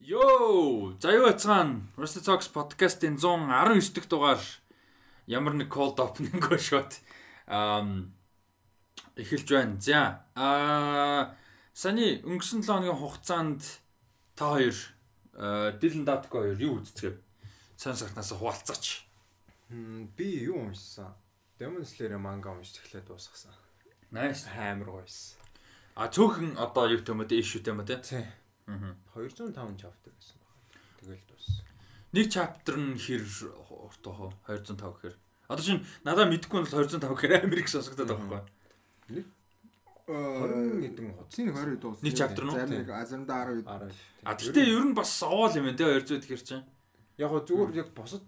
Йоо, за юу яцгаан Rusty Talks podcast-ийн 119 дахь дугаар ямар нэг cold opening шот ам эхэлж байна. За а сани өнгөрсөн 7 хоногийн хугацаанд та хоёр Дилэн Датко хоёр юу үздэг вэ? Сан сартнаас хуваалцаач. Би юу уншсан? Demon Slayer манга уншиж эхлээд дуусгасан. Nice. Амар гоёс. А цөөхөн одоо юу гэмэд юм те. Тий. Аа. 205 chapter гэсэн байна. Тэгэл дууссан. Нэг chapter нь хэр уртаа хоо 205 гэхээр. Одоо чинь надад мэдэхгүй бол 205 гэхээр Америк сонсогдоод байгаа байхгүй. Нэг 20 хэдэн хуц. Цэний 20 дуус. Нэг chapter нь? Зарим нэг азамда 10 10. А гэхдээ ер нь бас овоол юм байна те 200 гэхэр чинь. Яг гоо зүгээр яг босод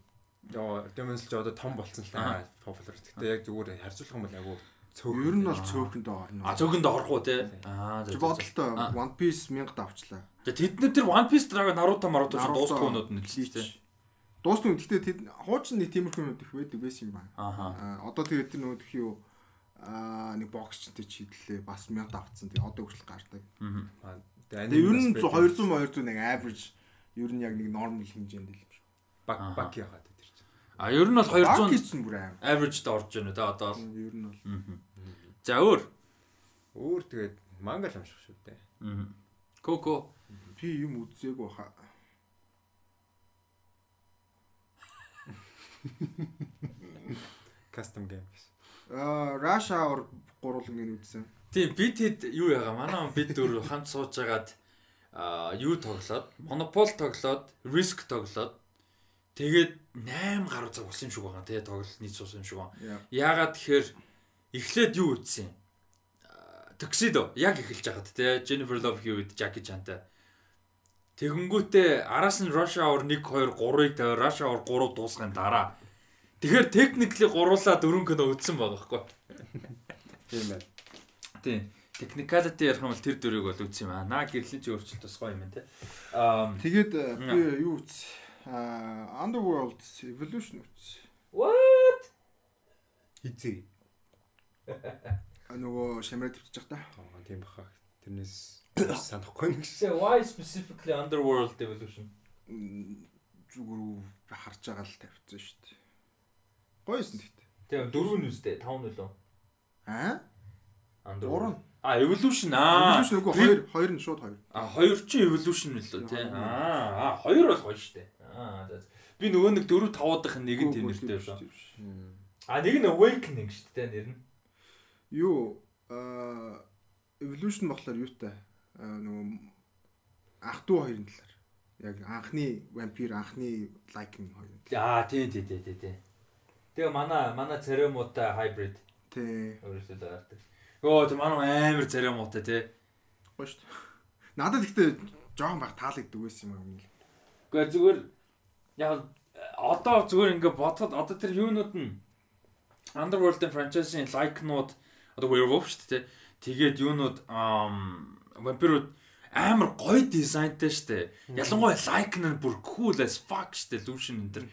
яа Demon Slayer одоо том болцсон л та popular. Гэтэ яг зүгээр харьцуулах юм бол агуу цөөхөн. Ер нь бол цөөхөнд орно. А цөөхөнд орох уу те. Аа зөв. бодолтой. One Piece 1000 давчлаа. Тэд нар тэр One Piece Dragon Naruto Naruto өнөд нь л шүү дээ. Дуустал гэхдээ тэд хуучин нэг тиймэрхүү юм их байдаг байсан юм байна. Аа одоо тэгээд тэр нөгөө тхи юу аа нэг боксчтэй чидлээ бас 1000 давцсан. Тэгээ одоо хүртэл гардаг. Тэгээ ер нь 200 200 нэг average ер нь яг нэг normal хэмжээнд л юм шиг. баг Аа. баг яхаад тэр чинь. А ер нь бол Баг 200 гэсэн бүр аим. average-д орж байна те одоо бол. Ер нь бол. За өөр. Өөр тэгээд манга л унших шүү дээ. Мгм. Коко. Би юм үзээгүй хаа. Custom game гэсэн. Аа Rush Hour гурван үзсэн. Тийм бид хэд юу яага манай бид дөрөв хамт сууж агаад а юу тоглоод Monopoly тоглоод Risk тоглоод тэгээд 8 гаруй цаг болсон юм шиг байгаа те тоглолт нийт суусан юм шиг байна. Яа. Яагаад тэгэхээр эхлээд юу ütсэн юм? Tuxedo яг эхэлж байгаад те Jennifer Love Hewitt Jackie Chan-тай. Тэгэнгүүтээ араас нь Rush Hour 1 2 3-ыг тавиа Rush Hour 3 дуусгахын дараа Тэгэхээр technically гуруулаа дөрөв кино үзсэн байгаа байхгүй. Тийм байна. Тийм. Technicality ярих юм бол тэр дөрөв бол үзсэн юм аа. Наа гэрлэн чи өөрчлөлт бас гоё юм те. Аа Тэгээд э, би юу үз аа Underworld Evolution үз. what? Хизээ. А нөгөө шамраа төвчж та. Аа тийм баха. Тэрнээс санахгүй нэг So шээ. why specifically Underworld Evolution? Зүгээр харж байгаа л тавьчихсан шүү дээ. Гойсон гэхдээ. Тэгээ дөрөв нь үстэй, тав нь лөө. Аа? Underworld. А Evolution аа. Evolution нөгөө хоёр хоёр нь шууд хоёр. А хоёр чи Evolution л лөө тий. Аа, аа хоёр бол гоё штэ. Аа за. Би нөгөө нэг дөрөв тавуудах нэг нь тийм нэртэй байсан. А нэг нь Awakening штэ тий нэр нь. Юу аа Evolution болохоор юутай? Нөгөө ах トゥ хоёрын талаар. Яг анхны вампир, анхны Lycan хоёр. Аа тий тий тий тий тий. Тэгээ манай манай церемуутай hybrid Тэ. өөрөөсөө даардаг. Йоо тэ манай амар церемуутай тий. Гоё шүү дээ. Надад ихтэй жоохон баг таалагддаг байсан юм аа. Гэхдээ зүгээр яг одоо зүгээр ингээ бодоход одоо тэр юунууд нь Underworld-ын franchise-ийн like-нууд одоо werewolf шүү дээ. Тэгээд юунууд ам вампирууд амар гоё дизайнтай дээ. Ялангуяа like нь бүр cool as fuck дээ Lucian энэ төр.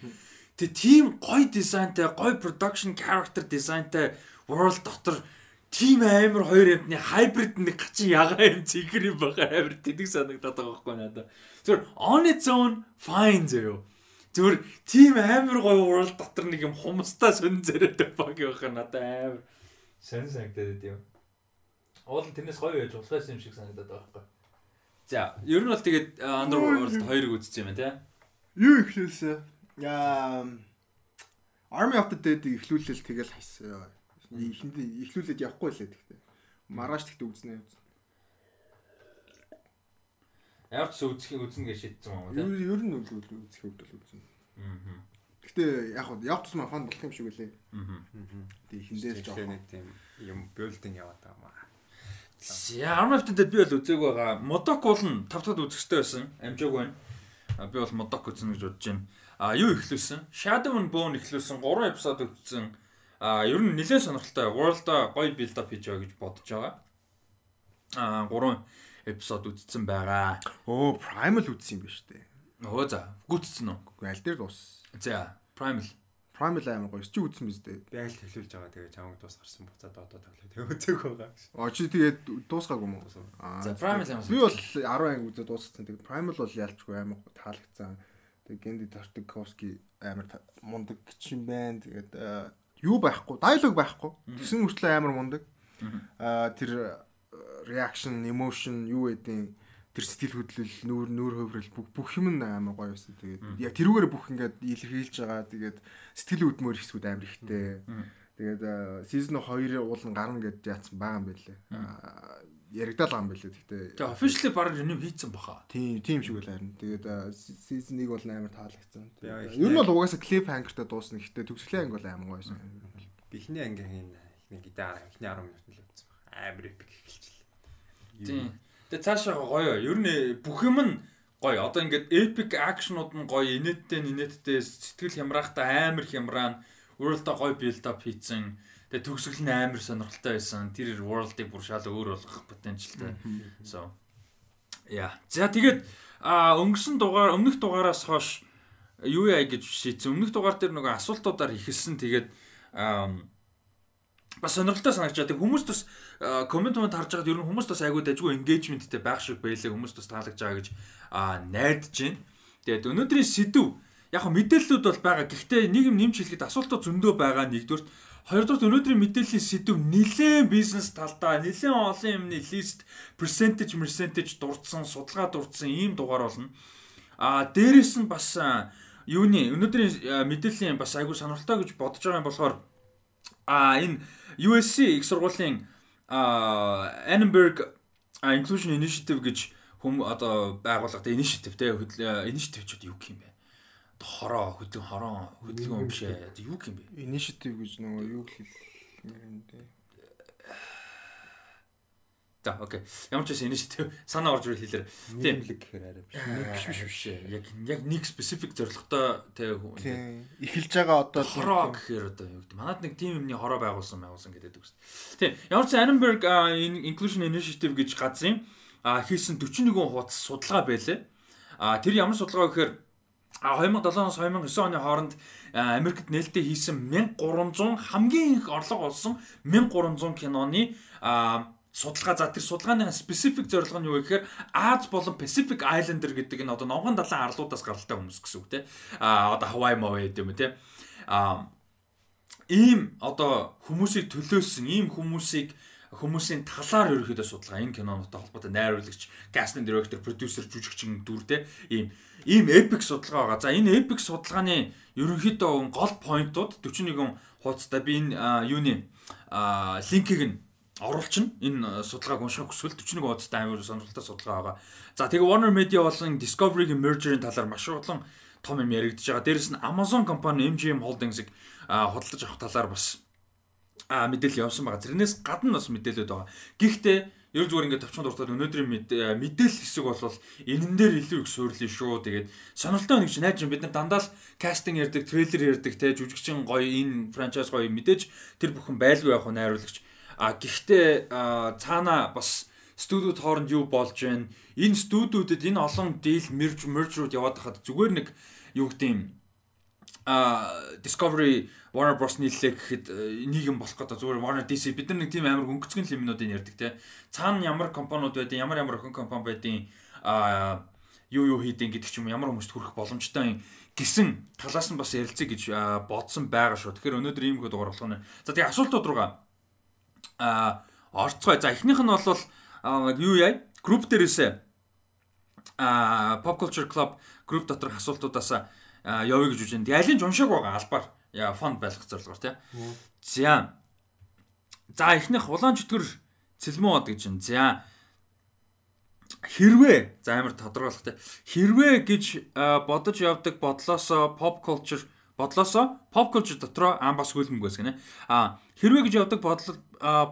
Тэг тийм гоё дизайнтай, гоё production character дизайнтай world дотор тийм амар хоёр юмны hybrid нэг гачин ягаа юм цэгэр юм байгаа амар тэнэг санагдаад байгаа байхгүй надад. Зүгээр on its own fine зөө. Зүгээр тийм амар гоё world дотор нэг юм хумстай сонин зэрэг баг явах надад амар сонин санагдаад юм. Уул нь тэрнээс гоё байж болохоос юм шиг санагдаад байгаа байхгүй. За, ер нь бол тэгээд uh, Underworld 2-ыг үзсэн юм байна тий. Юу ихлүүлсэн? Яа Army of the Dead-ийг ихлүүлэл тэгэл хайсан. Ихэндээ ихлүүлээд явахгүй лээ тэгтээ. Маргааш тэгтээ үзнэ. Ямар ч үзэх үзнэ гэж шийдсэн юм тий. ер нь үл үл үзэх бол үзнэ. Аа. Гэтэ яг хөө яг тусмаа фан болох юм шиг үлээ. Аа. Тэг ихэндээ л жоохон. тийм юм building яваад байгаа маа. За Armored-д би бол үзег байгаа. Modok бол нь тав дахь үзэх хэрэгтэй байсан. Амжааг байна. Би бол Modok үзнэ гэж бодож байна. А юу ихлүүлсэн? Shadow and Bone ихлүүлсэн 3 эпизод үзсэн. А ер нь нэлээд сонирхолтой. World-а гоё build up хийж байгаа гэж бодож байгаа. А 3 эпизод үзсэн байгаа. Оо Primal үзсэн юм ба штэ. Өө за, гүйтсэн үү? Аль дээр дуус. За, Primal. Primal амар гоё. Чи үзсэн биз дээ. Би аль төлөвлөж байгаа тэгээ чамаг дуус гарсан буцаад одоо тоглоо. Тэгээ үзег байгаа. Аа чи тэгээд дуусгаагүй юм уу? За Primal амар. Би бол 10 анги үзээд дуусгацсан. Тэгээд Primal бол ялчгүй амар таалагдсан. Тэгээд Генди Тартиковски амар мундаг гिच юм байна. Тэгээд юу байхгүй, диалог байхгүй. Тэгсэн мөртлөө амар мундаг. Аа тэр reaction, emotion юу гэдэг тэр сэтгэл хөдлөл, нүүр нүүр хөврөл бүх бүх юм амар гоё байсан. Тэгээд яг тэрүүгээр бүх ингээд илэрхийлж байгаа. Тэгээд сэтгэл хөдлөмөр хэсгүүд амар ихтэй. Тэгээд season 2 уулан гарна гэд яатсан байгаа юм байлээ. Яригдал байгаа юм байлээ. Гэхдээ Тэгээ officially баг renew хийцэн баха. Тийм, тийм шиг л харин. Тэгээд season 1 бол амар таалагдсан. Ер нь бол угаасаа cliffhanger-тай дуусна. Гэхдээ төгсгөлийн анги бол амар гоё байсан. Бихний ангийн нэг гитар ихний 10 минут л үзсэн баг. Амар epic эхэлчихлээ. Тийм. Тэгээ цаашаа гоё. Ер нь бүх юм нь гоё. Одоо ингээд epic action-ууд нь гоё, инээдтэй инээдтэй сэтгэл хямраахтай амар хямраан, world-а гоё build up хийцэн. Тэгээ төгсгөл нь амар сонирхолтой байсан. Тэр world-ыг бүр шал өөр болгох потенциалтай. So яа. За тэгээд өнгөрсөн дугаар өмнөх дугаараас хойш юу яа гэж шийдсэн. Өмнөх дугаар дээр нөгөө асуултуудаар ихэлсэн. Тэгээд бас сонирхолтой санагчаа. Тэг хүмүүс бас комент комент харж байгаад ер нь хүмүүс бас айгүй дажгүй engagement-тэй байх шиг байлаа. Хүмүүс бас таалагдж байгаа гэж найдаж байна. Тэгээд өнөөдрийн сэдв яг мэдээллүүд бол байгаа. Гэхдээ нэг юм нэмж хэлэхэд асуултууд зөндөө байгаа нэгдүгээр. Хоёрдугаар өнөөдрийн мэдээллийн сэдв нэлээд бизнес талдаа нэлээд олон юмны лист percentage percentage дурдсан, судалгаа дурдсан ийм дугаар болно. А дээрэс нь бас юуны өнөөдрийн мэдээллийн бас айгүй сонирхолтой гэж бодож байгаа юм болохоор а энэ USC их сургуулийн Annenberg Inclusion Initiative гэж хүм одоо байгууллагатай initiative те initiative ч юу гэх юм бэ? Хороо хөдөлгөөн хороо хөдөлгөөн биш ээ. Юу гэх юм бэ? Initiative гэж нөгөө юу хэлэх юм бэ? За окей. Ямар ч байсан initiative санаа орж ирэл хэлээр. Тийм л гэхээр арай биш. Биш биш биш. Яг яг нэг specific зорилготой те эхэлж байгаа одоо хороо гэхээр одоо юу гэдэг. Манад нэг team юмны хороо байгуулсан байгуулсан гэдэг үг шүү дээ. Тийм. Ямар ч Annenberg Inclusion Initiative гэж газрын хийсэн 41 хуудас судалгаа байлээ. А тэр ямар судалгаа гэхээр 2007-оос 2009 оны хооронд Америкт нээлттэй хийсэн 1300 хамгийн их орлого олсон 1300 киноны судалгаа за тэр судалгааны specific зорилго нь юу гэхээр Аз болон Pacific Islander гэдэг энэ одоо номгон далайн арлуудаас гаралтай хүмүүс гэсэн үг те а одоо Hawaii моо гэдэг юм те а ийм одоо хүмүүсийг төлөөсөн ийм хүмүүсийг хүмүүсийн талаар ерөөхдөө судалгаа энэ кинонотой холбоотой найруулагч, casting director, producer, жүжигчин дүр те ийм ийм epic судалгаа байгаа. За энэ epic судалгааны ерөнхийдөө гол поинтууд 41 хуудастай би энэ юуны линкийг нь оруулчин энэ судалгааг унших хүсвэл 41 удаатай амар сонирхолтой судалгаа байгаа. За тэгээ Warner Media болон Discovery-гийн merger-ийн талаар маш олон том юм яригдж байгаа. Дээрэс нь Amazon компани MGM Holdings-ыг худалдаж авах талаар бас мэдээлэл явсан байгаа. Тэрнээс гадна бас мэдээлэлүүд байгаа. Гэхдээ ер зүгээр ингээд товчхон дуртаад өнөөдрийн мэдээлэл хэсэг бол энэн дээр илүү их суйрлаа шүү. Тэгээд сонирхолтой нэг чинь найж бид нар дандаа л кастинг ярддаг, трейлер ярддаг, те жүжигчин гоё энэ франчайз гоё мэдээж тэр бүхэн байлгүй яг найруулагч А гэхдээ цаана бас студиуд хооронд юу болж байна? Энэ студиудад энэ олон дийл мерж мержүүд яваад хахад зүгээр нэг юу гэдэг юм а Discovery Warner Bros нийллээ гэхэд нийгэм болох гэдэг зүгээр Warner DC бид нар нэг тийм амар өнгөцгөн лимнүүдийг ярьдаг те. Цаана ямар компаниуд байдیں۔ Ямар ямар охин компани байдیں۔ а юу юу хийдэг гэдэг ч юм ямар хүмүүст хүрэх боломжтой гэсэн талаас нь бас ярилцъя гэж бодсон байгаа шүү. Тэгэхээр өнөөдөр ийм хөө дугаар болгоно. За тэгээ асуултууд руугаа а орцгой. За эхнийх нь бол юу яа? Групп дээрээсээ а Pop Culture Club групп доторх асуултуудаас явъя гэж үжин. Тэгээ алийг уншааг байгаа албаар фонд байлгах зорилгоор тий. За. За эхнийх улаан чөтгөр цэлмэн од гэж байна. За хэрвээ за амар тодорхойлох тий. Хэрвээ гэж бодож явдаг бодлоосоо pop culture бодлоосоо pop culture дотроо ам бас хөлбөмбөгөөс гинэ. А хэрвээ гэж явдаг бодол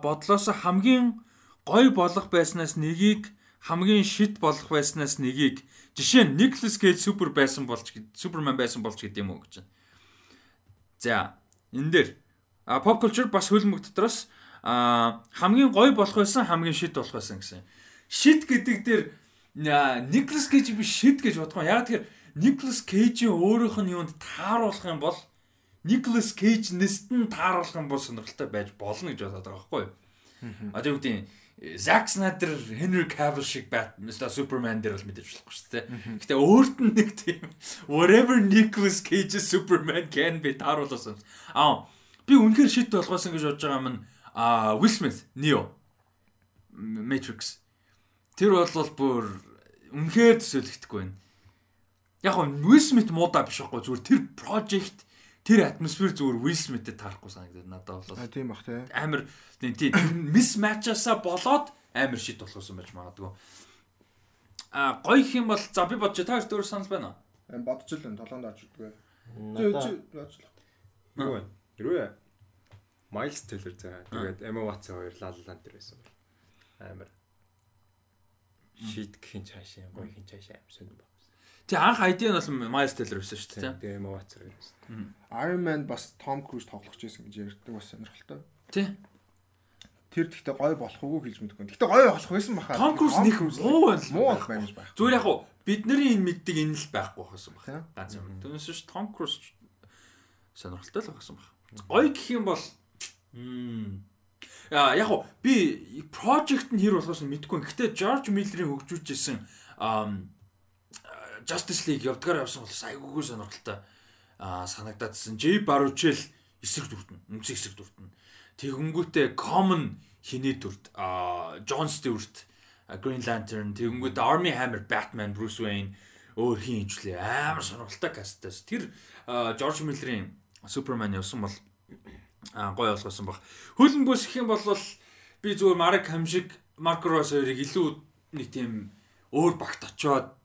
бодлоосоо хамгийн гой болох байснаас нэгийг хамгийн шит болох байснаас нэгийг жишээ нь Nicolas Cage супер байсан болж Супермен байсан болж гэдэг юм уу гэж байна. За энэ дээр pop culture бас хөлбөмбөг дотроос хамгийн гой болох байсан хамгийн шит болох байсан гэсэн. Шит гэдэг дээр Nicolas Cage би шит гэж бодгоо. Яг тэгэхээр Nicolas Cage-ийн өөрийнх нь юунд тааруулах юм бол Nicolas Cage нэстэн тааруулах юм бол сонирхолтой байж болно гэж бодоод байгаа байхгүй юу? А тийм үгүй Zack Snyder Henry Cavill шиг Batman Superman дээр бол мэдээж болохгүй шүү дээ. Гэтэ өөрт нь нэг тийм whatever Nicolas Cage Superman can be тааруулсан. Аа би үнэхээр шит болгоосон гэж бодож байгаа юм а Will Smith Neo Matrix тэр бол бүр үнэхээр төсөөлөгдөхгүй байна. Яг нь Will Smith муудаа биш байхгүй зүгээр тэр project тэр атмосфер зүгээр Will Smith-тэй таарахгүй санагдаад надад бол. А тийм бах тий. Амар тийм мис матчасаа болоод амар шит болохсон байж магадгүй. А гоё их юм бол за би бодож та дөр санал байна уу? Бодож л энэ толгоонд орж идэггүй. Юу вэ? Юу вэ? Miles Teller заа. Тэгээд Emma Watson хоёр La La Land дээр байсан. Амар шийд гэхин цаашаа гоё хин цаашаа амар сонирн баг. Тэг анх ID нь бол Miles Teller байсан шүү дээ. Emma Watson байсан. Iron Man бас Tom Cruise тоглох гэсэн гэж ярьдаг бас сонирхолтой. Тий. Тэр гэхдээ гоё болох уугүй хэлж мэдгүй. Гэхдээ гоё болох байсан баха. Tom Cruise нэг муу байна. Муу болох гэж байх. Зүгээр яг уу бидний энэ мэддэг энэ л байхгүй байсан баг. Ганц юм. Түүнээс ш Tom Cruise сонирхолтой л байсан баг. Гоё гэх юм бол Яа яг уу би project нь хэр болохоос нь мэдэхгүй. Гэхдээ George Miller-ийн хөгжүүлжсэн Justice League явдгаар явсан бол айгуугүй сонирхолтой аа санагдаадсэн. J Baruchel эсрэг дүртэн, үнцэг эсрэг дүртэн. Тэгэнгүүтээ Common хиний дүрт, аа John Stewart, Green Lantern, тэгэнгүүтээ Army Hammer, Batman, Bruce Wayne өөр хин хинжлээ. Амар сонирхолтой кастаас. Тэр George Miller-ийн Superman явсан бол гой олгосон баг. Хөлн бүс гэх юм бол би зүгээр Марк Хамшиг, Марк Росс хоёрыг илүү нэг тийм өөр багт очиод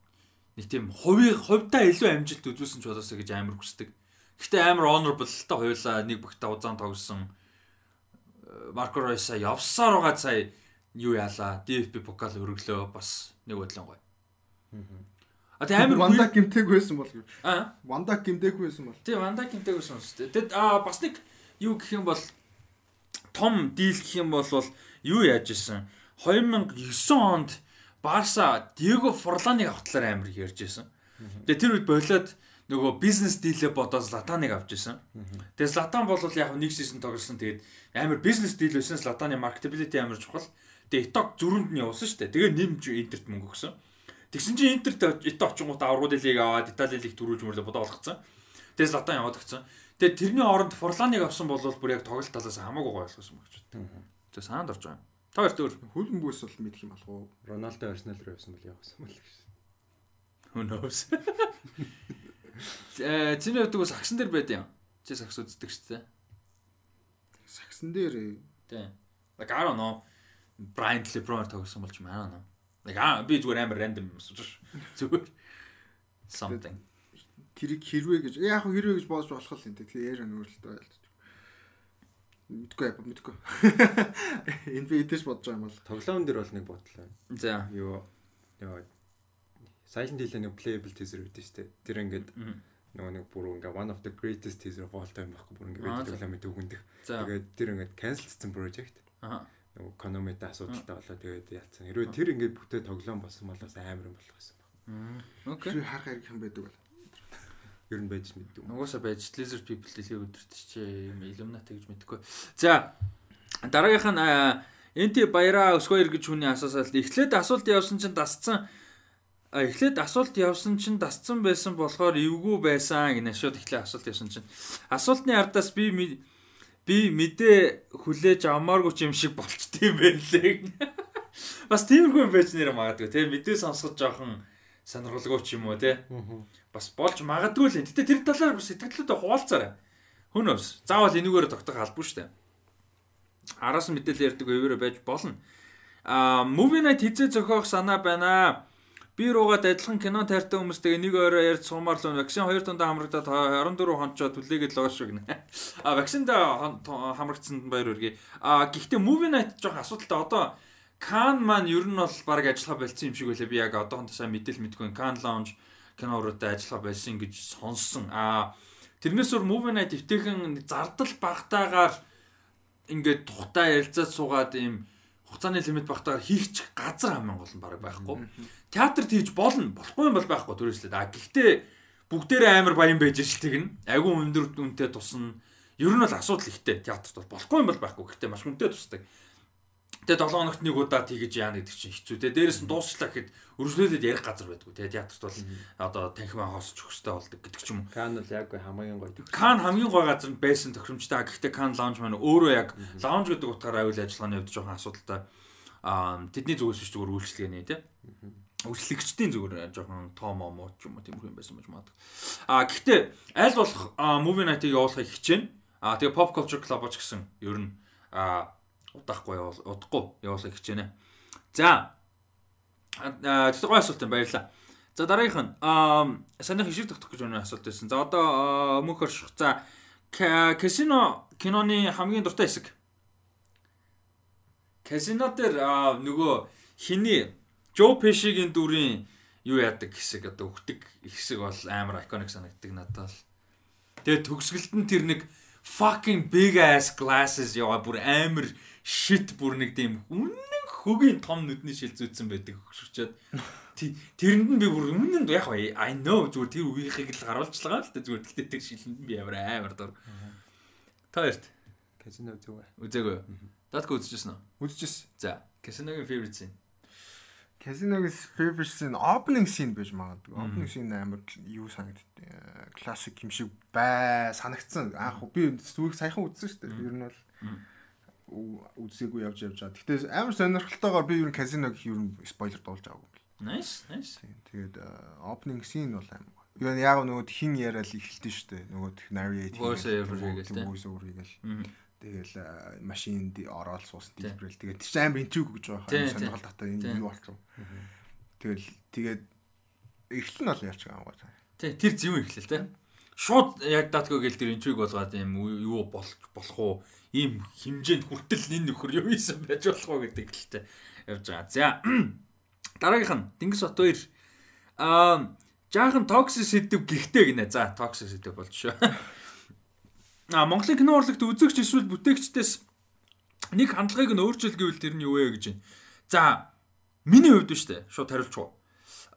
нэг тийм хувийн хувьдаа илүү амжилт үзүүлсэн ч болоосоо гэж амар хүсдэг. Гэхдээ амар honorable та хоёулаа нэг багтаа удаан тогсон Марко Ройса явсаар байгаа сая юу яалаа DFB покал өргөлөө бас нэг бодлон гоё. А тэг амар Ванда гимтэйг байсан бол. Аа Ванда гимтэйг байсан бол. Тий Ванда гимтэйг байсан шүү дээ. Тэгэд аа бас нэг юу гэх юм бол том дийл гэх юм бол юу яаж исэн 2009 онд Барса Диего Форланыг авахтлаар амар ярьж исэн. Тэгээ тэр үед болоод нөгөө бизнес дийлээ бодоод Златаныг авч исэн. Тэгээ Златан бол яг нэг сизон тоглосон. Тэгээд амар бизнес дийл байсан Златаны marketability амар чухал. Тэгээ Итог зүрхэнд нь явуулсан шүү дээ. Тэгээ нэмж Интерт мөнгө өгсөн. Тэгсэн чинь Интерт Ито очингууд аврагууд лиг аваад Итали лиг төрүүлж мөрлө бодоо болгоцсон. Тэгээ Златан яваад өгсөн. Тэгээ тэрний оронд Форланыг авсан бол бүр яг тоглолт талаас хамаагүй гоё ойлгосон мөгч. Тэгээ саанд орж байгаа. Та хоёр дөр хөлн бүс бол мэдэх юм болов уу? Роналдо Арсенал руу явсан бол явсан бол гэж. Who knows. Э чиний хувьд бас сагсан дээр байд юм. Чи сагс үздэг шүү дээ. Сагсан дээр Тийм. Like I don't know. Brian LeBron тогсон болж маа наа. Like аа би зүгээр амар random асууж зүгээр something. тэрийг хэрвээ гэж яг хэрвээ гэж бодож болох л юм. Тэгээ яараа нөөрлөлтөө байлж. Мэдгүй яа мэдгүй. Энэ би эдэж бодож байгаа юм бол Тоглоом дээр бол нэг бодлоо. За. Юу яа Silent Hill нэг playable teaser үүдэн штэ. Тэр ингээд нөгөө нэг бүр ингээ one of the greatest teaser of all time байхгүй бүр ингээ тоглоомын төгөндөх. Тэгээд тэр ингээ cancelсэн project. Аа. Нөгөө Konami-тай асуудалтай болоо тэгээд яалцсан. Хэрвээ тэр ингээ бүтээ тоглоом болсон бол бас амар юм болох байсан баг. Окей. тэр харах хэрэг юм байдаг бол. Ер нь байж мэддэг. Угаасаа байж Lizard People дэлхийг өдөрт чи юм Illuminati гэж мэдхгүй. За дараагийнх нь Энти баяраа өсгөөр гэж хүний асуусаад эхлээд асуулт явсан чинь дасцсан эхлээд асуулт явсан чинь дасцсан байсан болохоор эвгүй байсан гэнэ шууд эхлээд асуулт явсан чинь асуултны ардаас би би мэдээ хүлээж авмааргүй юм шиг болчтой юм байна лээ. Бас тиймэрхүү юм байж нэр магадгүй те мэдээ сонсгож жоохон сонирхолгүй ч юм уу те. Бас болж магадгүй л. Гэтэ тэр талаар бас сэтгэлдээ хуваалцаарай. Хөнөөс. Заавал энүүгээр тогтох албагүй шүү дээ. Араас нь мэдээлэл ярьдаг өвөрөө байж болно. А movie night хизээ зохиох санаа байна. Би руугаад адилхан кино тайртай хүмүүстэйгээ нэг орой ярьж сумаар л вакцин 2 тундаа хамрагдаад 24 хонцоо түлээгээд л шүү гинэ. А вакцинд хамрагдсанд баяр хүргэе. А гэхдээ movie night жоох асуудалтай одоо Кан маань ер нь бол баг ажиллага болцсон юм шиг байлаа. Би яг одоохондоо сайн мэдээл мэдгүй. Кан lounge кино уруутай ажиллага байсан гэж сонссон. А тэрнээс өөр movie night эвтэйхэн зардал багтаагаар ингээд тухтаа ярилцаад суугаад ийм хугацааны лимит багтаагаар хийх ч газар хамгийн гол нь баг байхгүй. Театрт хийж болно. Болохгүй юм бол байхгүй төрөөслөө. А гэхдээ бүгдээрээ амар баян байж шилтэг нь. Айгүй өндөр үнэтэй тусна. Ер нь бол асуудал ихтэй театрт бол болохгүй юм бол байхгүй. Гэхдээ маш үнэтэй тусдаг. Тэгээ 7 хоногт нэг удаа тэгэж яана гэдэг чинь хэцүү те. Дээрээс нь дуусчлаа гэхэд өргөжлүүлээд ярих газар байдгүй те. Театрт бол одоо танхимаа хоосч өгөхтэй болдог гэдэг ч юм уу. Кан бол яг хамгийн гоё. Кан хамгийн гоё газар нь байсан тохиромжтой. Гэхдээ Кан лаунж маань өөрөө яг лаунж гэдэг утгаараа аюул ажиллагааны хувьд жоохон асуудалтай. Аа тэдний зүгээс биш зүгээр үйлчлэгээний те үйлчлэгчдийн зүгээр жоохон тоо момоо ч юм уу тиймэрхүү юм байсан байж магадгүй. А гэхдээ аль болох movie night-ыг явуулахыг хичээнэ. А тэгээ pop culture club ч гэсэн ер нь а удахгүй явуул удахгүй явуулахыг хичээнэ. За тэгтээ гой асуулт юм баярлаа. За дараагийнх нь санийх хишиг тогтох гэж өнөө асуулт байсан. За одоо мөнх орших. За казино киноны хамгийн дуртай хэсэг. Казино дээр нөгөө хиний Жо Пешигийн дүрийн юу яадаг хэсэг одоо өгдөг хэсэг бол амар iconic санагддаг надад. Тэгээ төгсгөлд нь тэр нэг fucking big ass glasses яваа бүр амар shit бүр нэг тийм үнэн хөгийн том нүдний шил зүүцсэн байдаг хөшөрчөөд тэрэнд нь би бүр үнэн яг I know зүгээр тэр үеийнхийг л харуулчихлаа л да зүгээр тэгтээ тэр шилэнд би амар амар дор. Та хоёрт казино зүгээр. Үзээгүй. Датко үзчихсэн үү? Үзчихсэн. За, казиногийн favorite scene. Казиногis favorite scene opening scene байж магадгүй. Opening scene амар юу санагдтыг. Классик юм шиг бай санагдсан. Аах би зүрх саяхан үзсэн шүү дээ. Ер нь бол үзээгүй явж явж байгаа. Гэтэ амар сонирхолтойгоор би ер нь казиног ер нь спойлер дуулж аваагүй. Nice, nice. Тэгээд opening scene бол амар. Юу яг нөгөө хин яриад эхэлтэн шүү дээ. Нөгөө narrate. Voice over хийгээл. Voice over хийгээл. Тэгэл машинд ороод суусан дэлбэрэл. Тэгээд чинь амар интриг гэж байгаа. Сонирхол татаа энэ юу болчих вэ? Тэгэл тэгээд эхлэл нь бол ярьж байгаа юм байна. Тий, тэр зөв эхлэл те. Шууд яг датко гэл тэр интриг болгоод юм юу болох болох уу? Ийм хэмжээнд хүртэл энэ нөхөр юу ийсэн байж болох уу гэдэг хэлтэй явж байгаа. За дараагийнх нь Дингис Бат 2 аа жаахан токсик сэдв гихтэй гинэ. За токсик сэдв болж шүү. А Монголын кино урлагт үзэгч эсвэл бүтээгчдээс нэг хандлагыг нь өөрчил гэвэл тэр нь юу вэ гэж байна. За миний хувьд шүү дээ. Шууд хариулчих уу.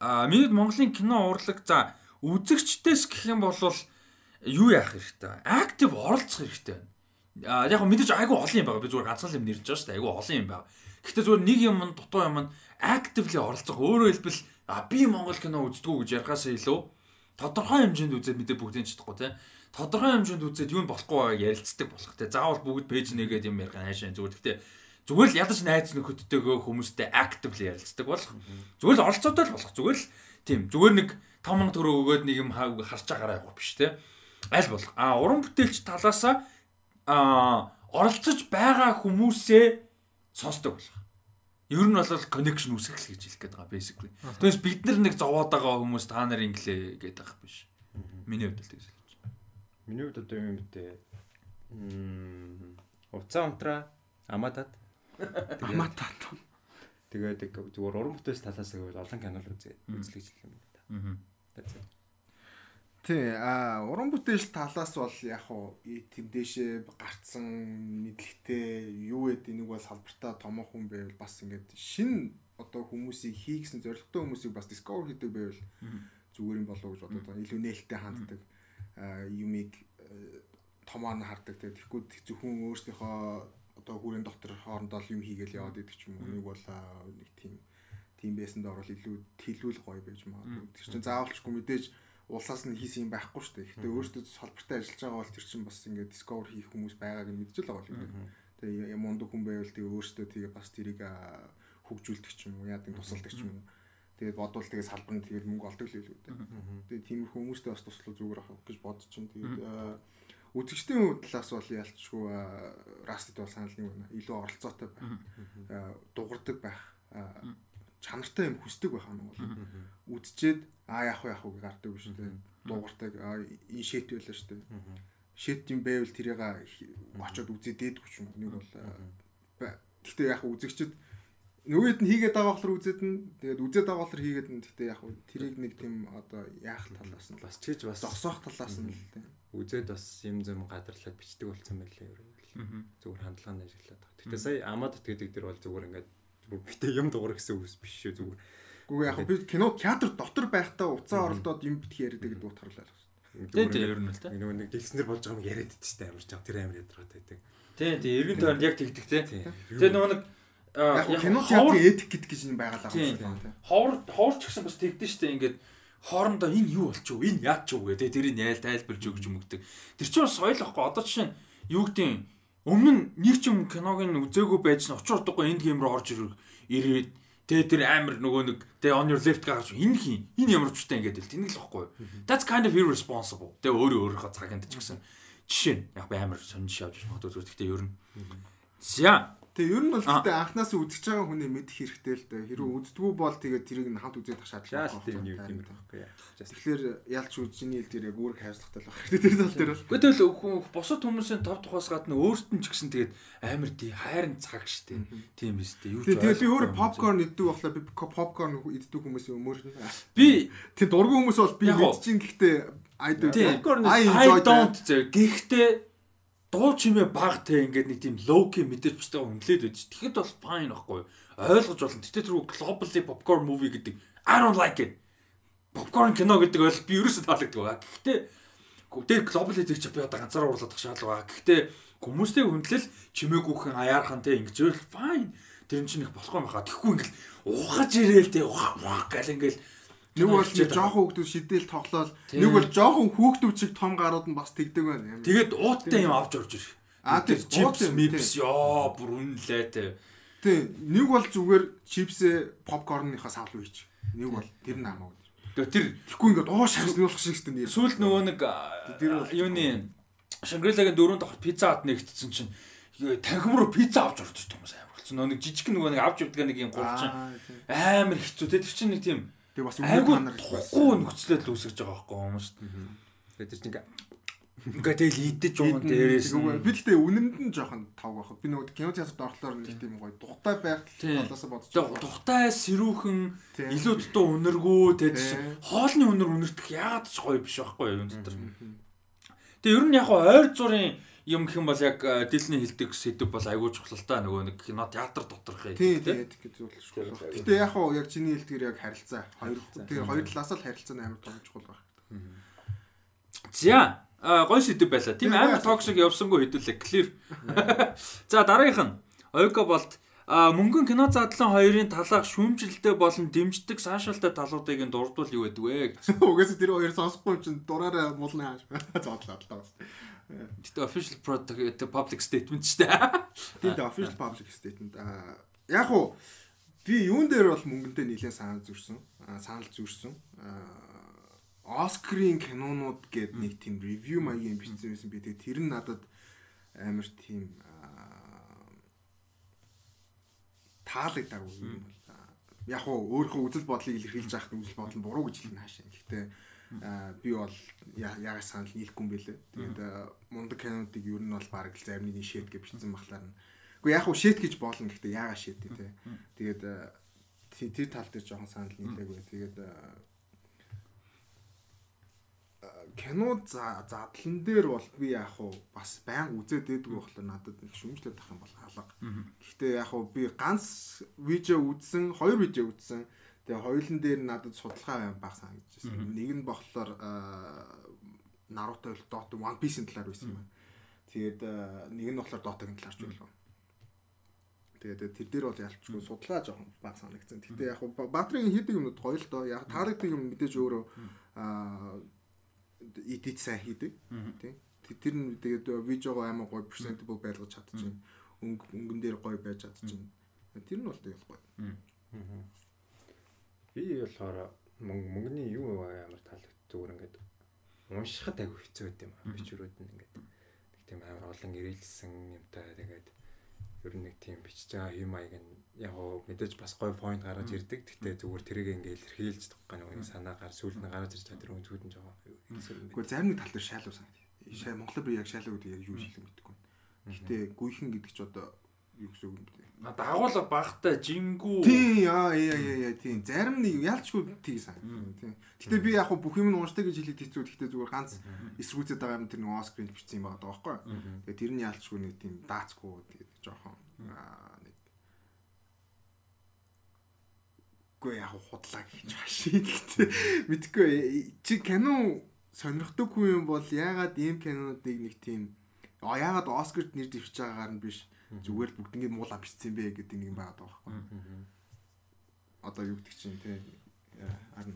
А миний Монголын кино урлаг за үзэгчдээс гэх юм бол юу яах хэрэгтэй. Актив оролцох хэрэгтэй байна. А яг мэдээж айгүй олон юм байгаа. Би зүгээр ганцхан юм нэрж байгаа шүү дээ. Айгүй олон юм байгаа. Гэхдээ зүгээр нэг юм нь дутуу юм нь активли оролцох. Өөрөөр хэлбэл а би Монгол кино үздэггүй гэж ярихаас илүү тодорхой хэмжээнд үзээд мэдээ бүгдийн чадахгүй тийм тодорхой хэмжээнд үзээд юу болохгүй ярилцдаг болох те. Заавал бүгд пэйж нэгээд юм ярих хаашаа зүгээр. Гэтэ зүгээр л ядаж найз нөхөдтэйгөө хүмүүстэй actively ярилцдаг болох. Зүгээр л оролцоотой л болох. Зүгээр л тийм зүгээр нэг 5 төгрөг өгөөд нэг юм харж байгаарай явах биш те. Аль болох. А уран бүтээлч талаасаа а оролцож байгаа хүмүүсээ сонсдог болох. Ер нь бол connection үүсгэх л гэж хэлэх гээд байгаа basically. Тэгээс бид нар нэг зовоод байгаа хүмүүс та нар инглээ гэдэг байх биш. Миний хувьд л тэгс. Миний хувьд одоо юм бэ? Мм уцаа унтраа аматад. Аматад. Тэгээд зүгээр уран бүтээс талаас гэвэл олон кинол үзээ үзлэгч юм байна. Аа. Тий, а уран бүтээл талаас бол яг уу тийм дэшээ гарцсан мэдлэгтэй юу гэдэг нэг бол салбартаа томоо хүн байвал бас ингээд шин одоо хүмүүсийг хийгсэн зоригтой хүмүүсийг бас discover хийдэг байвал зүгээр юм болов гэж бодоод илүү нээлттэй ханддаг юмыг томоор нь хардаг. Тэгэхгүй зөвхөн өөрсдийнхөө одоо хүрээний дотор хоорондоо юм хийгээл яваад идэг ч юм уу. Нэг бол нэг тийм тийм байсанд орвол илүү тэлүүл гоё байж магадгүй. Тэр чинь заавалчгүй мэдээж улсаас нь хийсэн юм байхгүй шүү дээ. Гэхдээ өөртөө салбартай ажиллаж байгаа бол тэр чинь бас ингээд discover хийх хүмүүс байгааг нь мэдчихэл байгаа л үү. Тэгээ юм ундаг хүн байвал тэгээ өөртөө тэгээ бас тэрийг хөгжүүлдэг ч юм уу, яадаг тусалдаг ч юм уу Тэгээд бодвол тэгээд салбар нь тэгээд мөнгө олдог л илүү дээ. Тэгээд тиймэрхүү хүмүүстэй бас туслах зүгээр ах гэж бодож чинь тэгээд үзэгчдийн талаас бол ялчгүй растд бол санал нэг байна. Илүү оролцоотой байх. дугардаг байх. Чанартай юм хүсдэг байх юм бол үдчихэд аа яах вэ яах вэ гардаг биш үү. дугардаг энэ шэт байлаа шүү дээ. Шэт юм байвал тэрийг очиод үзээд дээдгүй ч юм. Нэг бол гэхдээ яг үзэгчд нөгөөд нь хийгээд байгаа болохоор үзээд нь тэгээд үзээд байгаа болохоор хийгээд нь гэхдээ яг тэрийг нэг тийм одоо яах талаас нь бас чиж бас зогсоох талаас нь л тийм үзээд бас юм зам гадарлаад бичдэг болсон байлээ ер нь зүгээр хандлагын ажиглаад байгаа. Гэхдээ сая амад гэдэг дэр бол зүгээр ингээд битээ юм дуурах гэсэн үгс биш шүү зүгээр. Гүү яг би кино театр дотор байхдаа уцаа оролдоод юм битгий яриад гэдэг утгаарлаа л шүү. Тийм тийм ер нь л та. Нэг нэг дэлгснэр болж байгаа юм яриад дээ амарч байгаа тэр амир ядраад байдаг. Тийм тийм эргэн тойронд яг тэгдэг те. Тэгээ нөгөө нэг яг кино театрын этик гэдэг гэж юм байгалаа байна те. Ховор ховорч гэсэн бас тэгдэж штэ ингээд хоорондоо энэ юу болчихв энэ яач чив гэдэг тэрийг яйл тайлбарж өгч мөгдөг. Тэр чинь соёл واخгүй одоо чинь юу гэдэг Өмнө нь нэг ч юм киног нь үзээгүй байж нь учир утгагүй энд гейм рүү орж ирээд тэгээ тэр амар нөгөө нэг тэгээ on your left гарч энэ хин энэ ямар ч үстэй ингээд тэнэг л واخгүй. That's kind of irresponsible. Тэгээ өөрөө өөрийнхөө цагаанд ч гэсэн жишээ нь яг амар сонирш явж магадгүй зүгээр. Гэхдээ ер нь за Тэгээ ер нь бол гэхдээ анханаас үзэж байгаа хүний мэдэх хэрэгтэй л дээ. Хэрвээ үздэггүй бол тэгээд тэрийг нь хамт үзээд тах шаардлага байна. Тийм юм юм байхгүй. Тэгэхээр ялч үзжиний хэл дээр яг үүрэг хайрцагтай л байна. Тэр тал дээр бол. Гэхдээ л босод хүмүүсийн топ тухаас гадна өөрт нь ч гэсэн тэгээд амар тий хайрын цаг штэ. Тийм биз дээ. Юу ч Тэгээд би өөр попкорн иддэг болохоор би попкорн иддэг хүмүүсийн өмөр. Би тийм дургүй хүмүүс бол би мэдчихин гэхдээ I don't гэхдээ дуу чимээ баг те ингээд нэг тийм лоуки мэдээлжтэй үнэлээд байж. Тэгэхэд бол fine байхгүй юу? Ойлгож болно. Гэтэ тэр globally popcorn movie гэдэг I don't like it. Popcorn кино гэдэг ойл би ерөөсөө таалагддаг байгаа. Гэхдээ тэр globally зэрэг би одоо ганцаараа урлах шаардлага байгаа. Гэхдээ хүмүүстэй хүндлэл чимээгүйхэн аяархан те ингэж л fine. Тэр чинь их болохгүй байхаа. Тэгэхгүй ингээл ухаж ирээл те ухаа гал ингээл Нэг бол жоохон хүүхдүүд шидээл тоглоол. Нэг бол жоохон хүүхдүүд чиг том гарууд нь бас тэгдэг байна. Тэгээд ууттай юм авч орж ирэх. А тэр чипс мипс ёо бүр үнэлээ те. Тий. Нэг бол зүгээр чипсээ попкорныхаа савл үйч. Нэг бол тэр нь хамаагүй. Тэгээ тэр тэгэхгүй ингээд оо шагнуулах шиг шүү дээ. Сүүлд нөгөө нэг юуны Шангрилагийн дөрөв дахь пицца хат нэгтсэн чинь танхим руу пицца авч орж ирдэг хүмүүс амар болсон. Нөгөө нэг жижиг нөгөө нэг авч явдаг нэг юм гурчин амар хэцүү те. Тэр чинь нэг тийм Тэгээ бас үнэн танаар тухгүй нөхцөлөд л үүсгэж байгаа байхгүй хүмүүс. Тэгээ тэр чинь Ингээ тэгэл идэж байгаа дээрээс би гэхдээ үнэнд нь жоохон тав байх. Би нөгөө кино театрт орлоор нэг тийм гоё тухтай байх талаас бодож байгаа. Тухтай сэрүүхэн илүү дутуу үнэргүй тэгээд хоолны үнэр үнэртэх яагаад ч гоё биш байхгүй юу энэ дотор. Тэгээ ер нь яг ойр зургийн юм гэх юм бол яг дилний хилдэг сэдв бол айгүй чухал та нөгөө нэг кино театр доторх юм. Тийм тийм гэж зүйл шүү. Гэтэ яг хоо яг чиний хэлдгээр яг харилцаа хоёр тэгээ хоёр талаас л харилцаа амар том чухал байна. За гой сэдв байлаа. Тийм амар токсик явсангүй хэдүүлээ clear. За дараагийнх нь Ойко болт А мөнгөн кино задлан хоёрын талаах шүүмжлэлтэй болон дэмждэг саашаалтай талуудыг нь дурдвал юу гэдэг вэ? Угаасаа тэр хоёр сонсохгүй юм чинь дураараа муулны хааш зодлоо л таа. Гэтэ official product public statement шүү дээ. Дээ official public statement. Аа яг уу би юун дээр бол мөнгөнтэй нэлээд санал зүрсэн. Санал зүрсэн. Оскарын кинонууд гээд нэг тийм ревю маягийн бичсэн байсан би тэгээ тэр нь надад амар тийм таалагдаагүй юм бол яг уу өөрийнхөө үзэл бодлыг илэрхийлж авах үзэл бодол нь буруу гэж хэлнэ хаашаа. Гэхдээ би бол яагаас санал нийлэхгүй юм бэлээ. Тэгээд мундаг кинонуудыг ер нь бол бараг л зарим нэг шэт гэж бичсэн бахлаар нь. Гэхдээ яг уу шэт гэж болно гэхдээ яагаад шэт те. Тэгээд тэр тал дээр жоохон санал нийлээгүй. Тэгээд кино задлан дээр бол би яг уу бас байн үзээд байдгүй болохоор надад нэг шүмжлээд ах юм бол алга. Гэхдээ яг уу би ганц видео үзсэн, хоёр видео үзсэн Тэгээ хоёулын дээр надад судалгаа байм баг санагдчихсэн. Нэг нь болохоор Naruto л Dota One Piece-ийн талаар байсан юм байна. Тэгээд нэг нь болохоор Dota-гийн талаарч байлаа. Тэгээд тэр дээр бол ялчгүй судлаа жоохон баг санагдсан. Гэтэ яг Баатрийн хийдэг юмнууд гоё л доо. Яг таалагддаг юм мэдээж өөрөө аа эдит сайн хийдэг. Тий. Тэр нь тэгээд видеого амар гоё presentable байлгаж чадчихээн. Өнгө өнгөн дээр гоё байж чадчихээн. Тэр нь бол тэгэл гоё. Аа. Би болохоор мөнгөний юу амар таалагддаг зүгээр ингээд уншихад айгүй хэцүү байт юм аа. Бичвэрүүд нь ингээд нэг тийм амар олон ирээлсэн юмтай тэгээд ер нь нэг тийм бичиж байгаа юм аяг нь яг гоо мэдээж бас гоё point гаргаж ирдэг. Гэхдээ зүгээр тэрийг ингээд илэрхийлж байгаа нэг санаа гар сүүл нь гаргаж ирж байгаа тэр үнцгүүд нь жоо. Гэхдээ зарим нэг тал дээр шайлуу санагд. Шай Монголоор би яг шайлуу гэдэг яг юу шилэн мэдэхгүй. Гэхдээ гүйхэн гэдэг ч одоо юу гэсэн үг юм бэ? Дагуулга багтай жингүү. Тийм яа яа яа яа тийм. Зарим нэг ялчгүй тийг сан. Тийм. Гэтэ би яг бүх юм нь ууштай гэж хэлээд хэцүү. Гэтэ зүгээр ганц эсвүүцэд байгаа юм тэр нэг Оскрын бичсэн юм байгаа байхгүй. Тэгээ тэр нь ялчгүй нэг тийм даацгүй тэгээд жоохон нэг Үгүй яг худлаа гэж хашиг мэдгүй чи кино сонирхдаггүй юм бол яагаад ийм кинонуудыг нэг тийм а яагаад Оскарт нэр дэвшиж байгаагаар нь биш зүгээр л бүгд ингэ муулаа бичсэн бэ гэдэг нэг юм байгаа байхгүй. Одоо юу гэдэг чинь тий.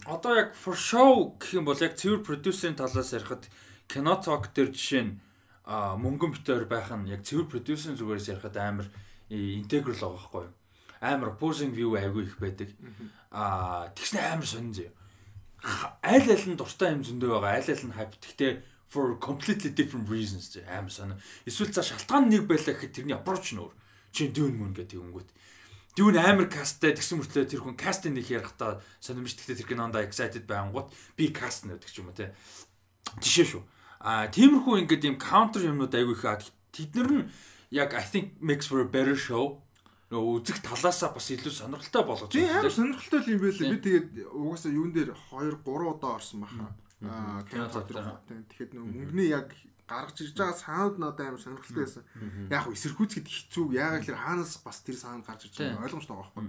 Одоо яг for show гэх юм бол яг цэвэр продюсерийн талаас ярихад кино цог дээр жишээ нь мөнгөн битээр байх нь яг цэвэр продюсерийн зүгээрс ярихад амар интеграл байгаа байхгүй юу? Амар opposing view аягүй их байдаг. Аа тэгснэ амар сонин зөө аль аль нь дуртай юм зөндөө байгаа аль аль нь hype гэхдээ for completely different reasons зэ амар санаа. Эсвэл за шалтгаан нэг байлаа гэхэд тэрний approach нь өөр. Чи дүүн мөн гэдэг юмгүйт. Дүүн амар касттай тэгсэн мөртлөө тэр хүн кастинг нэг ярахтаа сонирмж тэгтээ тэр кинонда excited байнгут би каст нэдэг ч юм уу те. Жишээ шүү. А тиймэрхүү ингээд юм counter юмнууд айгүй их тэднэр нь яг I think makes for a better show нөгөө үзэх талаасаа бас илүү сонирхолтой болгож байна. Тийм амар сонирхолтой юм байлээ. Би тэгээд угаасаа юун дээр 2 3 удаа орсон баха. Аа кино цогтор. Тэгэхээр нөгөө мөнгөний яг гаргаж ирж байгаа саунд надад амар сонирхолтой байсан. Яг хөө эсэргүүцэхэд хэцүү. Яагаад гэхээр хаанаас бас тэр саунд гарч ирж байгаа ойлгомжтой байгаа байхгүй.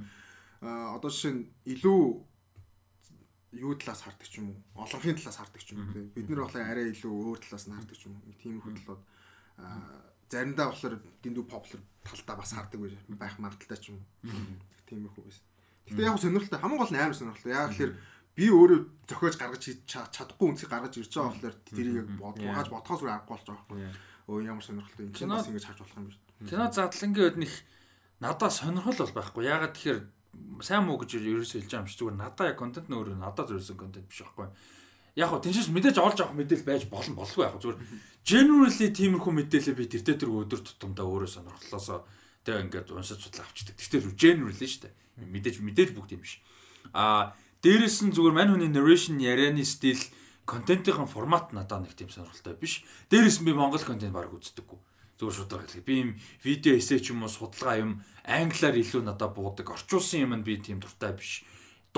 Аа одоо жишээ нь илүү юу талаас хардаг ч юм уу? Олонхын талаас хардаг ч юм уу? Бид нар болохоор арай илүү өөр талаас нь хардаг ч юм уу? Тийм хөдлөлөд заримдаа болохоор дэндүү popular талдаа бас хардаг байх магадaltaй ч юм. Тиймэрхүү байсан. Гэтэ яг сонирхолтой. Хамгийн гол нь амар сонирхолтой. Яг тэгэхээр би өөрөө зохиож гаргаж чадахгүй үнсийг гаргаж ирж байгаа болохоор тэрийг бодгоож бодхоос үр аргагүй болж байгаа байхгүй. Өө ямар сонирхолтой юм чинь бас ингэж харж болох юм биш. Кино задлангийн үед нэг надад сонирхол бол байхгүй. Ягаад тэгэхээр сайн муу гэж ерөөсөө хэлж байгаа юм шиг зүгээр надад яг контент нөөрөө надад зориулсан контент биш байхгүй яг хөө тэнцээс мэдээж олж авах мэдээлэл байж болно болгүй яг зүгээр generally тиймэрхүү мэдээлэл би тэр тэр өдөр тутамдаа өөрөө сонирхлоосоо тэгээ ингээд уншиж судлаа авчдаг. Тэр generally шүү дээ. Мэдээж мэдээж бүгд юм биш. А дээрэс нь зүгээр мань хүний narration ярианы стил контентын формат надад нэг тийм сонирхолтой биш. Дээрэс нь би монгол контент баг үздэггүй. Зүгээр шударга хэлээ. Би юм видео эссе ч юм уу судалгаа юм англиар илүү надад буудаг. Орчуулсан юм нь би тийм дуртай биш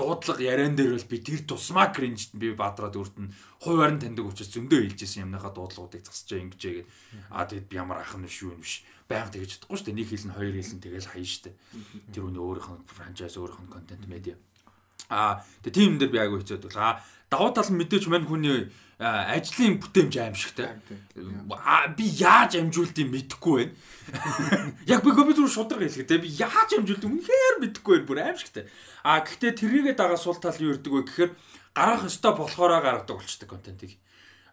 дуудлага яриан дээр бол би тэр тусмаа кринжт би баадраад үрдэн хуваар нь таньдаг учраас зөндөө хэлжсэн юмныхаа дуудлагуудыг засчаа ингэжээ гэд аа тэгэд би ямар ахын биш юу юм биш байнга тэгэж чадахгүй шүү дээ нэг хэл нь хоёр хэл нь тэгэл хаяа шүү дээ тэр үний өөрийнх нь франчайз өөрийнх нь контент медиа аа тэгээ тийм юм дээр би айгүй хэцээд бол аа давуу тал нь мэдээж мань хүний ажлын бүтээмж аимшигтай. Би яаж амжуулдгийг мэдэхгүй байна. Яг би компьютер шудраг хэлгээ те би яаж амжуулдгийг үнэхээр мэдэхгүй байна. Бүр аимшигтай. А гэхдээ тэрийгээ дагаа сул тал юу ирдэг вэ гэхээр гарах ёстой болохоороо гаргадаг болчтой контентыг.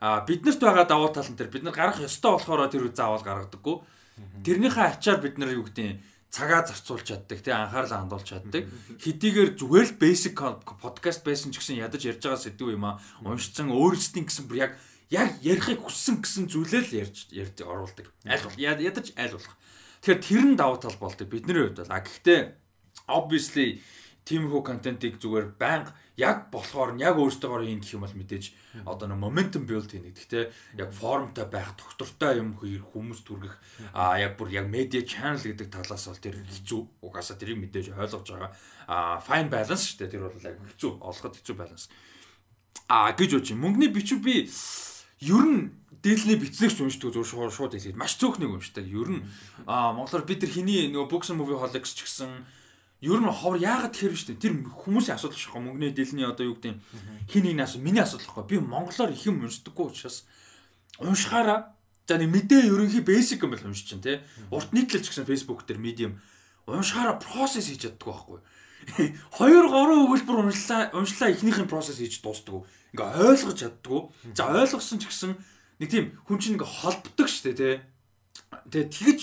А биднэрт байгаа давуу тал нь тэр бид нар гарах ёстой болохоор тэр заавал гаргадаггүй. Тэрнийхээ ачаар бид нар юу гэдэг цагаа зарцуулж чаддаг тий анхаарлаа хандуулж чаддаг. Хэдийгээр зүгээр л basic podcast байсан ч гэсэн ядаж ярьж байгаа сэдв юм а уншицсан өөрсдийн гэсэн бүр яг яг ярихыг хүссэн гэсэн зүйлээ л ярьж ярьж оруулдаг. Аль бол ядаж аль болох. Тэгэхээр тэр нь давуу тал болдог. Бидний хувьд бол. А гэхдээ obviously тиймэрхүү контентыг зүгээр байнга яг болохоор яг өөртөөгөө хийн гэх юм бол мэдээж одоо нэг momentum build хийх гэхдээ яг формтой байх доктортой юм хүмүүс түргэх а яг бүр яг media channel гэдэг талаас бол тэр хэцүү. Угаасаа тэрийг мэдээж ойлгож байгаа. А fine balance шүү дээ. Тэр бол яг хэцүү олоход хэцүү balance. А гэж үуч мөнгөний бичв би ер нь дээлний бицнэгч уншдаг зөв шууд шууд хэлээд маш цөөхнийг уншдаг. Ер нь. Аа монголоор бид нар хиний нөгөө and Movie Holics ч гэсэн Ер нь ховор яагаад хэрв штэ. Тэр хүмүүсийн асуудал шахгүй мөнгөний дэлний одоо юу гэдэг юм. Хин нэг асуу миний асуудал байхгүй. Би монголоор их юм уншдаггүй учраас уншихаараа за нэг мэдээ ерөнхий basic юм бол уншиж чинь те. Урт нийтлэл ч гэсэн Facebook дээр medium уншихаараа process хийж чаддаг байхгүй. 2 3 өгүүлбэр уншлаа уншлаа эхнийх нь process хийж дуустдаг. Ингээ ойлгож чаддаг. За ойлгосон ч гэсэн нэг тийм хүн чинь ингээ холбдог штэ те. Тэгээ тэгж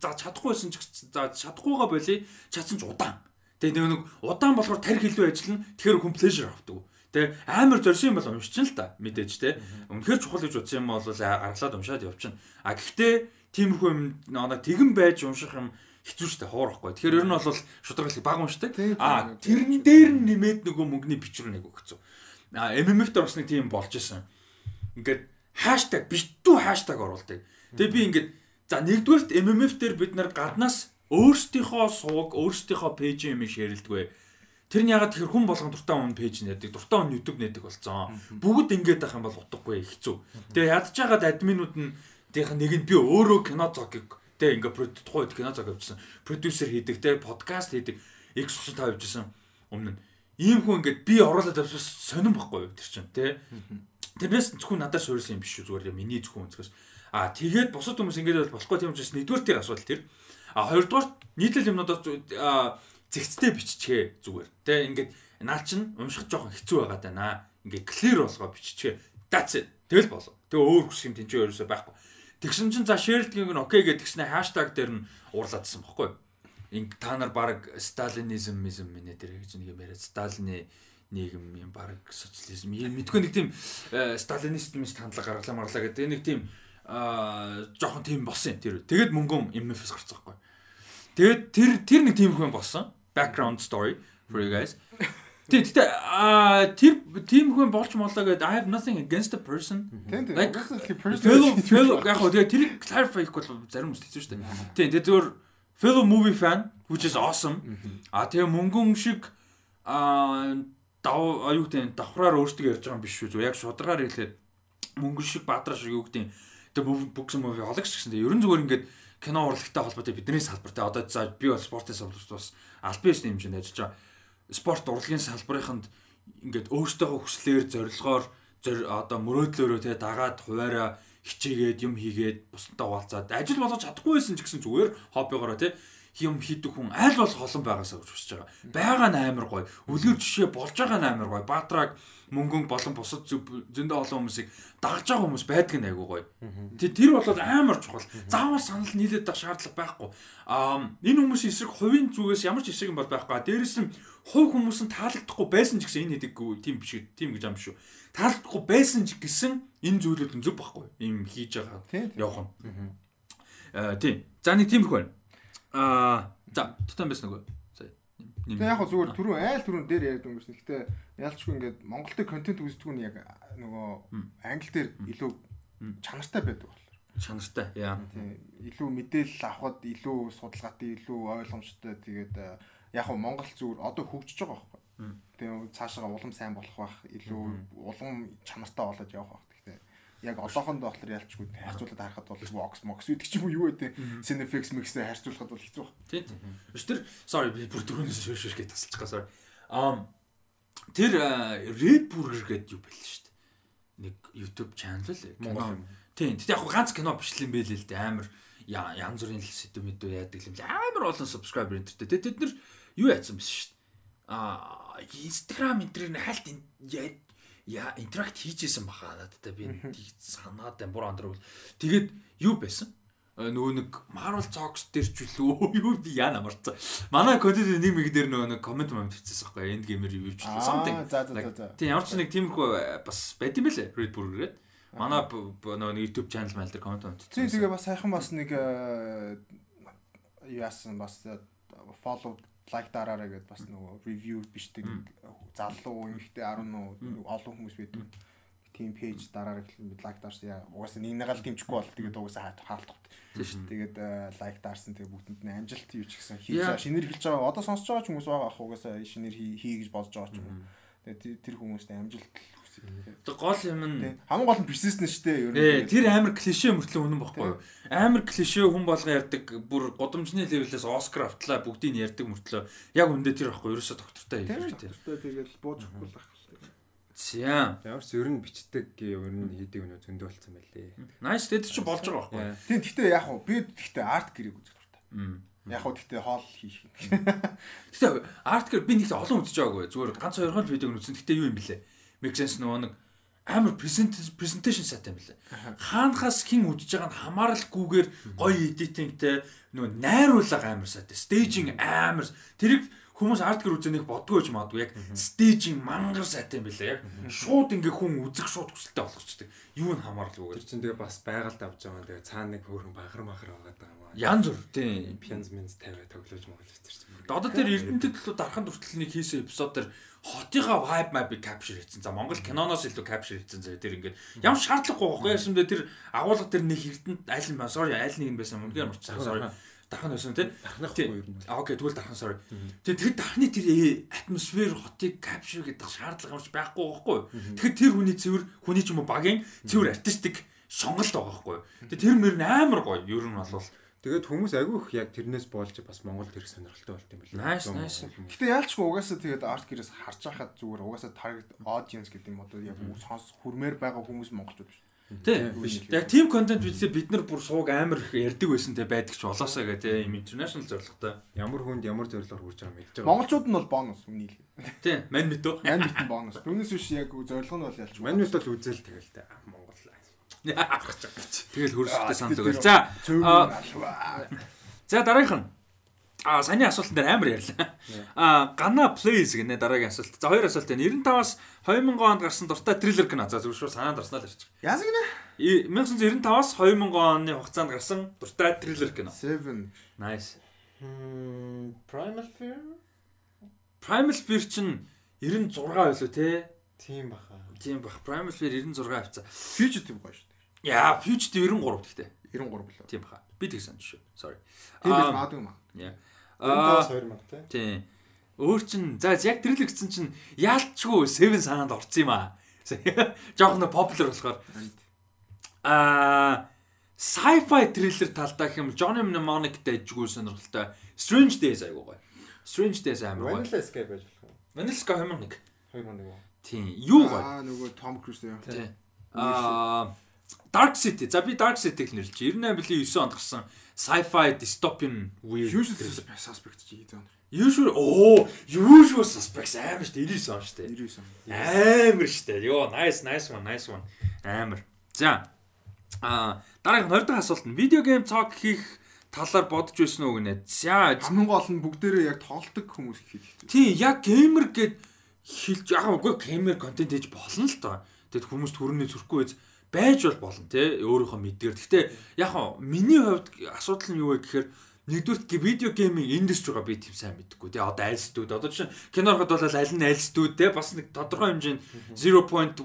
за чадахгүйсэн ч за чадахгүйгаа болий чадсан ч удаан. Тэгээ нэг удаан болохоор тарих илүү ажиллана. Тэгэхээр хүн pleasure авдаг. Тэгээ амар зорьсон юм бол уншчин л та мэдээж те. Үнэхээр чухал гэж утсан юм бол гаргалаад уншаад явчихна. А гэхдээ тиймэрхүү юм нэг тэгэн байж унших юм хэцүү шттэ хоорохгүй. Тэгэхээр ер нь бол шударгалыг баг уншдаг. А тэрний дээр нь нэмээд нөгөө мөнгөний бичвэр нэг өгцөө. А MMF дээр бас нэг тийм болж исэн. Ингээд хаштаг битүү хаштаг оруулдаг. Тэгээ би ингээд За нэгдүгээрт MMF дээр бид нар гаднаас өөрсдийнхөө сууг, өөрсдийнхөө пэйж юм ширэлдэггүй. Тэр нь ягаад тэр хүн болгон дуртай хүн пэйж нэдэг, дуртай хүн YouTube нэдэг болсон. Бүгд ингэж байх юм бол утгагүй хэцүү. Тэгээ байгаад админууд нь тийх нэг нь би өөрөө кино зогийг тэг ингээ тухайд кино зог авчихсан. Продюсер хийдэг, тэг подкаст хийдэг. X30 тавьжсэн өмнө нь ийм хүн ингээд би оруулаад авсаа сонирн байхгүй юу тэр чинь тий. Тэрнээс зөвхөн надад суурсан юм биш үү зүгээр миний зөвхөн өнцгөөс. А тэгээд бусад хүмүүс ингээд бол болохгүй тийм учраас нэгдүгээр тэр асуудал тэр. А хоёрдугаар нийтлэл юмнуудаа зэгцтэй биччихээ зүгээр. Тэ ингээд наа чин унших жоохон хэцүү байгаад байна. Ингээд clear болгоо биччихээ. That's it. Тэгэл болоо. Тэгээ өөр хүсэх юм тэнцээ ерөөсөө байхгүй. Тэгсэн чинь за shared-ийг нь окей гэдгснэ хаштаг дээр нь уурлаадсан баггүй. Инг та нар баг сталинизм мизм минь дээр гэж нэг юм яриад сталины нийгэм юм баг социализм юм мэдгүй нэг тийм э, сталинист юм хандлага гаргалаа марлаа гэдэг нэг тийм аа жоохон тийм болсон тэр. Тэгээд мөнгөн MF-с гарцсан байхгүй. Тэгээд тэр тэр нэг тийм хүн болсон. Background story for you guys. Тэг тэгтээ аа тэр тийм хүн болж молоо гэдэг I have nothing against the person. Like fellow fellow яг тэгээ тэрийг clarify хийх бол зарим хүмүүс хэцүү шүү дээ. Тийм тэгээ зөвөр fellow movie fan which is awesome. А тэгээ мөнгөн шиг аа дав аюу гэдэг давхраар өөртөө ярьж байгаа юм биш шүү. Яг шударгаар хэлээд мөнгөн шиг бадраа шиг юу гэдэг тэгээ бүгс movie хоологч гэсэн. Тэгээ ерөн зүгээр ингээд кино урлагтай холбоотой бидний салбартай одоо за би бол спортын салбарт бас аль биесний хэмжээнд ажиллаж байгаа спорт урлагийн салбарынханд ингээд өөртөөгөө хүслээр зорилгоор одоо мөрөөдлөөрөө те дагаад хуваараа хичээгээд юм хийгээд бусдаа уулзаад ажил болгож чадахгүй байсан ч гэсэн зүгээр хоббигоороо те юм хийдэг хүн аль болох олон байгаасаа гэж хүсэж байгаа. Байгаа нь амар гоё. Үлгэр жишээ болж байгаа нь амар гоё. Баатраг мөнгөн болон бусад зөндөө олон хүмүүсийг дагж байгаа хүмүүс байдаг нь айгүй гоё. Тэ тэр болоод амар чухал. Заавал санал нийлээд байх шаардлага байхгүй. Аа энэ хүмүүсийн эсрэг хувийн зүгээс ямар ч эсрэг юм бол байхгүй. Дээрээс нь хувь хүмүүс нь таалагдахгүй байсан ч гэсэн энэ хэдэггүй тийм биш тийм гэж юм шүү. Таалагдахгүй байсан ч гэсэн энэ зүйлүүд нь зөв байхгүй. Ийм хийж байгаа явах нь. Аа тийм. За нэг тиймэрхүү байна. Аа за тутан байсан нөгөө Тэгээ яг зүгээр түрүү айл түрүүн дээр яриад өнгөрсөн. Гэхдээ ялчгүй ингээд Монголд контент үздэг нь яг нөгөө англи дээр илүү чанартай байдаг болохоор. Чанартай. Яа. Илүү мэдээлэл авахд илүү судалгаатай, илүү ойлгомжтой. Тэгээд яг хөө Монгол зүгээр одоо хөгжиж байгаа байхгүй. Тэгээ цаашаа улам сайн болох байх, илүү улам чанартай болоод явах байх яг одоохондоо болохоор ялчгүй харьцуулаад харахад бол Vox Mox гэдэг ч юм уу юу гэдэг Cinefix Mix-тэй харьцуулахад бол хэцүү байна. Тийм. Тэр sorry би бүр дөрөвнөөс шиш шиш гэж тасалчих гоо sorry. Um тэр Red Burger гэдэг юу байл шүү дээ. Нэг YouTube channel л Монгол юм. Тийм. Тэгтээ яг ганц кино бичлэн байлээ л дээ амар янз бүрийн сэдв мэдүү яадаг юм. Амар олон subscriber энтертэй. Тэд нар юу яатсан биш шүү дээ. А Instagram энтрээр хальт яа интеракт хийжсэн баха надад би санаад байна буруу андруу. Тэгээд юу байсан? Э, нөгөө нэг Marvel Zox дээр ч үлээ юу би яа намарцсан. Манай контент нэг мэг дээр нөгөө нэг комент момент хийчихсэн байхгүй энд геймер юу ч something. Тийм ямар ч нэг тиймэрхүү э, бас байд юм бэлээ Red Burger-гээд. Манай нөгөө YouTube channel майл дээр комент момент. Тийм тэгээ бас сайхан бас нэг э, яасан бас follow лайк дараарай гэдээ бас нөгөө ревю биш тэг залуу эмэгтэй 10 олон хүмүүс байдаг. Тим пэйж дараарай гэхэл лайк даарсан яа угаасаа нэг нэgal дэмжихгүй бол тэгээд угаасаа хаалтт. Тэгээд лайк даарсан тэгээд бүгдэнд нь амжилт юу ч гэсэн хийж шинээр хэлж байгаа. Одоо сонсож байгаа ч хүмүүс байгаа ах угаасаа шинээр хий гэж бодож байгаа ч юм. Тэгээд тэр хүмүүст амжилт Тэг гол юм нь хамгийн гол нь бизнес нь шүү дээ ер нь. Тэр амар клишэ мөртлөө үнэн бохгүй юу? Амар клишэ хүн болгон ярьдаг бүр годомжны левелээс Оскар автлаа бүгдийг нь ярьдаг мөртлөө яг үндэ тэр байхгүй ерөөсө доктортой хэрэгтэй. Тэгэл буучихгүй л ах. За. Ямар ч ер нь бичдэг ер нь хийдэг өнөө зөндөө болсон байлээ. Nice тэд чи болж байгаа байхгүй. Тийм гэхдээ яг уу би гэхдээ арт гэрэг үзэх дуртай. Яг уу гэхдээ хоол хийх юм. Гэхдээ арт гэр би нэг олон үзэж байгаагүй. Зүгээр ганц хоёр хол видеог үзсэн. Гэхдээ юу юм бэлээ? Sense нөгөө нэг амар presentation сайтай юм лээ. Хаанахаас хин үдж байгааг нь хамааралгүйгээр гоё editingтэй нөгөө найруулга амар сайтай. Staging амар тэрийг хүмүүс ардгэр үзэнийг бодгүй ч магадгүй яг staging мангар сайтай юм билээ. Яг шууд ингээ хүн үзэх шууд хүсэлтэй болгочтой. Юу н хамааралгүйгээр. Тэр чинь тэгээ бас байгальд авч байгаа. Тэгээ цаана нэг хөөрхөн багар махар байгаа юм аа. Ян зүр тийм пянз менз тавиа тоглож моглож тэр чинь. Одоо тэр Эрдэнэтэд төлөө дархан хүртэл нэг хийсэн эпизод дээр хотынхаа vibe map-ыг capture хийсэн. За Монгол киноноос илүү capture хийсэн зэ тэр ингээд ямар шаардлагагүй байхгүй ясэндээ тэр агуулга тэр нэг эрдэнэт аль нь sorry аль нэг нь байсан юм үнээр марцсан sorry дархан байсан тий. Дархнах юу юм аа окей тэгвэл дархан sorry. Тэгээ тэр дархны тэр атмосфер хотыг capture гэдэг шаардлага юмч байхгүй байхгүй. Тэгэхээр тэр хүний цэвэр хүний ч юм уу багийн цэвэр артистик шонголт байгаа байхгүй. Тэгээ тэр мөр амар гоё. Ер нь бол. Тэгээд хүмүүс агиух яг тэрнээс болж бас Монголд ирэх сонирхолтой болт юм байна. Nice, nice. Гэтэ яалчгүй угаасаа тэгээд арт гэрээс харж байхад зүгээр угаасаа target audience гэдэг юм одоо яг сонс хүрмээр байгаа хүмүүс монголчууд биш. Тий. Яг team content бидлээ бид нар бүр сууг амар их ярддаг байсан те байдаг ч болоосаа гэ те юм international зорилготой. Ямар хүнд ямар зорилгоор хүрч байгаа мэдж байгаа. Монголчууд нь бол бонус үнийг. Тий. Ман мэт үү? Ман мэт бонус. Түүнээс биш яг зорилго нь бол ялч. Ман мэт бол үзэл тэгэл те Монгол. Тэгэл хөрсөлтөй санал өгөл. За. За дараагийнх нь А саяны асуултан дээр амар ярьлаа. А гана plays гэнэ дараагийн асуулт. За хоёр асуулт байна. 95-аас 2000 онд гарсан дуртай триллер гэнэ. За зөвшөөр санаанд орсноо л ярьчих. Яас гэнэ? 1995-аас 2000 оны хугацаанд гарсан дуртай триллер гэнэ. 7. Nice. Primal Fear? Primal Fear чинь 96 байлуу те? Тийм баха. Тийм бах. Primal Fear 96 авцаа. Fugitive гоё шүү дээ. Яа, Fugitive 93 гэхдээ. 93 билүү. Тийм баха. Би тэг санаж шүү. Sorry. Тийм байх магадгүй маа. Яа. Аа 2000 тий. Өөр чин за яг триллер гэсэн чинь яалтчгүй 7 санаанд орсон юм аа. Жохон popular болохоор. Аа sci-fi триллер талдаа юм Johnny Mnemonic дэжгүй сонирхолтой. Strange Days айгуу гоё. Strange Days амар гоё. Vanilla Sky байж болох уу? Vanilla Sky 2001. 2001. Тийм. Юу гоё. Аа нөгөө Tom Cruise яа. Тийм. Аа Dark City. За би Dark City-г нэрлэж 98 билийн 9 онд гарсан sci-fi dystopian weird suspect чи хийдэг. Usual оо usual suspects амар дээ 99 он дээ. 99 он. Амар дээ. Йоо nice nice one nice one. Амар. За. А дараагийн 20 дахь асуулт нь видео гейм цог хийх талаар бодож байсан уу гинэ. За хамгийн гол нь бүгдээрээ яг тоолдог хүмүүс хийх. Тийм яг геймер гэд хэлж яг үгүй геймер контент хийж болно л доо. Тэгэд хүмүүст хүрнэ зүрхгүй байж байж бол болно те өөрийнхөө мэдгээр. Гэхдээ яг хаа миний хувьд асуудал нь юу вэ гэхээр нэгдүгээр видео гейминг индустрига би тийм сайн мэдгүй тий одоо аль студ одоо чинь кинороход бол аль нь аль студ тий бас нэг тодорхой хэмжээнд 0.1%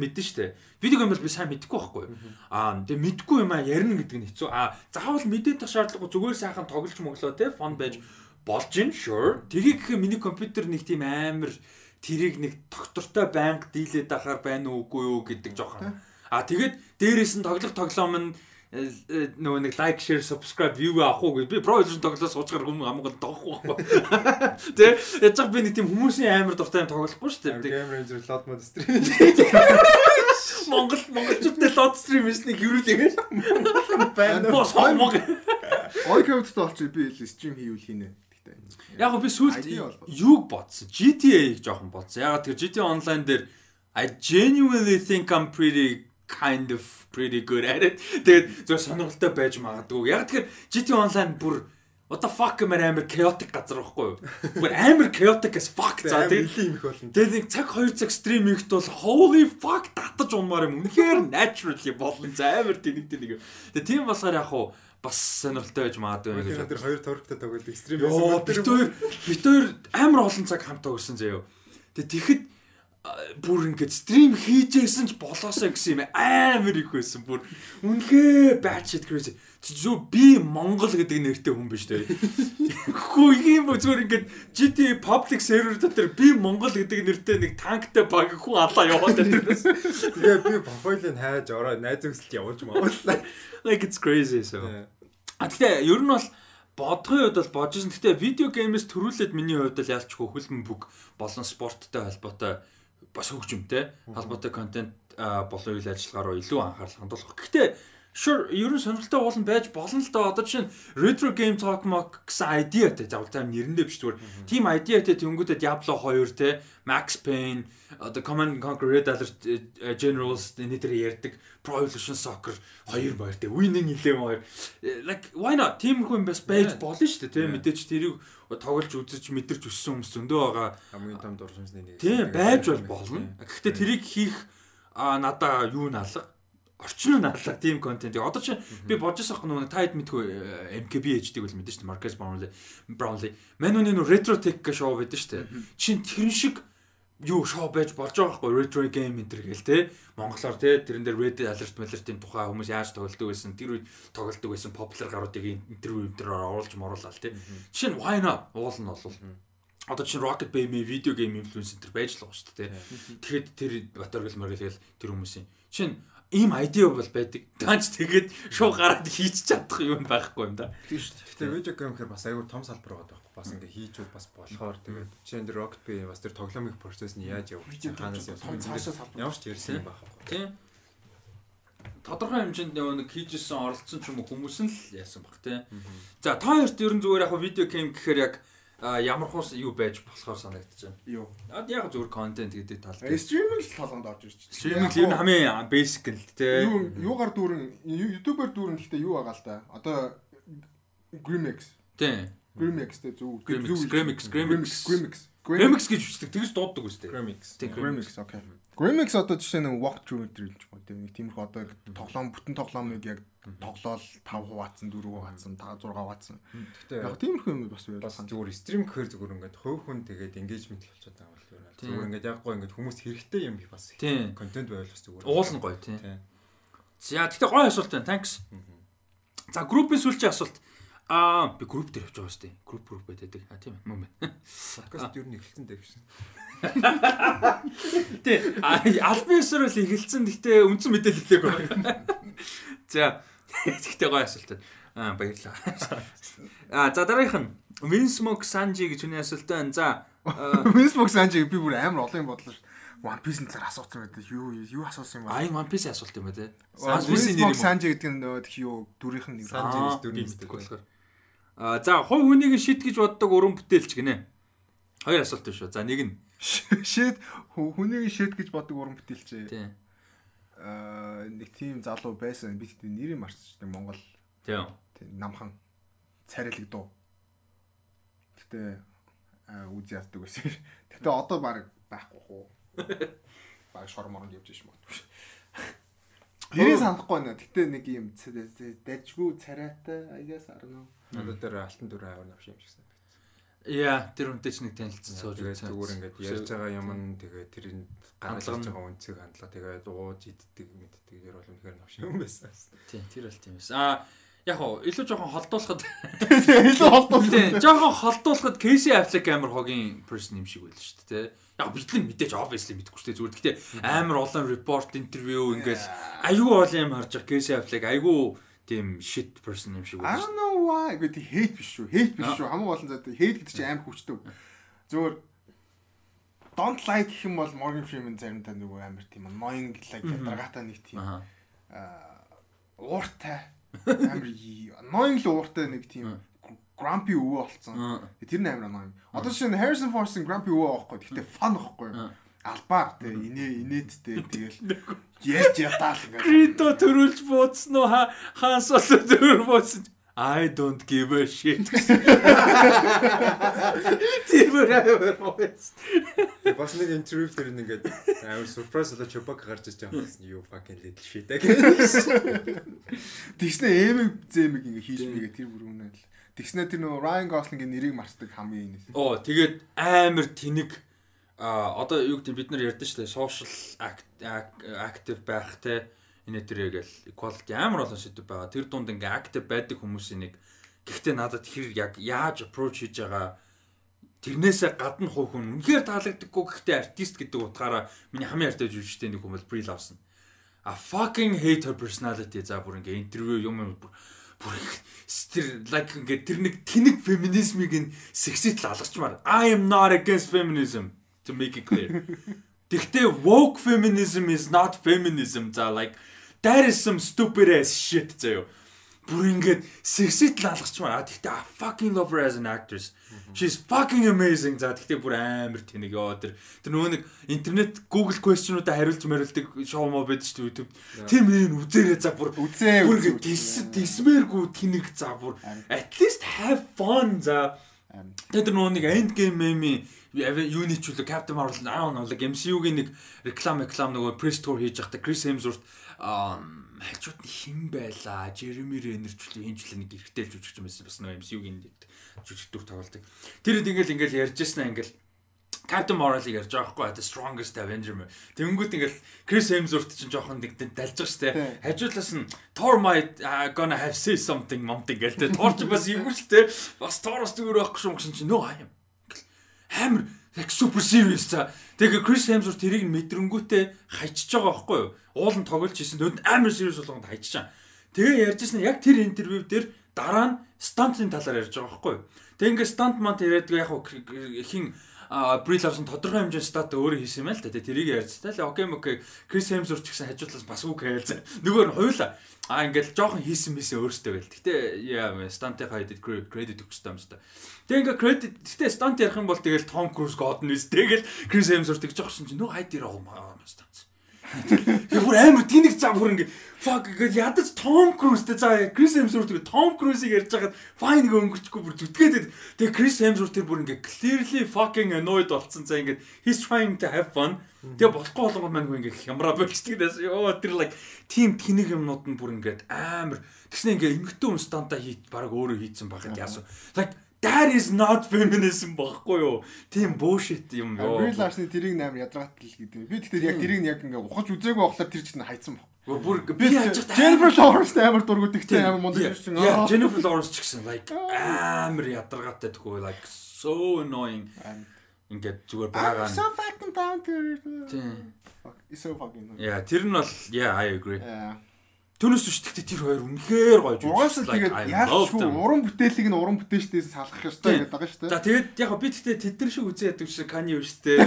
мэдэн штэ. Видео гейм бол би сайн мэдгүй байхгүй. Аа тэгээ мэдгүй юм а ярина гэдэг нь хэцүү. Аа заавал мэдээд тах шаардлагагүй зүгээр сайхан тоглож моглоо тий фон байж болж гин sure. Тгийг гэхээр миний компьютер нэг тийм амар тэрийг нэг доктортой банк дийлээд ахаар байна уугүй юу гэдэг жоохон А тэгээд дээрээс нь тоглох тоглоом нь э, э, нөгөө нэг лайк, share, subscribe, view авах уу гэж би Pro Evolution тоглож суучгаар хүмүүс амгал доохгүй байхгүй. Тэ яаж би нэг тийм хүмүүсийн амар дуртай юм тоглохгүй шүү дээ. Game Ranger load mode stream. Монгол монголчуудтай load stream хийснийг хөрүүлээ. Байна. Бос хомог. Ойкавд толч би стрим хийвэл хийнэ. Яг би сүүлд юуг бодсон. GTA-ийг жоохон бодсон. Яг тэр GTA Online дээр I genuinely think I'm pretty kind of pretty good at it. Тэгээд зөв сонирхолтой байж магадгүй. Яг тэгэхээр GT Online бүр what the fuck амар амар chaotic газар байхгүй юу? Бүр амар chaotic as fuck за тэгээд тэгээд нэг цаг 2 цаг стрим хийхэд бол holy fuck татаж унмаар юм. Үнэхээр naturally болно. За амар тэнэг тэнэг. Тэгээд тийм болохоор яг хуу бас сонирхолтой байж магадгүй гэж бодсон. Тэр хоёр торктой тоглоод стрим байсан. Бит хоёр бит хоёр амар олон цаг хамтаа өгсөн заяо. Тэгээд тэгэхэд бүр ингээд стрим хийжсэн ч болоосоо гэсэн юм амар их байсан. Бүр үнэхээр batshit crazy. Зү би Монгол гэдэг нэртэй хүн биш үү? Хүү юм зүгээр ингээд GTA public server дотор би Монгол гэдэг нэртэй нэг танктай баг хүн алаа яваад байдаг. Тэгээ би профайлыг хайж ороо найз өгсөлт явуулж маавлаа. Like it's crazy so. А тэгтээ ер нь бол бодгын хувьд бол бодож байсан. Гэтэ видео геймээс төрүүлээд миний хувьд л ялчгүй хөлбөмбөг болон спорттой холбоотой бас хөгжимтэй холбоотой контент болон үйл ажиллагаа руу илүү анхаарал хандуулах. Гэхдээ sure ер нь сонирхолтой уулан байж болно л да. Одоо жишээ нь retro game talk mock гэсэн idea те заавал тайм нэрэндээ биш зүгээр. Team idea те тэнгүүтээ Diablo 2 те Max Payne одоо Command Conquer Red Alert э, Generals нэтэр ярьдаг Pro Evolution Soccer 2 баяр те Winning Eleven хоёр э, like why not тиймэрхүү юм бас байж болно шүү дээ те мэдээч тэрийг тоглож үзэж мэдэрч өссөн хүмүүс зөндөө байгаа. Хамгийн том дурсамжны нэг. Тийм байж бол болно. Гэхдээ тэрийг хийх надаа юу наалга орчин нь наалга тийм контент. Одоо чи би бодож байгаа нөгөө тайд мэдгүй MKB ээждэг бол мэдэн шүү дээ. Marcus Brownlee Brownlee. Мануны нөгөө retro tech гэх шоу байдаг шүү дээ. Чин тэрэн шиг юу шоу байж болж байгаа байхгүй retro game энэ гэл те монголоор те тэрэн дээр red alert alert-ийн тухай хүмүүс яаж тоглодог байсан тэр үед тоглодог байсан popular гаруудыг интервью дээр оруулж моруулаад те жишээ нь why not? Уул нь бол одоо чинь Rocket Baby видео гейм инфлюенсер байж л байгаа шүү дээ те тэгэхэд тэр Батөргөл мөргөл тэр хүмүүсийн. Жишээ нь ийм idea бол байдаг. Ганц тэгээд шууд гараад хийж чадах юм байхгүй юм да. Тийм шүү дээ. Тэгэхээр видео гейм гэхээр бас аюу том салбар байгаа байхгүй. Бас ингээ хийжүүд бас болохоор тэгээд жишээ нь Rocket би бас тэр тоглоомын процесс нь яаж явах гэж цаашаа салбар. Ямар ч ярьсан юм байна. Тийм. Тодорхой хэмжээнд нэг хийжсэн оролцсон ч юм уу хүмүүс нь л яасан баг тийм. За та хоёрт ерэн зүгээр яг видео гейм гэхээр яг ямар хус юу байж болохоор санагдаж байна. Юу. А яг зүгээр контент гэдэг тал. Стриминг л толгонд орж ирж байна. Стриминг ер нь хамгийн basic л тий. Юу юугаар дүүрэн YouTube-аар дүүрэн гэхдээ юу байгаа л да. Одоо Grimex. Тий. Grimex тэ зөв. Grimex, Grimex, Grimex, Grimex. Гэж үчдэг. Тэгж дууддаг үстэй. Grimex. Тий, Grimex окей. Grimex одоо жишээ нь walk through гэдэг юм байна. Тийм нэг тиймэрхүү одоо тоглоом бүтэн тоглоомыг яг тоглоол 5 хуваацсан 4 хуваацсан 5 6 хуваацсан. Гэхдээ Яг тиймэрхүү юм бас байл. бас зүгээр стрим гэхээр зүгээр ингээд хувь хүн тэгээд engagement болчиход байгаа бол зүгээр. Зүгээр ингээд яг гоо ингээд хүмүүс хэрэгтэй юм их бас. Контент байвал бас зүгээр. Уул нь гоё тий. Тийм. За тэгтээ гоё асуулт байна. Thanks. За группийн сүүлчийн асуулт. Аа би групп дээр явж байгаа шүү дээ. Групп групп байдаг. А тийм. Мөн байна. Подкаст ер нь эхэлсэн дээ гэж. Тий. Альбан ёсоор л эхэлсэн. Гэхдээ үндсэн мэдээлэл хэлээгүй. За тэгтээ гоё асуулт байна. Аа баярлалаа. Аа за дараагийнх нь Winsmoke Sanji гэж хүний асуулт байна. За Facebook Sanji би бүр амар олон юм бодлоо шүү. One Piece-ийн талаар асуусан байдаг. Юу юу асуусан юм бэ? Ай One Piece асуулт юм ба те. Facebook Sanji гэдэг нь нөгөө юу дүрийнх нь нэг. Sanji гэж дүр нэмдэг болохоор. Аа за хувь хүнийг шит гэж боддог уран бүтээлч гинэ. Хоёр асуулт биш үү? За нэг нь Шэд хүнийг шэд гэж боддог уран бүтээлч. тий. Аа нэг тийм залуу байсан. Би тэгтээ нэрийг марцчихдаг Монгол Тийм. тийм намхан царилэг дуу. Гэтэ үз яддаг байсан. Гэтэ одоо баг байхгүй хуу. Баг шорморонд явж иш магадгүй. Нэрээ санахгүй байна. Гэтэ нэг юм дажгүй царайтай I guess I don't know. Надад тэр алтан дүр аваар навш юм шигсэн. Яа, тэр үнтэй ч нэг танилцсан сууж Тэгээд зүгээр ингээд ярьж байгаа юм нь гаргаж Хандлага нь. байгаа үнцэг хандлага тэгээд ууж иддэг мэддэг тэр бол үнэхээр навш юм байсан. Тийм, тэр бол тийм байсан. Аа яг уу илүү жоохон холдуулахад Илүү холдуулсан. тийм, жоохон холдуулахад Casey Affleck амар хогийн person юм шиг байл шүү дээ, тий. Яг бидлэн мэдээж obviously мэдэхгүй шүү дээ. Зүгээр гэхдээ амар олон report interview ингээл айгүй олон юм харж байгаа Casey Affleck айгүй тийм shit person юм шиг I байл шүү. don't know why гэдэг hate биш шүү. Hate биш шүү. Хамгийн гол нь заа hate гэдэг чинь амар хүчтэй. Зүгээр don't like гэх юм бол Morgan Freeman заримдаа нөгөө амар тийм annoying like дараагаатаа нэг тийм Аа. ууртай амар annoying л ууртай нэг тийм grumpy өвөө болцсон. Аа. Тэр нь амар annoying. Одоо жишээ нь Harrison Ford-ын grumpy өвөө аахгүй. Гэхдээ fun аахгүй. Албаар те инээ инээдтэй тэгэл ярьж ятаал ингээд. Крито төрүүлж буудсан уу? Ха- Хаан соло төрүүл буудсан. I don't give a shit. Тэр. Бас нэг интервью дээр ингээд амар surprise болоо Chewbacca гарч иж байгаа гэсэн you fucking little shit гэсэн. Тэгснэ эмэг зэмэг ингээ хийж мэгээ тэр бүр үнэ л. Тэгснэ тэр нөгөө Ryan Gosling-ийн нэрийг марцдаг хамгийн инээс. Оо тэгээд амар тэнэг а одоо юу гэдэг бид нар ярьдэн шүү дээ social active байх те энэ төрөө гэл equality амар олон сэдв байгаа. Тэр дунд ингээ active байдаг хүмүүсийн нэг гэхдээ надад хэр яг яаж approach хийж байгаа тэрнээсээ гадна хувь хүн үнэхээр таалагддаггүй гэхдээ артист гэдэг утгаараа миний хамгийн хайртай жүжигчтэй нэг хүмүүс Brie Larson. А fucking hate her personality за бүр ингээ интервью юм юм бүр тэр like ингээ тэр нэг тэнэг феминизмыг н сексит л алгачмаар I am not against feminism to make it clear. Тэгтээ woke feminism is not feminism за like that is some stupid ass shit заяа. Бүр ингээд сексит л алгачмаар. А тэгтээ I fucking love her as an actress. She's fucking amazing. За тэгтээ бүр амар тэнэг ёо тэр тэр нөгөө нэг интернет Google question-уудаа хариулж мариулдаг шоу моо байдаг шүү YouTube. Тэр минь үзээрэй за бүр Үзээ, бүр ингээд тис тисмээргүй тэнэг за бүр at least have fun за Тэр нөгөө нэг end game меми юуны ч үлээ Captain Marvel know like MCU-гийн нэг реклам реклам нөгөө press tour хийж байхдаа Chris Hemsworth хажууд нь хэн байлаа Jeremy Renner ч үлээ энэ ч үлээ нэг эргэтэй л жүжигч юм байсан бас нөгөө MCU-гийн жүжиг дүр тоглолдог. Тэр хэд ингээл ингээл ярьж яснаа ингээл Captain Marvel-ыг ярьж байгаа байхгүй the strongest Avenger мэ. Тэнгүүд ингээл Chris Hemsworth чинь жоохон нэг байгаа штэ. Хажуудлаас нь Thor might uh, gonna have say something момт ингээл тэ Thor ч бас юм тэ. Бас Thor-оос зүгээр байхгүй шүү гэсэн чинь нөө хаям. Амар Like super serious за. Тэгээ Крис Хемсворт тэрийг мэдрэнгүүтээ хайчиж байгаа байхгүй юу? Уул нь тоглож исэн. Төнд амар serious болгонд хайчиж байгаа. Тэгээ ярьжсэн яг тэр интервью дээр дараа нь стантын талаар ярьж байгаа байхгүй юу? Тэгээ ингээ стант мант яриад яг хин а Бри Ларсон тодорхой хэмжээний стат өөрөө хийсэн юм л да. Тэрийг ярьцтай л окей окей. Крис Хемсворт ч гэсэн хажуудлаас бас үг хэлсэн. Нөгөө нь хоёулаа а ингээл жоохон хийсэн мисээ өөртөө байл. Гэтэ яа стантынхаа хэдэд кредит өгөх юм байна. Тэгээ ингээ кредит гэтэ стант ярих юм бол тэгэл Том Круз гоод нь үс. Тэгэл Крис Хемсворт гэж жоохсон чинь нөө хайд ирээ аа станц. Тэгээ бүр амар тэнэг зам бүр ингээ fuck гэж ядаж Том Крузтэй за Крис Хемсворт гэ Том Крузыг ярьж байгаад fine гэ өнгөрчихгүй бүр зүтгээд тэгээ Крис Хемсворт тэр бүр ингээ clearly fucking annoyed болцсон за ингээ he's trying to have fun. Тэгээ болохгүй болгоод маань ингээ хямраа болчихдаг дээс ёо тэр like team тэнэг юмнууд нь бүр ингээ амар. Тэгснэ ингээ эмгтэн хүн стантаа хийт баг өөрөө хийцэн багт яасан. Like That is not feminism багхгүй юу? Тийм bullshit юм ёо. Real Arsenal тэрийг амар ядаргаат л гэдэг. Би тэгтээ яг тэрийг яг ингээ ухаж үзээгүй болохоор тэр чинь хайцсан баг. Бүр би Jennifer Lawrence амар дургуудагтай амар мундаг юм. Яа, Jennifer Lawrence ч гэсэн like амар ядаргаатай төгөө like so annoying. Ингээд зүгээр байгаа. So fucking down to earth. Тийм. Fuck, it's so fucking. Yeah, тэр нь бол yeah, I agree. Yeah. Түүнээс биш гэхдээ тэр хоёр үнэхээр гоё жүжиг. Угаасаа тэгээд шүү уран бүтээлийг нь уран бүтээлчдээс салгах ёстой гэдэг байгаа шүү дээ. За тэгээд яг би тэгтээ тэдэр шиг үзээ яддаг шиг Kanye West дээ.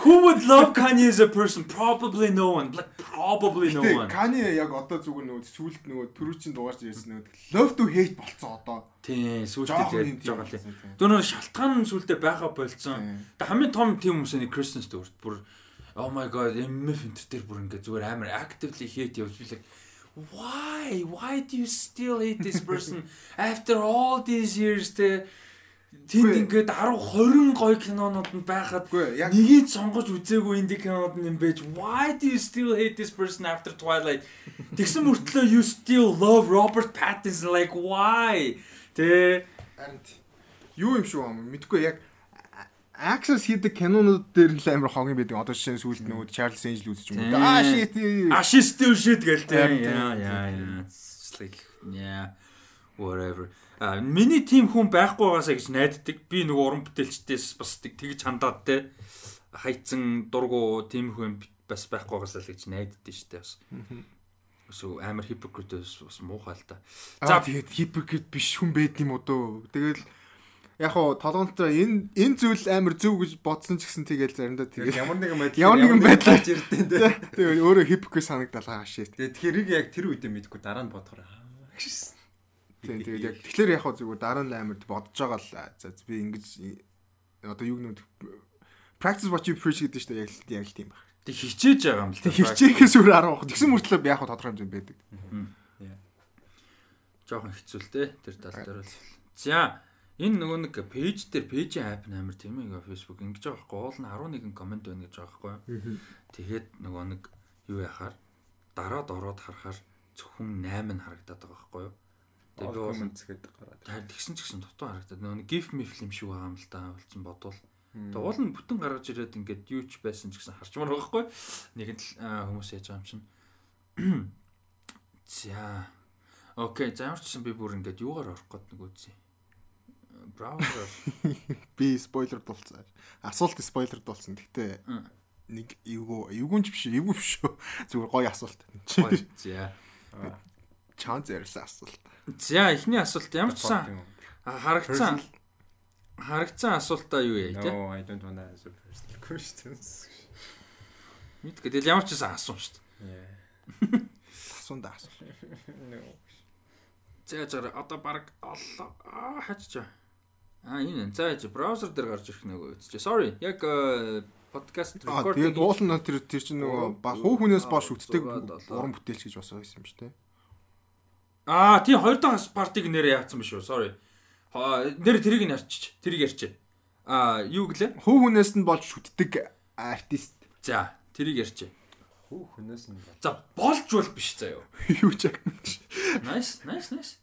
Who would love Kanye as a person? Probably no one. Like probably no one. Kanye яг одоо зүгээр нөгөө сүулт нөгөө төрүүчийн дугаарч ярьсан нөгөө love to hate болцсон одоо. Тийм сүултээ ярьж байгаа тийм. Дөрөв шалтгаан сүултээ байха болцсон. Тэг хамгийн том тийм хүмүүс нь Christian Stewart бүр oh my god MF энэ төр бүр ингээ зүгээр амар actively hate явж билээ why? Why do you still hate this person? After all these years те Тэнд ингээд 10 20 гоё кинонууд нь байхад нэгийг сонгож үзээгүй инди кинонууд юм байж why do you still hate this person after Twilight? Тэгсэн мөртлөө you still love Robert Pattinson like why? Тэ юу юм шүү юм мэдгүй яг Access хийдэг кинонууд дээр л амар хогын байдаг. Одоо жишээ нь сүүлд нөгөө Charles Angel үзэж юм. Аа shit. Аа shit shit гэлтэй. Яа яа яа. Like yeah whatever. А миний тим хүн байхгүй байгаасаа гэж найддаг. Би нөгөө уран бүтээлчдээс бас тэгж хандаад те хайцсан дургу тим хүн бас байхгүй байгаасаа л гэж найддаг штэ бас. So амар hypocrite бас муухай л та. За тэгээд hypocrite биш хүн байд юм уу дөө. Тэгэл яг хоо толгонтой энэ энэ зүйл амар зөв гэж бодсон ч гэсэн тэгэл заримдаа тэгээд ямар нэгэн байдлаар ямар нэгэн байдлаар ирдэн тий. Тэгээд өөрөө хипгүй санагдал хаашаа. Тэгээд тэрийг яг тэр үедээ мэдгүй дараа нь бодохоор гэсэн. Тийм тэгээд яг тэгэхээр яг хоо зүгээр дараа нь амар бодож байгаа л за би ингэж одоо юу гэнэ practice what you preach гэдэг чинь яг яг л тийм байна. Тэг хичээж байгаа юм л тийм. Хичээхээс өөр арга واخ. Тэгсэн мөртлөө яг хоо тодорхой хэмжээнд байдаг. Жохон хэцүү л те тэр тал дээр бол. За Энэ нөгөө нэг пэйж дээр пэйжийн хайп амар тийм ээ Facebook ингэж байгаа байхгүй уул нь 11 комент байна гэж байгаа байхгүй. Тэгээд нөгөө нэг юу яхаар дараад ороод харахаар зөвхөн 8 нь харагдаад байгаа байхгүй юу. Тэгээд би уул зэхэд гараад. Тэгсэн ч гэсэн дутуу харагдаад нөгөө gif mif юм шиг байгаа юм л да болсон бодвол. Тэгээд уул нь бүтэн гаргаж ирээд ингээд юу ч байсан ч гэсэн харчмаар байгаа байхгүй. Нэгэн л хүмүүс яаж байгаа юм чинь. За. Окей, за ямар ч гэсэн би бүр ингээд юугаар орох гээд нэг үзье браузер би спойлер дуулсан. Асуулт спойлер дуулсан. Гэтэ нэг эвгүй эвгүнч биш эвгүй биш шүү. Зүгээр гоё асуулт. За. Чанс ярьсан асуулт. За эхний асуулт ямар ч сан харагцсан харагцсан асуултаа юу яа тий? No, I don't want to answer personal questions. Мэдгүй тэгэл ямар ч сан асуун шүү дээ. Асуун да асуу. За за одоо баг оллоо. Аа хаччаа. Аа энэ за браузер дээр гарч ирэх нөгөө үзчихээ. Sorry. Яг подкаст рекординг. Тэгээд уулна тэр тэр чинь нөгөө баг хүү хүнээс бош үтдэг уран бүтээлч гэж бас байсан юм шүү дээ. Аа тий хоёр дахь партиг нэрээ яатсан биш үү? Sorry. Нэр тэрийг нь арчиж. Тэрийг ярьчих. Аа юу гэлээ? Хүү хүнээс нь болж шүтдэг артист. За тэрийг ярьчих. Хүү хүнээс нь. За болж бол биш юу. Юу ч яг. Nice, nice, nice.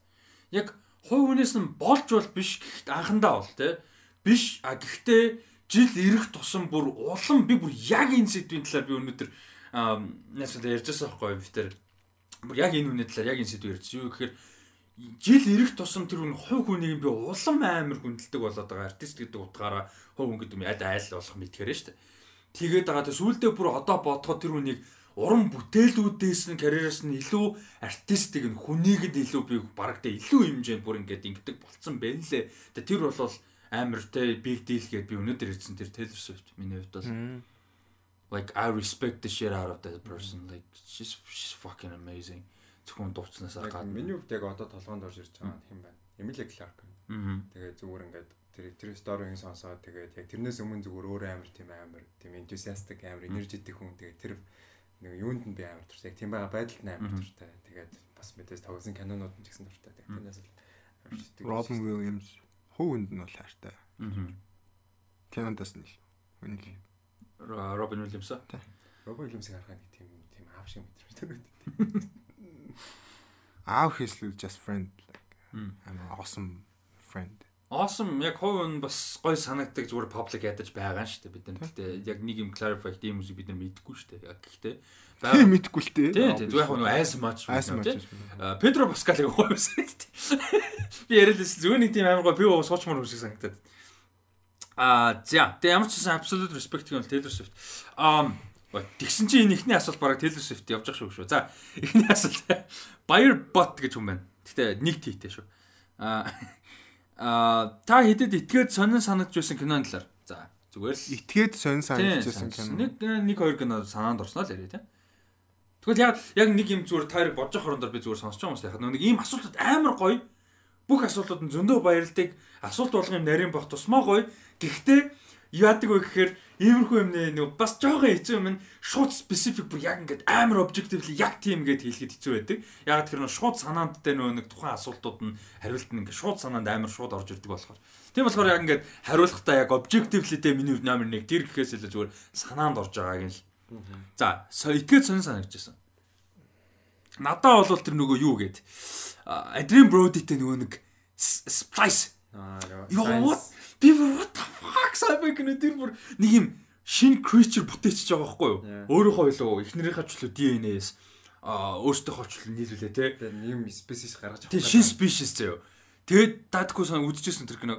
Яг хувь хүнээс нь болж бол биш гэхэд анхандаа бол те. Биш а гэхдээ жил ирэх тусам бүр улам би бүр яг энэ сэдвийн талаар би өнөөдөр нэсэлд ярьж байгаа байхгүй би тэр бүр яг энэ үнэ талаар яг энэ сэдв ярьж юу гэхээр жил ирэх тусам тэр хүн хувь хүнийг би улам амар хүндэлдэг болоод байгаа артист гэдэг утгаараа хувь хүн гэдэг юм аль айл болох мэдхээр нь шүү дээ. Тэгээд байгаа тэр сүулдэ бүр одоо бодоход тэр хүнийг уран бүтээлүүдээс нь карьераас нь илүү артистик нь хүнийг нь илүү би барагдаа илүү хэмжээнд бүр ингээд ингэдэг болцсон байна лээ. Тэгээ тэр бол амар те big deal гэдээ би өнөөдөр хэлсэн тэр Taylor Swift миний хувьд бол like I respect the shit out of that person like she's she's fucking amazing зөвхөн дууцнаас гадна. Миний хувьд яг одоо толгоонд орж ирж байгаа юм байна. Emilia Clarke. Тэгээ зүгээр ингээд тэр тэр сторийн сонсоод тэгээд яг тэрнээс өмнө зүгээр өөр амар тийм амар тийм enthusiastic амар energetic хүн тэгээд тэр нэг юунд нь би амар дуртай. Яг тийм байгаа байдалд нь амар дуртай. Тэгээд бас мэдээс тогсон кинонууд нь ч гэсэн дуртай. Тэгээд тэрнээс л амар шигтэй. Robin Williams хөвөнд нь бол хайртай. Аа. Кинондас нь л. Үнийг Робин Уильямс аа. Робин Уильямсыг харахад нэг тийм тийм аав шиг мэдрэмж Aau his just friend like I'm an awesome friend. Awesome яг хувь нь бас гой санагддаг зүгээр public ядаж байгаа нь шүү дээ бид нар. Гэхдээ яг нэг юм clarify гэх юм үсийг бид нар мэдэхгүй шүү дээ. Яг гэхдээ байгаа мэдэхгүй л дээ. Тийм тийм зүгээр яг нь айс матч. Айс матч. Педро Паскалыг хувьсан гэдэг. Би ярилсэн зүгээр нэг тийм амар гой би суучмаар үсэг санагдаад. Аа за тэгээ ямар ч гэсэн absolute respect нь Taylor Swift. Аа Тэгсэн чинь энэ ихний асуулт бараг Taylor Swift явж ах шүү шүү. За ихний асуулт Bayer bot гэж хүн байна. Гэтэ нэг тийтэй шүү. Аа аа та хэдэд итгээд сонин санагдж байсан кинон талаар. За зүгээр л итгээд сонин санагдж байсан кино. Нэг нэг хоёр кино санаанд орсноо л яриа тийм. Тэгвэл яг яг нэг юм зүгээр таарыг бодож хорондор би зүгээр сонсож байгаа юм байна. Нэг ийм асуултууд амар гоё. Бүх асуултууд нь зөндөө баярлдаг. Асуулт болгоом нарийн бох тусмаа гоё. Гэхдээ яадаг вэ гэхээр иймэрхүү юм нэ нэг бас жоохон хэцүү юм шууд specific бүр яг ингээд амар objectively яг тийм гээд хэлэхэд хэцүү байдаг. Яг тэр нөө шууд санаанд дээр нөө нэг тухайн асуултууд нь хариулт нь ингээд шууд санаанд амар шууд орж ирдэг болохоор. Тийм болохоор яг ингээд хариулахдаа яг дээр миний номер 1 тэр гэхээс илүү зүгээр санаанд орж байгааг нь л. За, итгээд сонь санагдчихсан. Надаа бол тэр нөгөө юу гээд Adrian Brody-тэй нөгөө нэг Splice. Аа, ёо Би what the fuck сайбай гэнэ тэр бүр нэг юм шин creature бүтээчихэж байгаа байхгүй юу? Өөрөөхөө илүү эхнэрийнхээ ч л DNA-с а өөртөөхөө ч л нийлүүлээ те. Нэг species гаргаж авах. Тэг шин species заяа. Тэгээд дадгүй сан үдчихсэн тэр кино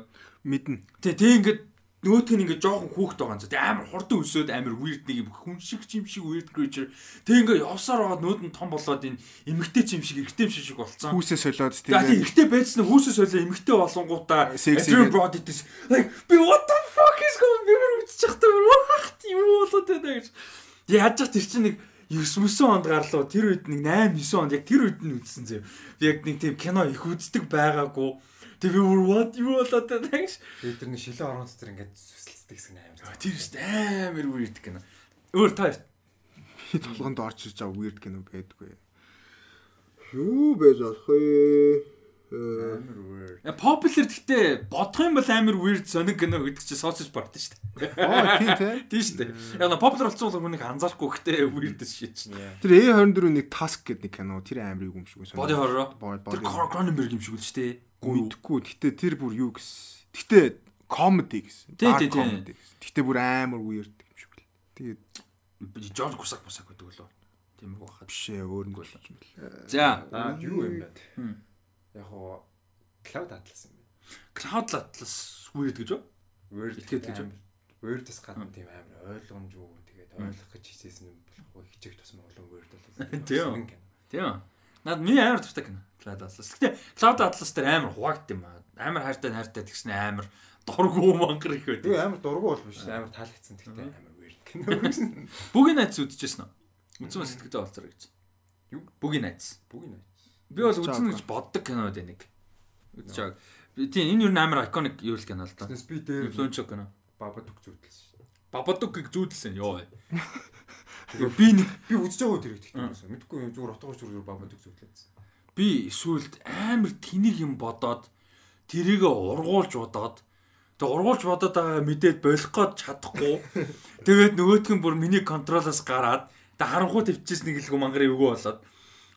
мэднэ. Тэг тэг ингээд нөгөөх нь ингээ жоохон хүүхэд байгаа юм зү. Тэг амар хурдан өсөөд амар weird нэг юм хүн шиг чим шиг weird creature. Тэг ингээ явсаар байгаад нүүд нь том болоод энэ эмгтэй чим шиг эргэтэй шиг шиг болцсон. Хүүсээ солиод тийм. Тэг эргэтэй байцсан хүүсээ солио эмгтэй болонгуудаа Adrian Brody this like би what the fuck is going on үтчих та what юу болоод байна гэж. Яаж ч тэр чинь нэг 9 9 онд гарлуу тэр үед нэг 8 9 онд яг тэр үед нь үзсэн зөө. Би яг нэг тийм кино их үздэг байгаагүй Тэг би бүр what юу болоод байна гэж. Тэгээд тэр нэг шилэн орон дотор ингээд сүсэлцдэг гэсэн амар. Тэр шүү дээ амар weird гэнэ. Өөр та би толгонд орж ирж байгаа weird гэнэ байдгүй. Юу байж болох вэ? Амар weird. Popular гэхдээ бодох юм бол амар weird соник гэнэ гэдэг чинь sausage party шүү дээ. Аа тийм тий. Тийм шүү дээ. Яг на popular болсон бол хүнийг анзаарахгүй гэхдээ weird shit чинь. Тэр A24 нэг task гэдэг нэг кино тэр амар юм шиг. Body horror. Тэр Cronenberg юм шиг л шүү дээ. Мэдхгүй. Гэтэ тэр бүр юу гэсэн. Гэтэ comedy гэсэн. Тий, тий, тий. Гэтэ бүр амар weird юм шиг л. Тэгээд Джон Кусак бусак гэдэг лөө. Тиймэрхүү хаад. Биш ээ, өөр нэг л. За, юу юм бэ? Яг хоо Cloud Atlas юм байна. Cloud Atlas weird гэж үү? Weird итгэдэг гэж юм. Weird-с гадна тийм амар ойлгомжгүй тэгээд ойлгох гэж хийсэн юм болохгүй хичээх тусмаа болон weird болов. Тийм. Тийм. Наад миний амар дуртай кино. Cloud Atlas. Гэтэ Cloud Atlas дээр амар хуваагд юм аа. Амар хайртай хайртай тэгснэ амар дургу мангар их байдаг. Юу амар дургу бол биш. Амар таалагдсан тэгтээ амар weird кино. Бүгийн найз үзчихсэн үү? Үзсэн сэтгэлдээ болцоор гэж. Юу? Бүгийн найз. Бүгийн найз. Би бол үзэн гэж боддог кино дээ нэг. Үзэж байгаа. Тийм энэ юу амар iconic юу л кино л да. Би дээр influential кино. Бабадук зүйдэлсэн. Бабадукыг зүйдэлсэн ёо. Би нэг би үзэж байгаа тэр их тэгтээ. Мэдхгүй зүгээр утгаарч зүгээр бабадук зүйдлээсэн би сүулт амар тэнийг юм бодоод тэрийгэ ургуулж бодоод тэг ургуулж бодоод байгаа мэдээд болох гээд чадахгүй. Тэгээд нөгөөтг нь бүр миний контролоос гараад тэг харанхуу төвчээс нэг л мангарын өгөө болоод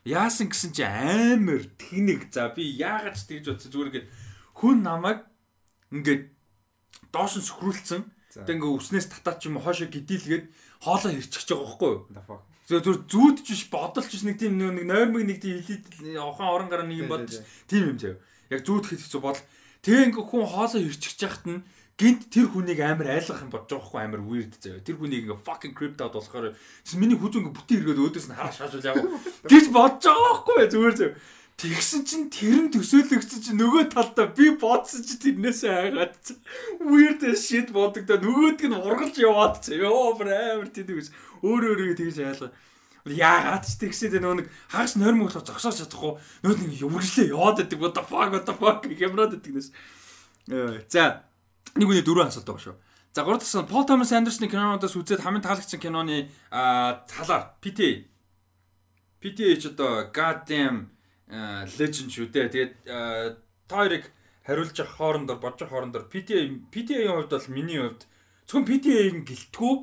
яасан гэсэн чи амар тэнийг за би яагаад ч тэгж бодсон? Зүгээр ингээд хүн намайг ингээд доош нь сөхрүүлсэн тэг ингээд үснээс татаад ч юм уу хоошо гидийлгээд хоолоо хэрчихэж байгаа байхгүй юу зөв зөв зүүдж биш бодолч биш нэг тийм нэг нойрмыг нэг тийм хилээд охон орон гараа нэг юм бодож тийм юм заяа. Яг зүүдхэд хэцүү бодол. Тэгээ ингээ хүн хоолоо ирчихэж яхад нь гинт тэр хүнийг амар айлгах юм бодож байгаа хгүй амар weird заяа. Тэр хүнийг ингээ fucking crypto out болохоор миний хүзүү ингээ бүтэн эргээд өөдөөс нь хараа шаажуул яг. Гэж бодож байгаа хгүй зүгээр заяа. Тэгсэн чинь тэр нь төсөөлөгдсөн чинь нөгөө талдаа би бодсон чинь тэрнээсээ хайгаад weird shit бодогдоо. Нөгөөдг нь ургалж яваад чи ёо амар тийм гэж өөр өөрийгөө тэгж айлгаа. Яагаад ч тэгсээд нөгөө нэг хагас нойрмог болохоо зогсоож чадахгүй. Нөгөө нэг үргэлжлээ яваад байдаг. What the fuck what the fuck хэмраад байдаг нэс. За. Нэг үний дөрөв асуулт байгаа шүү. За гурав дахь Пол Томас Андерсны кинонуудаас үзээд хамгийн таалагдсан киноны талаар. PT PT ч одоо goddamn legend шүү дээ. Тэгээд та хоёрыг хариулж явах хоорондор бодож явах хоорондор PTA PTA-ийн хувьд бол миний хувьд зөвхөн PTA-ийн гэлтгүү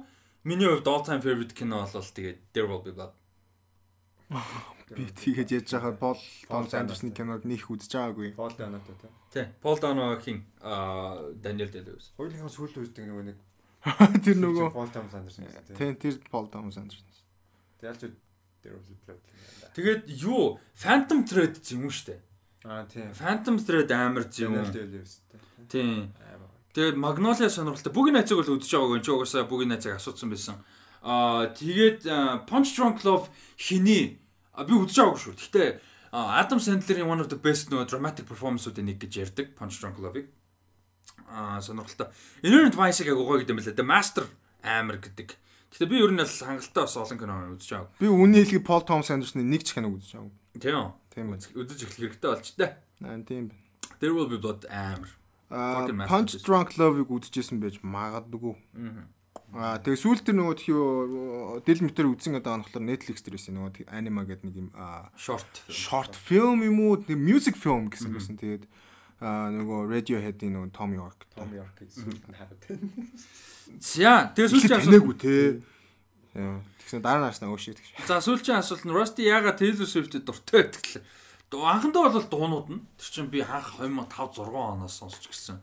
миний хувьд all time favorite кино бол тэгээд There Will Be Blood. Би тийгэж яаж байгаа Пол Томс Андерсны киног нөх үзэж байгаагүй. Пол Даното тий. Тий. Пол Даногийн аа Daniel Day-Lewis. Хоёулынхаа сүүл үздэг нөгөө нэг тэр нөгөө Пол Томс Андерсон. Тий, тэр Пол Томс Андерсон. Тэгэл There Will Be Blood. Тэгээд юу Phantom Thread юм уу штэ. Аа тийм. Phantom Thread амар юм. Тийм. Тэгээд Magnolia сонирхолтой. Бүгийн найцыг бол үзэж байгаагүй. Чи угаасаа бүгийн найцыг асуусан байсан. Аа тэгээд Punch Drunk Love хиний би үзэж байгаагүй шүү. Гэхдээ Adam Sandler-ийн one of the best нөгөө dramatic performance-уудын нэг гэж ярьдаг Punch Drunk Love-ыг. Аа сонирхолтой. Inherent Vice-ыг агуугаа гэдэг юм байна. The Master амар гэдэг Гэтэ би ер нь л хангалттай бас олон кино үзэж байгаа. Би үний хэлгийг Пол Томс Андерсны нэг ч кино үзэж байгаа. Тийм. Тийм үү. Үзэж эхлэх хэрэгтэй болж таа. Аа тийм байна. There will be blood амар. Punch Drunk Love-ыг үзчихсэн байж магадгүй. Аа тэгээ сүүлд тэр нөгөө тхиё дэл метр үзсэн гэдэг анхлаар Netflix дээр байсан нөгөө анима гэдэг нэг юм short short film юм уу music film гэсэн байсан. Тэгээд аа нөгөө Radiohead-ийн нөгөө Tom York Tom York-ийг сүүлд нь хараад. За тэгээ сүүлчийн асуулт те. Тэгсэн дараа нааш нөгөө шиг гэж. За сүүлчийн асуулт нь Rusty яагаад Taylor Swift-д дуртай байдаг лээ. Анхандаа бол дуунууд нь тэр чинь би анх 2005 6 оноос сонсч гисэн.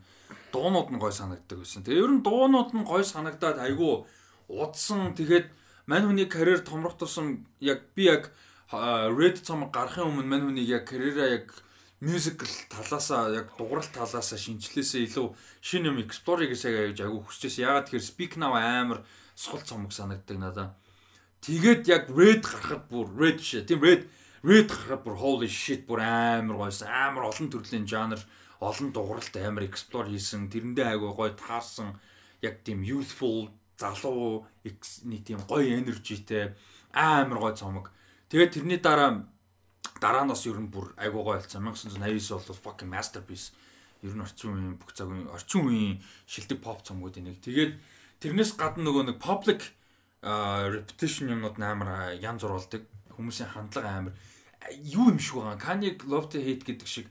Дуунууд нь гой санагддаг байсан. Тэгээ ер нь дуунууд нь гой санагдаад айгүй удсан тэгээд мань хүний карьер томрох тусам яг би яг Red цомог гарахын өмнө мань хүнийг яг карьераа яг мюзикл талаасаа яг дуграл талаасаа шинжилээсээ илүү шинэ юм explore хийгээсэй гэж агуу хүсчихсэн. Ягаад тэгэхээр Speak Now амар сул цомог санагддаг надаа. Тэгээд яг Red гарахад бүр Red биш. Тийм Red Red гарахад бүр holy shit бүр амар гойсон. Амар олон төрлийн жанр, олон дугралт амар explore хийсэн. Тэрэндээ агуу гой таарсан. Яг тийм youthful залуу нэг тийм гоё энержитэй амар гой цомог. Тэгээд тэрний дараа дараа нь бас ер нь бүр айгуугаа болсон 1989 бол fucking masterpiece ер нь орчин үеийн бүх цагийн орчин үеийн шилдэг pop цомгуудын нэг. Тэгээд тэрнээс гадна нөгөө нэг public repetition юмнууд амар янз бүр болдог. Хүмүүсийн хандлага амар юу юм шиг байгаа. Kanye love to hate гэдэг шиг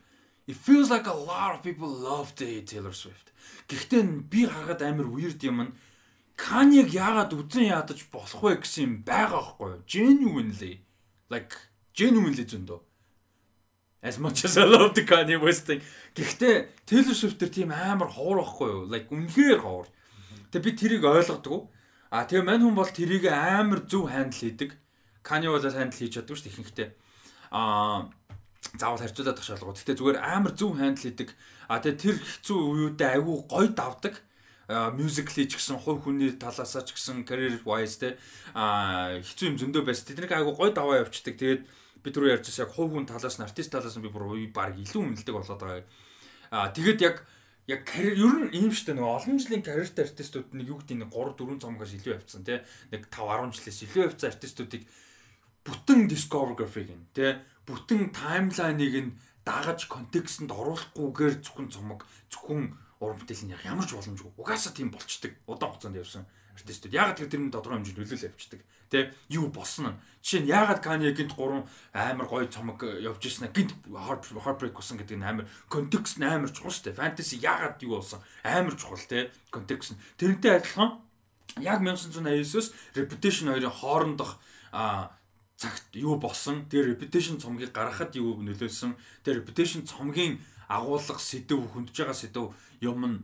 it feels like a lot of people love to hate Taylor Swift. Гэхдээ би харахад амар weird юм нь Kanye-г яагаад үзэн ядаж болох вэ гэсэн юм байгаа байхгүй юу? Genuinely like genuinely зөндөө. As much as I love the Kanye West thing. Гэхдээ Taylor Swift төр тийм амар ховор байхгүй юу? Like үнэхээр ховор. Тэгээ би тэрийг ойлгодгоо. А тэгээ мань хүн бол тэрийг амар зөв хандл хийдэг. Kanye бол хандл хийж чаддаг шүү дээ ихэнхдээ. А заавал харьцуулаад тах шалгуу. Гэхдээ зүгээр амар зөв хандл хийдэг. А тэгээ тэр хэцүү үеүдээ айгүй гоё давдаг мюзикли ч гэсэн хувь хүний талаасаа ч гэсэн career wise те а хэцүү юм зөндөө байсан. Тэднийг айгу гой даваа явчихдаг. Тэгээд би түрүү ярьж байсан яг хувь хүн талаас нь артист талаас нь би бүр баг илүү үнэлдэг болоод байгаа. Аа тэгэд яг яг карьер ер нь ийм штэ нэг олон жилийн карьертай артистууд нэг юу гэдэг нэг 3 4 цомгоос илүү явцсан тий нэг 5 10 жилээс илүү явцсан артистуудыг бүтэн discography гин тий бүтэн таймлайныг нь дагаж контекстэнд оруулахгүйгээр зөвхөн цомог зөвхөн уран бүтээл нь ямар ч боломжгүй угаасаа тийм болчдөг удаан хугацаанд явсан артистууд. Ягаад тэр тэрний тодорхой хэмжээнд нөлөөлөл авчдаг Тэ юу болсон нь. Жишээ нь яагаад Kanye гинт 3 амар гоё цомог явж ирсэн гинт heartbreak болсон гэдэг нь амар контекст нь амар чухал шүү дээ. Fantasy яагаад юу болсон амар чухал те контекст нь. Тэрнтэй адилхан яг 1989-с Reputation хоёрын хоорондох а цагт юу болсон тэр reputation цомгийг гаргахад юу нөлөөлсөн тэр reputation цомгийн агуулга сэдв хөндөж байгаа сэдв юм нь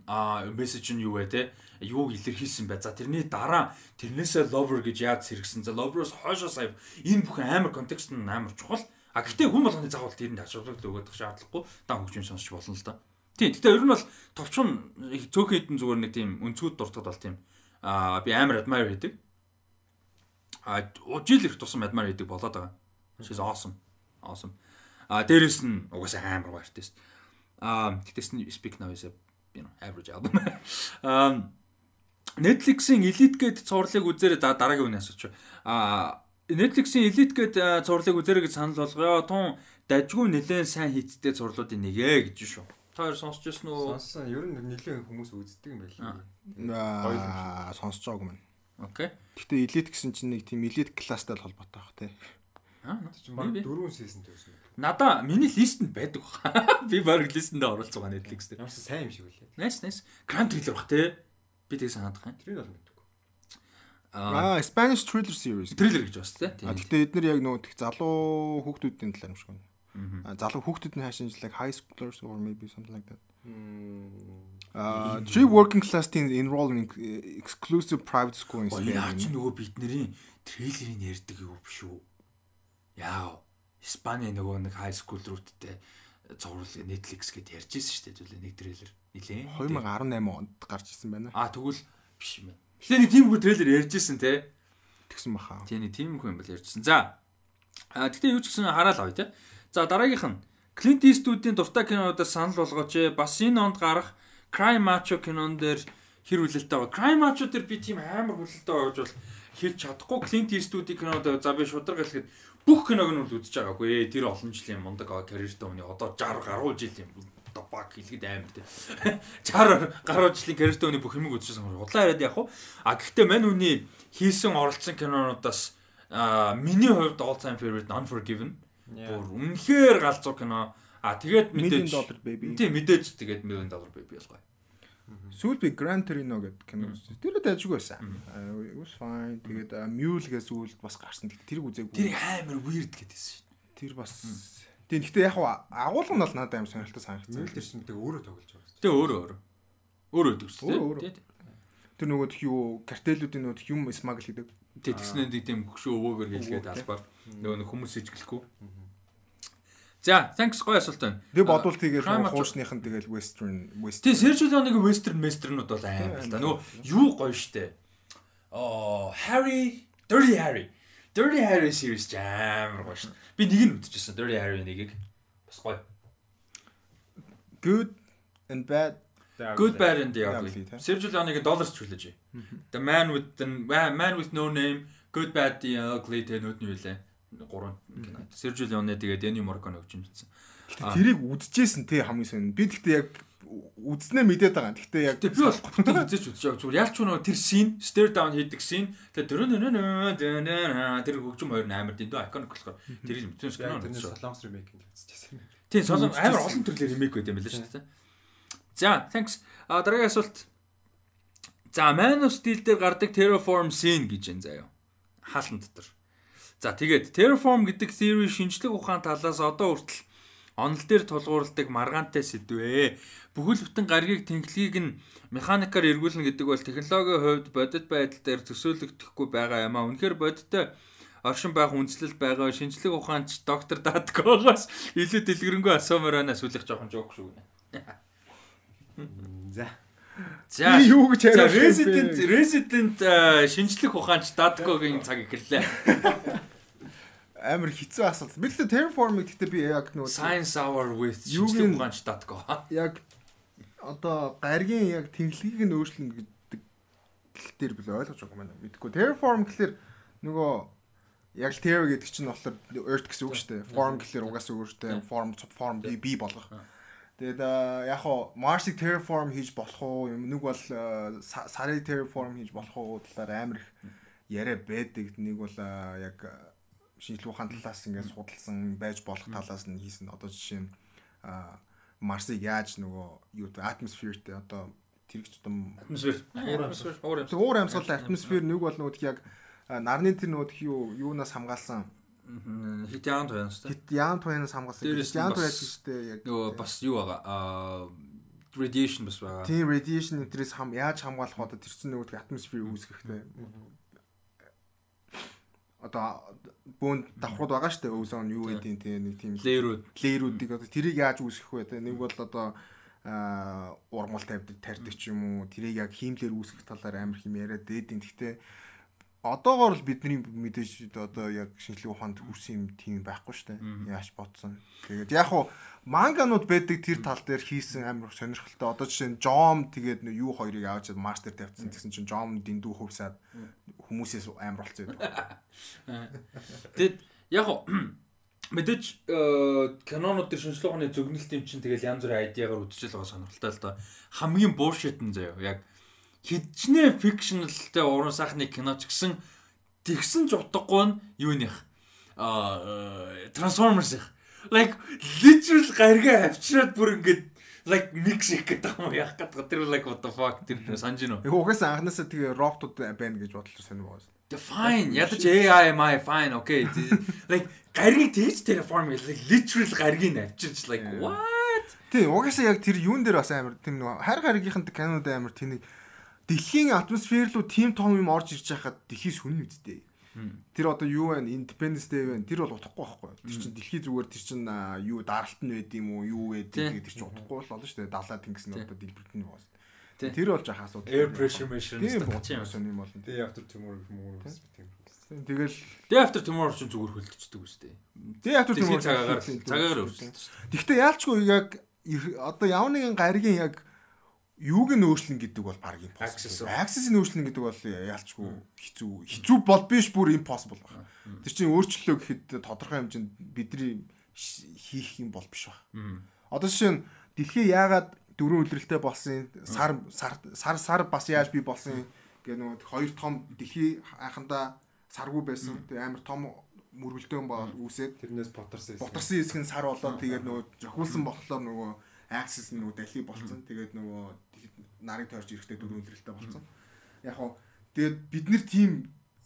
мессеж нь юу вэ те юуг илэрхийлсэн бай. За тэрний дараа тэрнээсээ lover гэж яаж сэргсэн. За lover-оос хойшоо сая энэ бүх амар контекст нь амар чухал. А гэхдээ хүн болгоны загвал тэрэнд ашиглах өгөх шаардлагагүй. Дан хөгжим сонсч болно л да. Тийм. Гэхдээ ер нь бол товчхон цөөхөн хэдэн зүгээр нэг тийм өнцгүүд дуртад бол тийм аа би амар admire хийдэг. А жил их тусам admire хийдэг болоод байгаа. She's awesome. Awesome. А дээрэс нь угаасаа амар гоё артист. А тэгтээс нь speak now is a you know average album. Um Netflix-ийн Elite гээд цувралыг үзээрэй за дараагийн үнэ асууч. А Netflix-ийн Elite гээд цувралыг үзээрэй гэж санал болгоё. Тун дажгүй нэлээд сайн хийцтэй цувралуудын нэгэ гэж шүү. Та хоёр сонсч ирсэн үү? Сонссон. Ер нь нэлээд хүмүүс үздэг юм байна. Аа сонсож байгаагүй мэн. Окей. Гэтэ элит гэсэн чинь нэг тийм элит класстай л холбоотой баг тий. Аа чинь баг дөрвөн сизон тавьсан. Надаа миний листэнд байдаг ба. Би баг листэнд оруулж байгаа Netflix дээр. Ямарсан сайн юм шиг үлээ. Nice nice. Grand Thriller бах тий. Би тийг санаад байгаа юм. Тэр нь бол мэдгүй. Аа Spanish thriller series. Thriller гэж бас тий. А гэхдээ эдгээр яг нөгөө тех залуу хүүхдүүдийн талаар юм шиг байна. Аа залуу хүүхдүүд нь хаашаа like high schoolers or maybe something like that. Аа three working class teens enroll in exclusive private school in Spain. Яа чи нөгөө бидний трейлерыг ярьдаг юу биш үү? Яа. Испани нөгөө нэг high school рүүттэй зурвал Netflix гэд ярьж ирсэн шүү дээ зүйлээ нэг трейлер. Нилээ. 2018 онд гарч ирсэн байна. Аа тэгвэл биш юм байна. Тэгэхээр нэг тийм хүү трейлер ярьж ирсэн те. Тэгсэн баха. Тийм нэг тийм хүү юм бол ярьжсэн. За. А тэгтээ юу ч гэсэн хараал авъя те. За дараагийнх нь Clint Eastwood-ийн дуртай кинонуудаас санал болгооч. Бас энэ онд гарах Crime Macho кинон дээр хэр хүлээлттэй байгаа. Crime Macho дээр би тийм амар хүлээлттэй байж бол хэлж чадахгүй. Clint Eastwood-ийн кинод за би шудраг хэлэхэд бүх киног нь үзэж байгаагүй. Тэр олон жилийн мундаг карьертэй хүний одоо 60 гаруй жил юм. Одоо баг хэлэхэд амар тий. 60 гаруй жилийн карьертэй хүний бүх юмыг үзчихсэн. Худлаа яриад яг хуу. А гэхдээ мань хүний хийсэн оролцсон кинонуудаас миний хувьд all time favorite Unforgiven Бүр үнэхээр галзуу кино. А тэгээд мэдээж доллар baby. Тийм мэдээж тэгээд million dollar baby болгоо. Сүүл би Gran Torino гэдэг кино үзсэн. Тэр дэжгүй байсан. It was fine. Тэгээд Mule гэсэн сүүлд бас гарсан. Тэрийг үзээгүй. Тэр амар weird гэдээсэн шин. Тэр бас Тийм гэхдээ яг агуулга нь бол надад амар сонирхолтой санагдсан. Мэл тэр чинь тэгээ өөрөө тоглож байгаа. Тэгээ өөрөө өөрөө. Өөрөө дээ. Тэр нөгөө юу картелүүдийн нөгөө юм смагл гэдэг. Тэгээ тэгснээр тийм хөшөө өвөөгөр хэлгээд албаар нөгөө хүмүүс ижгэлэхгүй. За, thanks гоё асуулт байна. Би бодвол тэгээд хуучных нь тэгээд western western. Тийм, Sergio Leone-ийн western westernуд бол амар л да. Нөгөө юу гоё штэ. Аа, Harry, Dirty Harry. Dirty Harry series амар гоё штэ. Би нэг нь үзчихсэн Dirty Harry нэгийг. Бас гоё. Good and bad Good bad and the ugly. Sergio Leone-ийн Dollars trilogy. The man with the man with no name, Good bad the ugly тэнүүд нь юу лээ? 3 кино. Sergio Leone тэгээд өгч юм жисэн. Тэрийг үдчихсэн те хамгийн сонь. Би тэгтээ яг үзнэ мэдээд байгаа. Тэгтээ яг би бол гутал үзэж үзэж байгаа. Зүгээр ялч нөгөө тэр scene, stare down хийдэг scene. Тэгээд дөрөв нөө тэр хөгжим хоёр амар дэндүү iconic болохоор тэрийг мэдсэн кино. Тэр солонгос ремейк гэж үзчихсэн. Тийм солонгос амар олон төрлийн ремейк байт юм байна шүү дээ. За, thanks. А дараагийн асуулт. За, Man of Steel дээр гардаг Terraform scene гэж энэ заяа. Хаалт дотор. За тэгээд Terraform гэдэг theory шинжлэх ухаан талаас одоо хүртэл онол дээр тулгуурладаг маргаантай сэдвээ. Бүхэл бүтэн гаригийг тэнхлийг нь механикаар эргүүлнэ гэдэг бол технологийн хувьд бодит байдал дээр төсөөлөгдөхгүй байгаа юм а. Үнэхээр бодиттой оршин байх үндэслэл байгаа шинжлэх ухаанч доктор Даткогоос илүү дэлгэрэнгүй асуумаар байна сүлэх жоохон жоок шүү гэнэ. За. За юу гэж яриа Resident Resident шинжлэх ухаанч Datkогийн цаг эхэллээ амар хэцүү асуулт. Би л Terraform-ыг гэхдээ би яг нөгөө Science Hour with шинжлэх ухаанч.com. Яг одоо гаргийн яг тэнхлэгийг нь өөрчлөнө гэдэг дээр би ойлгож байгаа юм байна. Мэдгүй. Terraform гэхэлэр нөгөө яг Terra гэдэг чинь болохоор Earth гэсэн үг шүү дээ. Form гэхэлэр угаасаа өөртөө form form би болгох. Тэгээд яг хоо Mars-ыг terraform хийж болох уу? Нэг бол сарыг terraform хийж болох уу? Талаар амар их яриа байдаг. Нэг бол яг шинжлэх ухаан талаас ингээд судалсан байж болох талаас нь хийсэн. Одоо жишээ нь Марсыг яаж нөгөө юу атмосфертэй одоо тэрэгч том атмосфер уур амьсгал. атмосфер нэг бол нөгөө яг нарны тэр нөгөө юу юунаас хамгаалсан Хит яан туянаас та. Хит яан туянаас хамгаалсан. Яан туяа гэжтэй яг нөгөө бас юу байгаа аа radiation бас байгаа. Тийм radiation энтрээс хам яаж хамгаалах одоо тэр чинь нөгөө атмосфер үүсгэхтэй. Одоо бүүн давхрууд байгаа шүү дээ. Озон юу гэдэг тийм нэг тийм лэрүүд лэрүүдийг одоо тэрийг яаж үүсгэх вэ? Нэг бол одоо а урмал тавьдаг тарьдаг ч юм уу тэрийг яг хиймлэр үүсгэх талаар амар хэм яриад дээдин гэхдээ одоогоор л бидний мэдээж одоо яг шинжлэх ухаанд хүрсэн юм тийм байхгүй шүү дээ. Яаж бодсон. Тэгээд яг хуу манганууд байдаг тэр тал дээр хийсэн амар сонирхолтой. Одоо жишээ нь Жом тэгээд юу хоёрыг аваад чад мастер тавьсан гэсэн чинь Жом дэндүү хөвсаад хүмүүсээс амар болцсон. Тэгэд яг хуу мэдээж э, кинонууд дээр шинжлэх ухааны зөгнөлт юм чинь тэгэл янз бүрийн айдиагаар үдчихэл байгаа сонирхолтой л доо. Хамгийн буушит нь заяа. Яг хидчнээ фикшнлтэй уран сайхны кино ч гэсэн тэгсэн ч утгагүй нь юу нэх? А Transformers их. Like literal гаргаа авчираад бүр ингээд like mix их гэдэг юм яах гэдэг тэр like what the fuck тэр санаж гинөө. Яг угаасаа анханасаа тэгээ роботууд байна гэж бодлоо сонир байгаа. The fine ядаж AI my fine okay. Like гаргийг тэгж terraform like literal гаргийг авчирч like what? Тийм угаасаа яг тэр юун дээр бас амар тийм нэг хайр гаргийнхын кинод амар тэнийг дэлхийн атмосфер руу тийм том юм орж ирж байхад дэлхий сүнэн үсттэй. Тэр одоо юу вэ? Independence Day вэ? Тэр бол утахгүй байхгүй. Тэр чинь дэлхий зүгээр тэр чинь юу даралт нь байд юм уу? Юу вэ? Тэр чинь утахгүй бол болно шүү дээ. Далаа тэнгис нь одоо дэлбэрт нь боос. Тэр бол жах асуудал. Air pressure measure тийм боцсон юм болно. Day after tomorrow юм уу? Тэгэл Day after tomorrow чинь зүгээр хөлтчихдөг үстэй. Day after tomorrow цагаагаар цагаагаар өөрчилдөг. Гэхдээ яалчгүй яг одоо нэгэн гаригийн яг юуг нь өөрчлөн гэдэг бол баг impossible. Access-ийг өөрчлөн гэдэг бол яалчгүй хэцүү. Хэцүү бол биш бүр impossible байна. Тэр чинь өөрчлөлөө гэхэд тодорхой хэмжээнд бидний хийх юм бол биш байна. Одоо жишээ нь дэлхий яагаад дөрвөн үлрэлтэй болсон сар сар сар бас яаж би болсон гэх нэг хоёр том дэлхий анхандаа саргүй байсан. Тэгээ амар том мөргөлдөөн бол үүсээд тэрнээс ботарсан. Ботарсан хэсэг нь сар болоод тэгээд нөгөө зохиулсан болохоор нөгөө access нөгөө дали болцсон. Тэгээд нөгөө нарыг тойрч ирэхдээ дөрөв өндөрлөлтөй болсон. Яг хоо тэгээд бид нэр тийм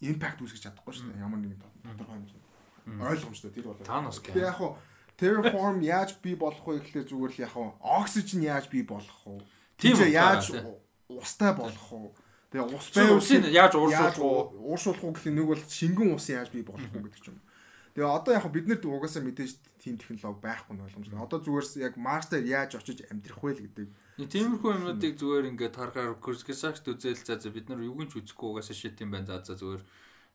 импакт үүсгэж чадахгүй шүү дээ. Ямар нэгэн тодорхой хэмжээнд. Ойлгомжтой тэр бол. Танос гэх. Яг хоо Terraform яаж бий болох вэ гэхлээр зүгээр л яг хоо oxygen яаж бий болох вэ? Тийм яаж устай болох вэ? Тэгээ ус байвал яаж ууршуулах вэ? Ууршуулах уу гэх нэг бол шингэн ус яаж бий болох вэ гэдэг ч юм. Тэгээ одоо яг бид нарт угаасаа мэдээж тийм технологи байхгүй нь ойлгомжтой. Одоо зүгээрс яг Марс дээр яаж очиж амьдрах вэ гэдэг Тиймэрхүү юмнуудыг зүгээр ингээд харахаар Курскисагт үзэл за за бид нар юу гинч үзэхгүй угаасаа шит юм байна. За за зүгээр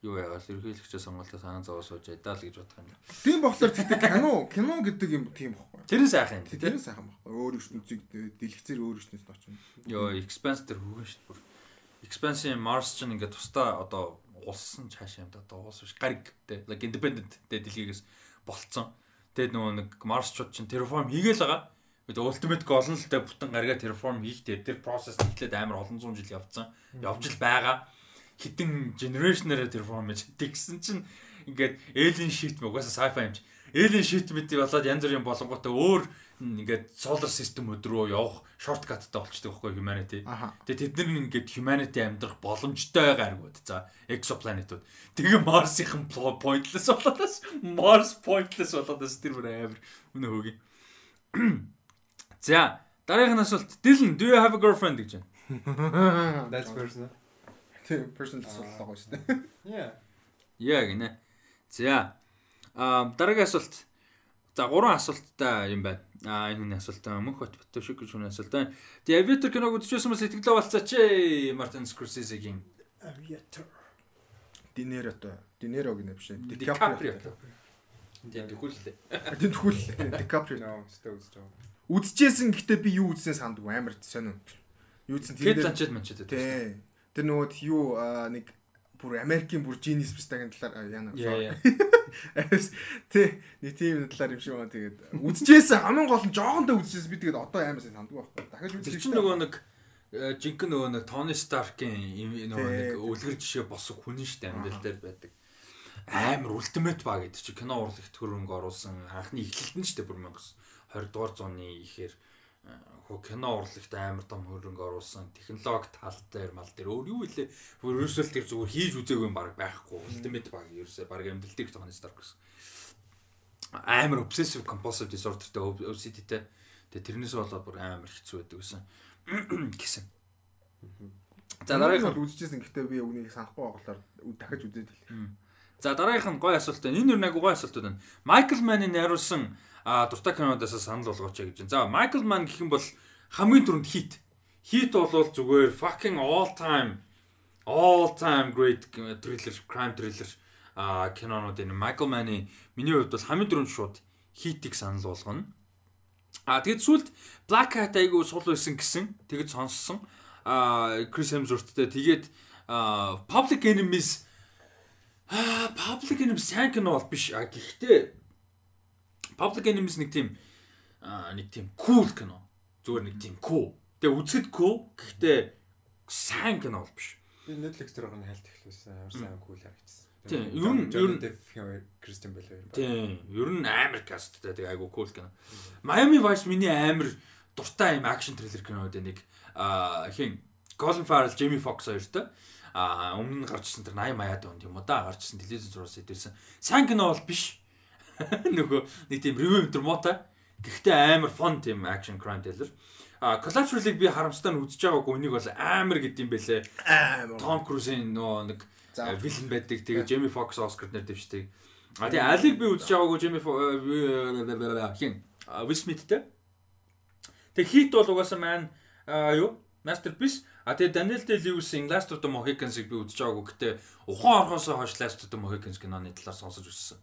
юу яагаад ерөнхийлөгчөө сонголтоо санаа зовоо сууж айдаа л гэж бодох юм. Тийм болохоор тэгтээ кино кино гэдэг юм тийм байхгүй. Тэр нь сайхан юм. Тэр нь сайхан байхгүй. Өөр ертөнцийг дэлгэцээр өөр ертөнцид очно. Йоо, Expanse тэр хүүхэн шүү дээ. Expanse-ийн Mars ч ингээд тусдаа одоо улсан цаашаа юм да одоо улс биш гариг те like independent те дэлхийгээс болцсон. Тэгээд нөгөө нэг Марсчууд чинь terraform хийгээл байгаа Тэгээд ultimate goal нь л тэ бүтэн гаргаа terraform хийхдээ тэр process эхлээд амар олон зуун жил явцсан. Явж л байгаа. Хитэн generation-аараа terraform хийж тэгсэн чинь ингээд alien shift угаасаа sci-fi юм чи. Alien shift мэдээ болоод янз бүрийн болонготой өөр ингээд solar system өдрөө явах shortcut-тай болчтой байхгүй humanity. Тэгээд тэд нар ингээд humanity амьдрах боломжтой гаргууд. За exoplanet-ууд. Тэгээ Mars-ийн pointless болоод Mars pointless болоод тэр бүр амар үнэ хөөгийн. За, дараагийн асуулт. Dylan, do you have a girlfriend гэж байна. That's personal. Тийм, personal асуулт байгаа шүү дээ. Yeah. Yeah гинэ. За. Аа, дараагийн асуулт. За, гурван асуулттай юм байна. Аа, энэ хүний асуулт мөнх бат бат шиг гэж хүний асуулт байна. The Aviator киног үзчихсэн мэт сэтгэлээ болцооч ээ. Martin Scorsese-гийн Aviator. Dinero то. Dinero гинэ биш. DiCaprio. Тийм төхүүллээ. Тийм төхүүллээ. DiCaprio нөө өстө үзэж байгаа. Үдчихсэн гэхдээ би юу үзсэн сандгүй амар сонир. Юу үзсэн тэр дээр ланчад манчад тий. Тэр нөгөө юу нэг бүр Америкийн бүр genius бистагийн талаар яана. Тий, нэг тийм талаар юм шиг байна. Тэгээд үдчихсэн хамгийн гол нь жоохондоо үдчихсэн би тэгээд одоо сайн сандгүй байхгүй. Дахиж үзчих чинь нөгөө нэг э, жинхэнэ нөгөө нэг Тони Старкийн нөгөө нэг үлгэр жишээ босох хүн шүү дээ амьдрал дээр байдаг. Амар ультимейт ба гэдэг чи кино урлагт хөрөнгө оруулсан анхны эхлэлт нь шүү дээ бүр 1900 20 дугаар зууны ихээр хөө кино урлагт амар том хөрөнгө оруулсан технологи тал дээр мал дээр өөр юу илээ ерөөсөө тэр зүгээр хийж үзээгүй юм баг байхгүй. Ultimate баг ерөөсөө баг амьдралтыг тооны Star гэсэн амар obsessive compulsive disorderтэй OCD-тэй тэгээ тэрнээс болоод бүр амар хэцүү байдаг гэсэн гэсэн. За дараагийнх нь үзчихсэн гэхдээ би үнийг санахгүй байглаар дахиж үзээд хэлээ. За дараагийнх нь гой асуулт байна. Энэ юу нэг гой асуулт байна. Майкл Манны найруулсан дуртай кинодоос санал болгооч гэж. За Майкл Ман гэх юм бол хамгийн түрүүнд хит. Хит бол зүгээр fucking all time all time great thriller crime thriller а кинонууд энэ Майкл Маны миний хувьд бол хамгийн түрүүнд шууд хитийг санал болгоно. А тэгэд сүлд Black Hat айгу сул байсан гэсэн тэгэд сонссон а Крис Хемсворттэй тэгээд Public Enemies а Public Enemies сайн кино бол биш. А гэхдээ Public Enemies нэг тийм нэг тийм cool кино. Зүгээр нэг тийм cool. Тэгээ үзэхэд cool гэхдээ сайн кино бол биш. Би Netflix дээр гоо хайлт эхлүүлсэн амар сайн cool харагдсан. Тийм, ер нь ер нь Кристиан Бэл хоёр. Тийм, ер нь амар касттай тэгээ айгу cool кино. Miami Vice миний амар дуртай юм акшн триллер кинод нэг хин Colin Farrell, Jamie Foxx хоёртой а өмнө нь гарчсан тэр 80 маяад онд юм уу да гарчсан телевиз зураг сэдвсэн. Сайн кино бол биш. Нөгөө нэг тийм review өнтер муутай. Гэхдээ амар fun тийм action crime thriller. А Collateral-ыг би харамстай нь үзэж байгаагүй үнийг бол амар гэдэм бэлээ. Амар. Том Круз-ийн нөгөө нэг вилэн байдаг. Тэгээ Jamie Foxx Oscar нэр дэвшдэг. А тэгээ алиг би үзэж байгаагүй Jamie хин Will Smith-тэй. Тэг хит бол угаасаа маань юу Masterpiece А тэгээ Daniel Day-Lewis-ийн Last of the Mohicans-ыг би үзэж байгаагүй гэтээ ухаан орхосоо хойш Last of the Mohicans киноны талаар сонсож үзсэн.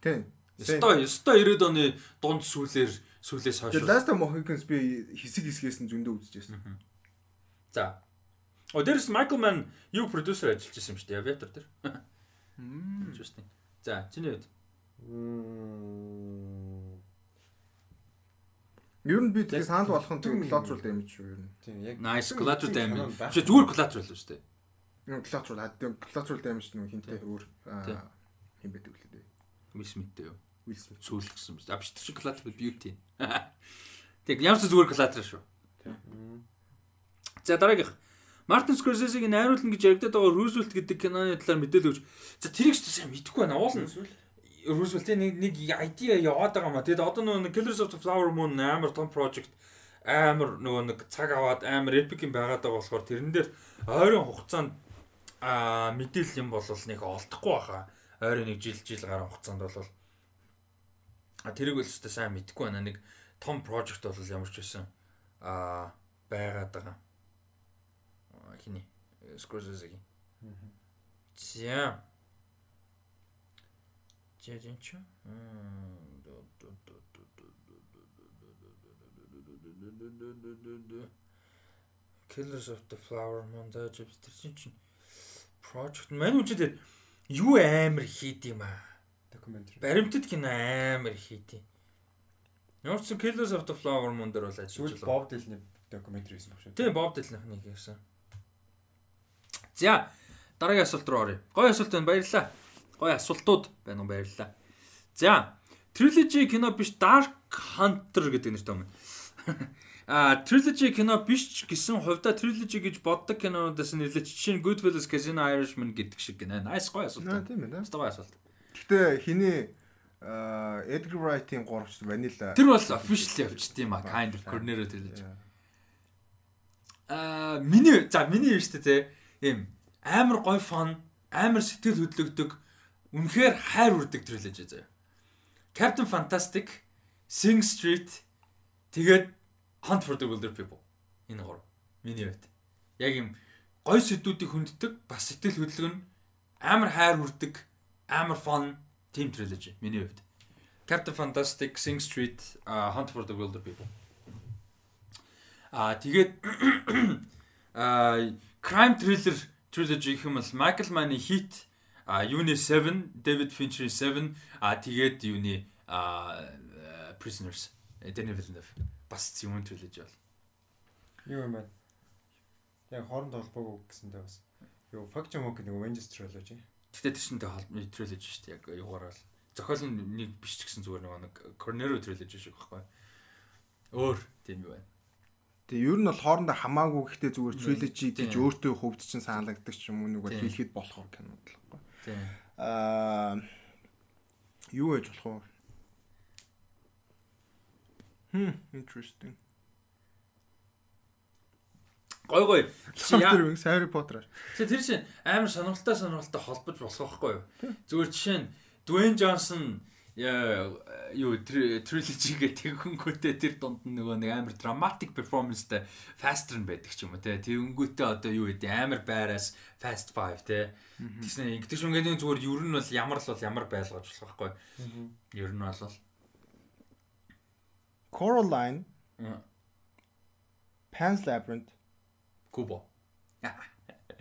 Тийм. Сто сто 90-ад оны дунд сүүлээр сүүлээс хойш. Тэгээ Last of Mohicans би хэсэг хэсгээс нь зөндөө үзчихсэн. За. О дээрс Michael Mann юу продюсер ажиллаж байсан юм шүү дээ. Aviator дээр. Мм. Interesting. За, чиний үед. Ер нь би тэгээ санал болох нь тийм collateral damage шүү ер нь. Тийм яг. Nice collateral damage. Биш зүгээр collateral шүү дээ. Юу collateral а collateral damage нэг хинтэй өөр хин байдаг лээ дээ. Will Smith-тэй юу? Will Smith сүүлгсэн юм шүү. А биш тэр чинь collateral beauty. Тэг ямар ч зүгээр collateral шүү. Тийм. За дараагийнх Мартин Скорсезегийн найруулна гэж яригдаад байгаа Roosevelt гэдэг киноны талаар мэдээлэл өгч. За тэрийг ч сайн мэдэхгүй байна. Уулна. Roosevelt-ийн нэг нэг idea яваад байгаа маа. Тэгэд одоо нөгөө Killers of the Flower Moon амар том project амар нөгөө нэг цаг аваад амар epic юм байгаад байгаа болохоор тэрэн дээр ойрын хугацаанд аа мэдээлэл юм бол нэг олдохгүй баха. Ойрын нэг жил жил гарсан хугацаанд бол а тэрийг л өстой сайн мэдэхгүй байна. Нэг том project бол ямар ч байсан аа байгаад байгаа. Хиний Scorsese-гийн. За Жижинч. Killers of the Flower Moon зааж тэр чинь project маань үчихэд юу амар хийд юм аа. Докюментари. Баримтат кино амар хийд юм. Ямар ч Killers of the Flower Moon дээр бол ажиллаж байна. Bob Dylan-ы докюментари байсан баг шүү. Тийм Bob Dylan-ы хийсэн. За дараагийн асуулт руу оръё. Гой асуулт байна баярлалаа гоё асуултууд байна уу баярлалаа. За, trilogy кино биш Dark Hunter гэдэг нэртэй юм. А trilogy кино биш гэсэн хувьда trilogy гэж боддог кинонуудаас нэрлэж жишээ нь Goodfellas, Casino Irishman гэдэг шиг гинэ. Nice гоё асуулт. Тийм ээ. Гоё асуулт. Гэтэ хиний Edgar Wright-ийн 3 Vanilla. Тэр бол officially явчихд юм а kind of corner trilogy. Аа миний за миний юм шүү дээ ийм амар гоё фон, амар сэтгэл хөдлөгдөг Үнэхээр хайр үрдэг трилежи заяа. Captain Fantastic, Sing Street тэгээд Hunt for the Wilder People. Энэ гур. Миний хувьд. Яг юм гой сэдвүүдийг хүнддэг, бас сэтгэл хөдлөн амар хайр үрдэг, амар fun team trilogy миний хувьд. Captain Fantastic, Sing Street, uh, Hunt for the Wilder People. Аа тэгээд аа crime thriller trilogy гэх юм бол Michael Mann-ы Heat А юуны 7, David Fincher 7, а тэгээд юуны Prisoners, Denis Villeneuve бас юм төлөж бол. Юу юм бэ? Яг хооронд холбоогүй гэсэндээ бас. Юу Jam Monk нэг Avengers trilogy. Гэтэ тэр шинтэй холбоо trilogy шүү дээ. Яг юугаар бол зохиол нь нэг биш ч гэсэн зүгээр нэг Cornero trilogy шиг байхгүй. Өөр тийм юу байна. Тэгээ ер нь бол хоорондоо хамаагүй гэхдээ зүгээр trilogy гэж өөртөө хөвд чинь саналагддаг ч юм уу нүгээр хэлэхэд болохоор кинод л байхгүй. Аа юу гэж болох вэ? Хм, interesting. Гой гой. Тэр Harry Potter. Тэгээ тэр чинь амар сонирхолтой сонирхолтой холбож болох байхгүй юу? Зүгээр жишээ нь Dwayne Johnson юу trilogy гэх тэгэнгүүтээ тэр дунд нь нөгөө нэг амар dramatic performanceтэй faster нь байдаг ч юм уу те тэгэнгүүтээ одоо юу гэдэг амар байраас fast 5 те тэгснэ ингэдэг юм гэдэг зүгээр ер нь бол ямар л бол ямар байлгаж болох байхгүй. Ер нь бол Coraline Pan's Labyrinth. Kubo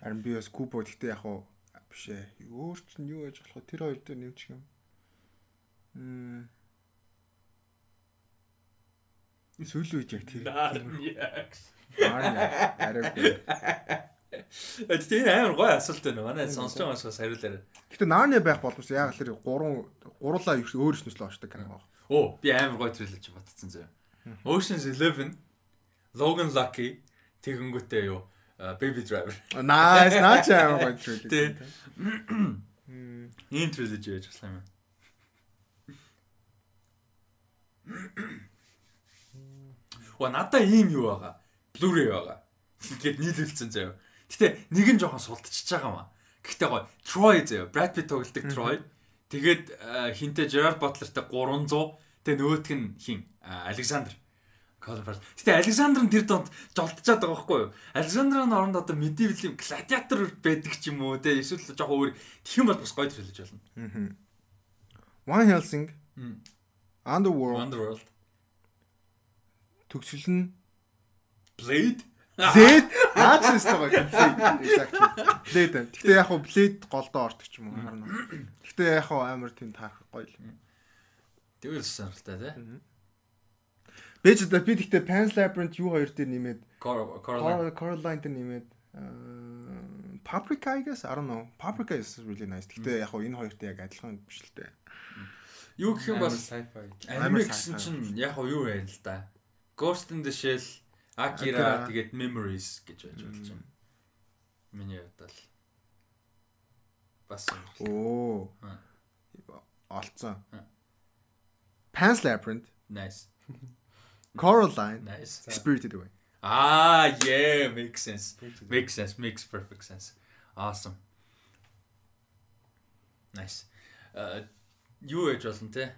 Харин би бас Kubo гэхдээ яг уу биш ээ. Өөр чинь юу яаж болох тэр хоёр дээр нэмчих юм Сүүлийн үед яг тэр. Нарниа. Арайгүй. Тэгээд амар гоё асуулт байна. Манай сонсож байгаа хүмүүс хариулаарай. Гэтэ Нарниа байх боломж яг л тэр гурван гурлаа өөр ертөнцлөө очдог кино баг. Оо би амар гоё трилэж бодсон зөө. Ocean's 11, Logan Lucky тэгэнгүүтээ юу Baby Driver. Nice, наач амар гоё трилэж. Ийм трилэж яаж болох юм бэ? Ва надаа ийм юу байгаа. Blu-ray байгаа. Тэгэхэд нийлүүлсэн заяа. Гэтэ нэг нь жоохон сулдчихж байгаа маа. Гэхдээ гоё Troy заяа. Brad Pitt тоглодог Troy. Тэгээд хинтээ Gerard Butler-тай 300. Тэгээ нөгөөх нь хин Александр. Colin Гэтэ Александр нь тэр донд жолтчихад байгаа байхгүй юу? Александрын оронд одоо medieval гладиатор байдаг ч юм уу те эсвэл жоохон өөр тэгэх юм бол бас гоё төрлөж болно. One Helsing Underworld. Underworld. Төгсгөл нь Blade. Blade. Шүү дээ. Blade. Exactly. Blade. Гэхдээ яг хуу Blade голдоо ортох ч юм уу харна. Гэхдээ яг хуу амар тийм таарах гоё л. Тэгвэл сонирхолтой тий. Бэж одоо би гэхдээ Pan's Labyrinth юу хоёр дээр нэмээд Coraline дээр нэмээд Paprika I guess I don't know. Paprika is really nice. Гэхдээ яг хуу энэ хоёрт яг адилхан биш л дээ. Юу гэх юм бол аниме гэсэн чинь яг юу вэ л да. Ghost in the Shell, Akira тэгээд Memories гэж байж болж байна. Миний бодол. Бас оо. Олцсон. Pan's Labyrinth. Nice. Coraline. Nice. Spirited Away. Ah, yeah, makes sense. Makes sense. Makes perfect sense. Awesome. Nice. Uh юу гэж болно те?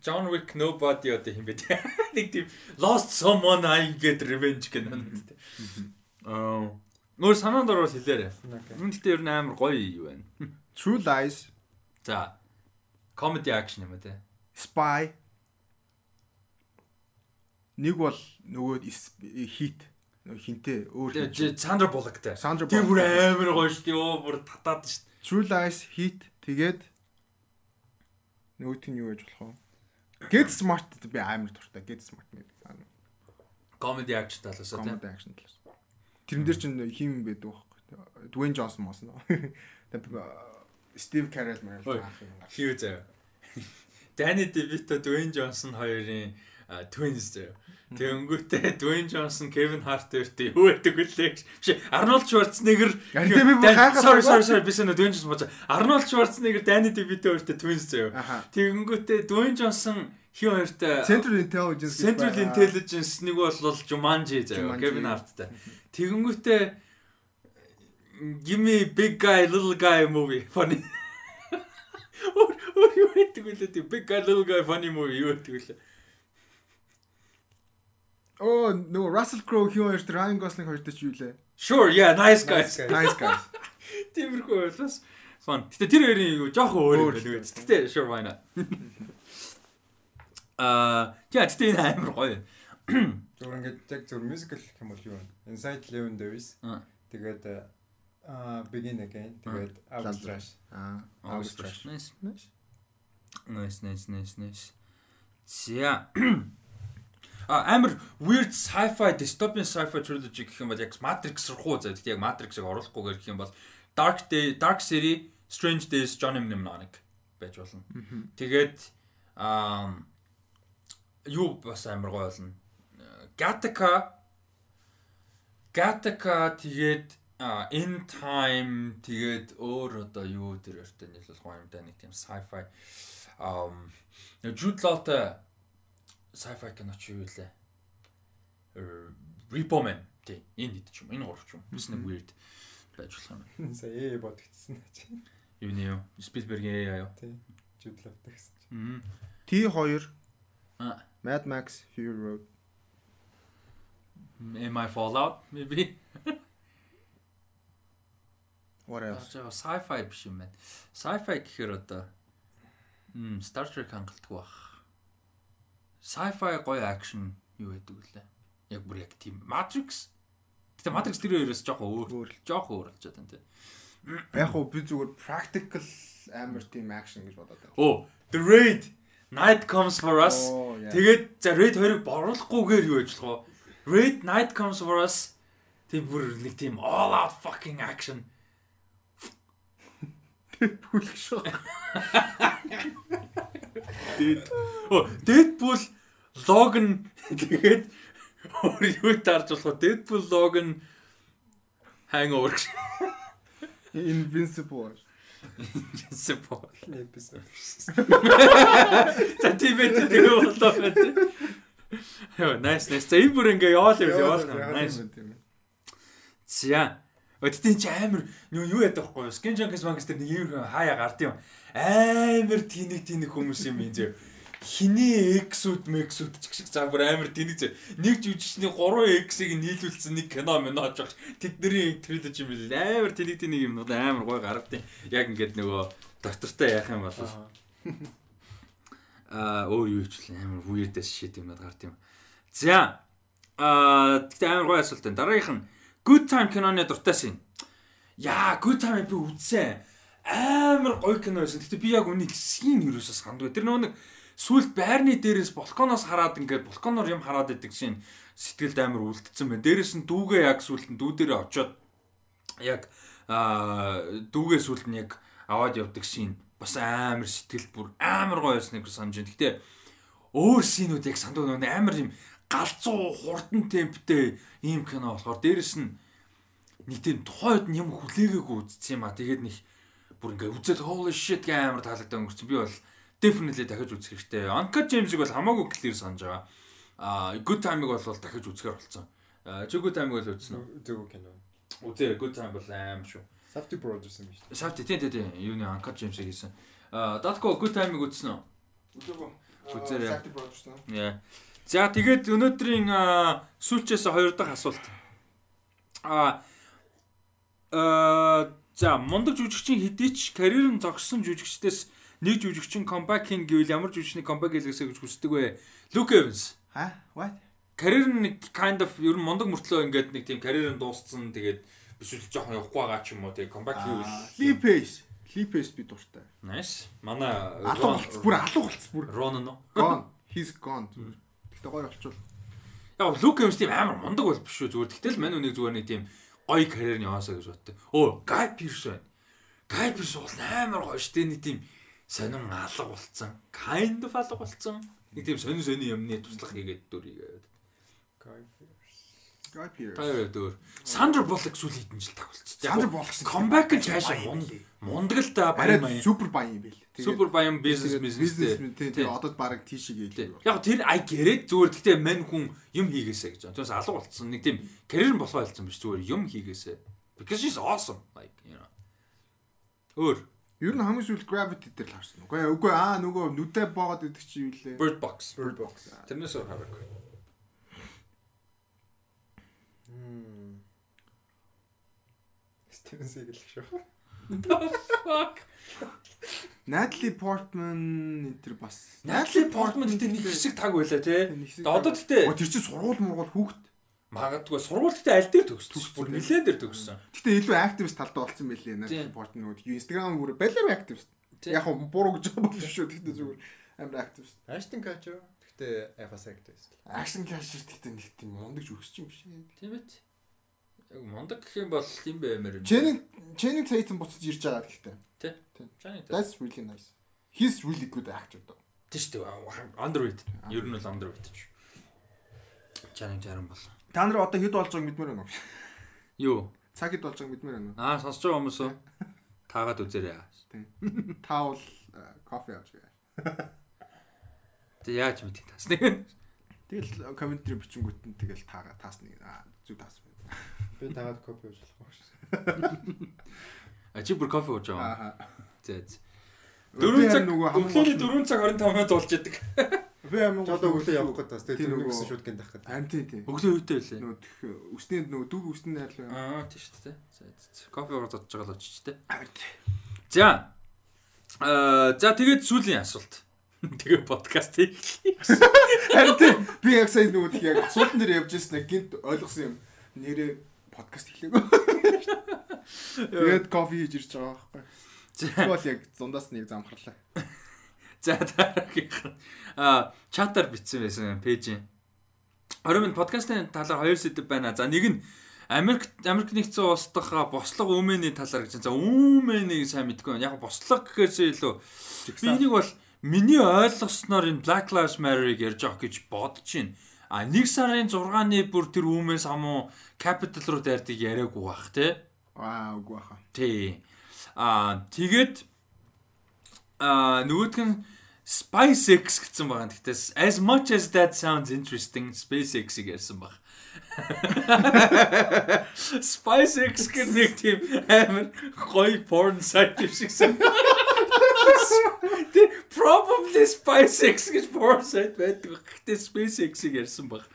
John Wick Nobody одоо юм бэ те? Нэг тийм Lost Someone I Get Revenge гэх нэг те. Аа Нөр санаанд орвол хэлээрэй. Үн гэхдээ ер нь амар гоё юу байна. True Lies. За. Comedy action юм те. Spy. Нэг бол нөгөө хит хинтээ өөр Сандра. Сандра Тэр бүр амар гоё шүү дээ. Оо бүр татаад шүү дээ. True Lies хит тэгээд нөгөөт нь юу гэж болох вэ? Get Smart би амар дуртай. Get Smart нэг. Comedy action талаас тийм. Comedy action талаас. Тэрэн дээр чинь хим байдаг байхгүй. Dwayne Johnson нөө. Steve Carell мэрэл юм. Хүү заяа. Danny DeVito, Dwayne Johnson хоёрын twins заяа. Тэнгүүтээ Dwayne Johnson, Kevin Hart хоёртой юу вүлээ гэж. Биш Arnold Schwarzenegger. Sorry sorry sorry би санаа Dwayne Johnson бацаа. Arnold Schwarzenegger, Danny DeVito хоёртой twins заяа. Тэнгүүтээ Dwayne Johnson хин хоёртой Central Intelligence Central Intelligence нэг бол Jumanji заяа. Kevin Hart-тай. Тэнгүүтээ Give me big guy little guy movie funny. Өөр юу гэдэг вэ? Big guy little guy funny movie юу гэдэг вэ? Оо, нөгөө Russell Crowe хин хоёрт Ryan Gosling хоёртой ч юу лээ? Sure, yeah, nice guys. Nice guys. Тиймэрхүү байлаас fun. Гэтэ тэр хоёрын юу жоохон өөр юм байна үү? Гэтэ sure why not. Аа, яа, гэтэ энэ амар гоё. Зүгээр ингээд яг зөв мюзикл гэх юм бол юу вэ? Inside Llewyn Davis. Тэгээд Аа begin again. Тэгээд Outstrash. Аа Outstrash. Nice. Nice. Nice, nice, nice, nice. За. Амар weird sci-fi dystopian sci-fi trilogy гэх юм бол яг Matrix руу заа. Тэгтээ яг Matrix-ыг оруулахгүйгээр гэх юм бол Dark Day, Dark City, Strange Days, Johnny Mnemonic байж болно. Тэгээд аа юу бас амар гоё болно. Gattaca Gattaca тэгээд in time тэгээд өөр одоо юу тэр өртөө нийлүүлэх юм да нэг тийм sci-fi um Jude Law-тай sci-fi кино ч юу вэ? Repo Man тий энэ хэд ч юм энэ гурав ч юм бас нэг weird байж болох юм. Сая ээ бодогдсон чи. Юу нэ юу? Spielberg-ийн яа юу? Тий. Jude Law-тай гэсэн чинь. T2 Mad Max Fury Road Am I Fallout maybe? What else? Аа sci-fi биш юм байна. Sci-fi гэхээр одоо м Star Trek хангалттай баг. Sci-fi гоё action юу гэдэг үлээ. Яг бүр яг тийм Matrix. Гэтэ Matrix тэр хоёроос жоохон өөр. Жоохон өөр болж байгаа юм тий. Яг уу би зүгээр practical амар тийм action гэж бодоод байна. Оо, The Raid Night comes for us. Тэгээд за Raid 2-ыг боруулахгүйгээр юу ажиллах вэ? Raid Night comes for us. Тийм бүр нэг тийм all out fucking action. Deadpool шүү. Dead. Оо, Deadpool Logan тэгээд өөр юу таарч болох вэ? Deadpool Logan Hangover. Invincible. Invincible episode. За тийм ээ тийм болоо байна. Йоо, nice nice. За энэ бүр ингээ яваал яваал яваал. Nice. За. Өдөртөө чи амар юу юу ядах байхгүй юу? Skin Junkies Monkeys дээр нэг юм хаяа гард юм. Амар тэнэг тэнэг хүмүүс юм энэ зөө. Хиний X-үүд Max-үүд ч гэх шиг за бүр амар тэнэг зөө. Нэг жүжигчний 3 X-ийг нийлүүлсэн нэг кино оож байгаа. Тэдний трилоги юм бил. Амар тэнэг тэнэг юм амар гой гаргадیں۔ Яг ингээд нөгөө доктортой яах юм бол аа өөр юу ч амар weird as shit юмнууд гард юм. За аа тэгтээ амар гоё асуулт байна. Дараагийнх нь Good Time киноны дуртай шин. Яа, Good Time би үзсэн. Амар гоё кино байсан. Гэтэ би яг үнийг син юусоо сандгүй. Тэр нөгөө нэг сүлд байрны дээрээс балконоос хараад ингээд балконоор юм хараад идэг шин сэтгэлд амар үлдсэн байна. Дээрээс нь дүүгээ яг сүлд нь дүү дээрээ очоод яг аа дүүгээ сүлд нь яг аваад явдаг шин бас амар сэтгэл бүр амар гоё байсныг санаж байна. Гэтэ өөр синүүд яг сандуу нөө амар юм галзуу хурдан темптэй ийм кино болохоор дээрэс нь нэг тийм тухайд юм хүлээгээгүй үзсэн юм а. Тэгээд нэг бүр ингээ үзэл holy shit гэ амар таалагдаа өнгөрсөн. Би бол definitely дахиж үзэх хэрэгтэй. Uncut James-ыг бол хамаагүй clear санаж байгаа. А good time-ыг бол дахиж үзэхээр болсон. Чи good time-ыг бол үзсэн үү? Үзээгүй кино. Үзээ good time бол аим шүү. Safety Brothers юм биш үү? Safety тийм тийм тийм. Юуны Uncut James-ийг хийсэн. Аа, Datko good time-ыг үзсэн үү? Үзээгүй. Үзээрэй. Safety Brothers. Яа. За тэгээд өнөөдрийн сүүлчээс хоёр дахь асуулт. Аа аа за мундаг жүжигчийн хэдий ч карьер нь зогссон жүжигчдээс нэг жүжигчин comeback хийн гэвэл ямар жүжигчний comeback хийлгэсэй гэж хүсдэг вэ? Luke Evans. Ха? What? Карьер нь нэг kind of ер нь мундаг мөртлөө ингээд нэг тийм карьер нь дууссан тэгээд эсвэл жоохон явахгүй байгаа ч юм уу тэгээ comeback хийвэл Lee Pace. Pace би дуртай. Nice. Манай алуу болц бүр алуу болц бүр. Ron нь. Gone. He's gone. Тэгтээ гоё болчихвол. Яг Luke Evans тийм амар мундаг бол биш шүү зүгээр. Тэгтэл мань үнийг зүгээр нэг тийм гоё карьер нь яваасаа гэж боддог. Оо, Guy Pearce байна. Guy Pearce бол амар гоё штэ нэг тийм сонин алга болцсон. Kind of алга болцсон. Нэг тийм сонин сонин юмны туслах хийгээд дүр хийгээд. Guy Guy Pearce. Тэр дөр. Сандра Буллок сүүл хэдэн жил тагуулчихсан. Сандра Буллок comeback нь цаашаа мундаг л да баян баян. Супер баян юм байл. Супер баян бизнес бизнес тийм одоо баг тийшээ гээл. Яг тэр ай гэрэд зүгээр гэхдээ мань хүн юм хийгээсэ гэж. Тэрс алга болцсон. Нэг тийм карьер нь болохоо хэлсэн биш зүгээр юм хийгээсэ. Because she's awesome like you know. Өөр Ер нь хамгийн сүүл Gravity дээр л харсан. Үгүй ээ, үгүй аа нөгөө нүдэ боогод идэх чи юу лээ? Bird Box. Bird Box. Тэрнээс өөр хараагүй. Steven Seagal шүү. Fuck. Natalie Portman энэ төр бас. Natalie Portman гэдэг нэг хэсэг таг байлаа тий. Одоо гэхдээ тэр чинь сургууль мургуул хүүхэд магадгүй сургуультай аль дээр төгссөн. Бүр нэлээд дээр төгссөн. Гэтэ илүү активист талдаа болсон байлээ. Natalie Portman нөгөө Instagram бүр балер активист. Яг нь буруу гэж бодож шүү. Гэтэ зүгээр амар активист. Ashton Kutcher гэтэ FS activist. Action Kutcher гэтэ нэг тийм мундаг жүгсч юм биш. Тийм ээ. Яг мундаг гэх юм бол юм баймаар юм. Channing Channing Tatum буцаж ирж байгаа гэхдээ. Тий. Tatum. That's really nice. He's really good actor доо. Тийм шүү дээ. Underrated. Ер нь бол underrated шүү. Channing Tatum бол. Та нар одоо хэд болж байгааг мэдмээр байна уу? Юу? Цаг хэд болж байгааг мэдмээр байна уу? Аа сонсож байгаа хүмүүс үү? Таагаад үзээрэй. Та бол кофе авч гээ. Тэг яаж мэдээ тасныг. Тэгэл комментри бичингүүт нь тэгэл таагаа таасна. Аа зүг байна. Би таагаад кофе ууж болох шүү. А чи бүр кофе ууж байгаа. Аа. Зэ зэ. 4 цаг нөгөө хамгийн 4 цаг 25 минут болж яадаг. Би амин жолоо өглөө явах гэдэг бас тэгээд тэр нэгсэн шууд гэнт авах гэдэг. Харин тий тий. Өглөө үйтэй байлээ. Нөгөө үсний нөгөө дүг үсний найрлаа. Аа тий шүү дээ. За зэ. Кофе ууж зодж байгаа л очиж тээ. За. Аа за тэгээд сүүлийн асуулт. Тэгээ подкаст хийх. Харин би яг сая нөгөө тэг яг асуултан дээр явж ирсэн гинт ойлгосон юм. Нэрээ подкаст хийлээгүй. Тэгээд кофе хийж ирж байгаа байхгүй. Тэгвэл яг зундаас нэг замхарлаа. За дараагийнх нь а чатаар бичсэн байсан пэйжийн. Орой минь подкастын талаар хоёр сэдв байна. За нэг нь Америк Америк нэгдсэн улс дахь бослого үүмэний талаар гэж. За үүмэнийг сайн мэдгүй. Яг бослого гэхээсээ илүү би энийг бол миний ойлгосноор энэ Black Lives Matter-ыг ярьж байгаа гэж бодож байна. А нэг сарын 6-ны бүр тэр үүмээс хамуу Capital руу дайрдаг яриаггүй бах те. Аа үгүй баха. Тий. Аа тэгээд аа нөгөөх нь SpaceX гэсэн байгаа. Гэхдээ as much as that sounds interesting SpaceX-ийг ярьсан баг. SpaceX гэх нэг тийм амар гоё porn site шигсэн. Тэ probably SpaceX гэж porn site байдаг. Гэхдээ SpaceX-ийг ярьсан баг.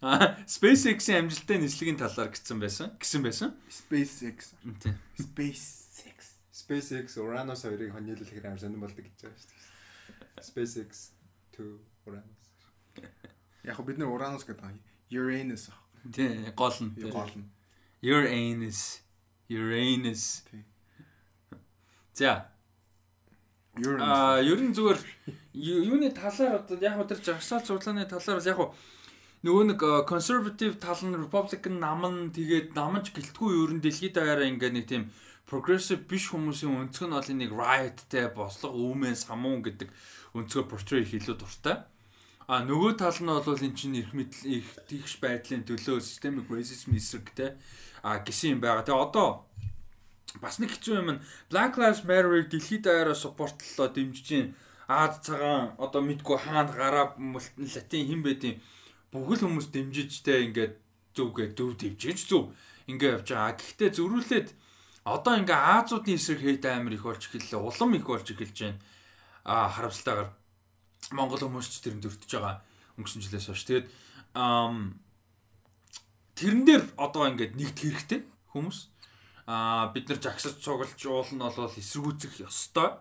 А SpaceX-ийн амжилттай нислэгийн талаар гэсэн байсан. Гэсэн байсан. SpaceX. Тий. SpaceX. SpaceX Uranus хоёрыг хоньёолох амар сонирн болдог гэж байгаа шүү дээ. SpaceX to Uranus. Яг бид нэр Uranus гэдэг байгаа. Uranus. Тий, гол нь. Гол нь. Uranus. Uranus. Тий. За. Аа, ер нь зүгээр юуны талаар одоо яг өдөр жагсаал цуглааны талаар бол яг нөгөө нэг conservative тал нь republican нам нь тэгээд намж гэлтгүй ер нь дэлхийд даяараа ингээ нэг тийм progressive биш хүмүүсийн өнцөг нь бол нэг riotтэй бослого үүмээс хамуун гэдэг өнцгөө portray хийлүү дуртай. А нөгөө тал нь бол эн чинь их их тийгш байдлын төлөө systemic racism эсрэгтэй а гисэн юм байгаа. Тэгээ одоо бас нэг хэцүү юм нь Black Lives Matter-ыг дэлхийд даяараа supporтлоо дэмжиж чинь Аад цагаан одоо мэдгүй хаана гараа латин хин байдیں۔ Бүхэл хүмүүс дэмжижтэй ингээд зүвгээ дөв дэмжиж зүв ингээ явж байгаа. Гэхдээ зөрүүлээд одоо ингээ Аазуудын эсрэг хейт амир их болж эхэллээ. Улам их болж эхэлж байна. А харамсалтайгаар Монгол хүмүүс ч тэрэнд өртөж байгаа өнгөрсөн жилээс хойш. Тэгээд тэрэн дээр одоо ингээд нэгт хэрэгтэй хүмүүс. А бид нар жагсаж цуглаж уул нь бол эсэргүүцэх ёстой.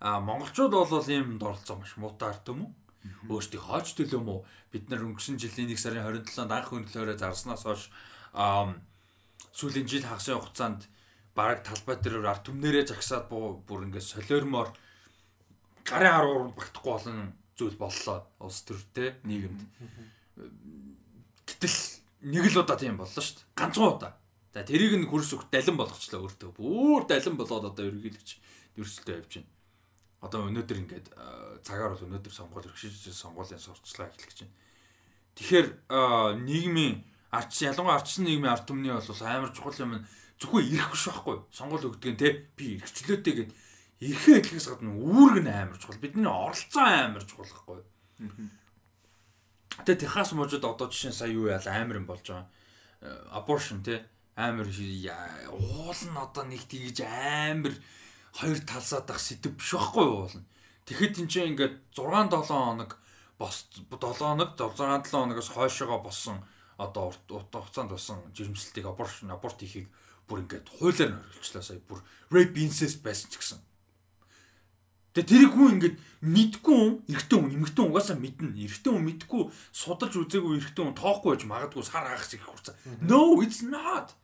А монголчууд бол ийм доролцоо маш муутай ард юм уу? Өөрсдийн хооч төлөө мө бид нар өнгөрсөн жилийн 1 сарын 27-нд анх хөндлөөрөө зарснаас хойш сүүлийн жил хагасын хугацаанд бараг талбай дээр ард түмнэрээ жагсаад бүр ингээд солиормоор гарын аруур багтахгүй болон зүйл боллоо улс төртэй нийгэмд. Гэтэл нэг л удаа тийм боллоо шүү дээ. Ганцхан удаа. За тэрийг нь хөрс өгт далин болгочлаа өөртөө. Бүр далин болоод одоо ерөнхийлөгч ерөөсөлтөө явж байна. Одоо өнөөдөр ингээд цагаар бол өнөөдөр сонгуул өргөжж сонгуулийн сурчлаа эхлэх байна. Тэгэхээр нийгмийн арч ялангуяа арчсан нийгмийн ард түмний бол амар чухал юм зөвхөн ирэх биш байхгүй. Сонгуул өгдөг нь те би ирчлөөтэй гэд ирэхээ хэлхээс гадна үүрэг нь амар чухал. Бидний оролцоо амар чухал байхгүй. Тэгээ Техас мужид одоо жишээ сая юу яа амар юм болж байгаа. Abortion те амар уул нь одоо нэг тгийж амар хоёр талсаад ах сэдв биш байхгүй юу уулна. Тэгэхэд энэ чинь ингээд 6 7 хоног бос 7 хоног 6 7 хоногоос хойшоогоо боссон одоо урт хугацаанд болсон жирэмслэлтийг аборт аборт хийхийг бүр ингээд хуулиар нь орхилчлаа сая бүр rape incest байсан ч гэсэн. Тэгээ тэрийг хүн ингээд мэдгүй хүн эрэгтэй хүн эмэгтэй угаасаа мэднэ. Эрэгтэй хүн мэдгүй судалж үзээгүй эрэгтэй хүн тоохгүй байж магадгүй сар хагас их хурцаа. No it's not.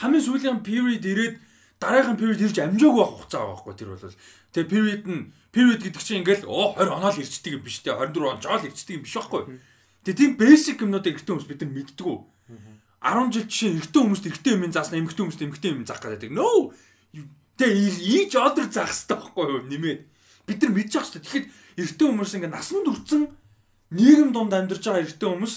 Хамгийн сүүлийн period ирээд дараагийн period ирж амжаагүй байх хугацаа байгаа байхгүй тэр бол. Тэгээ period нь period гэдэг чинь ингээл оо 20 оноо л ирчдэг юм биш те 24 он жоо л ирчдэг юм биш байхгүй. Тэгээ тийм basic юмнуудыг эрэгтэй хүмүүс бид нар мэддгүү. 10 жил жишээ эрэгтэй хүмүүст эрэгтэй юм заасна эмэгтэй хүмүүст эмэгтэй юм заах гэдэг. No. Тэгээ ийж ордер заах хэрэгтэй байхгүй юу нэмээд. Бид нар мэдж явах хэрэгтэй. Тэгэхэд эрэгтэй хүмүүс ингээ насанд хүрсэн нийгэм донд амьдарч байгаа эрэгтэй хүмүүс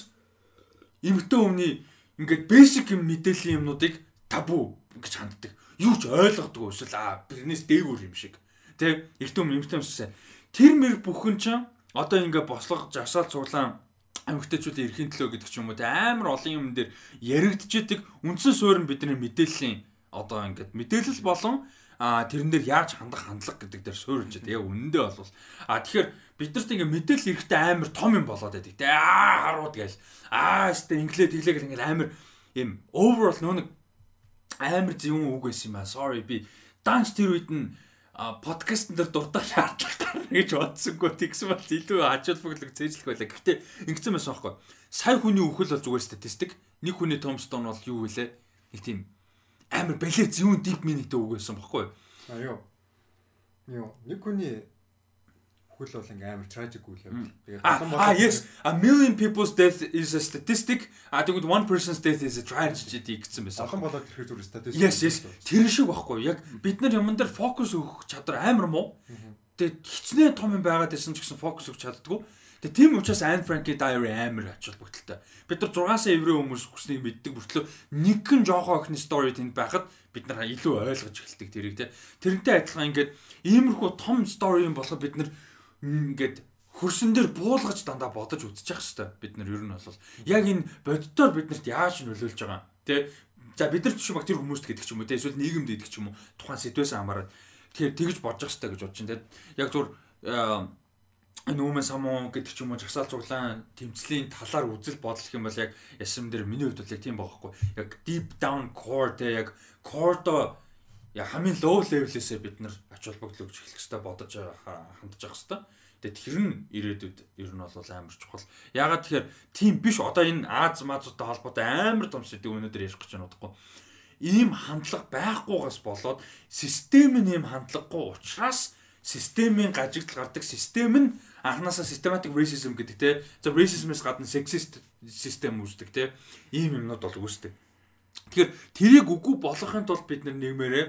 эмэгтэй өмнө ингээд basic юм мэдээллийн юмнуудыг табу гэж ханддаг. Юу ч ойлгодгүй эсвэл аа тэрнээс дээгүүр юм шиг. Тэ эртөө эмэгтэй юмшээ. Тэр мэр бүхэн ч одоо ингээд бослого жашаал цуглаан эмэгтэйчүүдийн эрхийн төлөө гэдэг ч юм уу тэ амар олон юм дээр яригдчихэдэг үндсэн суурь нь бидний мэдээллийн одоо ингээд мэдээлэл болон а тэрэн дээр яаж хандах хандлага гэдэг дээр суурилж байгаа. Яг үнэндээ бол а тэгэхээр бид нарт ингээ мэдээлэл эрэхтэй амар том юм болоод байдаг. Тэ аа харууд гээл аа өстө инглээ тэглээ гэл ингээ амар юм overall нөө нэг амар зөв үг байсан юм аа. Sorry би данч тэр үед нь подкастн дээр дуртай шаардлага гарна гэж бодсонгүй тэгсэн бол илүү хажуулбаглаг цээжлэх байлаа. Гэхдээ ингэсэн байсан байхгүй. Сая хүний үхэл бол зүгээр статистик. Нэг хүний томстон бол юу вүлээ? Нэг тийм амар балер зүүн дип минитэй үг байсан баггүй. А юу. Юу, нэг хүний хөл бол ингээм амар tragic үйл явдал. Тэгээд ah yes, a million people's death is a statistic. А тэгвэл one person's death is a tragedy гэсэн байсан. Олон болоод тэрхэр зүгээр statistic. Yes, yes. Тэр шиг баггүй. Яг бид нар юмн дээр фокус өгөх чадвар амар муу. Тэгээд хичнээн том юм байгаад байсан ч гэсэн фокус өгч чаддгүй. Тэгээ тийм учраас Anne Frank-ийн Diary амар ач холбогдолтой. Бид нар 6 сая евро хүмүүс хүснийг мэддэг бүртлөө нэгэн жоохон охины story тэнд байхад бид нар илүү ойлгож эхэлдэг тэрийг те. Тэрнтэй адилхан ингээд иймэрхүү том story юм болоход бид нар ингээд хөрсөн дээр буулгаж дандаа бодож үзчих хэвээр бид нар ер нь бол яг энэ боддоор биднэрт яаж нөлөөлж байгаа те. За бид нар чинь баг тэр хүмүүст гэдэг ч юм уу те эсвэл нийгэмд гэдэг ч юм уу тухайн сэтвэсэн хамаараад тэгэхээр тэгж бодож хэвээр гэж бодож чинь те. Яг зүгээр нүүмэн самуу гэдэг ч юм уу жагсаал цуглаан тэмцлийн талаар үзэл бодлох юм бол яг ясам дээр миний хувьд бол яг тийм байхгүй. Яг deep down core те яг core-до яг хамгийн low level-ээсээ бид нар ач холбогдол өгч эхлэх хэрэгтэй бодож хандж явах хэрэгтэй. Тэгээд тэр нь ирээдүйд ер нь бол амар чухал. Ягаад тэгэхээр тийм биш одоо энэ Аз мазуудтай холбоотой амар том сэдв өнөөдөр ярих гэж байна удахгүй. Ийм хандлага байхгүйгаас болоод систем нь ийм хандлагагүй учраас системийн гажигдал гардаг систем нь анханасаа systematic racism гэдэг те. За racism-ээс гадна sexist систем үүсдэг те. Ийм юмнууд бол үүсдэг. Тэгэхээр тэрийг үгүй болгохын тулд бид нэмээрээ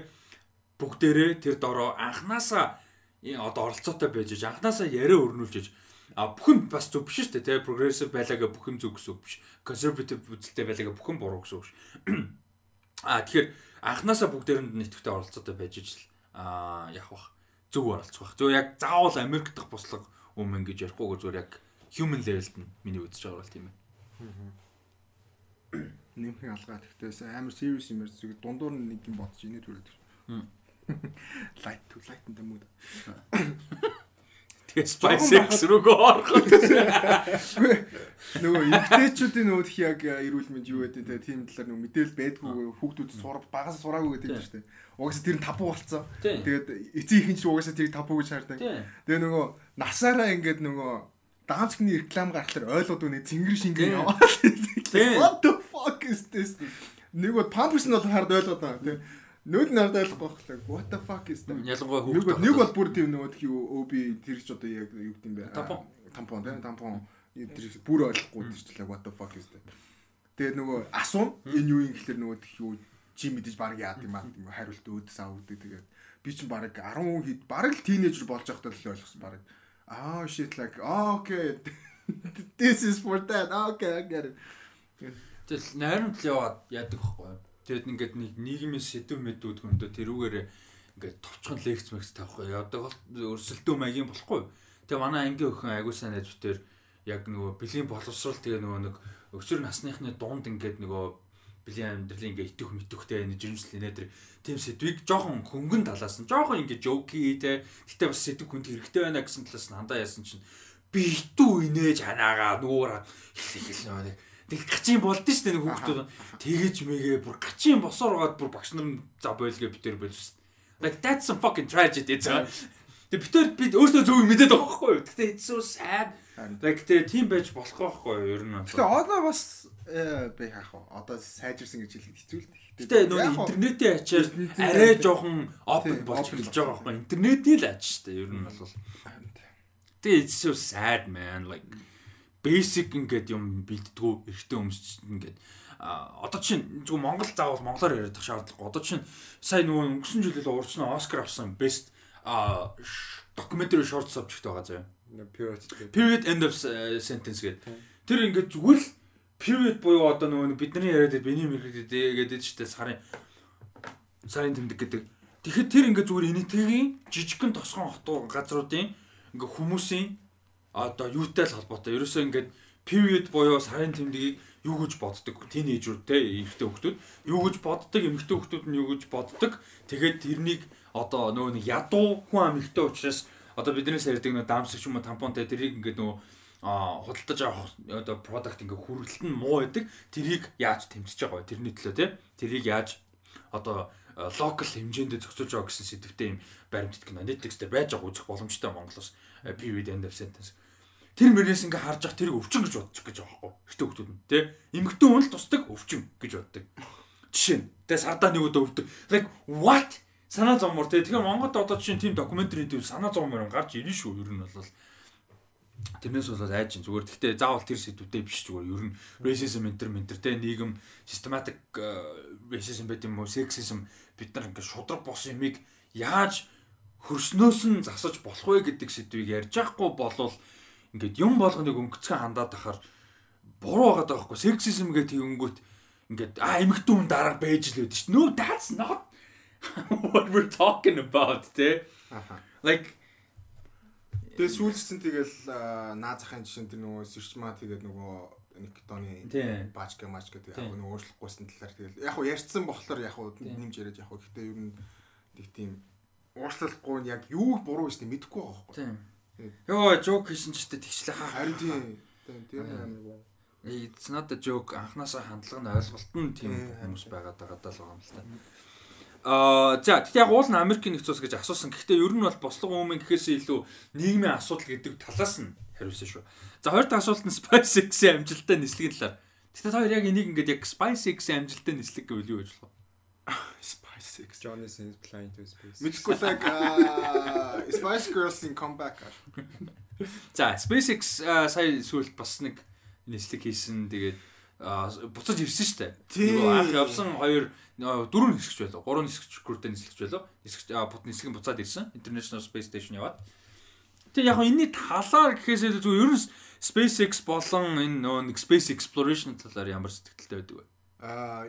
бүгдээрээ тэр дороо анханасаа одоо оролцоотой байж аж анханасаа яриа өрнүүлж аж а бүхэн бас зөв биш шүү дээ те прогрессив байлаагаа бүхэн зөв гэсэн үг биш. Консерватив үзэлтэй байлаагаа бүхэн буруу гэсэн үг биш. А тэгэхээр анханасаа бүгдээрэнд нийтгтэй оролцоотой байж аж а вэ зөв оролцох байх зөв яг заавал Америк дахь буслаг өмнө гэж ярихгүй зүгээр яг human level-д миний үзэж байгаа бол тийм ээ. Нэмхэн алгаа тэгтээс амар serious юм ярьж дундуур нэг юм бодож инээ түрээд. Light to light энэ мод. Тэгээ SpaceX рүүгөө ороход. Нөгөө эмгтээчүүдийн нөгөө их яг эрүүл мэнд юу гэдэг те тийм талаар нөгөө мэдээлэл байдгүй хүүхдүүд сур багаас сураагүй гэдэг юм шүү дээ. Угаасаа тэр нь табу болцсон. Тэгээд эцэг ихэн ч угаасаа тэрийг табу гэж хардаг. Тэгээ нөгөө насаараа ингээд нөгөө даанцны реклам гаргахлаар ойлгоод үнэ цэнгэр шингэн яваа. What the is this? Нэг бол памперс нь бол хард ойлгоод байгаа тийм. Нүүд нь хард ойлгохгүй байхгүй. What the fuck is that? Ялангуяа хүүхд. Нэг бол бүр тийм нөгөө тхи OB тэр ч одоо яг юу гэдэм бэ? Тампон. Тампон тийм тампон тэр бүр ойлгохгүй тийм ч what the fuck is that? Тэгээд нөгөө асуун энэ юу юм гэхэлэр нөгөө тхи юу чи мэдээж баг яад юм аа хариулт өөдөөс авдаг тэгээд би чинь баг 10 хэд баг л тийнейжер болж байхдаа л ойлгосон баг аа shit like okay this is for that okay I get it тэгэл найрамд л яваад яадаг байхгүй Тэгэд ингээд нэг нийгмийн сэдв мэдүүд хөндөө тэрүүгээр ингээд товчхон лекц мэгц тавихгүй яадаг бол өрсөлдөө маягийн болохгүй. Тэгээ манай ангийн өхөн агуулсан найзууд яг нөгөө бэлгийн боловсрал тэгээ нөгөө нэг өсвөр насныхны дунд ингээд нөгөө бэлгийн амьдралын ингээ итэх митөхтэй энэ жирэмслэл нэтэр тийм сэдвийг жоохон хөнгөн талаас нь жоохон ингээ жоки те. Гэтээ бас сэдв хүнд хэрэгтэй байна гэсэн талаас нь хандаа яасан чинь би итүү инээж ханаагаа нүүр хэл хэл нэг Тэг гачин болд нь шүү дээ нэг хүүхдүүд. Тэгэж мэгээ бүр гачин босоор угаад бүр багш нар за бойлгээ битэр болж. Like that's some fucking tragedy заа. Тэг битэр бид өөрсдөө зөв мэдээд байгаа байхгүй юу? Гэтэ so sad. Like тэг тийм байж болох байхгүй юу? Ер нь. Гэтэ одоо бас э, би яах вэ? Одоо сайжирсан гэж хэлэх хэцүү л дээ. Гэтэ нөгөө интернетийн ачаар арай жоохон open болж эхэлж байгаа байхгүй юу? Интернетийн л ач шүү дээ. Ер нь бол. Тэгээ it's so sad man like basic ингээд юм бэлддэггүй эртний өмсч ингээд одоо чинь зөвхөн Монгол заавал монголоор яриад шаардлагагүй. Одоо чинь сая нөгөө өнгөрсөн жилээр уурчны Оскар авсан best documentary short subject байгаа заяа. Period. Period end of sentence гэдэг. Тэр ингээд зүгээр л period буюу одоо нөгөө бидний яриад биний мэрэгдэд гэдэг чинь сарын сарын тэмдэг гэдэг. Тэгэхэд тэр ингээ зүгээр энэтхэгийн жижигхэн тосгон хотуу газруудын ингээ хүмүүсийн одоо юутай л холбоотой. Ерөөсөө ингээд period буюу сарын тэмдгийг юу гэж боддог тинейжүүд те эрэгтэй хүмүүс юу гэж боддог эмэгтэй хүмүүс нь юу гэж боддог тэгээд тэрнийг одоо нөгөө нэг ядуу хүн эмэгтэй учраас одоо биднээс ярьдаг нөгөө дамсч юм уу тампонтэй тэрийг ингээд нөгөө а худалдаж авах одоо product ингээ хүргэлт нь муу байдаг. Тэрийг яаж тэмцэж байгаа вэ? Тэрний төлөө тий. Тэрийг яаж одоо локал хэмжээнд зохицуулж байгаа гэсэн сэдвтэй юм баримтат кино Netflix дээр байж байгаа үзэх боломжтой Монголоос PV end of sentence. Тэр мөрөөс ингээ харж явах тэрийг өвчин гэж бодчих гэж байгаа байхгүй. Гэтэ хүмүүс нь тий. Эмэгтэй хүн л тусдаг өвчин гэж боддог. Жишээ нь тэгээ сардаа нэг өдөө өвдөг. Like what? Санаа зовмор тий. Тэгэхээр Монголд одоо жишээ нь тийм докюментари дээр санаа зовмор гарч ирнэ шүү. Ер нь бол Тэрнээс болоод айж чинь зүгээр. Гэхдээ заавал тэр сэдвүүдээ биш зүгээр. Ер нь racism enter ментер те нийгэм systematic э, racism байт юм уу, sexism бид нар ингээд шудраг бос юмыг яаж хөрснөөс нь засаж болох вэ гэдэг сэдвийг ярьж байхгүй болвол ингээд юм болгоныг өнгөцгөн хандаад тахаар буруу байгаа даахгүй. Sexism гэдэг тэгэнгүүт ингээд а эмэгтэй хүн дарга байж л байдаг шүү. No that's not what we're talking about те. Like Тэгээ сүүлчсэн тэгэл наад захын жишээн тэр нөгөө сэрчмаа тэгээд нөгөө Никтоны баачка мачка тэгээд яг нөгөө өөрчлөхгүйсэн талаар тэгэл яг хуу ярьцсан болохоор яг хуу нэмж яриад яг хуу гэхдээ ер нь нэг тийм уучлахгүй нь яг юу буруу гэж мэдэхгүй байгаа байхгүй. Тийм. Йоо жок хийсэн ч гэдэг тэгчлээ хаа. Харин тийм. Тэр амар It's not a joke анханасаа хандлага нь ойлголт нь тийм хүмүүс байгаад байгаа даа л байгаа юм л та. Аа за тэгтээ яг уул нь Америкийн нэгц улс гэж асуусан. Гэхдээ ер нь бол бослого өмнө гэхээсээ илүү нийгмийн асуудал гэдэг талаас нь хариулсан шүү. За хоёр дахь асуулт нь SpaceX-ийн амжилттай нислэгийн талаар. Тэгтээ та хоёр яг энийг ингээд яг SpaceX-ийн амжилттай нислэг гэвэл юу гэж болох вэ? SpaceX Johnny Sins flying to space. Мэдгүй like Spice Girls-ийн comeback. За SpaceX сая сүүлд бас нэг нислэг хийсэн. Тэгээд буцаж ирсэн шүү дээ. Анх явсан хоёр дөрөв нисгч байлаа. Гурван нисгч хүрдэ нисгч байлаа. Нисгч бут нисгэн буцаад ирсэн. International Space Station яваад. Тэгээ яг энэний талаар гэхээсээ зүгээр ер нь SpaceX болон энэ нөө нэг Space Exploration талаар ямар сэтгэлтэй байдаг вэ? Аа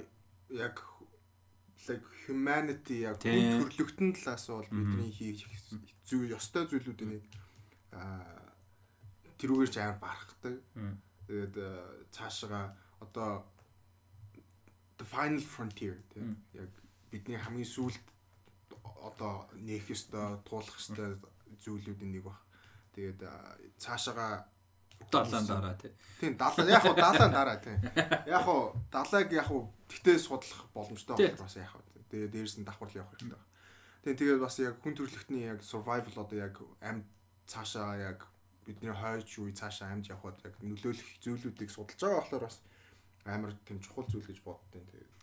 яг яг humanity яг бүх төрлөختн талаас бол бидний хийх зүй ёстой зүйлүүдийн аа тэрүүгээр ч амар барахдаг. Тэгээд цаашаа одоо the final frontier тийм яг бидний хамгийн сүүлд одоо нээх ёстой, туулах ёстой зүйлүүдийн нэг баг. Тэгээд цаашаа 70-ын дараа тий. Тийм 70 яг хуу 70-ын дараа тий. Яг хуу 70-ыг яг хуу тэгтээ судлах боломжтой байх бас яг хуу. Тэгээ дээрээс нь давхар явах хэрэгтэй байна. Тэгээ тэгээд бас яг хүн төрөлхтний яг survival одоо яг амьд цаашаа яг бидний хойч үе цаашаа амьд явхад яг нөлөөлөх зүйлүүдийг судалж байгаа болохоор бас амар тийм чухал зүйл гэж боддیں۔ Тэгээд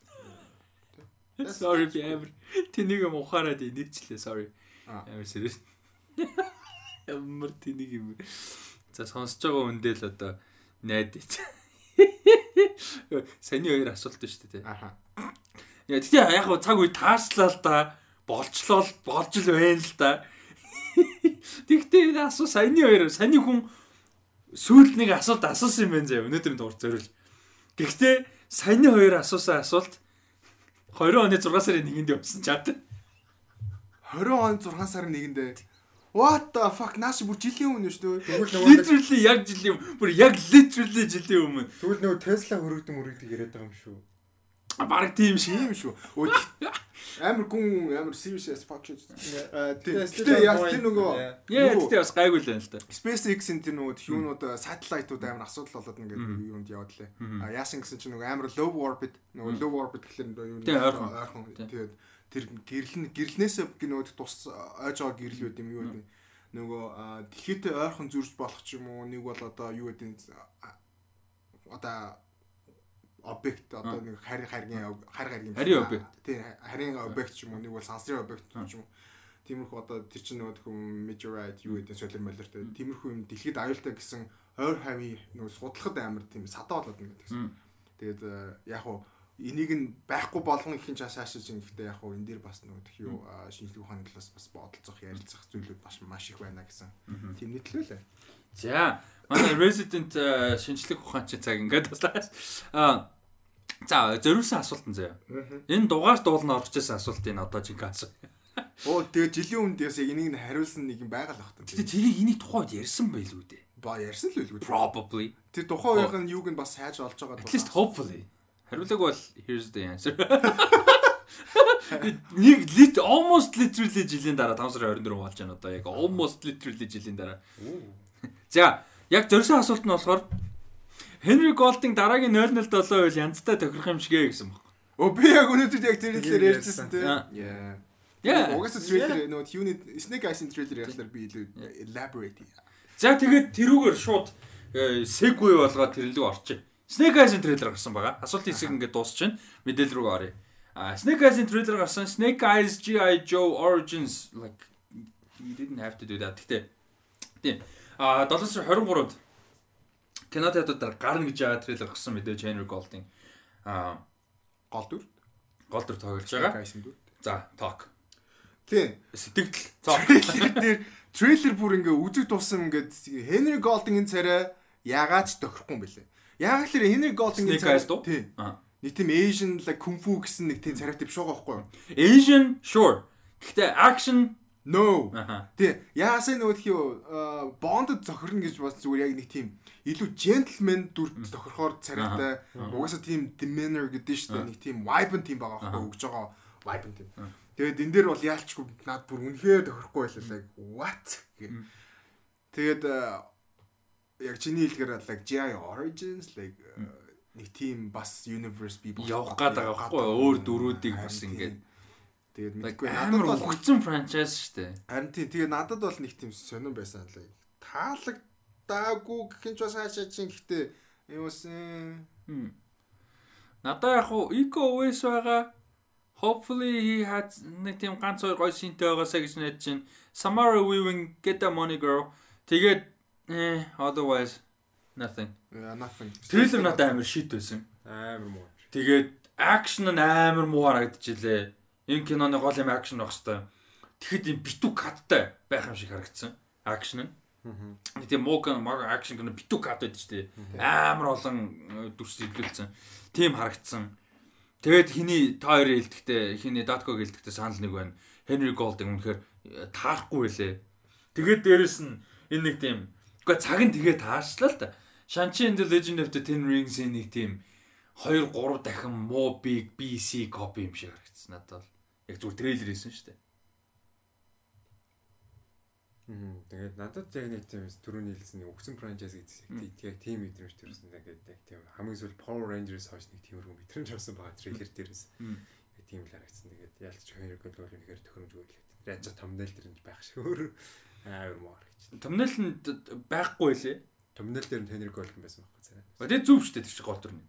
Sorry би амар тэнийг юм ухаарад инээчлээ sorry. Амар serious. Ямар тэнийг юм. За сонсож байгаа хүндээ л одоо найдаж. Саний хоёр асуулт шүү дээ. Аха. Яа тэгтээ яг гоо цаг үе таарчлаа л да. Болчлоо л болж л байна л да. Тэгтээ энэ асуу саний хоёр саний хүн сүйд нэг асуулт асуусан юм байна заа. Өнөөдрийн дугаар зориул. Гэхдээ саяны хоёр асуусан асуулт 20 оны 6 сарын 1-нд явсан чад. 20 оны 6 сарын 1-нд What the fuck нааш бүр жилийн өмнө шүү дээ. Тэгвэл нөгөө literally яг жилийн бүр яг literally жилийн өмнө. Тэгвэл нөгөө Tesla хөрөгдөн мөрөгдөг яриад байгаа юм шүү. Бараг тийм шиг юм шүү. Амар гүн амар serious as fuck шүү. Тэгээ яг тэр нөгөө яа тэгтээ бас гайгүй л байна л да. SpaceX-ийн тэр нөгөө юунууд сателлайтууд амар асуудал болоод ингээд юунд яваад лээ. А яасан гэсэн чинь нөгөө амар low orbit нөгөө low orbit гэхэлэр юу ойрхон тэгээд тэр гэрлэн гэрлнээсээ нөгөө тус ойж байгаа гэрэл байд юм юу гэдэг нөгөө дэлхийдээ ойрхон зурж болох ч юм уу? Нэг бол одоо юу гэдэг одоо объект одоо нэг харь харгийн харь харгийн харийн объект. Тий харийн объект ч юм уу? Нэг бол сансрын объект ч юм уу? Тиймэрхүү одоо тэр чинь нөгөө тхүм meteorite юу гэдэг солир молиртой тиймэрхүү юм дэлхийд аюултай гэсэн ойр хавийн нөгөө судлахад амар тийм садаа болоод нэг гэсэн. Тэгээд яг уу энийг нь байхгүй болгон ихэн чаас хаашиж ингэхдээ яг уу энэ дээр бас нөгөө тх юу шинжлэх ухааны талаас бас бодолцох ярилцах зүйлүүд бас маш их байна гэсэн тийм нийтлээ лээ За манай Resident шинжлэх ухаанч цаг ингээд таслаа. Аа За зориулсан асуулт нь заяа. Энэ дугаар дуулна орж ирсэн асуулт энэ одоо жинхэнэ асуу. Оо тэгээ жилийн өмнө дэс яг энийг хариулсан нэг юм бах та. Гэтэ тэрийг энийг тухайд ярьсан байлгүй дээ. Ба ярьсан л байлгүй. Probably. Тэр тухайн үеийн юуг нь бас хайж олж байгаа. At least hopefully. Хариулаг бол here's the answer. Нэг lit almost literally жилийн дараа 5 сарын 24 болж байна одоо яг almost literally жилийн дараа. За яг зорьсон асуулт нь болохоор Henry Golding дараагийн 007 үйл янзтай тохирох юм шигэ гэсэн баг. Өө би яг өнөөдөр яг тэр хэлээр ярьжсэн тий. Яа. Яа. Угаасаа трейлер нөө юуны Snake Eyes-ийн трейлер ярьлаар би илүү elaborate. За тэгээд тэрүүгээр шууд segue болгоод тэрнлэг орчих. Snake Eyes-ийн трейлер гарсан байгаа. Асуултын хэсэг ингээд дуусчихна. Мэдээлэл рүү оръё. А Snake Eyes-ийн трейлер гарсан. Snake Eyes GI Joe Origins like you didn't have to do that. Гэтэ тийм. А 7 сарын 23-нд кино театруудаар гарна гэж байгаа трейлер гарсан мэдээж Henry Golding аа гол дүр гол дүр тоглож байгаа. За, talk. Тийм. Сэтгэл. Talk. Тэр трейлер бүр ингээ үзэг тулсан ингээд Henry Golding-ийн царай яагаад ч тохирохгүй юм бэлээ. Яагаад л Henry Golding-ийн царай тийм. Нэг тийм Asian like kung fu гэсэн нэг тийм царайтай биш байгаа байхгүй юу? Asian sure. Гэхдээ action No. Тий. Яасаа нөгөө тхий Бонд зохирно гэж бас зүгээр яг нэг тийм илүү gentleman дүрт тохирохоор царайтай угаасаа тийм demeanor гэдэг шүү дээ. Нэг тийм vibe тийм байгаа байхгүй өгж байгаа vibe тийм. Тэгээд энэ дээр бол яалчгүй над бүр үнэхээр тохирохгүй байлаа what. Тэгээд яг чиний хэлгээр like GI Origins like нэг тийм бас universe би явах гээд байгаа байхгүй өөр дөрүүдийг бас ингээд Тэгээд мэдгүй надад бол өгцөн франчайз шүү дээ. Харин тийм тэгээд надад бол нэг тийм сонирн байсан л таалагдаагүй гэх юм ч бас хаашаа чинь гэхдээ юм усан. Надад яг хуу eco OS байгаа. Hopefully he had нэг тийм ганц хоёр гоё синтэй байгаасаа гэж найдаж чинь Samara Weaving get the money girl. Тэгээд eh otherwise nothing. Yeah, nothing. Трейлер надад амар шит байсан. Амар муу. Тэгээд акшн нь амар муу харагдчихлээ энэ киноны гол юм акшн байх хэвээр. Тэгэхэд юм битүү каттай байх юм шиг харагдсан. Акшн нь. Нэг тийм мог мог акшн кино битүү кат байдаг шүү дээ. Амар олон э, дүрс илүүлсэн. Тийм харагдсан. Тэгээд хиний та хоёрын хэлдэхдээ хиний Датко хэлдэхдээ санал нэг байна. Henry Golding үнэхээр э, таарахгүй байлээ. Тэгээд дээрэс нь энэ нэг тийм үгүй цаг нь тэгээд таарчлаа л да. Shang-Chi and the Legend of the Ten Rings-ийн нэг тийм 2 3 дахин муу big BC copy юм шиг харагдсан надад бол. Яг зүгээр трейлер хийсэн шүү дээ. Мм тэгээд надад яг нэг тийм түрүүний хэлсэн нэг өгсөн франчайз гэдэг яг тийм мэдрэмж төрсөн тэгээд яг тийм хамгийн сүүл Power Rangers хойш нэг тиймэрхүү мэдрэмж авсан байгаа трейлер дээрээс. Яг тийм л харагдсан. Тэгээд ялцч хоёр гол бол үнэхээр төхөөрөмжгүй л. Яг ч томнел дээр нь байх шиг өөр амар муу харагдчих. Томнел нь байхгүй лээ. Томнел дээр нь Henry Goldman байсан байхгүй царай. Тэгээд зүв шүү дээ тэр чинь гол төр юм.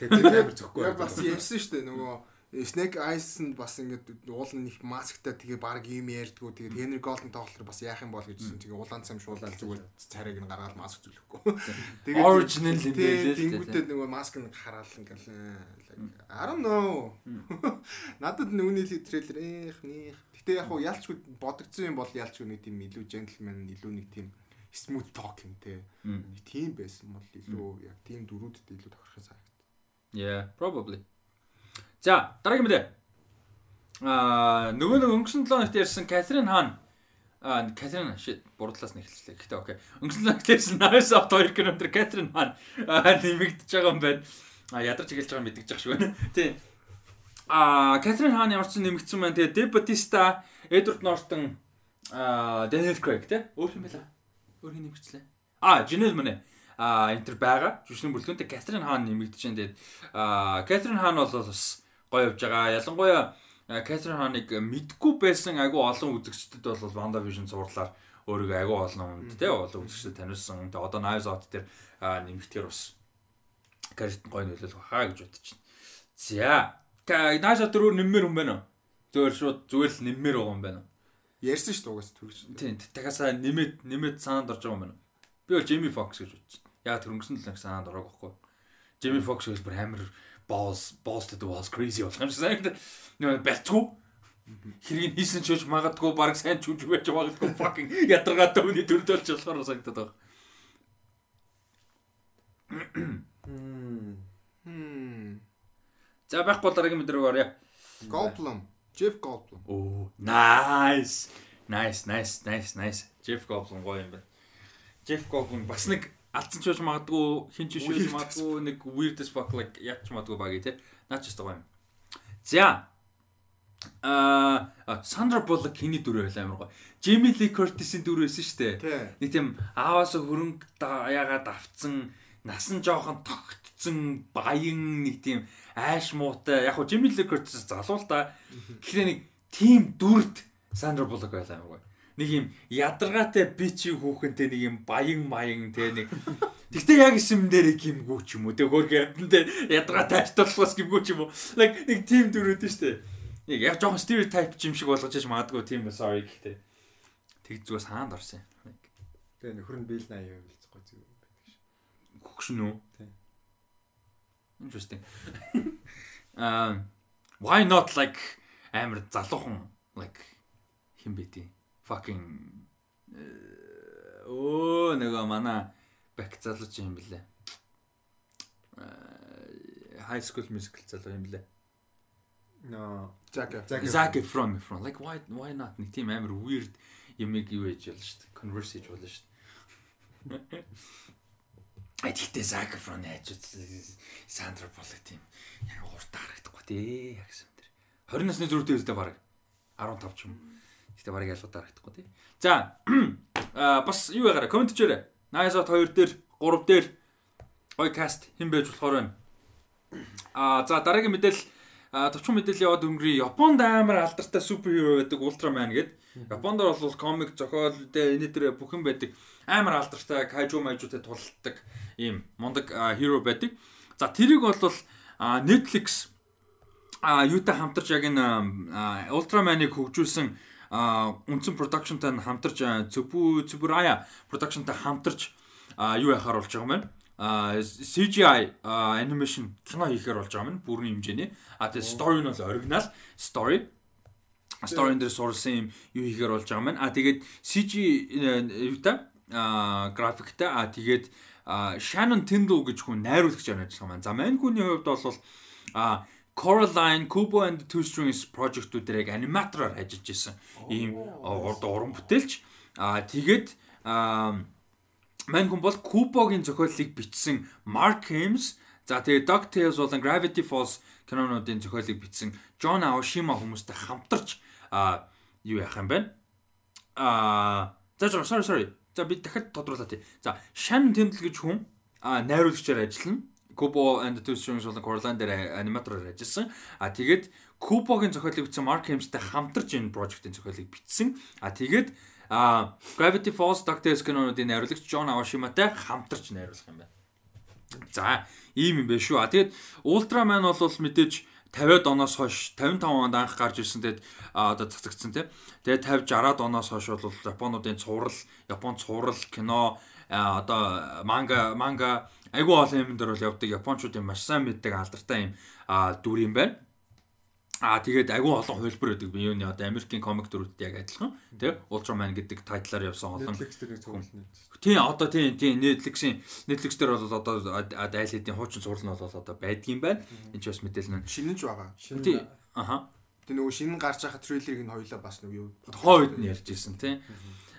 Тэгээд амар зөхгүй. Яг бас ярьсан шүү дээ нөгөө Snake Eyes-нд бас ингээд уул нь их масктай тэгээ баг юм ярьдгүү тэгээ Henry Golden тоглохоор бас яах юм бол гэжсэн тэгээ улаан цам шуулаад зүгээр царайг нь гаргаад маск зүлэхгүй. Тэгээ original юм байлээ. Тэнгүүтээ нөгөө маск нь хараал ингээл I don't know. Надад нүуний трейлер ээх нэх. Гэтэ яг хуу ялчгүй бодогдсон юм бол ялчгүй нэг тийм илүү gentleman илүү нэг тийм smooth talking те. Нэг тийм байсан бол илүү яг тийм дөрүүдтэй илүү тохирох санагд. Yeah, probably. За, дараагийн мэдээ. Аа, нөгөө нэг өнгөрсөн 7 хоногт ярьсан Катрин Хан Аа, Катрин shit бурдлаас нэхэллээ. Гэхдээ окей. Өнгөрсөн лагт ярьсан Nice-Soft 2 км Катрин Хан нэмэгдэж байгаа юм байна. А ядарч эхэлж байгаа мэдгэж байгаа шүү. Тийм. А Катрин Хан ямар ч нэмэгдсэн байна. Тэгээ Деб Батиста, Эдвард Нортон, а Дэниел Крейг тий. Өөр юм байла. Өөр хин нэмэгдлээ. А, Жанел мэнэ. А энтер байгаа. Жүжигчний бүрэлдэхүүнтэй Катрин Хан нэмэгдэж байна. Тэгээд а Катрин Хан бол бас гоё явж байгаа. Ялангуяа Кэтрин Ханыг мэдгүй байсан айгүй олон үзэгчдэд бол Wanda Vision зурлаар өөрийгөө айгүй олон хүнд те олон үзэгчдэд таниулсан. Тэгээ одоо Knives Out дээр нэмэгдэхээр бас карьерт гоё нөлөөлөх хаа гэж бодож байна. За. Knives Out руу нэммээр юм байна уу? Зүгээр шууд зүгээр л нэммээр байгаа юм байна уу? Ярьсан шүү дээ угаас төрөж. Тийм. Дахиасаа нэмээд нэмээд санаанд орж байгаа юм байна уу? Би бол Jamie Foxx гэж байна. Яг тэр өнгөрсөн л санаанд ороогүй байхгүй. Jamie Foxx гэж бүр амар balls to the walls crazy болох юм шиг санагдав. Нөө бэлтгүү. Хэрийг хийсэн ч үуч магадгүй баг сайн чүж байж магадгүй fucking ядаргаатай үний төрөлж болохоор санагдаад байгаа. За байхгүй дараагийн мэдрэг орё. Goldblum. Jeff Goldblum. Оо, nice. Nice, nice, nice, nice. Jeff Goldblum гоё юм байна. Jeff Goldblum бас нэг алдсан ч байж магадгүй, хин ч шүүж магадгүй, нэг weird as fuck like ягч магадгүй багий те. Наач ч гоё юм. За. Аа, Сандра Буллок хиний дүр байл амар гоё. Джейми Ли Кертисийн дүр байсан шүү дээ. Нэг тийм ааваасаа хөрөнгө яагаад авцсан, насан жоохон тогтцсон баян нэг тийм айш муутай. Яг хөө Джейми Ли Кертис залуу л да. Тэгэхээр нэг тийм дүрд Сандра Буллок байл амар гоё нэг юм ядаргаатай бичи хүүхэнтэй нэг юм баян маян те нэг. Тэгтээ яг исэм дээр гимгүү ч юм уу? Те хөөргөө амтан дээр ядаргаатай ажиллахлаас гимгүү ч юм уу? Like нэг тим дүрүүд нь штэ. Яг яг жоохон стереотип юм шиг болгож яж магадгүй тийм sorry гэхдээ. Тэг зүгээс хаанд орсон. Юм тэгээ нөхөр нь биел 80 байлцахгүй зүг. Байдаг ш хөгшин үү? Тий interesting um why not like амар залуухан like хин бэ тий fucking оо нөгөө манай бак залууч юм блэ. High school musical залуу юм блэ. No, Zac Zac Efron from like why why not нэг тийм амар weird юмыг юу ээж болно шүү дээ. Converse хийж болно шүү дээ. Тэгтээ Zac Efron яаж Sandra Bullock тийм яг уртаа харагдахгүй тий яг юм дэр. 20 насны зүрхтэй үстэй баг 15 ч юм. Гэтэ барыг ялгуудаар харагдахгүй тий. За а бас юу ягараа комент хийрээ. Найсот 2 дээр 3 дээр гой каст хэн байж болохоор байна. А за дараагийн мэдээлэл товчхон мэдээлэл яваад өнгөрий. Японд амар алдартай суперхиро байдаг Ультраман гэдэг. Японд бол комик зохиол дээр энэ дээр бүх юм байдаг. Амар алдартай кайжу майжутай тулдаг ийм мундаг хиро байдаг. За тэрийг бол Netflix а юутай хамтарч яг энэ Ультраманыг хөгжүүлсэн үндсэн продакшнтай хамтарч Цүбү Цүбүрая продакшнтай хамтарч юу яхаар болж байгаа юм байна. CGI animation кино хийхээр болж байгаа юм бүрийн хэмжээний. А тэгээ story нь бол оригинал story. Story дээр сурсан юм юу хийхээр болж байгаа юм. А тэгээд CG юутай а графиктай а тэгээд Shannon Tindall гэж хүн найруулагчаар ажилласан маань. За мань хүний хувьд бол а Coraline, Kubo and the Two Strings project-уудыг аниматороор ажиллаж исэн ийм уран бүтээлч. Аа тэгээд мань хүн бол Kubo-гийн зохиолыг бичсэн Mark Hames, за тэгээд DuckTales болон Gravity Falls кинонуудын зохиолыг бичсэн John Aoshima хүмүүстэй хамтарч аа юу яах юм бэ? Аа за sorry sorry. За би дахиад тодруулаа тий. За Shannon Tindall гэж хүн аа найруулагчаар ажиллана Kubo and the Two Strings болон Coraline дээр аниматороор ажилласан. А тэгээд Kubo-гийн зохиолыг бичсэн Mark Hames-тэй хамтарч энэ project-ийн зохиолыг бичсэн. А тэгээд а Gravity Falls Doctor Scanner-уудын найруулагч John Awashima-тай хамтарч найруулах юм байна. За, ийм юм байна шүү. А тэгээд Ultraman бол мэдээж 50-аад оноос хойш 55 онд анх гарч ирсэн тэгээд одоо цацагдсан тийм. Тэгээд 50 60-аад оноос хойш бол Японуудын цуврал, Япон цуврал кино одоо манга манга айгүй олон юм дээр бол явдаг японочдын маш сайн мэддэг алдартай юм дүр юм байна. Аа тэгээд айгүй олон хувилбар байдаг. Би юуны одоо Америкийн комик дүрүүдэд яг адилхан. Тэ Ultraman гэдэг тайтлаар явсан олон. Тийм одоо тийм тийм Netflix-ийн Netflix дээр бол одоо айл хэдийн хуучин зурлал нь бол одоо байдгийн байна. Энд ч бас мэдээлэл нь шинэн ч байгаа. Тийм. Аха. Тэг нөгөө шинэн гарч байгаа трейлерыг нь хоёлаа бас нөгөө юу хойд нь ярьж ирсэн тийм.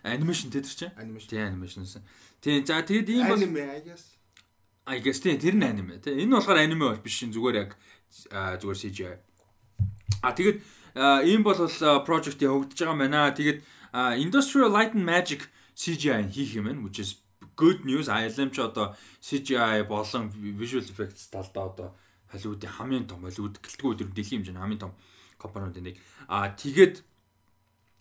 Анимашн тэр чинь. Анимашн. Тийм анимашнсэн. Тийм за тэгээд ийм бол аниме I guess. I guess тийм тэр нь аниме тийм. Энэ болохоор аниме бол биш зүгээр яг зүгээр CGI. А тэгээд ийм бол project явагдаж байгаа юм байна. Тэгээд Industrial Light and Magic CGI хийх юм байна which is good news. ILM ч одоо CGI болон visual effects талдаа одоо Холливуудын хамгийн том Холливуд гэлтгүй өдөр дэлхийн хэмжээний хамгийн том компаниудын нэг. А тэгээд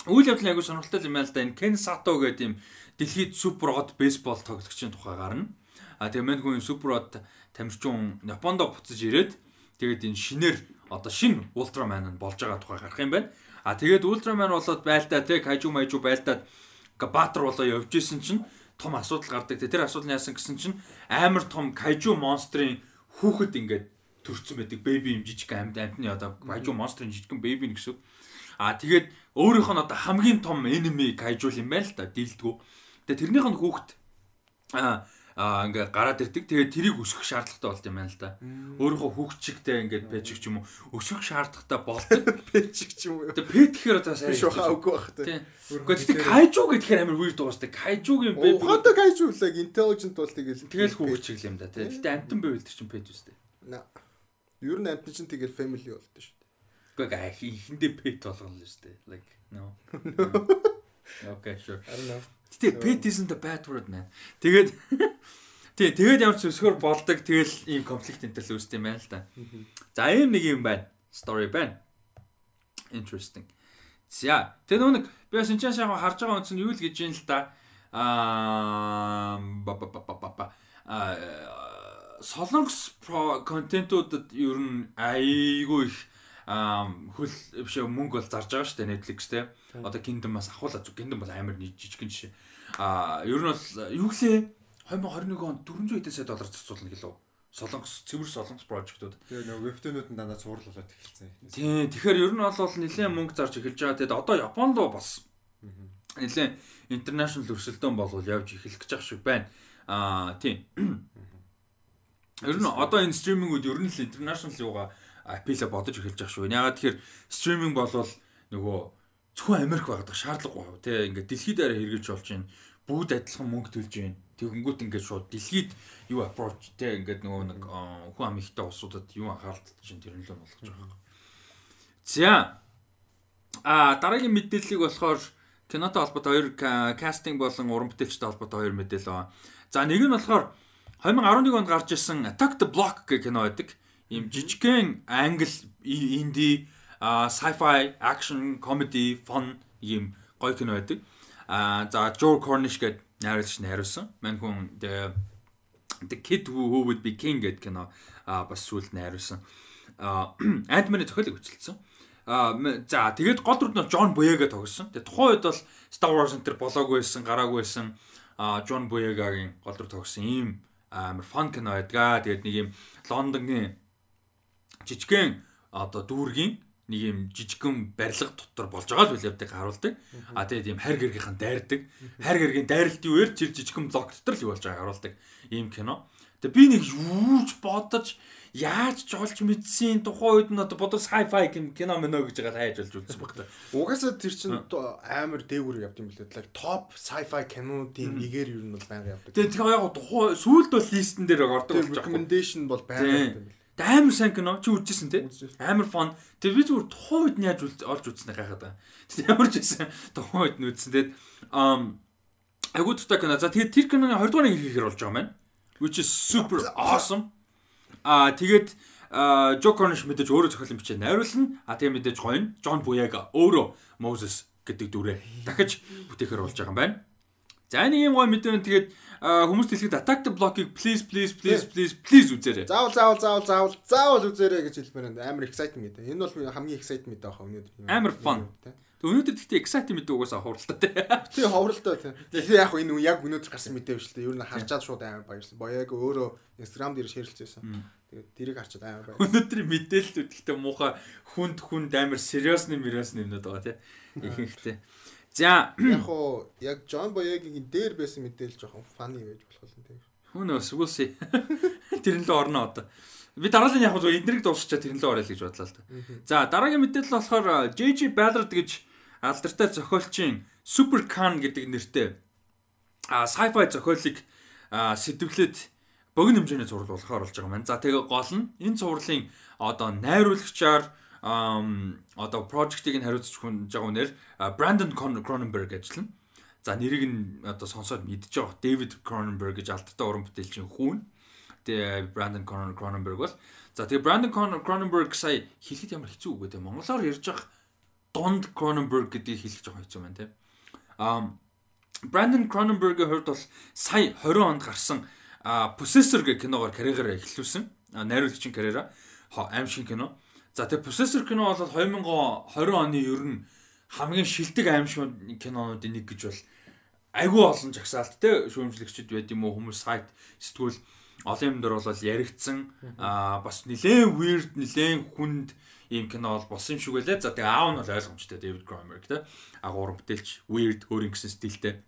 үйл явдлын аягүй сонирхолтой юм байна л да. Энэ Ken Sato гэдэг юм дэлхийд супер од бейсбол тоглогчийн тухай гарна. А тэгээ мань хүн супер од тамирчин Япондо буцаж ирээд тэгээд энэ шинээр одоо шин Ультраман нь болж байгаа тухай гарах юм байна. А тэгээд Ультраман болоод байлдаа те Кайжу Майжу байлдаад Баатар болоо явж исэн чинь том асуудал гардаг. Тэр асуудал нь яасан гэсэн чинь амар том Кайжу монстрын хүүхэд ингээд төрцөн байдаг. Бэби юм жижиг амьд амьтны одоо Кайжу монстрын жижигхэн бэби гэсэн. А тэгээд өөрийнх нь одоо хамгийн том enemy кайжул юм байна л да дилдгүү. Тэгээ тэрнийх нь хүүхэд а аа ингээ гараад ирдэг. Тэгээд тэрийг өсгөх шаардлагатай болд юм байна л да. Өөрийнхөө хүүхчигтэй ингээд пэжиг ч юм уу өсгөх шаардлагатай болдог. пэжиг ч юм уу. Тэгээд пэт гэхээр одоо сайн шуха үгүй бах та. Гэхдээ кайжу гэхээр амар weird дуустай. Кайжугийн бэби. Ухаантай кайжу л intelligent бол тэгэл тэгэл хүүхчиг юм да. Тэгтээ амтан байвал тэр чинь пэт үстэй. Ер нь амтан чинь тэгэл family болд шүү дээ. Гэхдээ ихэндээ pet болгоно шүү дээ. Like no. Okay, sure. I don't know. Гэтэ pet isn't a bad word man. Тэгээд тий тэгээд ямар ч өсгөр болдог тэгэл ийм конфликт энэ төл үүсдэг юм байна л да. За ийм нэг юм байна. Story байна. Interesting. За тэгээд нэг би бас энэ шахаа харж байгаа үндсэн юу л гэж юм л да. Аа ба ба ба ба ба а солонгос контентуудад ер нь айгүй их хөл биш мөнгө бол зарж байгаа шүү дээ Netflix те. Одоо Kingdom-аас ахуулаад зүг Kingdom бол амар нэг жижигхэн жишээ. А ер нь бол юу гэлээ 2021 онд 400 эдэн сая доллар зарцуулна гэлөө. Солонгос цэвэр солонгос прожектууд. Тэгээ нөгөө вебтүүнүүд нь дандаа цуврал болоод эхэлсэн. Тийм. Тэгэхээр ер нь бол нэлээд мөнгө зарж эхэлж байгаа. Тэгэд одоо Японд руу бас нэлээд интернэшнл өрсөлдөөн болвол явж эхэлэх гэж шиг байна. Аа тийм. Ер нь одоо энэ стримингүүд ер нь л интернэшнл юугаа апилаа бодож эхэлж байгаа шүү. Ягаад тэгэхээр стриминг болвол нөгөө зөвхөн Америк байгадаг шаардлага гоо тий ингээд дэлхийд арай хэрэгжилж болж байна. Бүгд адилхан мөнгө төлж байна. Тэгэнгүүт ингээд шууд дэлхийд юу approach тий ингээд нөгөө нэг хүн ам ихтэй улсуудад юу анхааралтай чинь тэр нь л болгож байгаа. За а дараагийн мэдээллийг болохоор кинотой холбоотой хоёр кастинг болон уран бүтээлчтэй холбоотой хоёр мэдээлэл байна. За нэг нь болохоор 2011 онд гарч ирсэн Attack the Block гэх кино байдаг ийм жижигхэн англ инди sci-fi action comedy fun ийм гоё кино байдаг. А за Joe Cornish гэдэг найруулагч нь хариулсан. Мань хүн the the kid who, who would be king гэдэг кино а бас сүлд найруулсан. А Ant-Man-ы зохиолыг хүчилсэн. А за тэгээд гол дүрд нь Джон Боега тогссон. Тэгээд тухайн үед бол Star Wars энэ төр болоогүй байсан, гараагүй байсан. А Джон Боегагийн гол дүр тогссон ийм амар фан кино байдгаа. Тэгээд нэг юм Лондонгийн жижигхэн одоо дүүргийн нэг юм жижигхэн барилга дотор болж байгаа л үлээвдэг харуулдаг. А тэгээд ийм хайр гэргийнхэн дайрдаг. Хайр гэргийн дайралтын үеэр чир жижигхэн блок дотор л юу болж байгааг харуулдаг ийм кино. Тэгээд би нэг юуж бодож яаж ч олж мэдсэн тухайн үед нь одоо бодож sci-fi кино мэнэ гэж байгаа хайж болж үзсэн багтаа. Угаасаа тэр чинь амар дээгүүр явд юм билээ. Топ sci-fi кинонуудын нэгээр юу нь бол байнга явдаг. Тэгээд тэр яг тухайн сүүлд бол листен дээр ордог. Recommendation бол байнга явдаг юм билээ. Амар сайн кино. Чи үзчихсэн тий? Амар фон. Тэгээ би зүгээр тухайн үед нь яаж олж үзснэ гайхаад байгаа. Тэгээ ямар ч байсан тухайн үед нь үзсэн. Тэгээд um агуу тута кино. За тэгээд тэр киноны 20 дугаар хийхээр болж байгаа юм байна. Which is super awesome. Аа тэгээд Жо Корниш мэдээж өөрөө зохиолын бичээ найруулна. А тэгээ мэдээж гоё нь Джон Буяга өөрөө Moses гэдэг дүрээ дахиж бүтээхээр болж байгаа юм байна. За нэг юм гоё мэдээ нь тэгээд хүмүүс дэлгэд attack the block-ыг please please please please please үзээрэй. Заавал заавал заавал заавал заавал үзээрэй гэж хэлмээр байна. Амар exciting мэдээ. Энэ бол хамгийн exciting мэдээ баха өнөөдөр. Амар fun. Өнөөдөр гэхдээ exciting мэдээ угаасаа хуралтай тий. Хуралтай тий. Тэгэхээр яг энэ яг өнөөдөр гарсан мэдээ биш л ер нь харчаад шууд амар баярлсан. Боёг өөрөө Instagram дээр шеэрлцээсэн. Тэгээд тэрийг харчаад амар баярлсан. Өнөөдрийн мэдээлэлүүд гэхдээ муухай хүнд хүнд амар сериосны мөрөөс нэмнүүд байгаа тий. Ихэнхдээ. За яг хоо яг Джон Боягийн дээр байсан мэдээлэл жоохон фаны байж болох юм тийм. Хүн өөс үгүйсээ. Тэрэн лөө орно одоо. Би дараагийн яг зөв эднэрийг дуусчаа тэрэн лөө орё л гэж бодлоо л да. За дараагийн мэдээлэл болохоор JJ Ballard гэж алдартай зохиолчийн Super Khan гэдэг нэртэй а sci-fi зохиолыг сэтвлээд богино хэмжээний зураг болохоор болж байгаа юм. За тэгээ гол нь энэ цувралын одоо найруулагчаар одоо project-ийг нь хариуцж хүн жагуунаар Brandon Cronenberg ажиллана. За нэрийг нь одоо сонсоод мэдж байгаа. David Cronenberg гэж алдартай уран бүтээлчийн хүн. Тэгээ Brandon Cronenberg бол за тэгээ Brandon Cronenberg сая хэлэхэд ямар хэцүү үг гэдэг. Монголоор ярьж байгаа дунд Cronenberg гэдгийг хэлэх жоохон хэцүү байна те. Um Brandon Cronenberg-ийн хувьд бол сая 20 онд гарсан Possessor гэх киногоор карьераа эхлүүлсэн. Найруулагчийн карьераа аимшиг кино. За тэгээ Possessor кино бол 2020 оны ер нь хамгийн шилдэг аимшиг кинонуудын нэг гэж бол айгүй олон жагсаалт те шүүмжлэгчд байд юм уу хүмүүс сайт сэтгүүл олон юм дээр бол яригдсан аа бас нилээн weird нилээн хүнд ийм кино бол болсон юм шиг байлаа. За тэгээ аав нь бол ойлгомжтой David Cronenberg те агуур бүтээлч weird өөр ингэсэн стилтэй.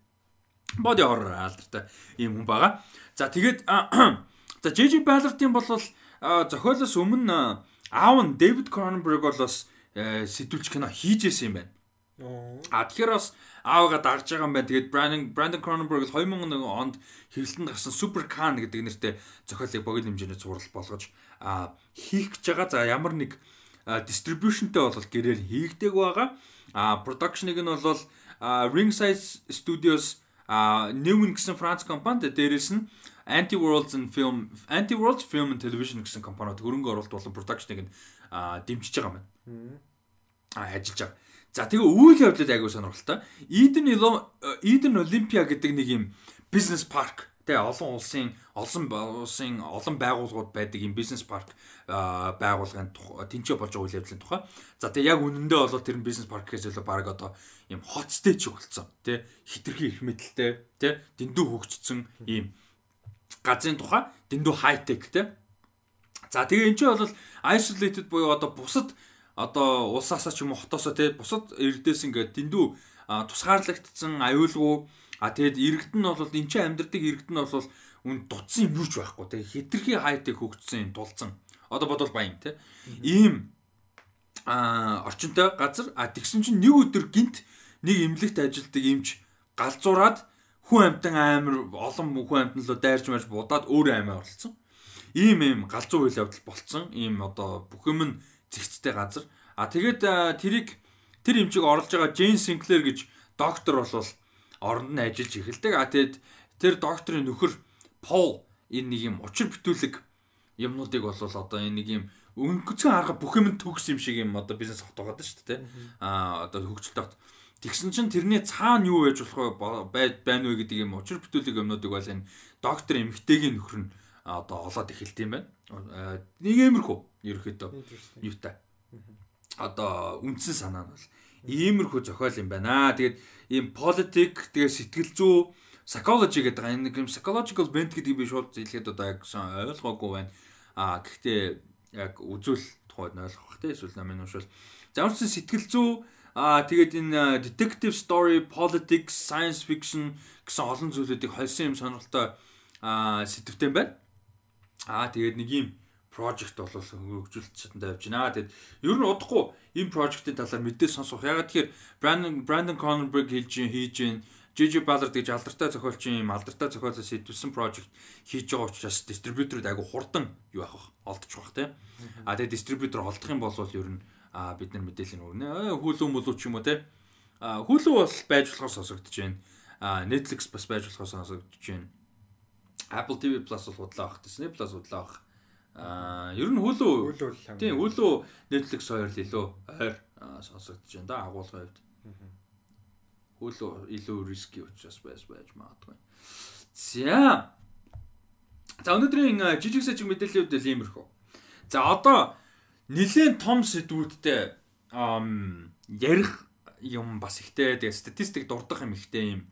body horror алдартай ийм хүн байгаа. За тэгээд за JJ Ballard-ийн бол зохиолоос өмнө аав нь David Cronenberg бол бас сэтүүлч кино хийжсэн юм байна. А тэгэхээр бас аавгаа дагж байгаа юм байна. Тэгээд Brandon Brandon Cronenberg 2001 онд хэвлэлтэнд гарсан Super Khan гэдэг нэртэй зохиолыг богино хэмжээний зураг болгож хийх гэж байгаа. За ямар нэг дистрибьюшнтэй бол гэрээр хийгдэг байгаа. А production-ыг нь бол Ringside Studios а Newman гэсэн Франц компанид дээрээс нь Anti Worlds and Film Anti Worlds Film and Television гэсэн компаниуд хөрөнгө оруулалт болон production-ыг дэмжиж байгаа юм байна. А ажиллаж байгаа. За тэгээ үйл явдлууд айгуу сонирхолтой. Eden Eden Olympia гэдэг нэг юм бизнес парк тэгээ олон улсын олон улсын олон байгууллагууд байдаг юм бизнес парк байгууллагын тэнцээ болж байгаа үйл явдлын тухай. За тэгээ яг үнэндээ бол тэр бизнес парк гэхээс илүү баг одоо юм хотстэй ч болцсон. Тэ хитрхи их мэдлэлтэй тэ дэндүү хөгжсөн ийм газрын тухай дэндүү хайтек тэ. За тэгээ эн чинь бол isolated буюу одоо бусад одоо улсаасаа ч юм уу хотоосоо тэ бусад эрдээс ингээд дэндүү тусгаарлагдсан аюулгүй А тэгэд иргэд нь бол энэ чинь амьдрдаг иргэд нь бол үн дутсан юм юу ч байхгүй те хитрхи хайтыг хөгжсөн тулцсан. Одоо бодвол баян те. Ийм а орчинтой газар а тэгсэн чинь нэг өдөр гинт нэг эмнэлэгт ажилтдаг эмч галзуураад хүн амтан амир олон хүн амтан руу дайрч марж будаад өөр аймаа оролцсон. Ийм ийм галзуу үйл явдал болцсон. Ийм одоо бүх юм нь зэгцтэй газар. А тэгээд тэрийг тэр эмчийг оруулж байгаа Джейн Синклер гэж доктор болвол оронд нь ажиллаж эхэлдэг. А тэгэд тэр докторийн нөхөр Пол энэ нэг юм учир бүтүүлэг юмнуудыг бол одоо энэ нэг юм өнгөцгөн арга бүх юм төгс юм шиг юм одоо бизнес хот байгаа шүү дээ. А одоо хөгжилтэй хот. Тэгсэн чинь тэрний цаана юу байж болох вэ байна вэ гэдэг юм учир бүтүүлэг юмнуудыг бол энэ доктор эмгтэйгийн нөхөр нь одоо олоод эхэлт юм байна. Нэг иймэрхүү ерөөхдөө юутай. Одоо үндсэн санаа нь бол иймэрхүү зохиол юм байна. Тэгээд ийм политик тэгээ сэтгэл зүй psychology гэдэг. Энэ юм psychological bent гэдгийг би шууд хэлэхэд одоо яг ойлгоогүй байна. А гэхдээ яг үзүүл тухайд ойлгох те эсвэл намын уншвал. За өөрсөн сэтгэл зүй А тэгээд энэ detective story, politics, science fiction гэсэн олон зүйлүүдийг холсон юм сонирхолтой а сэтвтэй байна. А тэгээд нэг юм project бол хөгжүүлэлт чадантай явж байна. Тэгэд ер нь удахгүй энэ project-ийн талаар мэдээ сонсох. Ягаад тэгэхээр Brandon Brandon Cronenberg хийж хийж гин JJ Ballard гэж алдартай зохиолчийн юм алдартай зохиолоос хэдвсэн project хийж байгаа учраас дистрибьюторууд айгу хурдан юу авах олдчих бах тийм. А тэгээ дистрибьютор олдох юм бол ер нь бид нар мэдээлэл өгнө. Хүүлүү мөлүү ч юм уу тийм. А хүүлүү бол байж болохоос сонсогдож байна. А Netflix бас байж болохоос сонсогдож байна. Apple TV Plus бол худлаа авах, Disney Plus худлаа авах Аа ер нь хөлөө тийм хөлөө Netflix хоёр л илүү ойр сонсогдож байна да агуулгын хувьд. Хөлөө илүү риски учраас байж байж магадгүй. За. За өнөөдрийн жижиг сажиг мэдээллийн хувьд л иймэрхүү. За одоо нэлээд том сэдвүүдтэй ярих юм бас ихтэй тэгээ статистик дурдах юм ихтэй юм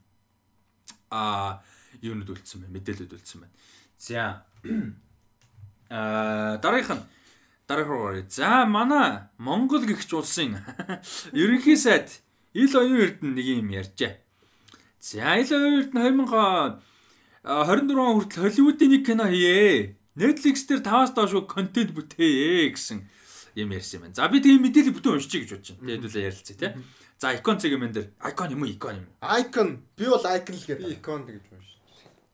а юунууд үлдсэн байна мэдээлэлүүд үлдсэн байна. За Аа дараагийнх нь дараах руу оръё. За манай Монгол гихч улсын ерөнхий сайд Ил оюун эрдэнэ нэг юм ярьжээ. За Ил оюун эрдэнэ 2024 он хүртэл Холливуудын нэг кино хийе. Netflix дээр 5-аас доош контент бүтээе гэсэн юм ярьсан юм байна. За би тийм мэдээлэл бүтэн уншчих гэж бодож байна. Тэгээд хэдүүлээ ярилцъя тий. За icon сегмент дээр icon юм уу icon юм. Icon би бол icon л гэдэг. Icon гэж уншиж.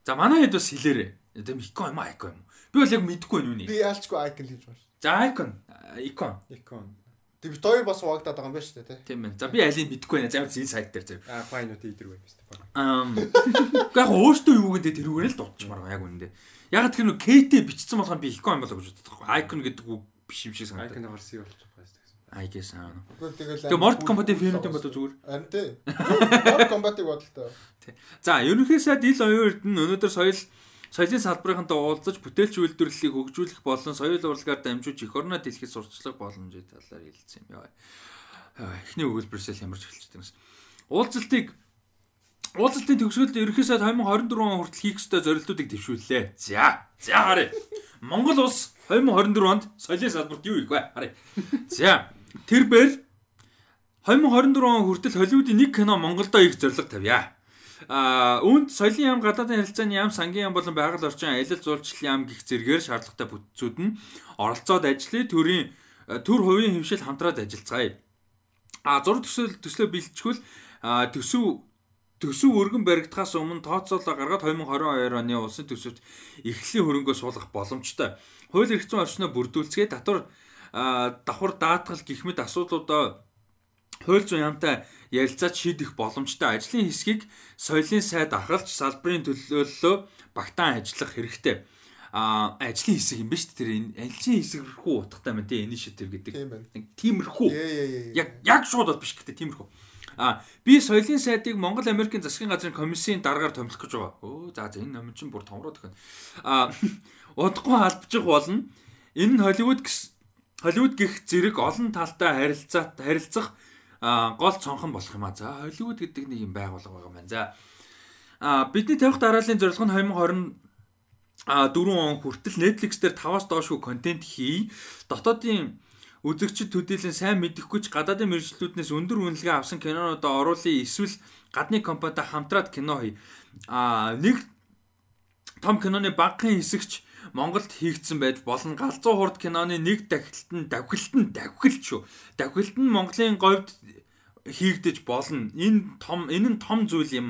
За манай хэд бас хэлээрээ. Тийм icon юм аа icon юм. Би бол яг мэдэхгүй байна үнийг. Би яалчгүй icon хийж байна. За icon, icon. Icon. Тэг бит хоёр бас хуваагдаад байгаа юм байна шүү дээ, тийм байна. За би алийг мэдэхгүй байна. Заавал энэ сайт дээр зөв. Аа, fine үү идэр байна шүү дээ. Аа. Яг өөртөө юу гэдэг тэрүүгээр л дутчмаар байгаа яг үнэндээ. Яг тэр нөө KT бичсэн болохоор би icon болоо гэж боддог. Icon гэдэг үг биш юм шиг санагдав. Icon гарсан юм болчих байгаа шүү дээ. I guess аа. Тэгэл Тэгээ Mortal Kombat-ийн фильмд юм болоо зүгээр. Харин тий. Mortal Kombat-ыг бодлоо. За, ерөнхийдөө ил оюун эрдэнэ өнөөдөр соёл соёлын салбарынхантай уулзаж бүтээлч үйлдвэрлэлийг хөгжүүлэх болон соёл урлагаар дамжуулж эх орноо дэлхийд сурчлах боломжийн талаар хэлсэн юм яа. Эхний өгүүлбэрсээ ямарч эхэлж байгаа юм. Уулзалтыг уулзалтын төгсгөлд ерөнхий сайд 2024 он хүртэл хийх ёстой зорилтуудыг дэвшүүллээ. За. За харъя. Монгол улс 2024 онд соёлын салбарт юу хийх вэ? Харъя. За. Тэр бэр 2024 он хүртэл Холливуудын нэг кино Монголдо хийх зорилго тавья. А үүнд соёлын яам гадаадын харилцааны яам сангийн яам болон байгаль орчин аялал жуулчлалын яам гих зэргээр шаардлагатай бүтцүүд нь оролцоод ажлын төрийн төр хувийн хэмшил хамтраад ажиллацгаая. А зураг төсөл төслөө бэлтжгүүл төсөв төсөв өргөн баригдахаас өмнө тооцоолоо гаргаад 2022 оны улсын төсөвт эхлэлийн хөрөнгөө суулгах боломжтой. Хууль эрх зүйн орчноо бүрдүүлцгээ татвар давхар даатгал гих мэт асуудлуудаа хууль зүйн яамтай ярилцаад шийдэх боломжтой ажлын хэсгийг соёлын сайд ахалж салбарын төлөөллөө багтаан ажиллах хэрэгтэй. А ажлын хэсэг юм ба шүү дээ тэр энэ ажлын хэсэг рүү утгатай байна тийм initiative гэдэг. Тиймэрхүү. Яг яг шууд бол биш гэхдээ тиймэрхүү. А би соёлын сайдыг Монгол Америкийн засгийн газрын комиссийн дараагаар томилох гэж байгаа. Өө за за энэ ном чинь бүр томроод өгнө. А удахгүй халбчих болно. Энэ нь Холливуд Холливуд гих зэрэг олон талтай харилцаа харилцах гол цонхон болох юм а. За Холливуд гэдэг нэг юм байгууллага байгаа байна. За бидний тавих дарааллын зорилго нь 2020 а 4 он хүртэл Netflix дээр 5-аас доошгүй контент хий. Дотоодын үзэгчид төдийлөн сайн мэдэхгүй ч гадаадын мэрэгчлүүднээс өндөр үнэлгээ авсан кинонуудаа оруулъя эсвэл гадны компанитай хамтраад кино хий. А нэг том киноны багахан хэсэгч Монголд хийгдсэн байж болно. Галзуу хурд киноны нэг дахилт нь давхилт нь давхилт шүү. Давхилт нь Монголын говьд хийгдэж болно. Энэ том энэ нь том зүйл юм.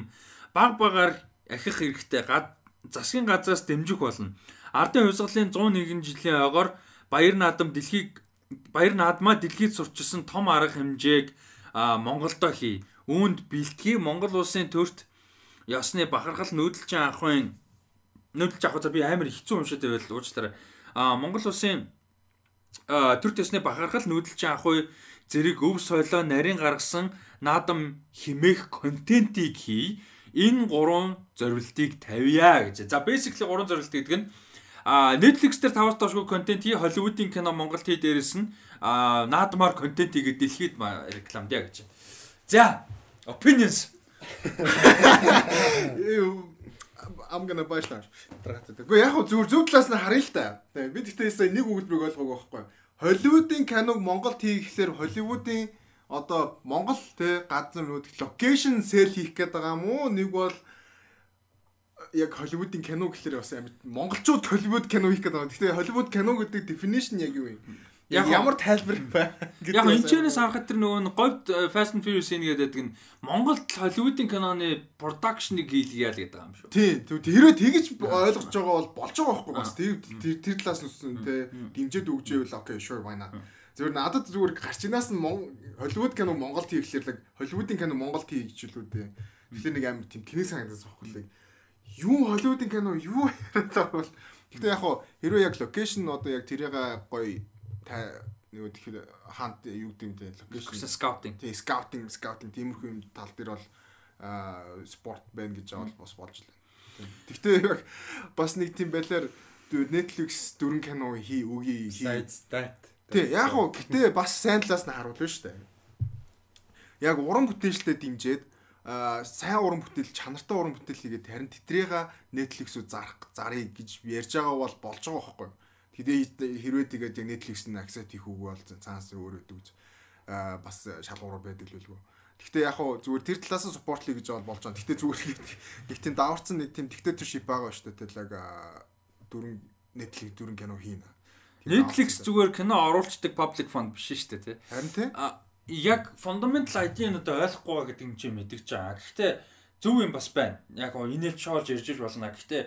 Баг багаар ахих хэрэгтэй. Гад засгийн газраас дэмжих болно. Ардын хувьсгалын 101 жилийн ойгоор Баяр наадам дэлхийг Баяр наадмаа дэлхийд сурчилсан том арга хэмжээг Монголдо хий. Үүнд бэлтгий Монгол улсын төрт ёсны бахархал нүүдэлчин анхын нүүдэлж авах за би амар хэцүү уншаад байвал уучлаарай. А Монгол улсын төр төсний бахархал нүүдэлж авах зэрэг өв соёлоо нарийн гаргасан наадам химээх контентийг хий. Энэ гурван зорилтыг тавья гэж. За basically гурван зорилт гэдэг нь а Netflix дээр 5-аас доошгүй контент хий, Hollywood-ийн кино Монголд хий дээрэс нь а наадмаар контент хийгээд дэлхийд рекламдъя гэж. За opinions I'm gonna slash. Гэхдээ яг хөө зүгээр зөв талаас нь харъя л та. Би гэхдээ нэг өгүүлбэрийг ойлгоогүй байхгүй. Холливуудын киног Монголд хийхлээр Холливуудын одоо Монгол те газар нүүд локейшн сел хийх гээд байгаа юм уу? Нэг бол яг Холливуудын кино гэхэлэр бас амьд монголчууд Холливуд кино хийх байгаа. Гэхдээ Холливуд кино гэдэг definition яг юу юм? Яг ямар тайлбар бай. Яг энэ чэнэс харахад тэр нөгөө говьд э, Fast and Furious гэдэг нь Монголд Холливуудын киноны production-ыг хийлгийа л гэдэг юм шүү. Тий, тэрөө тэгэж ойлгож байгаа бол болж байгаа байхгүй бас. Тэр тэр талаас нь үсэн те дэмжиж өгжээвэл окей sure why not. Зүгээр надад зүгээр гарчинаас нь Холливуд кино Монголд хийхлээр л Холливуудын кино Монголд хийж хэлүү дээ. Тэгэхээр нэг амар тийм тэнэг санагдаж байгаа юм. Юу Холливуудын кино юу яриад байгаа бол Гэхдээ яг хоо хэрвээ яг локейшн одоо яг тэрийг гоё нөгөө тэгэхээр хаант юу гэдэг юм те локейшн скаутинг тий скаутинг скаутинг тиймэрхүү юм тал дээр бол спорт байна гэж авал бас болж байна. Гэхдээ бас нэг тийм байлаар Netflix дөрөн кино хий үгүй хий. Тий яг уу гэтээ бас сайн талаас нь харуулна шүү дээ. Яг уран бүтээлчтэй дэмжиэд сайн уран бүтээл чанартай уран бүтээл хийгээд харин тэтрийг Netflix-үү зарах зарыг гэж ярьж байгаа бол болж байгаа байхгүй юу? Хэдээ хэрвээ тэгээд яг Netflix нь аксет хийх үгүй бол цаанаас өөрөө дүүж бас шалгуур байдаг л үлгүй. Гэхдээ яг хуу зүгээр тэр талаас нь суппортлие гэж болж байгаа. Гэхдээ зүгээр нэг тийм даварцсан нэг тийм диктаторшип байгаа шүү дээ. Тэр яг дөрөн Netflix дөрөн кино хийнэ. Netflix зүгээр кино оруулцдаг public fund биш шүү дээ тий. Харин тий. Яг fundamental idea нь одоо ойлгохгүй байгаа гэдэг юм чи мэдгэж байгаа. Гэхдээ зөв юм бас байна. Яг гоо инээлж шоолж ирж болно. Гэхдээ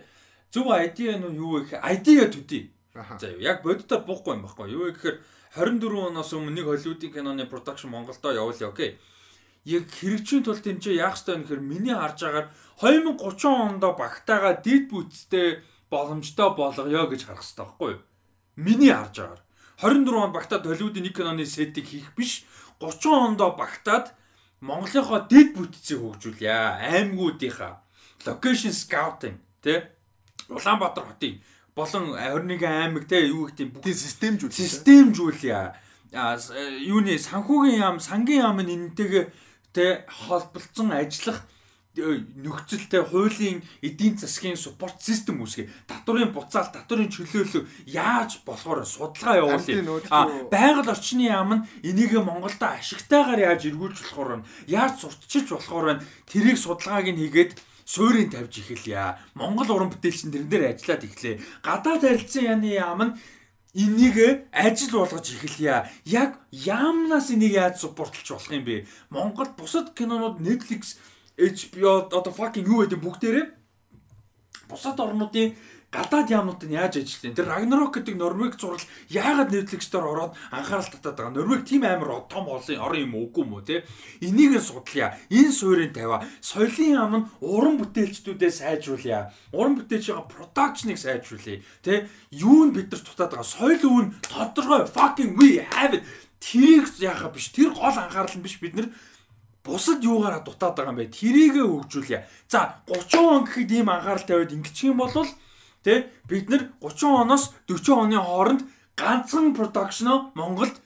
зөв idea нь юу вэ гэхээр idea төдий За яг бодитоор буухгүй юм баггүй. Юу гэхээр 24 оноос өмнө нэг Холливуудын киноны production Монголдо явуулъя окей. Яг хэрэгжийн тулд энэ чинь яах ёстой вэ гэхээр миний харж байгаагаар 2030 онд багтаага дид бүтцтэй боломжтой болгоё гэж харах ёстой байхгүй юу? Миний харж байгаагаар 24 он багтаад Холливуудын нэг киноны сетийг хийх биш 30 онд багтаад Монголынхоо дид бүтцийг хөгжүүлье. Аймагуудынхаа. Location scouting тий Улаанбаатар хотын болон 21 аймаг те юу тийм бүгд системжүүл системжүүлье. А юуны санхүүгийн яам, сангийн яам нь энэтэйгээ те холболцсон ажиллах нөхцөлтэй хуулийн эдийн засгийн суппорт систем үүсгэе. Татврын буцаал, татврын чөлөөлөл яаж болохоор судалгаа явуулъя. А байгаль орчны яам нь энийг Монголда ашигтайгаар яаж эргүүлж болохоор байна? Яаж сурталчилж болохоор байна? Тэрийг судалгааг нь хийгээд суурийг тавьж эхэлье. Монгол уран бүтээлчин тэрэн дээр ажиллаад эхлэе. Гадаад харилцан яны яам нь энийг ажил болгож эхэлье. Яг яамнаас энийг яаж суппортлж болох юм бэ? Монгол бусад кинонууд Netflix, HBO одоо fucking юу гэдэг бүгдээрээ бусад орнуудын гадаад яамнууд нь яаж ажиллаж тэр Ragnarok гэдэг Норвег зураг яагаад Netflix дээр ороод анхаарал татаад байгаа. Норвег тийм амар том олон орон юм үгүй юм уу те? Энийг нь судлая. Энэ суурийг тавиа. Соёлын яам нь уран бүтээлчдүүдээ сайжруулъя. Уран бүтээлчийн production-ыг сайжруулъя. Тэ? Юу нь бид нар тутаад байгаа. Соёл өвн тодорхой fucking we have it. Тэрийг яхаа биш. Тэр гол анхаарал нь биш бид нар бусад юугаараа дутаад байгаа юм бэ? Тэрийгэ хөгжүүлье. За 30 он гэхэд ийм анхаарал тавиад ингэчих юм бол Тэ бид нэр 30 оноос 40 оны хооронд ганцхан production Монголд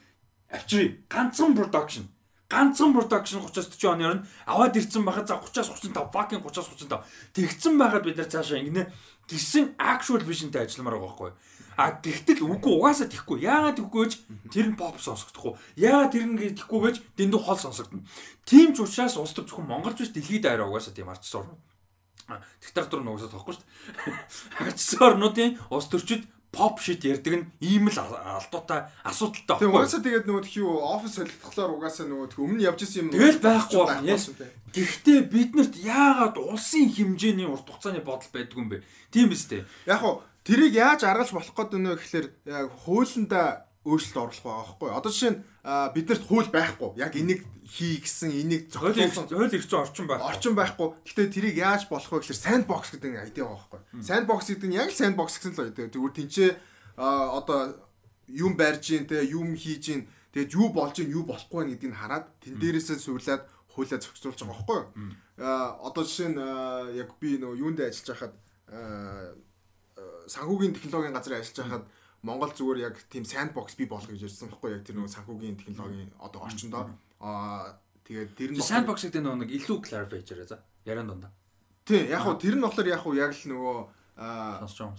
авчирыг. Ганцхан production. Ганцхан production 30-40 оны хооронд аваад ирсэн байхад за 30-аас 35 fucking 30-аас 35 тэгсэн байхад бид нар цаашаа ингэнэ гисэн actual visionтэй ажилламаар байгаа байхгүй. А тэгтэл үгүй угаасаа тэхгүй. Яагаад тэггүй гэж тэр нь pop сонсогдохгүй. Яагаад тэр нь тэхгүй гэж дэндүү хол сонсогдно. Тим ч учраас улс төр зөвхөн монголч биш дэлхийд аваа угаасаа тийм арч сурна диктатор нугасаад тахгүй шүү дээ. Хагцсан орнуудын улс төрчид pop shit ярьдаг нь ийм л алдуутай асуудалтай байхгүй. Угаасаа тэгээд нөгөө тхиүү офис солилцохлоор угаасаа нөгөө өмнө явж исэн юм тэгэл байхгүй байна. Гэхдээ биднэрт яагаад улсын хэмжээний урт хугацааны бодол байдгүй юм бэ? Тийм биз дээ. Яг хуу тэрийг яаж аргалж болох гээд өнөө гэхэлэр яг хуулиндаа өөрчлөлт оруулах байгаа байхгүй. Одоо жишээ нь биднэрт хууль байхгүй. Яг энийг хий гэсэн энийг зохицуулсан хууль эрхцэн орчин байхгүй. Орчин байхгүй. Гэхдээ тэрийг яаж болох вэ гэхээр sandbox гэдэг нэг айдиа байгаа байхгүй. Sandbox гэдэг нь яг л sandbox гэсэн л байдаг. Тэгвэл тэнцээ одоо юм барьж гин те юм хийж гин тэгээд юу болж гин юу болохгүй гэдгийг нь хараад тэн дээрээсээ суулаад хуулиа зохицуулж байгаа байхгүй. А одоо жишээ нь яг би нөгөө юунд ажиллаж байхад санхүүгийн технологийн газар ажиллаж байхад Монгол зүгээр яг тийм sandbox бий болох гэж ярьсан байхгүй яг тэр нөгөө санхүүгийн технологийн одоо орчиндоо Аа тэгээд тэр нь sandbox гэдэг нэг илүү clarify хийж байгаа за. Яриан дундаа. Тий, яг хуу тэр нь болохоор яг хуу яг л нөгөө юм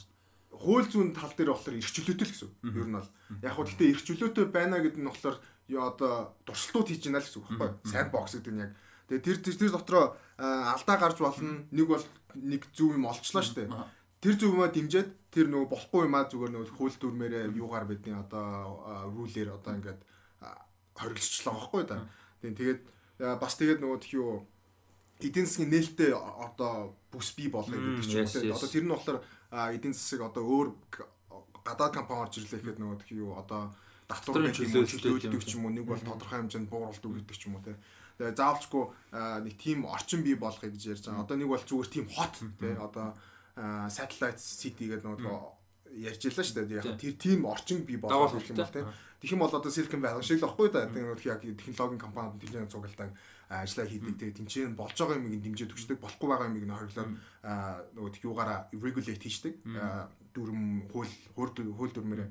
хууль зүйн тал дээр болохоор эрх чөлөөтэй л гэсэн. Ер нь бол яг хуу гэхдээ эрх чөлөөтэй байна гэдэг нь болохоор ёо одоо дурсалтууд хийж байна л гэсэн үг байхгүй. Sandbox гэдэг нь яг тэгээ тэр тэр дотроо алдаа гарч болно. Нэг бол нэг зөв юм олчлоо шүү дээ. Тэр зөв юмаа дэмжиад тэр нөгөө болохгүй юмаа зүгээр нөгөө хууль дүрмээрээ юугаар бидний одоо рүүлээр одоо ингээд хориглочлоо байхгүй да. Тэгээд бас тэгээд нөгөө тхий юу эдийн засгийн нээлттэй одоо бүс бий болгоё гэдэг ч юм уу. Одоо тэр нь болохоор эдийн засаг одоо өөр гадаад компани орж ирлээ гэхэд нөгөө тхий юу одоо татвар төлөвлөлтөд ч юм уу нэг бол тодорхой хэмжээнд бууруулт өгдөг ч юм уу те. Заавалчгүй нэг тийм орчин бий болгоё гэж ярьж байгаа. Одоо нэг бол зүгээр тийм хот те одоо satellite city гэдэг нөгөө ярьж илаа шүү дээ. Яг тэр тийм орчин бий болгох юм бол те. Тэгэх юм бол одоо Silicon Valley шиг л баггүй да. Тэгээд яг технологийн компанид тэжээ цугалтаа ажиллаа хийдэг. Тэгээд тэнцэн болж байгаа юмыг дэмжиж төгсдөг, болохгүй байгаа юмыг хориглоод нөгөө тэг юугаараа regulate хийдэг. Дүрм хууль хууль дүрмээр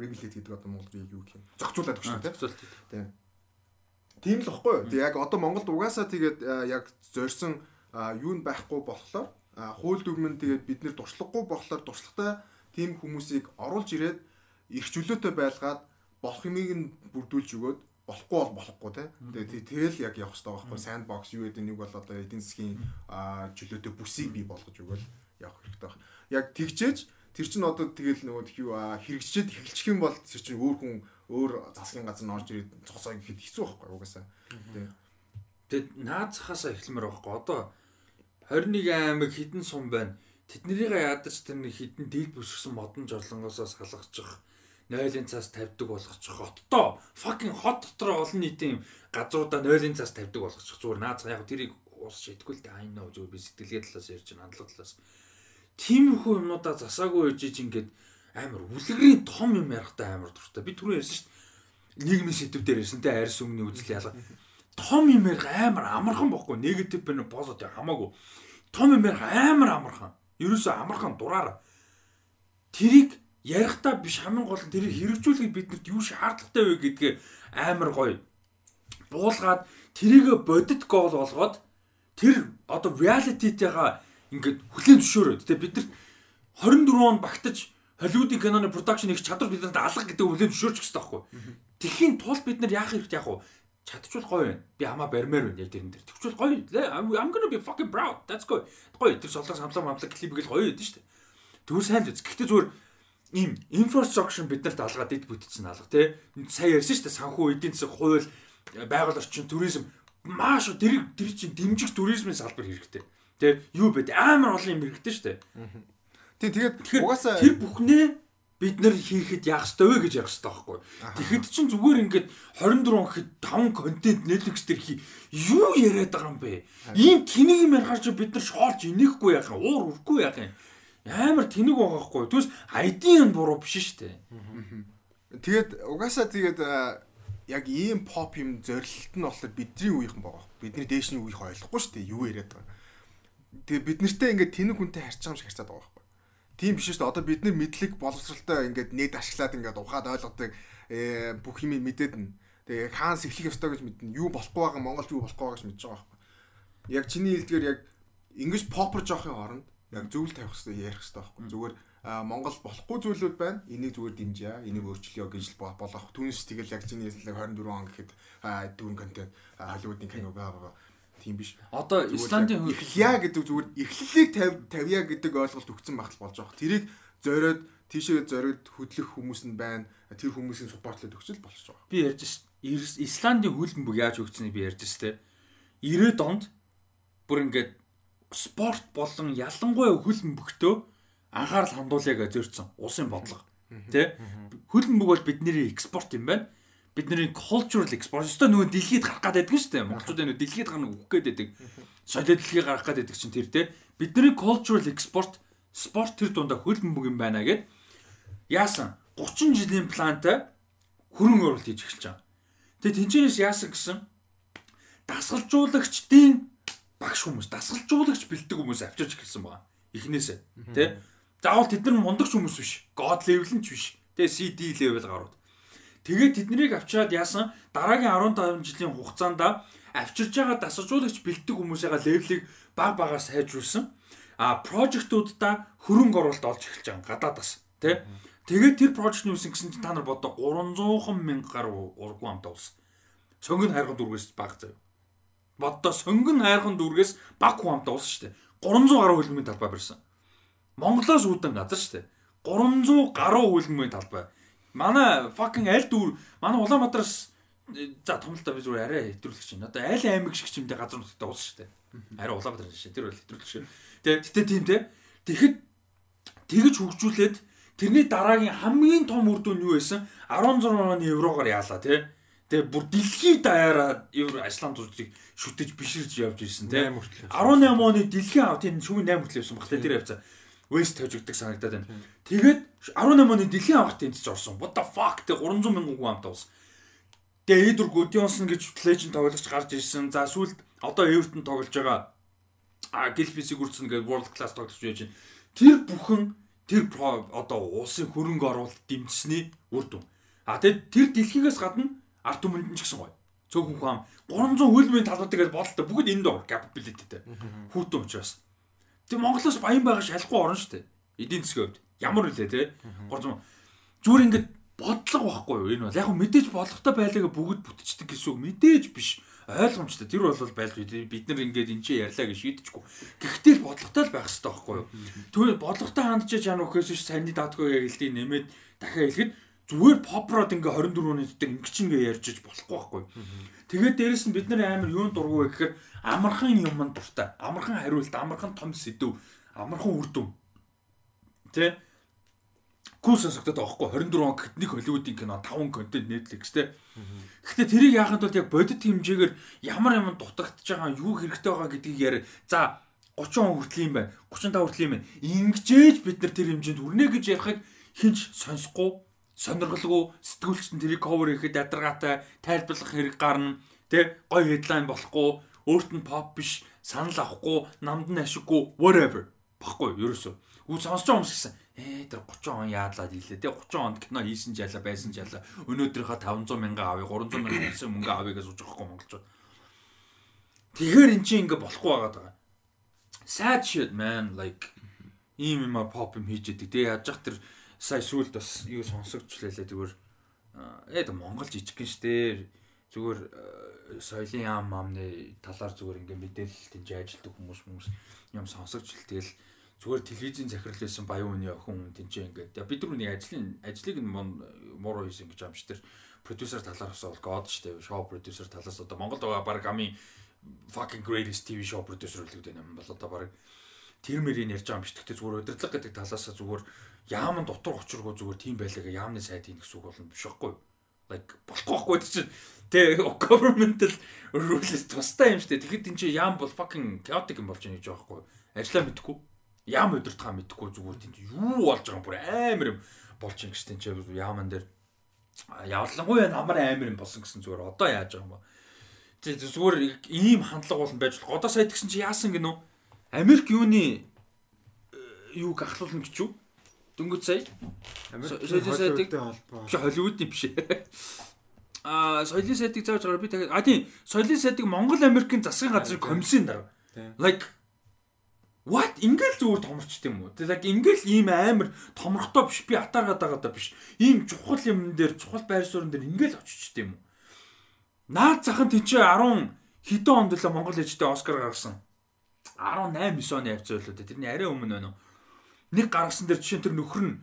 regulate гэдэг одоо Монголд юу гэх юм. Зохицуулаад өгч тийм. Тийм. Тийм л баггүй. Тэг яг одоо Монголд угаасаа тэгээд яг зорьсон юу нь байхгүй болохоор хууль дүрмэн тэгээд бид нэр дуршлаггүй болохоор дуршлагтай тийм хүмүүсийг оруулж ирээд их чөлөөтэй байлгаад болох юмыг нь бүрдүүлж өгөөд болохгүй бол болохгүй те. Тэгээ тэгэл яг явах хэрэгтэй байхгүй. Sandbox юу гэдэг нэг бол одоо эдийн засгийн чөлөөтэй бүсийг бий болгож өгөөл явах хэрэгтэй байна. Яг тэгжээж тэр чинь одоо тэгэл нөгөө юу хэрэгжчихэд эхэлчих юм бол тэр чинь өөр хүн өөр засгийн газар нь орж ирээд цогцоо гэхэд хэцүү байхгүй угаасаа. Тэгэд наад захаасаа эхлэмээр байхгүй. Одоо 21 аймаг хідэн сум байна. Тэднэрийг ядаж тэр нэг хідэн дийл бүсгсэн модон жорлонгоосоо салгачих нойлын цаас тавьдаг болгочих. Хоттоо fucking хот дотор олон нийтийн газруудаа нойлын цаас тавьдаг болгочих. Зүгээр нааз яг тэрийг уус шийдэхгүй л дээ. Айн нөө зүгээр би сэтгэлгээ талаас ярьж байна хандлага талаас. Тиймэрхүү юмнуудаа засаагүй үжиж ингээд амар үлгэрийн том юм ярихтай амар дуртай. Би түрүү ярьсан шүү дээ. Нийгмийн сэдвүүдээр ярьсан те арьс өмнө үзэл ялга том юм ярих амар амархан бохгүй. Негатив бэнэ позитив хамаагүй. Том юм ярих амар амархан. Ерөөсөө амархан дураараа. Тэрийг ярихдаа биш хамгийн гол нь тэрийг хэрэгжүүлэхэд биднэрт юу шаардлагатай вэ гэдгээ амар гоё буулгаад тэрийг бодит гол болгоод тэр одоо реалититэйгаа ингээд хүлээн зөвшөөрөөд. Тэгээ бид нар 24 он багтаж Холливуудын киноны продакшн их чадвар бидэнд алга гэдэг хүлээн зөвшөөрч гэсэн таахгүй. Тэхийн тул бид нар яах хэрэгтэй яах вэ? Чадчихвал гоё байна. Би хамаа барьмаар байна яг тэрэн дээр. Тэгвэл гоё. I'm gonna be fucking proud. That's good. Гоё. Тэр солон самлаг мамлаг клип гэл гоё байдсан шүү дээ. Түр сайн л үз. Гэхдээ зүгээр ийм инфраструктур биднэрт алгаад ид бүтцэн алга тий. Сайн ярьсан шүү дээ. Санхүү эдийн засаг хууль байгаль орчин туризм маш тэр тэр чинь дэмжих туризмын салбар хэрэгтэй. Тэ юу бэ? Амар олон юм хэрэгтэй шүү дээ. Тий тэгээд угаасаа тэр бүхнээ бид нар хийхэд яах ёстой вэ гэж ярих ёстой байхгүй. Тэгэхэд чинь зүгээр ингээд 24 гэхэд 5 контент Netflix дээр хий юу яриад байгаа юм бэ? Ийм тэнэг юм ярихаар чи бид нар шоолж инехгүй яах юм? Уур үрхгүй яах юм? Амар тэнэг байгаа хгүй. Түс ID нь буруу биш шүү дээ. Тэгээд угаасаа тэгээд яг ийм pop юм зорилт нь болохоор бидний үеийнхэн байгаа. Бидний дээшний үеийнх ойлгохгүй шүү дээ. Юу яриад байгаа. Тэгээ бид нартэй ингээд тэнэг хүнтэй шиг харьцаад байгаа Тийм биш шүү дээ. Одоо бид нар мэдлэг боловсралтай ингээд нэг ашиглаад ингээд ухаад ойлгодог э, бүх юм мэдээд нь. Тэгээ хаанс эхлэх ёстой гэж мэднэ. Юу болохгүй байгаа Монголд юу болохгүй байгаа гэж мэдж байгаа байхгүй. Яг чиний хэлдгээр яг ингэж попер жоохын оронд яг зөвл тавих хэрэгтэй ярих хэрэгтэй байхгүй. Зүгээр Монгол болохгүй зүйлүүд байна. Энийг зүгээр дэмжээ. Энийг өөрчлөё гэж болох. Түүнээс тэгэл яг чиний хэлсэн 24 он гэхэд дүүн контент Холливуудын кино байгаа Тийм биш. Одоо Исландийн эхлэе гэдэг зүгээр эхлэлийг тавья гэдэг ойлголт өгсөн багтал болж байгаа. Тэрийг зориод тийшээ зориод хөдлөх хүмүүс нь байна. Тэр хүмүүсийн суппортлоод өгчл болж байгаа. Би ярьж ш. Исландийн хөлбөмбөг яаж өгцөнийг би ярьж ш. 90-ад онд бүр ингээд спорт болон ялангуяа хөлбөмбөгтөө анхаарал хандуулъя гэж зорьсон улсын бодлого. Тэ? Хөлбөмбөг бол бидний экспорт юм байна бидний cultural export өстой нөгөө дэлхийд гарах гээд байдаг шүү дээ. Монголчууд энэ дэлхийд гарна өгөх гээд байдаг. Солио дэлхий гарах байдаг чинь тэр те. Бидний cultural export спорт тэр дундаа хөлбөмбөг юм байна гэд яасан 30 жилийн плантай хөрөнгө оруулалт хийж эхэлж байгаа. Тэгээ тэнцэнээс яасан гэсэн дасгалжуулагчдын багш хүмүүс, дасгалжуулагч бэлдэг хүмүүс авчирч эхэлсэн байгаа. Эхнээсээ тий. Заавал тэд нар мундагч хүмүүс биш. God level нь ч биш. Тэгээ CD level гарууд. Тэгээд тэднийг авчираад яасан дараагийн 15 жилийн хугацаанд авчирж байгаа дасгалжуулагч бэлтгэх хүмүүсийн левелийг баг багаар сайжруулсан. А прожектуудаа хөрөнгө оруулалт олж эхэлж байгаа гадаадас тий. Тэгээд тэр прожект нь юусэн гэсэн чинь та нар бодоо 300 мянга гаруй ургуу амтаа улс. Сонгон хайрхан дүүргээс баг заяа. Боддоо сонгон хайрхан дүүргээс баг хүн амтаа улс шүү дээ. 300 гаруй хөлбөмбөгийн талбай барьсан. Монголоос үүдэн газар шүү дээ. 300 гаруй хөлбөмбөгийн талбай Манай fucking аль дүүр манай Улаанбаатараас за томлолтой би зүгээр арай хэтрүүлэх чинь. Одоо аль аймаг шиг ч юмдээ газар нутагтай улс шүү дээ. Арай Улаанбаатар шээ. Тэр бол хэтрүүлэх шүү. Тэгээ тэгтээ тийм те. Тэгэхэд тэгж хөгжүүлээд тэрний дараагийн хамгийн том үр дүн юу байсан? 16 оны еврогоор яалаа те. Тэгээ бүр дэлхийд даяараа евро Исланд улсыг шүтэж биширж явж ирсэн те. 18 оны дэлхийн ав тийм шүүн 8 хүртэл явсан баг те тэр явцаа. West хожигддаг санагдаад байна. Тэгээд 18 оны дэлхийн аварт тэнцэж орсон. What the fuck те 300 мянган хүн амт уусан. Тэгээ Эдвар Гудионсон гэж Legend тоглогч гарч ирсэн. За сүүлд одоо Everton тоглож байгаа. А Gilfis Sigurdsson гэж World Class тоглогч байж байна. Тэр бүхэн тэр одоо улсын хөрөнгө оруулалт дэмжсэний үр дүн. А тэгээд тэр дэлхийгээс гадна арт түмэнд нь ч гэсэн гоё. Цөөхөн хам 300 хөлбөмбөгийн талбартай гэж бодлоо бүгд энд доо capabilityтэй. Хүүтэн учраас. Тэг Монголоос баян байгаа шалахгүй орно шүү дээ. Эдийн засгийн хувьд. Ямар үлээ те. 300 зүгээр ингээд бодлого байхгүй юу? Энэ бол яг мэдээж болгохтой байлгаа бүгд бүтчихдэг гэсэн үг. Мэдээж биш. Ойлгомжтой. Тэр бол байлгүй бид нар ингээд энэ ч ярьлаа гэж шийдэхгүй гэхдээ л бодлоготой л байх хэрэгтэй байхгүй юу? Тэгвэл бодлоготой хандж чана өгөхөөс биш саний даатгүй яг хэлтий нэмээд дахиад хэлэхэд зүгээр попрод ингээ 24 оны дотор ингээ ч ингээ ярьж болохгүй байхгүй тэгээд дээрэс нь бид нар амар юунд дургу вэ гэхээр амархан юмд дуртай. Амархан хариулт, амархан том сэдв, амархан үр дүн. Тэ? Кул сонсогдоод байгаа хгүй 24 он гэхэд нэг Холливуудын кино 5 контент тэ. Гэхдээ тэрийг яахад бол яг бодит хэмжээгээр ямар юм дутагдж байгаа юу хэрэгтэй байгаа гэдгийг яар. За 30 он хүртэл юм байна. 35 хүртэл юм байна. Ингэжээж бид нар тэр хэмжээнд хүрнэ гэж ярихыг хинч сонсохгүй сонирхолгүй сэтгүүлчтэн тэрийг cover хийхэд ядаргаатай тайлбарлах хэрэг гарна. Тэ гой headline болохгүй өөрт нь pop биш, санал авахгүй, намд нь ашиггүй whatever. Баггүй ерөөсөө. Үу сонсож байгаа хүмүүс гэсэн ээ тэр 30 он яадлаад ийлээ те 30 онд кино хийсэн жаалаа байсан жаалаа өнөөдрийнхөө 500 мянга авъя 300 мянга гэсэн мөнгө авъя гэж сууж байгаа монголчууд. Тэгэхээр эн чинь ингээ болохгүй байгаа даа. Sad shit man like ийм юм pop юм хийж яадаг. Тэгээ яаж зах тэр сая сүулт бас юу сонсогдчихлээ зүгээр. Ээ Монгол жижиг гин штэ. Зүгээр соёлын яам амны талаар зүгээр ингээ мэдээлэл тэнцээ ажилтдаг хүмүүс хүмүүс юм сонсогч л тэгэл зүгээр телевизийн захирал байсан баян хүний охин хүн тэнцээ ингээд бид нар нэг ажлын ажлыг нь мууруу хийсэн гэж амш тэр продюсер талаас бол god штэ шоу продюсер талаас одоо Монголд байгаа баг амын fucking greatest TV show producer үлэгдэх юм бол одоо баг тэр мэрийг ярьж байгаа юм биш. Тэгтээ зүгээр удирдлага гэдэг талаас зүгээр яаман дотор очиргоо зүгээр тийм байлаа яамны сайд хийн гэсэн үг болно биш юу? like болохгүй байхгүй чинь тэ governmental rules тустай юм дээ. Тэгэхэд энэ чинь яам бол fucking chaotic юм болж байгаа гэж байгаа байхгүй. Ажлаа мэдхгүй. Яам өдөртхаа мэдхгүй зүгээр тийм юу болж байгаа юм бүр амар юм болж юм гэсэн чинь яаман дээр явлангуй намар амар юм болсон гэсэн зүгээр одоо яаж байгаа юм бэ? Тэг зүгээр ийм хандлага болон байж болох. Одоо сая тэгсэн чи яасан гинөө? Америк юуны э, юуг ахлуулна гэж юу? Дөнгөж сая. Соёлын сайдыг биш Холливуудын биш. Аа соёлын сайдыг зааж байгаа би тэгээд а тийм соёлын сайдыг Монгол Америкийн засгийн газрын комиссийн дараа. Like What ингээл зүгээр томорчт юм уу? Like ингээл ийм амар томорхтой биш би атааргаад байгаа даа биш. Ийм чухал юм дээр чухал байр суурин дээр ингээл очичт юм уу? Наад захын тийч 10 хэдэн онд л Монгол ээжтэй Оскар гаргасан. 18 9 оны явц байлоо. Тэрний арай өмнө байна уу? Нэг гаргасан дээр жишээ тэр нөхөр нь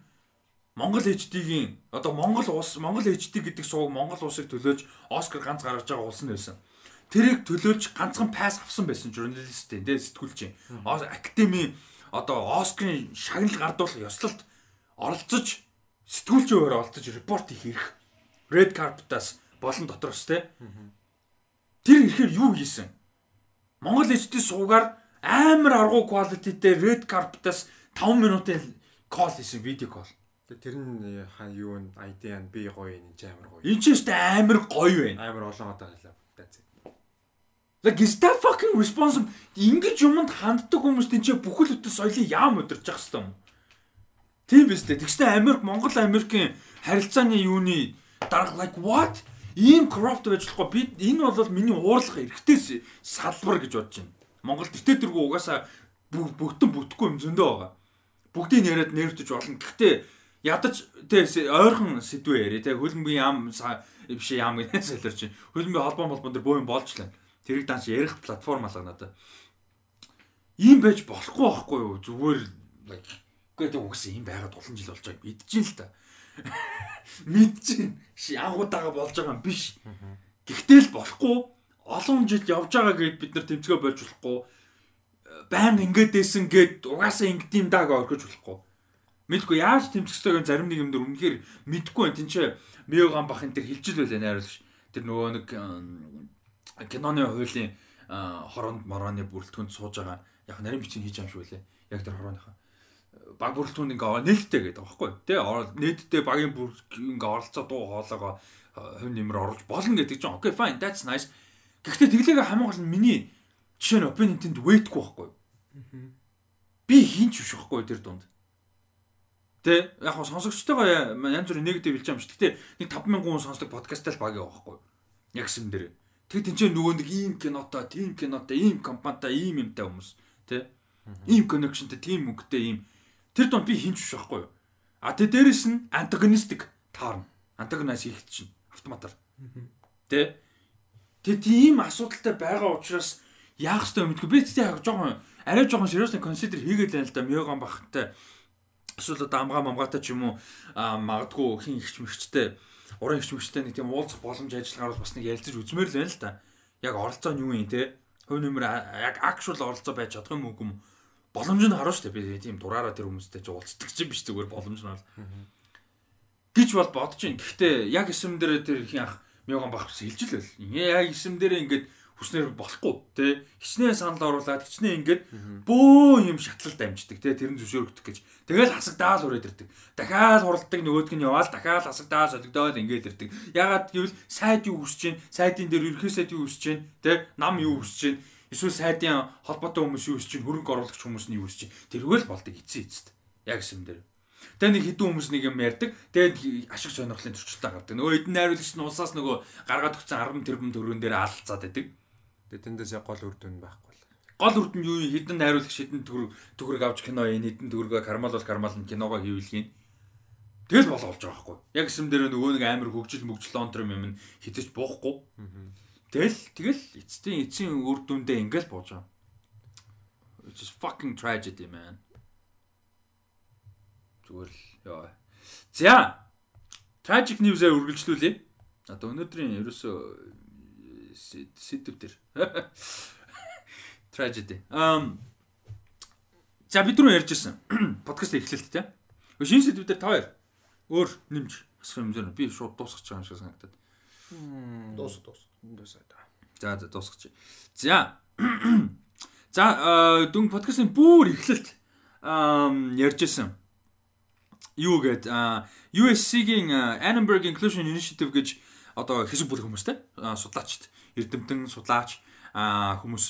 Монгол HD-гийн одоо Монгол улс Монгол HD гэдэг сууг Монгол улсыг төлөөлж Оскар ганц гаргаж байгаа улс нь байсан. Тэрийг төлөөлж ганцхан пас авсан байсан журналисттэй тэ сэтгүүлч. Академи одоо Оскарын шагнал гардуулах ёслолт оролцож сэтгүүлчийн өөр оролцож репорт хийх Red Carpet-аас болон дотроос тэ. Тэр ихээр юу хийсэн? Монгол HD суугаар амар аргуу quality-тэй Red Carpet-аас 5 минутын кол хийсэн видео кол. Тэр нь хаа юу н ID нь би гоё энэ ч амар гоё. Энэ ч өстэй амар гоё байна. Амар олон одоо хэлээ. Like is that fucking responsible? Ингиж юмд ханддаг хүмүүс тийч бүхэл бүтэн соёлын яам удирж явах хэрэгтэй юм. Тийм биз дээ. Тэгснэ Америк, Монгол Америкийн харилцааны юуны дарга like what? Ийм corrupt байж болохгүй. Би энэ бол миний уурлах эрхтээс салбар гэж бодож байна. Монгол тэртээ тэргүй угаасаа бүгдэн бүтэхгүй юм зөндөө байгаа бүгдийг яриад нэрвдэж болно. Гэхдээ ядаж тэ ойрхон сэдвээ яри тэ хөлбөмбөгийн яам биш яам гэдэг солиорч чинь хөлбөмбөгийн холбоо молбон дээр боо юм болж лээ. Тэрийг данч ярих платформ алга надад. Ийм байж болохгүй байхгүй юу? Зүгээр үгүй тэ үгсэн ийм байгаад олон жил болж байгааг мэдчихээн л та. Мэдчихээн. Анхудаага болж байгаа юм биш. Гэхдээ л болохгүй олон жил явж байгаа гэд бид нар тэмцгээ болж болохгүй байн ингээд дэсэн гэд угаасаа ингээд юм дааг орхиж болохгүй. Мэдгүй яаж тэмцэхтэйг зарим нэг юм дөр үнэхээр мэдгүй байна. Тинчээ Миоган бах энэ төр хилжил байлаа найруулагч. Тэр нөгөө нэг киноны хуулийн хороонд морооны бүрэлдэхүүнд сууж байгаа яг нарийн бичиг хийж юм шиг байлаа. Яг тэр хорооныхаа баг бүрэлдэхүүнд ингээ нээлттэй гэдэг байгаа байхгүй тий нээлттэй багийн бүр ингээ оролцоо дуу хоолойгоо хувь нэмэр оруулж болно гэдэг чинь окей fine that's nice гэхдээ тэглээгээ хамгийн гол нь миний Жишээ нь opponent-д wait-гүй байхгүй. Би хинч биш байхгүй тэр дунд. Тэ яг хаа сонсогчтойгоо янз бүрийн негатив хэлж байгаа юм шиг. Гэтэ нэг 5000 хүн сонсдог подкасттай л баг яваа байхгүй. Яг юм дээр. Тэг тэнцээ нөгөө нэг ийм кинотой, тийм кинотой, ийм компанитай, ийм юмтай хүмүүс. Тэ? Ийм connectionтэй, тийм мөнгөтэй ийм. Тэр дунд би хинч биш байхгүй. А тэ дээрэс нь антагонистик таарна. Антагонист хийх чинь автоматар. Тэ? Тэ тийм асуудалтай байгаа учраас яах ёстой мэдгүй. Би тэгтээ жоохон арай жоохон seriously consider хийгээд байна л да. Мёган бахтай эсвэл одоо амгаа мамгаатай ч юм уу магадгүй хин ихч мэгчтэй уран ихч мэгчтэй нэг тийм уулзах боломж ажиллагаар бас нэг ялцаж үзмээр л байна л да. Яг оролцоо нь юу юм те? Хувь нэмэр яг actual оролцоо байж чадах юм үгүй юм. Боломж нь харна шүү дээ. Би тийм дураараа тэр хүмүүстэй ч уулздаг чинь биш зүгээр боломж нь бол. гэж бол бодож байна. Гэхдээ яг эсэм дээр тэр хин ах мёган бах хэлж л байл. Яг эсэм дээр ингээд хүснээр болохгүй тий хичнээн санал оруулаад хичнээн ингээд бөө юм шатлалд амждаг тий тэрэн зөвшөөрөгдөх гэж. Тэгэл хасагдаал ураад ирдэг. Дахиад хуралдаг нөгөөдг нь яваал дахиад хасагдаал солигдоод ингээд ирдэг. Ягаад гэвэл сайд юу хүсэж чинь сайдын дээр ерхий сайд юу хүсэж чинь тий нам юу хүсэж чинь эсвэл сайдын холбоотой хүмүүс юу хүсэж чинь хөрөнгө оруулагч хүмүүс нь юу хүсэж чинь тэргэл болдог эцсийн эцэст. Яг юм дээр. Тэгээ нэг хідэн хүмүүс нэг юм ярьдаг. Тэгээд ашиг сонирхлын төрчлөлтөд гардаг. Нөгөө эдэн найруулагч нь улсаас нөгөө гаргаад өгсөн 10 тэрбум төгрөгөн дээр алалцаад байдаг. Тэгээ тэндээс гол үр дүн байхгүй л. Гол үр дүн юу хідэн найруулагч хідэн төгрөг төгрөг авч кино энэ хідэн төгрөгөө кармал бол кармал нь киногоо хийвэл хийн. Тэгэл болоо болж байгаа байхгүй. Яг эсэм дээр нөгөө нэг амар хөгжил мөгжил онтром юм хитэж буухгүй. Тэгэл тэгэл эцсийн эцсийн үр дүндээ ингээл бууж байгаа. It's just fucking tragedy man. Зүгээр л яа. За. Tragic news-ээр үргэлжлүүлээ. Одоо өнөөдрийн ерөөсөө сэдв төр. Tragedy. Um За бид түрүү ярьжсэн. Подкаст эхлэлт те. Шинэ сэдв дээр та хоёр өөр нэмж асах юм зэр би шууд дуусгах байгаа юм шиг санагдаад. Дуус дуус. Дуусаа та. За за дуусгач. За. За дүн подкастын бүр эхлэлт ярьжсэн. Юу гээд USC-гийн Annenberg Inclusion Initiative гэж одоо хэсэг бүлэг хүмүүстэй судлаачд эрдэмтэн судлаач хүмүүс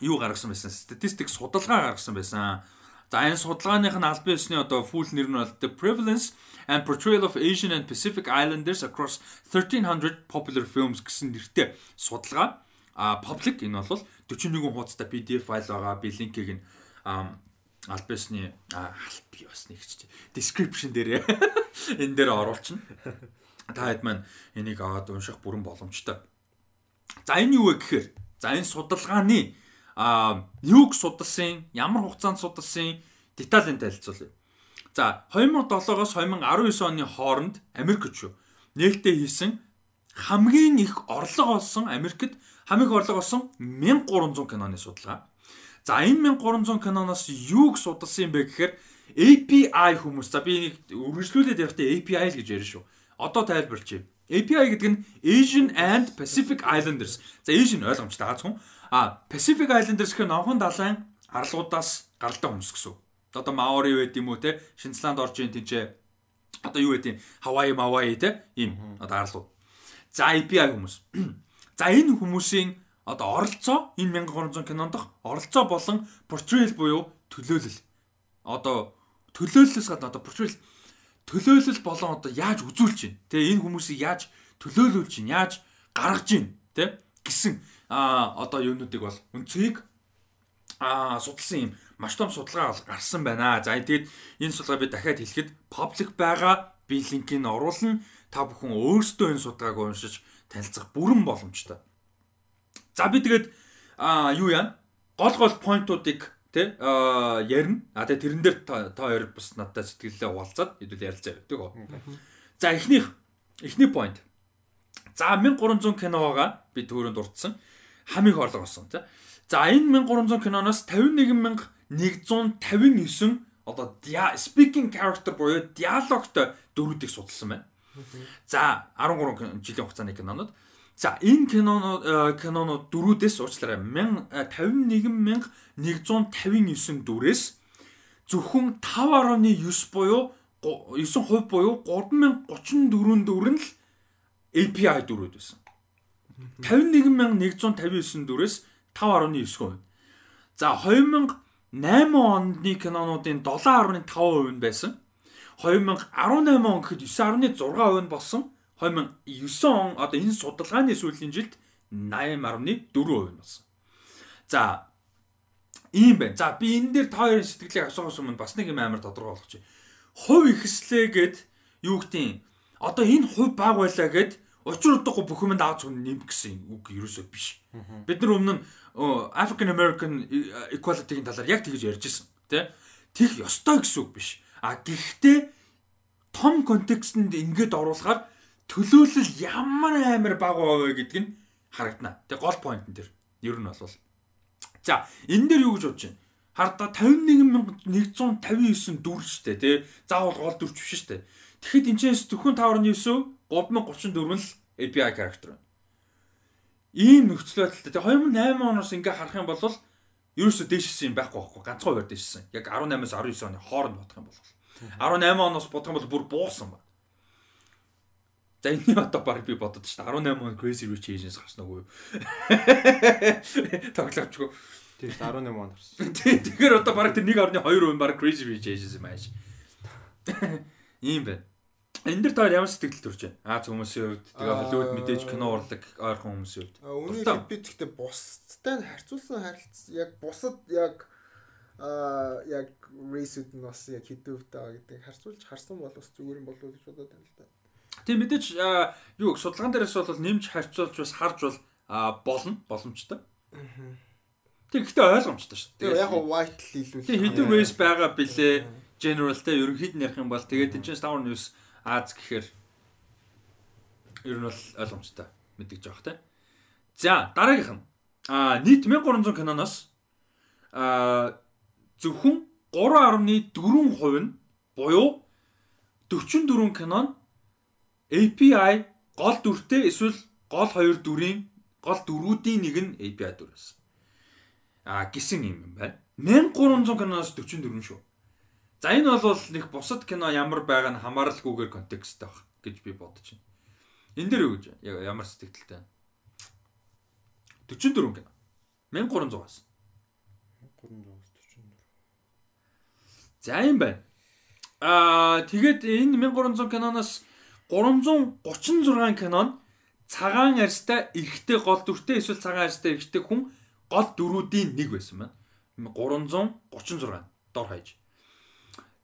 юу гаргасан байсан статистик судалгаа гаргасан байсан. За энэ судалгааных нь албан ёсны одоо full нэр нь бол The Prevalence and Portrayal of Asian and Pacific Islanders across 1300 popular films гэсэн нэртэй судалгаа. А public энэ бол 41 хуудастай PDF файл байгаа. Би линкийг нь албан ёсны алт ёсны гэж description дээр энэ дээр оруулчихна. Та хэд маань энийг аваад унших бүрэн боломжтой. За энэ юу вэ гэхээр за энэ судалгааны а юуг судалсан, ямар хугацаанд судалсан деталийн танилцуулъя. За 2007-оос 2019 оны хооронд Америкт шүү. Нээлттэй хийсэн хамгийн их орлого олсон Америкт хамгийн их орлого олсон 1300 киноны судалгаа. За энэ 1300 киноноос юуг судалсан юм бэ гэхээр API хүмүүс. За би нэг үргэлжлүүлээд явахдаа API л гэж ярина шүү. Одоо тайлбарлаж байна. API гэдэг нь Asian and Pacific Islanders. За Asian ойлгомжтой гац хүн. А Pacific Islanders гэх нь Новхон далайн арлуудаас гаралтай хүмүүс гэсэн. Одоо Маори байд юм уу те Шинзланд орж ийн тийч одоо юу байд юм Hawaii Maui те ийм одоо арлууд. За API хүмүүс. За энэ хүмүүсийн одоо оролцоо энэ 1300 кинонд дох оролцоо болон portrayal буюу төлөөлөл. Одоо төлөөллөөс гадна одоо portrayal төлөөлөл болон одоо яаж үзүүлж байна. Тэ энэ хүмүүсийг яаж төлөөлүүлж байна, яаж гаргаж байна, тэ гэсэн а одоо юунуудыг бол үнцгийг а судалсан юм маш том судалгаа гарсан байна. За тэгээд энэ судалгаа би дахиад хэлэхэд паблик байгаа би линкийг оруулна. Та бүхэн өөрсдөө энэ судалгааг уншиж танилцах бүрэн боломжтой. За би тэгээд а юу яа? Гол гол поинтуудыг тэ ярина. А тэгээд тэрэн дээр та хоёр бас надтай сэтгэлээ хуваалцаад хэдүүл ярилцаа явдаг гоо. За эхнийх эхний поинт. За 1300 киноога би түрүүнд дурдсан хамгийн их орлого олсон тий. За энэ 1300 киноноос 51159 одоо speaking character буюу диалогтой дөрүүдийг судалсан байна. За 13 жилийн хугацааны кинонууд. За энэ кинонууд э, кинонууд дөрүүдээс уучлаарай 51159 дүрээс зөвхөн 5.9 буюу 9% буюу 3034 дүр нь л API дүрүүд байсан. 51159 дүрээс 5.9%. За 2008 оны кинонуудын 7.5% нь байсан. 2018 он гэхэд 9.6% нь болсон. 2009 он одоо энэ судалгааны сүүлийн жилд 80.4% нь болсон. За ийм байна. За би энэ дээр та хоёрын сэтгэлийг асуухаас өмнө бас нэг юм амар тодорхой болгочих. Хувь ихслээгээд юу гэдгийг одоо энэ хувь баг байлаа гэд Учир утгагүй бүх юмд аав зөв нэм гэсэн үг ерөөсөө биш. Бид нар өмнө African American equality-гийн талаар яг тэгж ярьж ирсэн тий. Тих ёстой гэсэн үг биш. А гэхдээ том контекстэнд ингээд оруулахаар төлөөлөл ямар амар бага вэ гэдг нь харагдана. Тэг гол point нь тэр. Ер нь бол. За, энэ дээр юу гэж бодож байна? Хардаа 51159 дүр штэ тий. Заавал гол дүрч биш штэ. Тэгэхэд энэ ч зөвхөн 5.9 3034 л API character байна. Ийм нөхцөл байдалтай. Тэгээ 2008 оноос ингээ харах юм бол ерөөсөө дээшсэн юм байхгүй байхгүй ганцхан хуваар дээшсэн. Яг 18-аас 19 оны хооронд бодох юм бол 18 оноос бодох юм бол бүр буусан ба. За энэ одоо баг би бодод шүү дээ. 18 он Crazy Rich Asians гарсан уу? Тоглоочгүй. Тийм 18 он гарсан. Тэгэхээр одоо баг тэр 1.2% баг Crazy Rich Asians юм ааш. Ийм байна. Энэ дэр таар ямар сэтгэл төрж байна? Аз хүмүүсийн хувьд тэгээ Холливуд мэдээж кино урлаг ойрхон хүмүүсийн хувьд. Үүнийг би тэгтээ бусдтай харьцуулсан харилцаа яг бусад яг а яг рейсүүд нь бас яг хэдүүвтэй байгаа гэдэг харцуулж харсан бол бас зүгээр юм болов уу гэж бодоод байна л да. Тийм мэдээж юу судалгаан дээрээс бол нэмж харьцуулж бас харж бол болно боломжтой. Тэг гэхдээ ойлгомжтой шүү дээ. Яг white хэлүүл. Тэг хэдэн race байгаа бэлээ general те ерөнхийд нь ярих юм бол тэгээд энэ чинь Star News Аз гэхээр ер нь бол ойлгомжтой мэдгэж байгаа те. За дараагийнх нь а нийт 1300 киноноос а зөвхөн 3.4% нь буюу 44 кинон API гол дүртэй эсвэл гол хоёр дүрийн гол дөрүүдийн нэг нь API дүр байсан. А гисэн юм байна. 1300 киноноос 44 шүү. За энэ бол нэг бусад кино ямар байгаа нь хамааралгүйгээр контексттэй баг гэж би бодож байна. Энэ дээр юу гэж ямар сэтгэлтэй байна? 44 кино. 1300-аас. 1300-аас 44. За юм байна. Аа тэгээд энэ 1300 киноноос 336 кино нь цагаан арьстай эрэгтэй гол дүртэй эсвэл цагаан арьстай эрэгтэй хүн гол дөрүүдийн нэг байсан байна. 336 дор хаяж.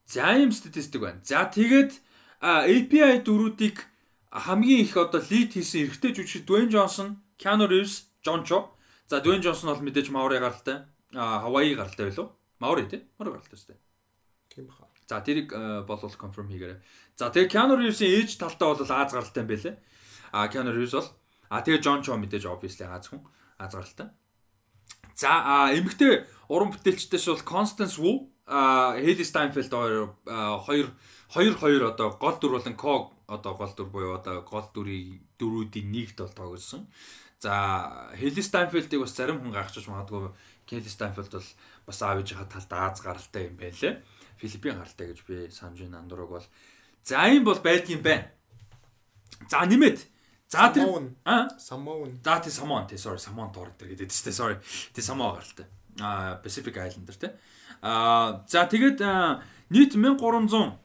За юм статистик байна. За тэгээд API дөрүүдийг хамгийн их одоо лид хийсэн эрэгтэй жүжигч Dwayne Johnson, Keanu Reeves, John Cho. За Dwayne Johnson бол мэдээж Maori гаралтай. А Hawaii гаралтай байлуу. Maori тий? Maori гаралтай шүү дээ. Тийм баха. За тэрийг болол конфирм хийгээрэй. За тэгээ Keanu Reeves-ийн ээж талтай бол Аз гаралтай юм байлээ. А Keanu Reeves бол а тэгээ John Cho мэдээж obviously Аз хүн Аз гаралтай. За эмэгтэй уран бүтээлчдээс бол Constance Wu, а Haley Steinfeld хоёр хоёр хоёр одоо гол дүр болон Kog одоо гол дүр буюу одоо гол дүрийн дөрүүдийн нэгт бол тоглосон. За Хели Стайнфелдийг бас зарим хүн гайхчих магадгүй Хели Стайнфелд бол бас аав ээжийнхаа талд Аз гаралтай юм байлээ. Филиппин гаралтай гэж би санаж байна андураг бол. За юм бол байдгийн байна. За нэмээд За тэр а Самоун. За тий Самоун тий sorry Самоун тоор тэр гэдэг тест sorry. Тий Самоа гаралтай. А Pacific Islander тий. А за тэгээд нийт 1300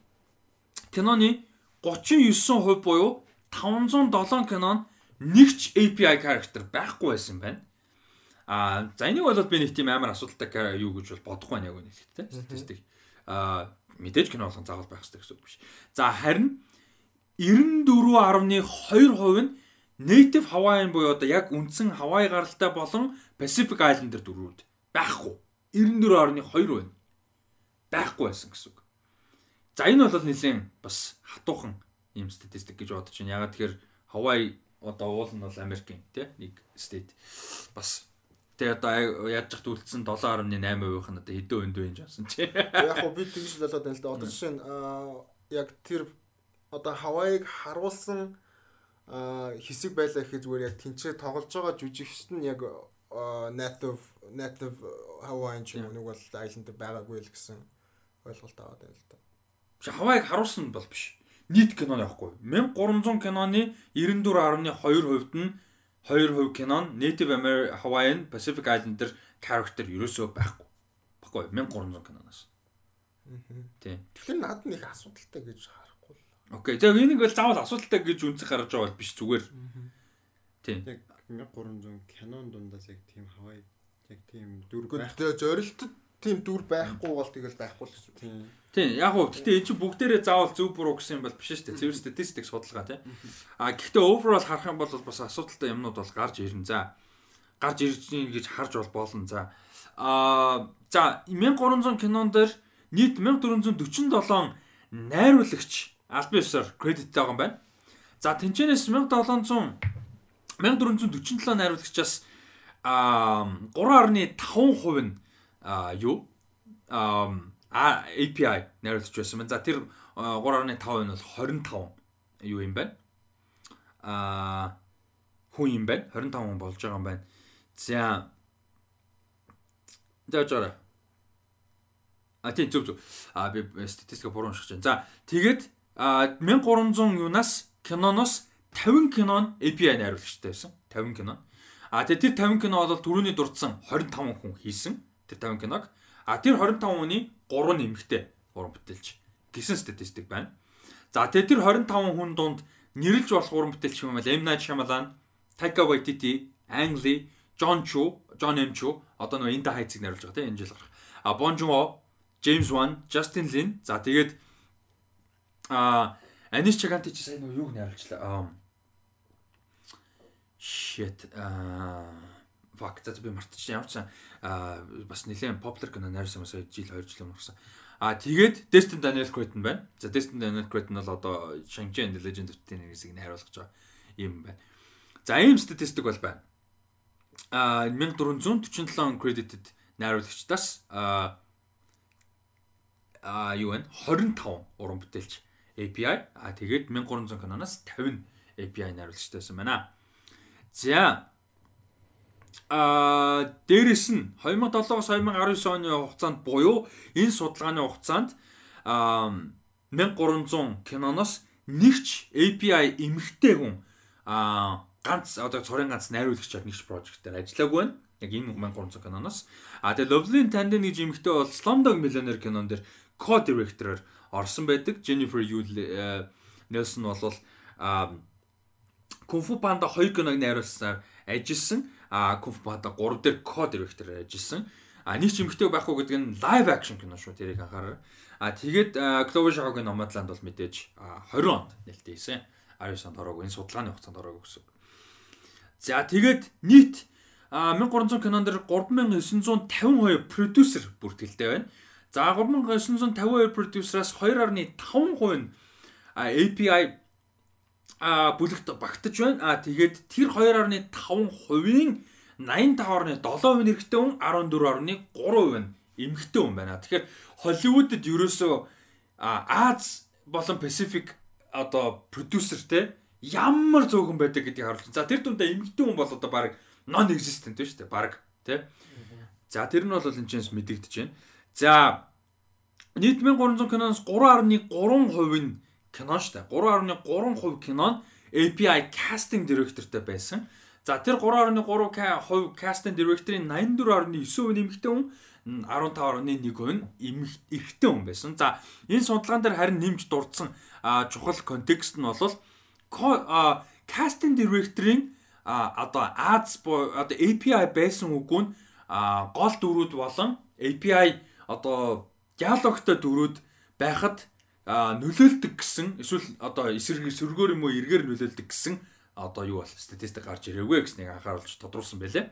киноны 39% буюу 507 кинон нэгч API character байхгүй байсан байна. А за энийг бол би нэг тийм амар асуудалтай юу гэж бол бодохгүй байна яг үнэ хэлэхдээ статистик. А мэдээж кино болгон заавал байх хэрэгтэй гэсэн үг биш. За харин 94.2% нь native Hawaiian буюу одоо яг үндсэн Hawaii гаралтай болон Pacific Islander дөрвүүд байхгүй. 94.2% байна. Байхгүй байсан гэсэн үг. За энэ бол нэлийн бас хатуухан юм статистик гэж бодож байна. Ягаад тэгэхээр Hawaii одоо уул нь бол Америкийн тий нэг state бас Тэгээ одоо яаж ч үлдсэн 7.8% нь одоо хэдэн өнд вэ жаасан чи. Яг гоо би тэгж л болоод байна л да. Одоо жишээ нь яг тэр одоо Хавайг харуулсан хэсэг байлаа гэхэд зүгээр яг тэнцээ тоглож байгаа жүжигчт нь яг native native Hawaiian ч юм уу нэг бол island байгаагүй л гэсэн ойлголт аваад байна л да. Хавайг харуулсан бол биш нийт киноны авахгүй. 1300 киноны 94.2% нь 2% кинон Native American Hawaiian Pacific Islander character ерөөсөө байхгүй. Баггүй 1300 киноноос. Тийм. Тэгэхээр над нэг асуудалтай гэж харахгүй л. Окей. Тэгээ энийг бол заавал асуудалтай гэж үнцэх гарч байгаа бол биш зүгээр. Тийм. Яг 1300 кинон дундаас яг тийм Hawaii яг тийм дөрвөө зорилтод тийм дүр байхгүй бол тэгэл байхгүй л гэсэн. Тийм. Тийм яг уу гэхдээ эн чинь бүгдээрээ заавал зөв буруу гэсэн юм бол биш шүү дээ. Цэвэр статистик судалгаа тийм. А гэхдээ overall харах юм бол бас асуудалтай юмнууд бол гарч ирнэ. За гарч ирж гин гэж харж бол болно. За а за 1300 кинон дээр нийт 1447 найруулагч албан ёсоор кредиттэй байгаа юм байна. За тэнцэнээс 1700 1447 найруулагчаас а 3.5% нь а юу а API найруулж байсан байна. За тэр 3.5 нь бол 25 юу юм байна? Аа хүн юм байна. 25 хүн болж байгаа юм байна. За За жоо. А тийм зөв зөв. А би статистика буруу уншиж байна. За тэгээд 1300 юунаас киноноос 50 кинон API найруулагчтай байсан. 50 кино. А тэгээд тэр 50 кино бол түрүүний дурдсан 25 хүн хийсэн. Тэр 50 киног. А тэр 25 хүний 3 нэмэгтэй уран бүтээлч гэсэн статистик байна. За тэгээ тэр 25 хүн дунд нэрлж болох уран бүтээлч юм бол M Night Shyamalan, Taika Waititi, Ang Lee, John Chu, John M Chu одоо нөгөө Инда хайцыг найруулж байгаа тийм энэ жил гарах. а Bon Joon-ho, James Wan, Justin Lin. За тэгээд а Аниш Чаганти чи сайн юу найруулчлаа. Shit. Аа fuck за би мартчихсан ямар ч аа бас нэлээд popular кино найруулсан бас жил 2 жил өнгөрсөн. А тэгээд Destin Daniel Cretton байна. За Destin Daniel Cretton бол одоо Shang-Chi and the Legend of Ten Rings-ийг найруулах гэж байгаа юм байна. За ийм статистик бол байна. А 1447 credited найруулагчдаас а а юу вэ? 25 уран бүтээлч API а тэгээд 1300 канонаас 50 API найруулагчтай байсан байна. За а дээрэс нь 2007-оос 2019 оны хугацаанд буюу энэ судалгааны хугацаанд 1300 киноноос нэгч API эмхтэй хүн а ганц одоо цорын ганц найруулагчаар нэгч прожектээр ажиллаагүй байна. Яг энэ 1300 киноноос. А тэгээ Loveline Tandem гэж эмхтэй бол Slumdog Millionaire кинон дээр co-director-оор орсон байдаг. Jennifer Yule Nelson бол Fu Panda 2 киног найруулсаар ажилласан а Kung Fu Panda 3 дээр co-director ажилласан. А нэг ч эмгтэй байхгүй гэдэг нь live action кино шүү тэрийг анхаараа. А тэгээд Clover Shaw-гийн Nomadland бол мэдээж 20 онд нээлттэй хийсэн. 19 онд ороогүй энэ судалгааны хугацаанд ороогүй гэсэн. За тэгээд нийт 1300 кинон дээр 3952 продюсер бүртгэлтэй байна. За 3952 продюсераас 2.5% нь API а бүлэгт багтаж байна. А тэгээд тэр 2.5%-ийн 85.7% нь эрэгтэй хүн 14.3% нь эмэгтэй хүн байна. Тэгэхээр Холливуудад ерөөсөө Аз болон Pacific одоо продюсер те ямар зөөгөн байдаг гэдгийг харуулсан. За тэр дундаа эмэгтэй хүн бол одоо баг non existent шүү дээ. Баг те. За тэр нь бол энэ ч мэдэгдэж байна. За нийт 1300 киноноос 3.3% нь кино дээ. 3.3% кино нь API casting director-тай байсан. За тэр 3.3% casting director-ийн 84.9% нэмэгтэй хүн 15.1% нь эрэгтэй хүн байсан. За энэ судалгаан дээр харин нэмж дурдсан чухал контекст нь бол casting director-ийн одоо ads одоо API байсан үгүй нь гол дөрүүд болон API одоо диалогтой дөрүүд байхад нөлөөлдөг гэсэн эсвэл одоо эсрэг сөргөөр юм уу эргээр нөлөөлдөг гэсэн одоо юу бол статистик гарч ирээгүй гэснийг анхааруулж тодруулсан байлээ.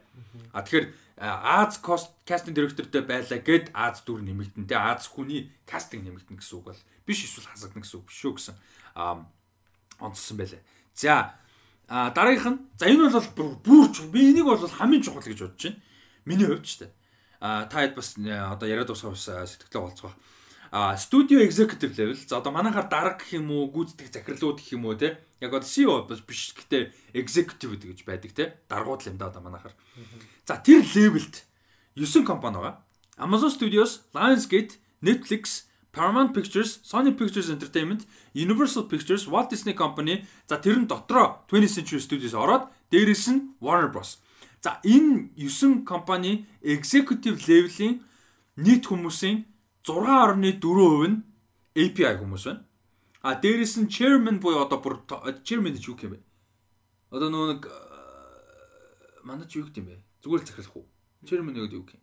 А тэгэхээр Аз кастинг директортэй байлаа гэд Аз дүр нэмэгдэн тэ Аз хүний кастинг нэмэгдэн гэсэн үг бол биш эсвэл хасагдана гэсэн үг биш шүү гэсэн онцсон байлээ. За дараагийнх нь за энэ бол бүр би энийг бол хамгийн чухал гэж бодож байна. Миний хувьд ч тэ а та хэд бас э, одоо яриад усах сэтгэлээ болцгоо. А студио executive level за одоо манайхаар дарга гэх юм уу гүйцэтгэх захирлууд гэх юм уу те яг одоо CEO биш гэхдээ executive гэж байдаг те даргууд л юм да одоо манайхаар. За тэр левелд 9 компани байгаа. Amazon Studios, Lionsgate, Netflix, Paramount Pictures, Sony Pictures Entertainment, Universal Pictures, Walt Disney Company за тэр нь дотроо 20th Century Studios ороод дээрэс нь Warner Bros. За энэ 9 компани executive level-ийн нийт хүмүүсийн 6.4% нь API хүмүүс байна. А дээрэс нь chairman буюу одоо бүр chairman гэж юу юм бэ? Одоо нөгөө нэг манай ч юу гэдэг юм бэ? Зүгээр л захирлах уу? Chairman гэдэг юу юм?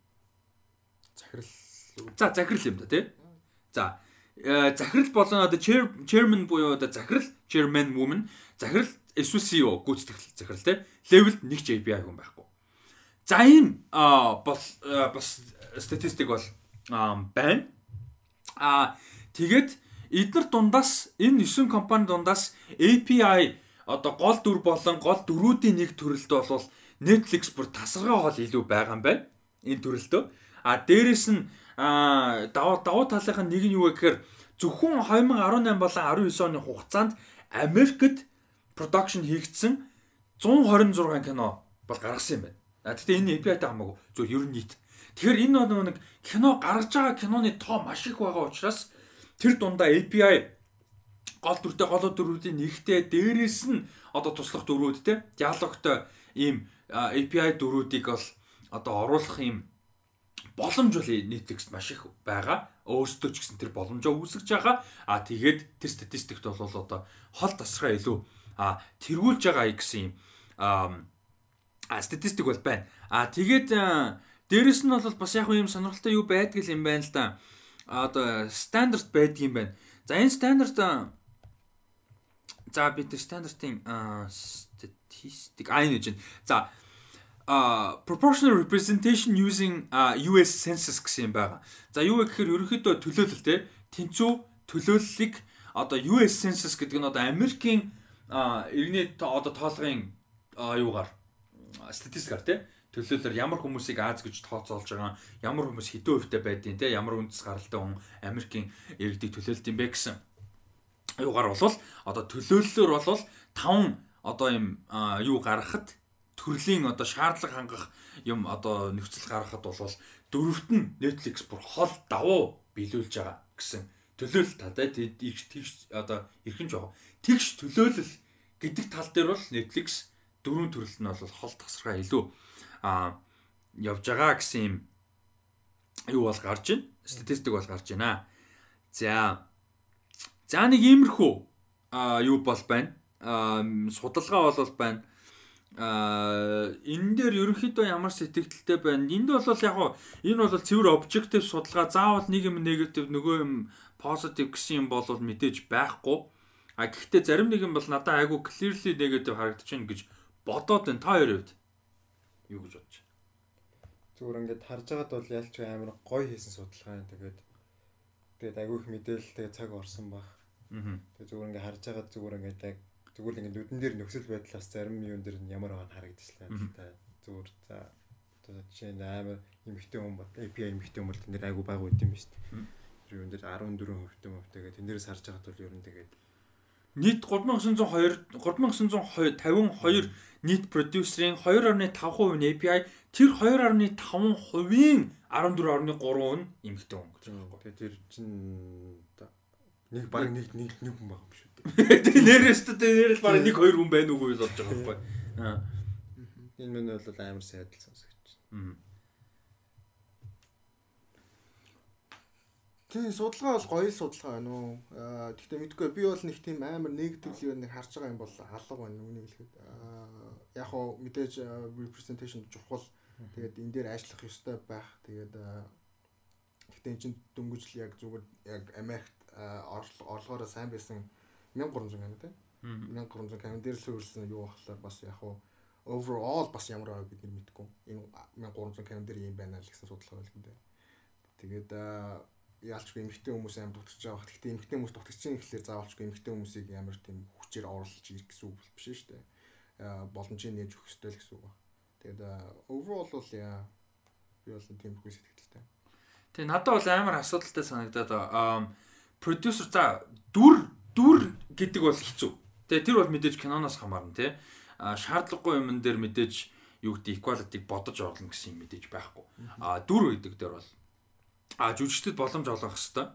Захирал. За захирал юм да тий. За захирал болон одоо chairman буюу одоо захирал chairman woman захирал эсвэл CEO гүйцэтгэх захирал тий. Левелд нэг ч API хүн байхгүй. За ийм бол бас статистик бол байна. А тэгээд эдгээр дундаас энэ 9 компани дундаас API одоо гол дүр болон гол дөрүүдийн нэг төрөлд бол Netflix бүр тасаргаа хол илүү байгаа юм байна. Энэ төрөлдөө. А дээрэс нь давуу давуу талынх нь нэг нь юу вэ гэхээр зөвхөн 2018 болон 19 оны хугацаанд Америкт production хийгдсэн 126 кино бол гаргасан юм байна. А тэгтээ энэ API-тай хамаагүй зөв ер нь нийт. Тэгэхээр энэ нөгөө нэг кино гаргаж байгаа киноны тоо маш их байгаа учраас тэр дундаа API гол дүртэй гол дүрүүдийн нэгтэй дээрээс нь одоо туслах дүрүүд те диалогтой ийм API дүрүүдийг бол одоо оруулах ийм боломж бол нийтлэгс маш их байгаа. Өөрсдөө ч гэсэн тэр боломжоо үүсгэж байгаа. А тэгээд тэр статистикт бол одоо хол тасраа илүү а тэргүүлж байгаа гэсэн юм а статистик бол байна. А тэгээд Дээрэс нь бол бас яг юм сонирхолтой юу байдаг юм байна л да. Одоо стандарт байдаг юм байна. За энэ стандарт за бид стандартын статистик аа энэ гэж. За uh proportional representation using uh, US census гэсэн юм байгаа. За юу вэ гэхээр ерөнхийдөө төлөөлөл те тэнцүү төлөөллийг одоо US census гэдэг нь одоо Америкийн иргэний одоо тоолгын юугаар статистикаар те төлөөлөл ямар хүмүүсийг Аз гэж тооцоолж байгаа ямар хүмүүс хэдэн хувьтай байдیں۔ те ямар үндэс гаралтай хүн Америкийн иргэдийг төлөөлд юм бэ гэсэн юугаар болвол одоо төлөөллөөр болвол 5 одоо юм юу гаргахад төрлийн одоо шаардлага хангах юм одоо нөхцөл гаргахад болвол дөрөвт нь Netflix бүр хол давуу биелүүлж байгаа гэсэн төлөөлөл та тэгш одоо эрхэн жоо тэгш төлөөлөл гэдэг тал дээр бол Netflix дөрвөн төрөлт нь бол хол тасархаа илүү а явж байгаа гэсэн юм юу бол гарч байна. Статистик бол гарч байна. За. За нэг иймэрхүү а юу бол байна. а судалгаа бол байна. а энэ дээр ерөнхийдөө ямар сэтгэлдэлтэй байна. Энд бол яг нь энэ бол цэвэр обжектив судалгаа. Заавал нэг юм негатив нөгөө юм позитив гэсэн юм бол мэдээж байхгүй. А гэхдээ зарим нэг юм бол надад айгүй clearly negative харагдчихэв гэж бодоод байна. Та хоёр хувьд юу гэж бодож байна? Зүгээр ингээд харж байгаад бол ялч амар гоё хийсэн судалгаа юм. Тэгээд тэгээд их мэдээлэл тэгээд цаг орсон баг. Аа. Тэгээд зүгээр ингээд харж байгаад зүгээр ингээд яг зүгээр ингээд нүдэн дээр нөхцөл байдлаас зарим юун дээр ямар байгааг харагдчихлаа л та. Зүгээр за одоо жишээ нь амар эмхтэй хүн бол API эмхтэй хүн бол тэн дээр айгүй баг үт юм ба шүү дээ. Юун дээр 14% хөвтэй мөвтэй тэгээд тэн дээрээс харж байгаад бол ер нь тэгээд нийт 3902 3952 нийт продюсерийн 2.5% нь API тэр 2.5%-ийн 14.3% нь эмэгтэй хүн гэж байгаа. Тэгээ тэр чинь нэг баг нэг нэг нэг хүн байгаа юм шүү дээ. Тэгээ нэрээс тэ нэрэл баг нэг хоёр хүн байна уу гэж бодож байгаа байхгүй. Аа. Энэ мэн бол амар сайдл сонсогч. Аа. Тийм судалгаа бол гоё судалгаа байна уу. Аа гэхдээ мэдгүй би бол нэг тийм амар негатив л нэг харж байгаа юм бол алга байна үнийг хэлэхэд. Аа яг хоо мэдээж representation чухал. Тэгээд энэ дээр ажиллах ёстой байх. Тэгээд гэхдээ эн чинь дөнгөж л яг зүгээр яг Америкт орлогоороо сайн байсан 1300 км тийм. 1300 км дээр суурилсан юу болохоор бас яг хоо overall бас ямар байгааг бид мэдэхгүй. Энэ 1300 км дээр юм байна л гэсэн судалгаа байл юм дээ. Тэгээд яалчгүй эмэгтэй хүмүүс амар дутагч байгаа. Гэхдээ эмэгтэй хүмүүс чинь гэхэлэр заавалчгүй эмэгтэй хүмүүсийг амар тийм хүчээр оруулж ирэх гэсэн үг биш шүү дээ. Боломжийг нээж өгөх ёстой л гэсэн үг ба. Тэгээд overall бол яа би бол тийм их сэтгэлтэй. Тэгээ надад бол амар асуудалтай санагдаад. Продюсер за дүр дүр гэдэг бол хэцүү. Тэгээ тэр бол мэдээж киноноос хамаарна тий. Шаардлагагүй юмн дээр мэдээж юу гэдэг equality-г бодож орлно гэсэн юм мэдээж байхгүй. А дүр гэдэг дээр бол а жүжигчдэд боломж олгох хэвээр.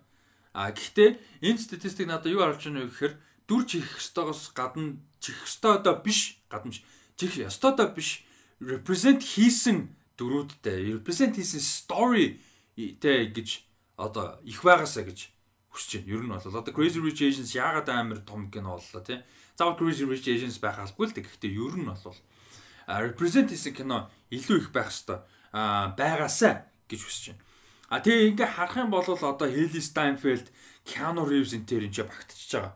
А гэхдээ энэ статистик надад юу харуулж байна вэ гэхээр дүр чих ёстойгоос гадна чих ёстойдоо биш гадна биш чих ёстойдоо биш represent хийсэн дөрүүдтэй represent хийсэн story тэ гэж одоо их байгаасаа гэж хүсэж байна. Ер нь бол одоо Crazy Rich Asians яагаад амар том кино боллоо тий. Заавал Crazy Rich Asians байх албагүй л дээ. Гэхдээ ер нь бол represent хийсэн кино илүү их байх хэвээр байгаасаа гэж хүсэж байна. А тэгээ ингээ харах юм бол одоо Хели Стайнфелд, Keanu Reeves энэ төр энэ багтчихж байгаа.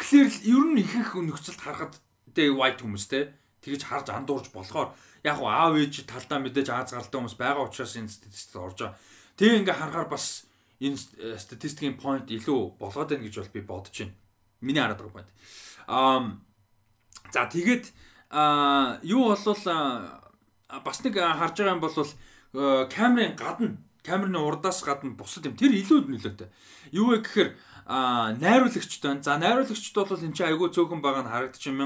Clear ер нь ихэнх нөхцөлд харахад тэгээ white хүмүүс те тэгэж харж андуурж болохоор яг уу аав ээж талдаа мэдээж Аз гаралтай хүмүүс байгаа учраас энэ статистикт орж байгаа. Тэгээ ингээ харахаар бас энэ статистикийн point илүү болоод байна гэж бол би бодож байна. Миний хараад байгаа point. Аа за тэгээд юу болвол бас нэг харж байгаа юм бол камерын гадна камерны урдаас гадна бусад юм тэр илүү нөлөөтэй. Юу вэ гэхээр а найруулагчд байна. За найруулагчд бол энэ чинь айгүй цөөхөн байгаа нь харагдчих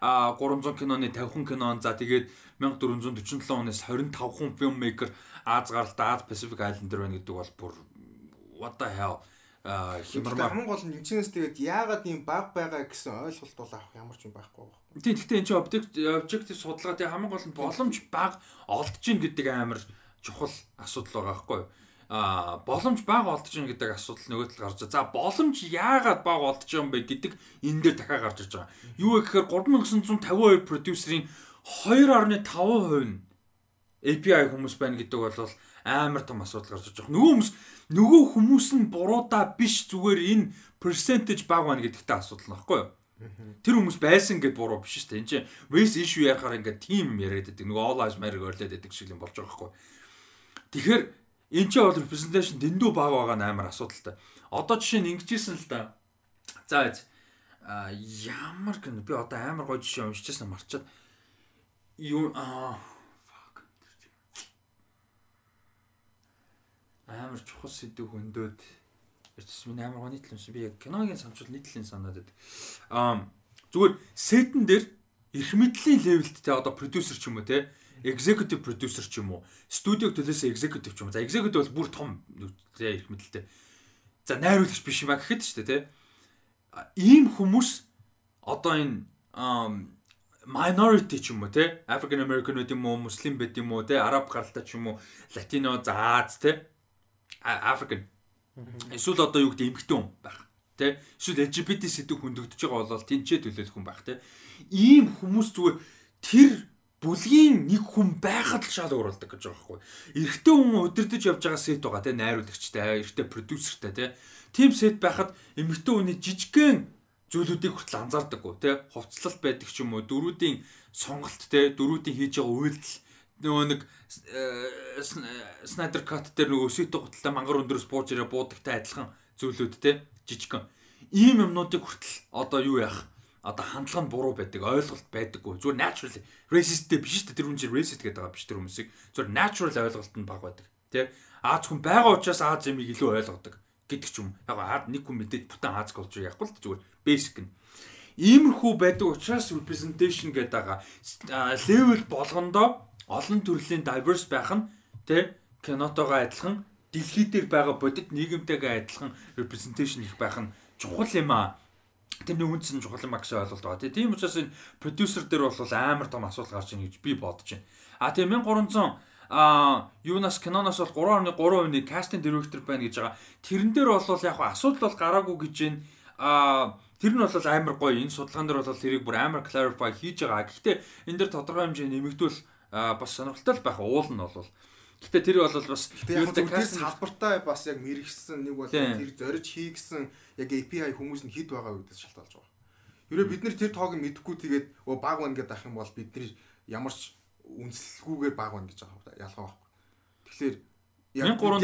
1300 киноны 50 кинон за тэгээд 1447 оноос 25 хүн filmmaker Аз гаралтай Аз Pacific Islander байна гэдэг бол бүр what the hell хямрмаар хамгийн гол нь эмчнээс тэгээд яагаад ийм баг байгаа гэсэн ойлголт бол авах ямар ч юм байхгүй байна. Тийм гэхдээ энэ чинь объект objective судалгаа тэгээд хамгийн гол нь боломж баг олдож гин гэдэг амар чухал асуудал байгаа байхгүй юу? а боломж бага олдож байна гэдэг асуудал нөгөө тал гарч байгаа. За боломж яагаад бага олдож байгаа юм бэ гэдэг энэ дээр дахиад гарч ирж байгаа. Юу вэ гэхээр 3952 продюсерийн 2.5% нь API хүмүүс байна гэдэг бол амар том асуудал гарч ирж байгаа. Нөгөө хүмүүс нөгөө хүмүүс нь буруудаа биш зүгээр энэ percentage баг байна гэдэгтэй асуудал нөхгүй юу? Тэр хүмүүс байсан гэд буруу биш шүү дээ. Энд чинь race issue ярахаар ингээд team яриад байдаг. Нөгөө all lives matter гэрлээд байдаг шиг юм болж байгаа байхгүй. Тэгэхээр эн чинь бол representation дэндүү баг байгаа нь амар асуудалтай. Одоо жишээ нь ингэжсэн л да. За а ямар гэнэ би одоо амар гоё жишээ уншижсэн марчаад юу аа амар чухал сэдв хөндөд Эрдэс миний амар гоо нийтлэмсэн. Би яг киногийн самчул нийтлэн санаад байдаг. Аа зүгээр сетэн дээр эрх мэдлийн левелд те одоо продюсер ч юм уу те executive producer ч юм уу студиог төлөөс executive ч юм. За executive бол бүр том те эрх мэдэлтэй. За найруулагч биш юм а гэхэд ч те ийм хүмүүс одоо энэ minority ч юм уу те African American гэдэг юм уу муслим байд юм уу те араб гаралтай ч юм уу латино за Аз те African Эсвэл одоо юу гэдэг эмгтэн хүн байх. Тэ? Эсвэл LGBT сэдв хөндөгдөж байгаа бол тэнцээ төлөөлөх хүн байх, тэ? Ийм хүмүүс зүгээр тэр бүлгийн нэг хүн байхад л шал уурладаг гэж байгаа байхгүй. Эрэгтэй хүн удирдах явж байгаа сет байгаа те найруулагчтай, эрэгтэй продюсертай те. Тим сет байхад эмэгтэй хүний жижигхэн зүйлүүдийг хүртэл анзаардаг гоо те. Хувцлалт байдаг ч юм уу, дөрүүдийн сонголт те, дөрүүдийн хийж байгаа үйлдэл нөгөө нэг Snyder Cut дээр нөгөө өсөйтэй гуталтай мангар өндөрөөс бууж ирээ буудагтай адилхан зүйлүүд те жижигхэн ийм юмнуудыг хүртэл одоо юу яах одоо хандлага нь буруу байдаг ойлголт байдаггүй. Зүгээр natural racist биш шүү дээ. Тэр хүн чинь racist гэдэг байгаа биш тэр хүмүүсийг. Зүгээр natural ойлголт нь баг байдаг тий Аз хүн байгаа учраас Аз юмыг илүү ойлгодог гэдэг ч юм. Яг нэг хүн мэдээд бүтэн Аз culture яахгүй л зүгээр. Basic нь. Иймэрхүү байдаг учраас representation гэдэг байгаа level болгондоо олон төрлийн diverse байх нь тэ кинотойгоо адилхан дэлхий дээр байгаа бодит нийгэмтэйгээ адилхан representation их байх нь чухал юм аа. Тэрний үнц нь чухал юм а гэсэн ойлголт байгаа. Тийм учраас энэ продюсер дээр бол амар том асуудал гарч ийн гэж би бодож байна. А тийм 1300 а юунаас киноноос бол 3.3% кастинг директор байна гэж байгаа. Тэрэн дээр бол яг асуудал бол гараагүй гэж байна. а Тэр нь бол амар гоё. Энэ судалгаан дээр бол тэрийг бүр амар clarify хийж байгаа. Гэхдээ энэ дээр тодорхой хэмжээний нэмэгдүүл бас сонирхолтой байх уул нь бол Гэтэ тэр бол бас яг тэр салбартаа бас яг мэрэгсэн нэг бол тэр зориж хийгсэн яг API хүмүүс нь хэд байгаа үедээс шалтгаалж байгаа. Ерөө бид нар тэр тоог мэдэхгүй тэгээд өө баг байна гэдэг ах юм бол бид нар ямар ч үнслэлгүйгээр баг байна гэж байгаа ялгаа байхгүй. Тэгэхээр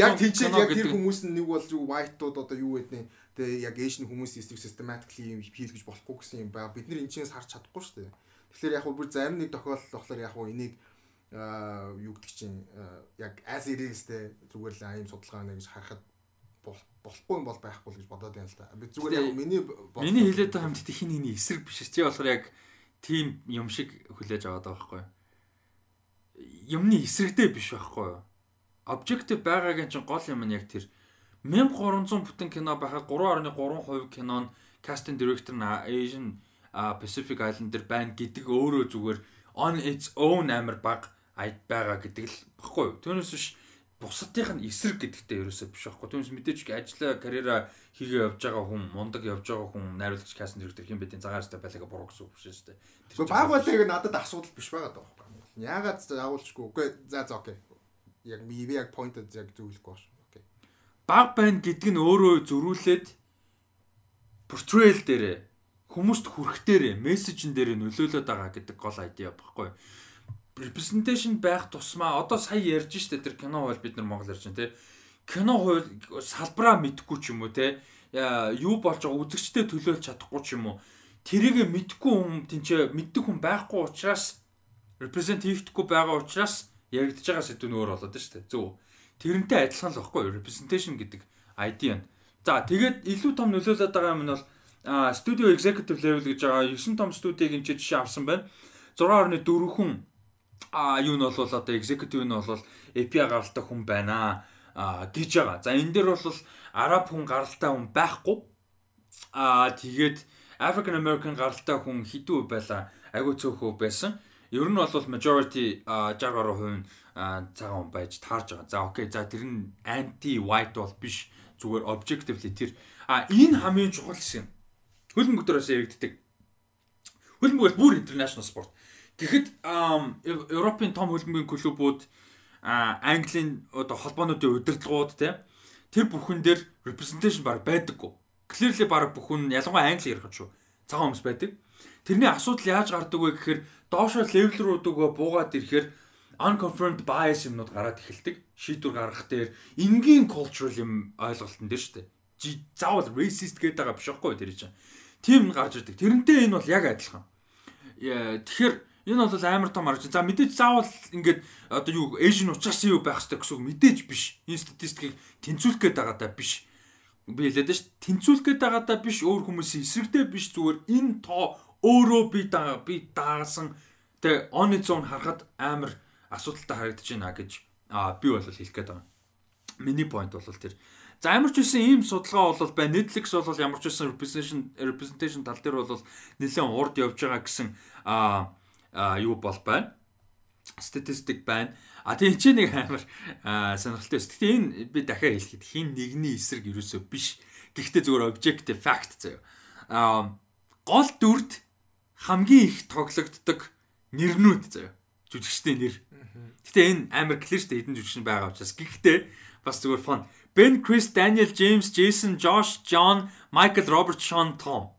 яг тэнцээ яг тэр хүмүүс нь нэг бол юу white-ууд одоо юу гэдэг нь тэгээ яг Asian хүмүүс эсрэг systematically хийлгэж болохгүй гэсэн юм байна. Бид нар энэ чинээс харж чадахгүй шүү дээ. Тэгэхээр яг бүр зарим нэг тохиолдол болохоор яг энийг юу гэдэг чинь яг as it is те зүгээр л аим судалгаа нэг гэж харахад болохгүй бол байхгүй л гэж бодоод байна л да. Би зүгээр яг миний миний хэлээд байгаа хамт хин хиний эсрэг биш чи болохоор яг тийм юм шиг хүлээж аваад байгаа байхгүй. Юмны эсрэгтэй биш байхгүй. Objective байгаагийн чинь гол юм нь яг тэр 1300 бүтэн кино байхад 3.3% кинон casting director нь Asian Pacific Island дээр байна гэдэг өөрөө зүгээр on its own амар баг айд байгаа гэдэг л баггүй юу. Түүнээс биш бусдынх нь эсрэг гэдэгтэй ерөөсөө биш байхгүй. Түүнээс мэдээж ажиллаа карьераа хийгээ явж байгаа хүн, мундаг явж байгаа хүн, найруулагч кастинг директор хэм бэдийн цагаарстай байлгаа буруу гэсэн үг шүү дээ. Тэгвэл баг байлыг надад асуудал биш байгаа даа байхгүй. Яагаад агуулчгүй. Үгүй за за окей. Яг би яг point яг зөвлөхгүй байна. Окей. Баг байна гэдг нь өөрөө зөрүүлээд portrayal дээр хүмүүст хүрэх дээр мессежн дээр нөлөөлөд байгаа гэдэг гол айдиа баггүй representation байх тусмаа одоо сая ярьж штэ тэр кино хууль бид нар Монгол ярьж байна те кино хууль салбараа мэдхгүй ч юм уу те юу болж байгаа үзэгчтэй төлөөлж чадахгүй ч юм уу тэрийг мэдхгүй хүн тэнцээ мэддэг хүн байхгүй учраас represent хийхдэггүй байгаа учраас яригдж байгаа сэдв нь өөр болоод дээ. Зөв. Тэрнтэй адилхан л баггүй representation гэдэг ID нь. За тэгээд илүү том нөлөөлөд байгаа юм нь бол studio executive level гэж байгаа 9 том студийг энэ жишээ авсан байна. 6.4 хүн а юу нь бол одоо executive нь бол API гаралтай хүн байна а гэж байгаа. За энэ дээр бол араб хүн гаралтай хүн байхгүй. А тэгээд African American гаралтай хүн хэдүү байла агүй цөөхөө байсан. Ер нь бол majority 60% нь цагаан хүн байж таарж байгаа. За окей. За тэр нь anti white бол биш. Зүгээр objectively тэр а энэ хамгийн чухал хэсэг юм. Хөлбөмбөг дээрээс яригддаг. Хөлбөмбөг бол бүр international sport Тэгэхэд Европын том хөлбөмбөгийн клубүүд Английн одоо холбоонуудын удирдлагууд те тэр бүхэн дээр representation баг байдаггүй. Clearly баг бүхэн ялангуяа англи ярих шүү. Цагаан хүмүүс байдаг. Тэрний асуудал яаж гардаг вэ гэхээр доошо левел рүү дөгөө буугаад ирэхээр unconfirmed bias юмнууд гараад эхэлдэг. Шийдвэр гаргах дээр энгийн cultural юм ойлголтон дээр шүү дээ. Заавал racist гэдэг байгаа биш байхгүй тэр чинь. Тим гарч ирдэг. Тэрнтэй энэ бол яг адилхан. Тэгэхээр Энэ бол амар том арга. За мэдээж заавал ингээд одоо юу Asian учраас юу байх хэрэгтэй гэсэн үг мэдээж биш. Энэ статистикийг тэнцвүүлэх гээд байгаа даа биш. Би хэлээд ш. Тэнцвүүлэх гээд байгаа даа биш. Өөр хүмүүсийн эсрэгтэй биш зүгээр энэ тоо өөрөө би даа би даасан тэг on its own харахад амар асуудалтай харагдаж байна гэж аа би бол хэлэх гээд байгаа. Миний point бол тэр За ямар ч үсэн ийм судалгаа бол бай Netflix бол ямар ч үсэн representation representation тал дээр бол нэлээд урд явж байгаа гэсэн аа юу бол байна. Статистик байна. А тийм ч нэг амар сонирхолтой өс. Гэхдээ энэ би дахиад хэлэхэд хин нэгний эсрэг ерөөсөө биш. Гэхдээ зүгээр objective fact заяа. А гол дүрд хамгийн их тоглогддог нэрнүүд заяа. Жүжигчдийн нэр. Гэтэ энэ амар clear штэ хэдэн жүжигчин байгаа учраас. Гэхдээ бас зүгээр fun. Ben, Chris, Daniel, James, Jason, Josh, John, Michael, Robert, Sean, Tom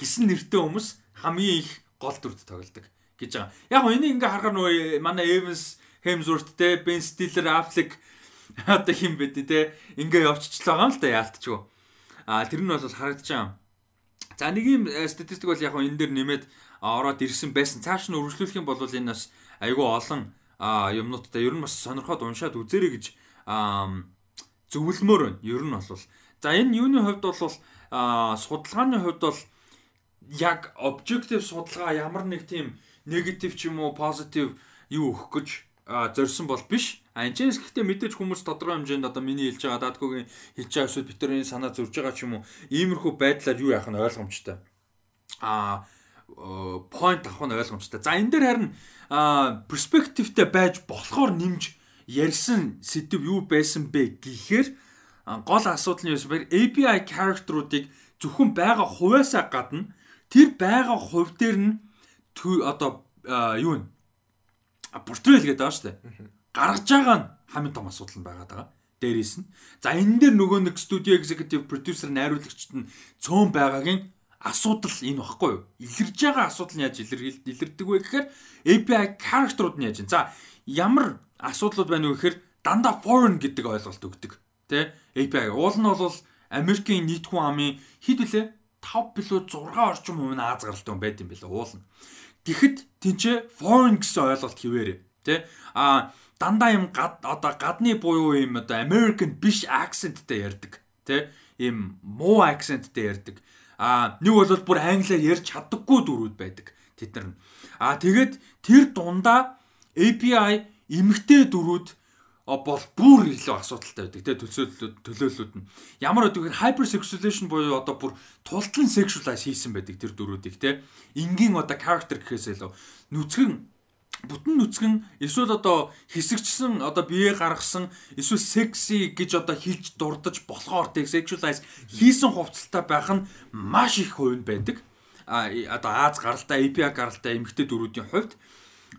гэсэн нэртэй хүмүүс хамгийн их гол дүрд тоглодог гэж байгаа. Яг гоо энийг ингээ харахаар нөгөө манай Evans, Hemsworth те, Ben Stiller, Affleck одоо хин бэ те ингээ явчихлаа юм л да яалтчгүй. А тэр нь бол харагдаж байгаа. За нэг юм э, статистик бол яг гоо энэ дээр нэмээд ороод ирсэн байсан. Цааш нь үргэлжлүүлэх юм бол энэ бас айгүй олон юмнуудтай ер нь бас сонирхоод уншаад үзээрэй гэж зөвлөмөр байна. Ер нь бол за энэ юуны хувьд бол судалгааны хувьд бол яг objective судалгаа ямар нэг тийм негатив ч юм уу позитив юу өгөх гэж зорьсон бол биш. А энэ ч гэхдээ мэдээж хүмүүс тодорхой хэмжээнд одоо миний хэлж байгаа даадгүйгийн хэлж байгаа эсвэл битэрийн санаа зурж байгаа ч юм уу иймэрхүү байдлаар юу яах нь ойлгомжтой. А point авах нь ойлгомжтой. За энэ дээр харин перспективтэй байж болохоор нэмж ярьсан сэдв юу байсан бэ гэхээр гол асуудал нь юу вэ? API character-уудыг зөвхөн байгаа хувьяасаа гадна тэр байгаа хувь дээр нь одоо юу вэ? Портрет гэдэг байгаа шүү дээ. Гаргаж байгаа нь хамгийн том асуудал нь байгаа даа. Дээрээс нь. За энэ дээр нөгөө нэг студио executive producer найруулагчд нь цөөн байгаагийн асуудал энэ багхгүй юу? Илэрж байгаа асуудал нь яаж илэрдэг вэ гэхээр API character-ууд нь яаж вэ? За ямар асуудлууд байна вэ гэхээр дандаа foreign гэдэг ойлголт өгдөг. Тэ? API уул нь бол Америкийн нийт хүн амын хэд вүлээ 5 билүү 6 орчим хувь нь Аз гаралтай хүн байд юм билээ уул нь. Тэгэхэд тэнцээ foreign гэсэн ойлголт хിവэрэ. Тэ? А дандаа юм гад одоо гадны буюу юм одоо American биш accentтэй ярьдаг. Тэ? Им муу accentтэй ярьдаг. А нэг бол бүр англиар ярьж чаддаггүй дөрүүд байдаг тэд нар. А тэгээд тэр дундаа API эмгтэй дөрүүд бол бүр илүү асуудалтай байдаг те төлөөллүүд төлөөллүүд нь. Ямар гэдэг вэ hypersexualization буюу одоо бүр тултлан sexualize хийсэн байдаг тэр дөрүүдийг те. Энгийн одоо character гэхээс илүү. Нүцгэн бүтэн нүцгэн эсвэл одоо хэсэгчсэн одоо бие гаргасан эсвэл секси гэж одоо хилж дурдж болохоор тэг sexualize хийсэн хувцалтай байх нь маш их хувь байдаг. А одоо Аз гаралтай API гаралтай эмгтэй дөрүүдийн хувьд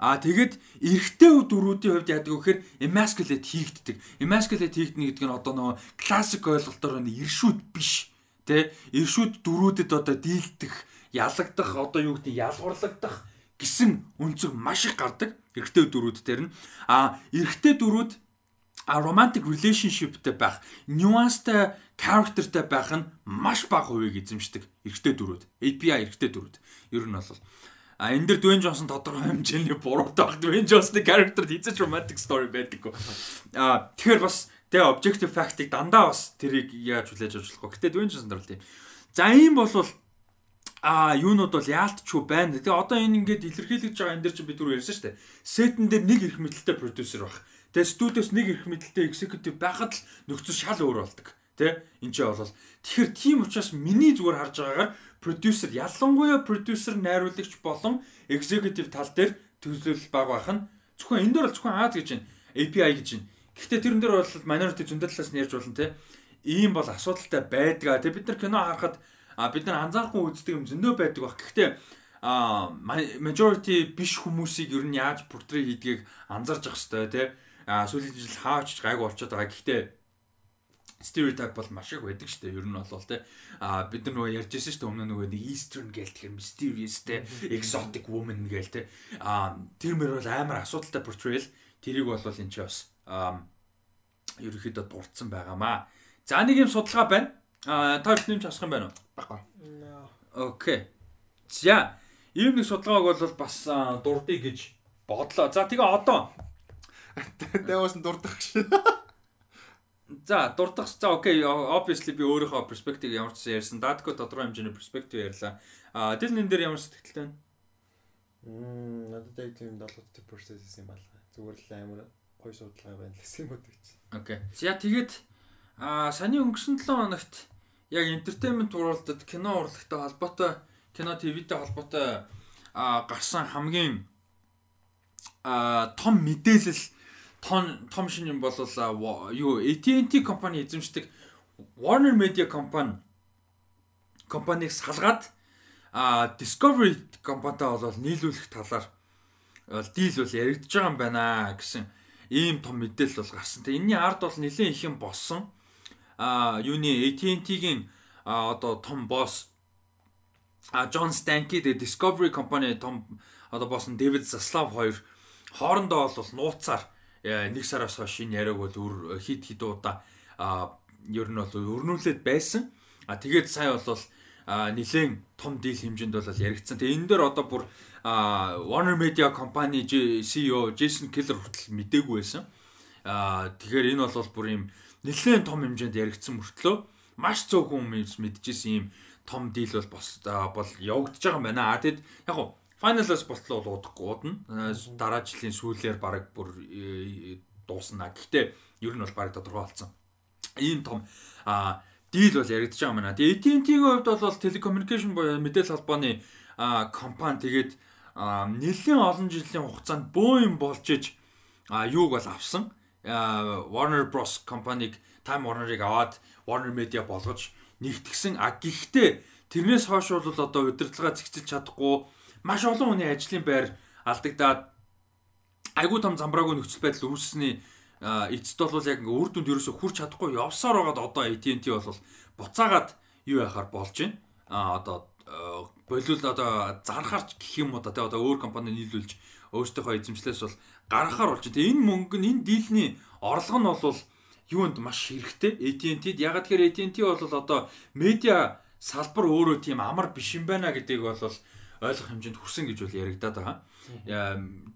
А тэгэд эрэгтэй дөрүүдийн хувьд яадаг вэ гэхээр emasculate хийгддэг. Emasculate хийгднэ гэдэг нь одоо нөгөө классик ойлголтоор нь иршүүд биш. Тэ? Иршүүд дөрүүдэд одоо дийлдэх, ялагдах, одоо юу гэдэг ялгуурлагдах гэсэн өнцөг маш их гардаг эрэгтэй дөрүүд дээр нь. А эрэгтэй дөрүүд а romantic relationshipтэй байх, nuanceтай characterтэй байх нь маш бага хувийг эзэмшдэг эрэгтэй дөрүүд. API эрэгтэй дөрүүд. Ер нь бол А энэ дэр Дуэн Джонсон тодорхой хэмжээний буруутай баг. Дуэн Джонсны character хийцэж romantic story байдаггүй. А тэгэхээр бас тэгээ objective fact-ыг дандаа бас тэрийг яаж хүлээж авч болохгүй. Гэтэ Дуэн Джонсон дэр л тийм. За ийм болвол а юунууд бол яалтчгүй байна. Тэгээ одоо энэ ингээд илэрхийлж байгаа энэ дэр чинь бид түрүү ярьсан шүү дээ. Сетэн дээр нэг эрх мэдэлтэй продюсер баг. Тэгээ студиос нэг эрх мэдэлтэй executive байхад л нөхцөл шал өөр болдог. Тэ? Энд чинь бол тэгэхээр тийм учраас миний зүгээр харж байгаагаар продюсер ялангуяа продюсер найруулагч болон executive тал дээр төлөвлөл баг байх нь зөвхөн энэ дээр бол зөвхөн Аз гэж байна. API гэж байна. Гэхдээ тэрэн дээр бол minority зөндөл талаас нь ярьж болно те. Ийм бол асуудалтай байдаг. Тэгээ бид нар кино харахад бид нар анзаарахгүй үздэг юм зөндөө байдаг баг. Гэхдээ а majority биш хүмүүсийг ер нь яаж портрет хийдгийг анзаарч явах хэрэгтэй тий. А сүүлийн жил хаач гайгүй болчиход байгаа. Гэхдээ стереотип бол маш их байдаг шүү дээ. Ер нь бол тий. А бид нар нөгөө ярьж байсан шүү дээ өмнө нөгөө нэг eastern гээл тэгэхээр mysterious тий, exotic woman гээл тий. А тэр мөр бол амар асуудалтай portrayal. Тэрийг бол энэ ч бас ерөөхдөө дурдсан байгаамаа. За нэг юм судалгаа байна. А та бүхэн нэмж асах юм байна уу? Баггүй. Окей. За ийм нэг судалгааг бол бас дурдъя гэж бодлоо. За тэгээ одоо Дэвээс нь дурдах шээ. За дурдах. За окей. Obviously би өөрийнхөө перспектив ямар ч ярьсан. Датко тодорхой хэмжээний перспектив ярьлаа. А дэл нэн дээр ямар сэтгэлтэй байна? Мм надад яг тийм 70 процесс юм байна. Зүгээр л амар гоё судалгаа байна л гэсэн юм уу гэж. Окей. За тэгээд а саяны өнгөрсөн 7 хоногт яг entertainment уралдад кино урлагтай холбоотой кино ТV-тэй холбоотой а гарсан хамгийн а том мэдээлэл том том шин юм бол юу AT&T компани эзэмшдэг Warner Media компани компанийг салгаад а Discovery компанитай бол нийлүүлэх талаар дийл бол яригдж байгаа юм байна гэсэн ийм том мэдээлэл бол гарсан. Тэгээ энэний ард бол нэлээд их юм болсон. А юуны AT&T-гийн одоо том босс а Джон Станки the Discovery компани том одоо босс нь Дэвид Заслав хоёр хоорондоо бол нууцаар нэг сараас хойш энэ яриаг бол өр хит хит удаа ер нь бол өрнүүлээд байсан. А тэгээд сая бол нэлээд том дийл хэмжээнд бол яригдсан. Тэгээ энэ дээр одоо бүр Warner Media компани CEO Jason Keller хүртэл мдээгүй байсан. А тэгэхээр энэ бол бүр юм нэлээд том хэмжээнд яригдсан мөртлөө маш цөөхөн хүмүүс мэдчихсэн юм том дийл бол бол явагдаж байгаа юм байна. А тэгэд яг финалаас болтлоо бол удахгүй удна. Дараа жилийн сүүлээр баг бүр э, дуусна. Гэхдээ ер нь бол баг тодорхой болсон. Ийм том а дийл бол яригдаж байгаа юм байна. Тэгээ AT&T-ийн хувьд бол telecommunication мэдээлэл холбооны компани тэгээд нэлээд олон жилийн хугацаанд бөө юм болж иж юуг бол авсан. Warner Bros компаниг Time Warner-ыг аваад Warner Media болгож нэгтгсэн. А гэхдээ тэрнээс хойш бол одоо удирдлага зэгцэлж чадахгүй маш олон хүний ажлын байр алдагдаад айгүй том замбраагүй нөхцөл байдал үүссэний эцэд бол яг ингээ үр дүнд ерөөсө хүрч чадахгүй явсаар байгаад одоо AT&T бол буцаагаад юу яхаар болж байна. А одоо болиул одоо зархаарч гэх юм уу да одоо өөр компани нийлүүлж өөрсдийнхөө эзэмшлээс бол гаргахаар болж байна. Тэгээ энэ мөнгө нь энэ дийлний орлого нь бол юунд маш хэрэгтэй. AT&T-д ягаад тэгэхээр AT&T бол одоо медиа салбар өөрөө тийм амар биш юм байна гэдгийг бол ойлгох хэмжээнд хүрсэн гэж бол яригадаад байгаа.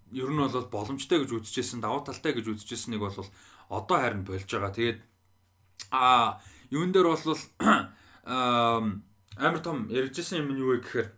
Ер нь бол боломжтой гэж үзэжсэн, давуу талтай гэж үзэжсэнийг бол одоо харин болж байгаа. Тэгээд а юун дээр бол амар том яригдсан юм нь юу вэ гэхээр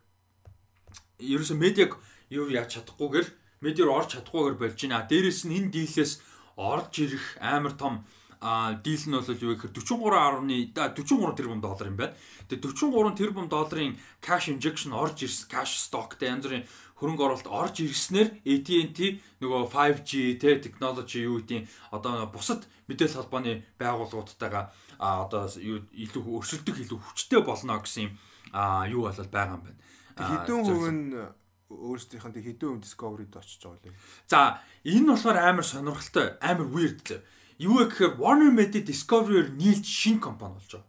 ерөөсө медиаг юу яаж чадахгүйгээр медиар орж чадахгүйгээр болж байна. Дээрээс нь энэ дийлээс орж ирэх амар том а дийл нь бол юу гэхээр 43.1 43 тэрбум доллар юм байна. Тэгээ 43 тэрбум долларын cash injection орж ирсэн cash stockтэй янз бүрийн хөрөнгө оруулалт орж ирснээр AT&T нөгөө 5G те technology юу гэдгийг одоо бусад мэдээлэл холбооны байгууллагуудтайгаа одоо илүү өрсөлдөх илүү хүчтэй болно гэсэн юм юу болол байгаа юм байна. Хэдэн хувь нь өөрсдийнх нь хэдэн хувь discovery-д очиж байгаа лээ. За энэ болохоор амар сонирхолтой, амар weird лээ Юу вэ гэхээр Warner Media Discovery-ээр нийлж шинэ компани болж байгаа.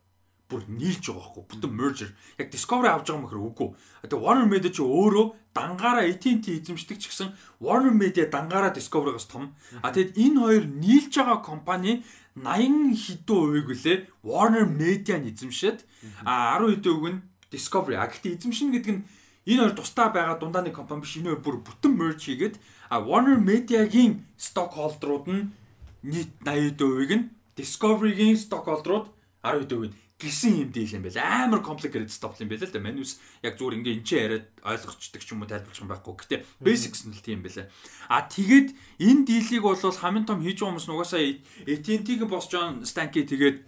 Бүр нийлж байгаа байхгүй. Бүтэн merger. Яг Discovery авч байгаа мөхөр үгүй. Тэгээ Warner Media ч өөрөө дангаараа AT&T эзэмшдэг ч гэсэн Warner Media дангаараа Discovery-гаас том. А тэгэд энэ хоёр нийлж байгаа компани 80 хэдэн хувийг үлээ Warner Media-н эзэмшээд а 10 хэдэн үг нь Discovery. А гэхдээ эзэмшнэ гэдэг нь энэ хоёр тусдаа байгаа дундаа нэг компани биш. Энэ хоёр бүр бүтэн merge хийгээд а Warner Media-гийн stockholder-ууд нь нийт 80%-ийг нь Discovery-гийн stockholder-ууд 10%-ийг гисэн юм дийл юм байл. Амар complicated stuff юм байл л да. Манус яг зүгээр ингээ энэ ч яриад ойлгочдөг ч юм уу тайлбарлах юм байхгүй. Гэтэ basics нь л тийм байлаа. А тэгээд энэ дийлийг бол хамгийн том хийж байгаа хүмүүс нугасаа AT&T-гийн босс John Stankey тэгээд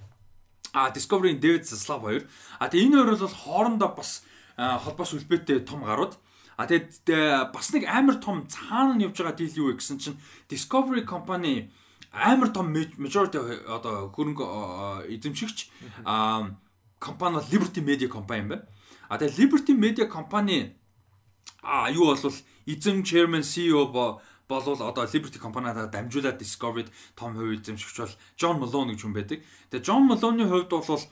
а Discovery-ийн David Zaslav хоёр. А тэгээд энэ хоёр бол хоорондоо бас холбоос үлбээтэй том гарууд. А тэгээд бас нэг амар том цаана нь явж байгаа дийл юу вэ гэсэн чинь Discovery компани амар том majority одоо хөрөнгө эзэмшигч компани бол Liberty Media компани юм байна. А тэгээ Liberty Media компани а юу болвол эзэн chairman CEO болвол одоо Liberty компаниудаа дамжуулаад Discovery-д том хувь эзэмшигч бол John Malone гэж хүн байдаг. Тэгээ John Malone-ийн хувьд бол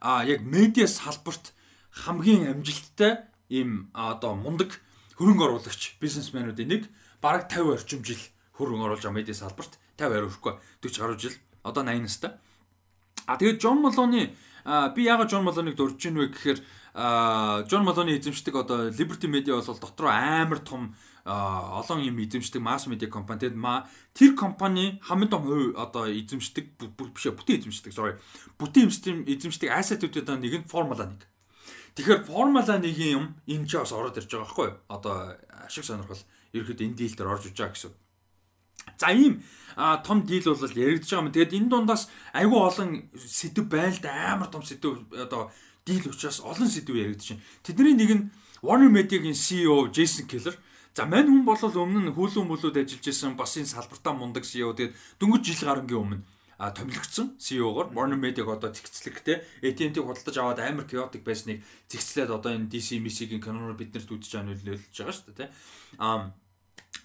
а яг медиа салбарт хамгийн амжилттай ийм одоо мундаг хөрөнгө оруулагч бизнесмэнүүдийн нэг бараг 50 орчим жил хөрөнгө оруулж байгаа медиа салбарт 50 орхгүй 40 гаруй жил одоо 80 настай. А тэгээд John Malone би яагаад John Malone-ыг дурж ийн вэ гэхээр John Malone эзэмшдэг одоо Liberty Media бол дотроо амар том олон юм эзэмшдэг масс медиа компани. Тэгэд тэр компани хамгийн том хувь одоо эзэмшдэг биш бүтэн эзэмшдэг sorry. Бүтэн эзэмшдэг ассетуудын нэг нь Формула 1. Тэгэхээр Формула 1-ийн юм энэ ч бас ороод ирж байгаа байхгүй юу? Одоо ашиг сонирхол ерөөд энэ дийл дээр орж иж байгаа гэсэн. За ийм том дийл бол яригдж байгаа юм. Тэгээд энэ дундаас айгүй олон сэдв байна л да амар том сэдв одоо дийл учраас олон сэдв яригдж байна. Тэдний нэг нь Warner Media-гийн CEO Jason Keller За мань хүн бол өмнө нь хүүлэн бүлүүд ажиллаж исэн бас энэ салбартаа мундаг CEO тэгээд дөнгөж жил гарангийн өмнө а томилогдсон CEO-гоор Warner Media-г одоо зэгцлэгтэй AT&T худалдаж аваад амар chaotic байсныг зэгцлээд одоо энэ DC Messi-гийн киноноор биднэрт үзэж байгаа нөлөөлж байгаа шүү дээ тий. А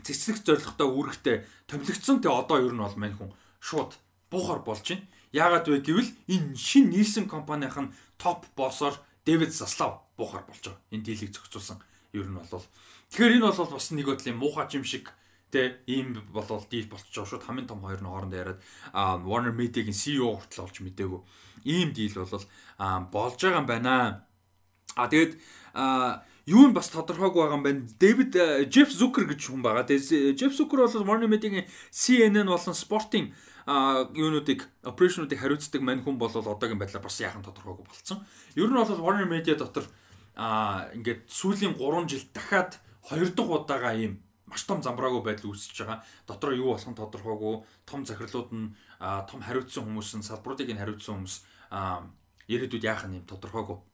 зэгцлэх зорилготой үүрэгтэй томилогдсон тэгээ одоо ер нь бол мань хүн шууд буухаар болж байна. Яагаад вэ гэвэл энэ шин Nielsen компанийх нь топ боссоор Дэвид Заслав буухаар болж байгаа. Энэ дийлийг зохицуулсан ер нь бол Тэгэхээр энэ бол бас нэг бодлын муухай юм шиг тэ ийм болол дийл болчихж байгаа шүү. Хамгийн том хоёр нь хоорондоо яриад Warner Media-гийн CEO хүртэл олж мэдээгүй. Ийм дийл бол болж байгаа юм байна. А тэгээд юу нь бас тодорхойг байгаа юм байна. Дэвид Джеф Зукер гэж хүн байгаа. Тэгээд Джеф Зукер бол Warner Media-гийн CNN болон спортын а юунуудыг операшнуудыг хариуцдаг мань хүн бол одоогийн байдлаар бас яахан тодорхойгүй болцсон. Ер нь бол Warner Media дотор а ингээд сүүлийн 3 жил дахиад хоёр дахь удаага ийм маш том замбраагүй байдал үүсэж байгаа. Дотроо юу болох нь тодорхойгүй. Том захирлууд нь том хариуцсан хүмүүс нь салбаруудыг нь хариуцсан хүмүүс ирээдүйд яах нь юм тодорхойгүй.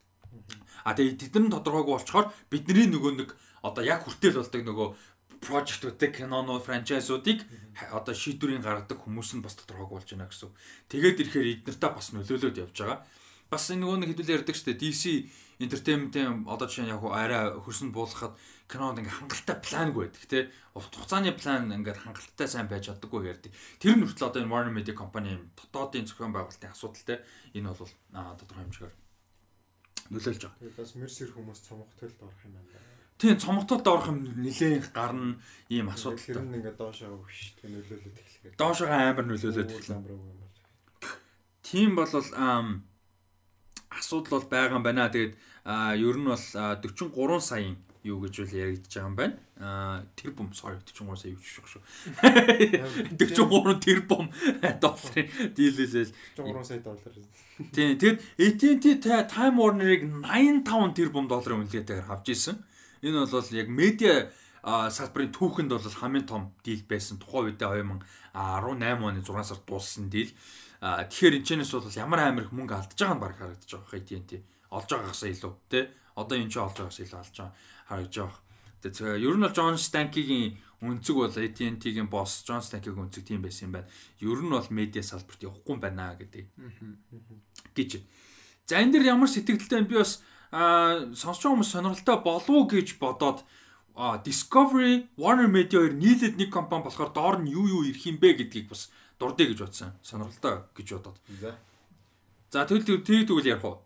А тэгээ тэд нар тодорхойгүй болчоор бидний нөгөө нэг одоо яг хүртэл болдог нөгөө прожектуудыг киноноо франчайзуудыг одоо шийдвэрийн гаргадаг хүмүүс нь бас тодорхойгүй болж байна гэсэн. Тэгээд ирэхээр эднэртээ бас нөлөөлөд явж байгаа. Бас нөгөө нэг хэдүүлээ ярьдаг шүү дээ. DC entertainment-ийн одоо жишээ нь яг арай хөрсөнд буулгахад кинонд ингээ хангалттай плангүй байдаг тий. Хугацааны план ингээ хангалттай сайн байж чаддаггүй ярьдаг. Тэр нь хүртэл одоо энэ Warner Media компани дотоодын зохион байгуулалтын асуудалтай энэ бол тодорхой хэмжээгээр нөлөөлж байгаа. Тэгээд бас мерсер хүмүүс цомгтолд орох юм байна. Тийм цомгтолд орох юм нэлээд гарна ийм асуудал. Тэр нь ингээ доошоо өгш тэг нөлөөлөд эхлэхээр. Доошоо амар нөлөөлөд эхлэв. Тийм бол асуудал бол байгаа юм байна. Тэгээд ер нь бол 43 саяын юу гэж үл яригдж байгаа юм байна. Аа тэр бом sorry 43 сая юу шүү шүү. 43 тэр бом долларын дийлэлэл 43 сая доллар. Тийм тэгэд AT&T Time Warner-ыг 85 тэр бом долларын үнэлгээтэйгээр авч ирсэн. Энэ бол яг медиа салбарын түүхэнд бол хамгийн том дийл байсан. Тухайн үедээ 2018 оны 6 сард дууссан дийл. Тэгэхээр энэ чэнэс бол ямар амар их мөнгө алдаж байгаа нь баг харагдаж байгаа хэдийнэ тий. Олж байгаагаас илүү тий. Одоо энэ ч олж байгаагаас илүү алж байгаа харагдаж байгаа. Тэгээ ер нь бол Джон Станкигийн өнцөг бол AT&T-гийн босс Джон Станкигийн өнцөг тийм байсан юм байна. Ер нь бол медиа салбарт явахгүй юм байна гэдэг. гэж. За энэ дэр ямар сэтгэлдтэй би бас сонсож байгаа хүмүүс сонирхолтой болов уу гэж бодоод Discovery Warner Media хоёр нийлээд нэг компани болохоор доор нь юу юу ирэх юм бэ гэдгийг бас дурдъя гэж бодсон. Сонирхолтой гэж бодоод. За. За тэгвэл тэгвэл ярих уу?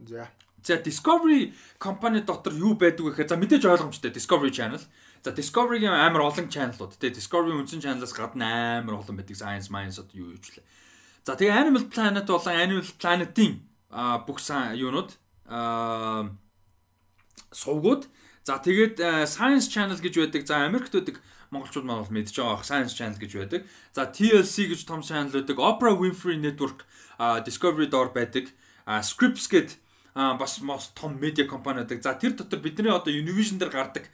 За. За Discovery компани дотор юу байдаг вэ гэхээр за мэдээж ойлгомжтой Discovery Channel. За Discovery-гийн амар олон channelууд тий Discovery үндсэн channel-аас гадна амар олон байдаг Science Minds одоо юу юучлээ. За тэгээ Animal Planet болон Animal Planet-ийн бүх юунууд сувгууд за тэгээд Science Channel гэж байдаг. За Америкт байдаг монголчууд маань бол мэдж байгаа Science Channel гэж байдаг. За TLC гэж том channel байдаг. Oprah Winfrey Network Discovery доор байдаг. Scripps гэдэг бас мос том медиа компани байдаг. За тэр дотор бидний одоо Univision дээр гардаг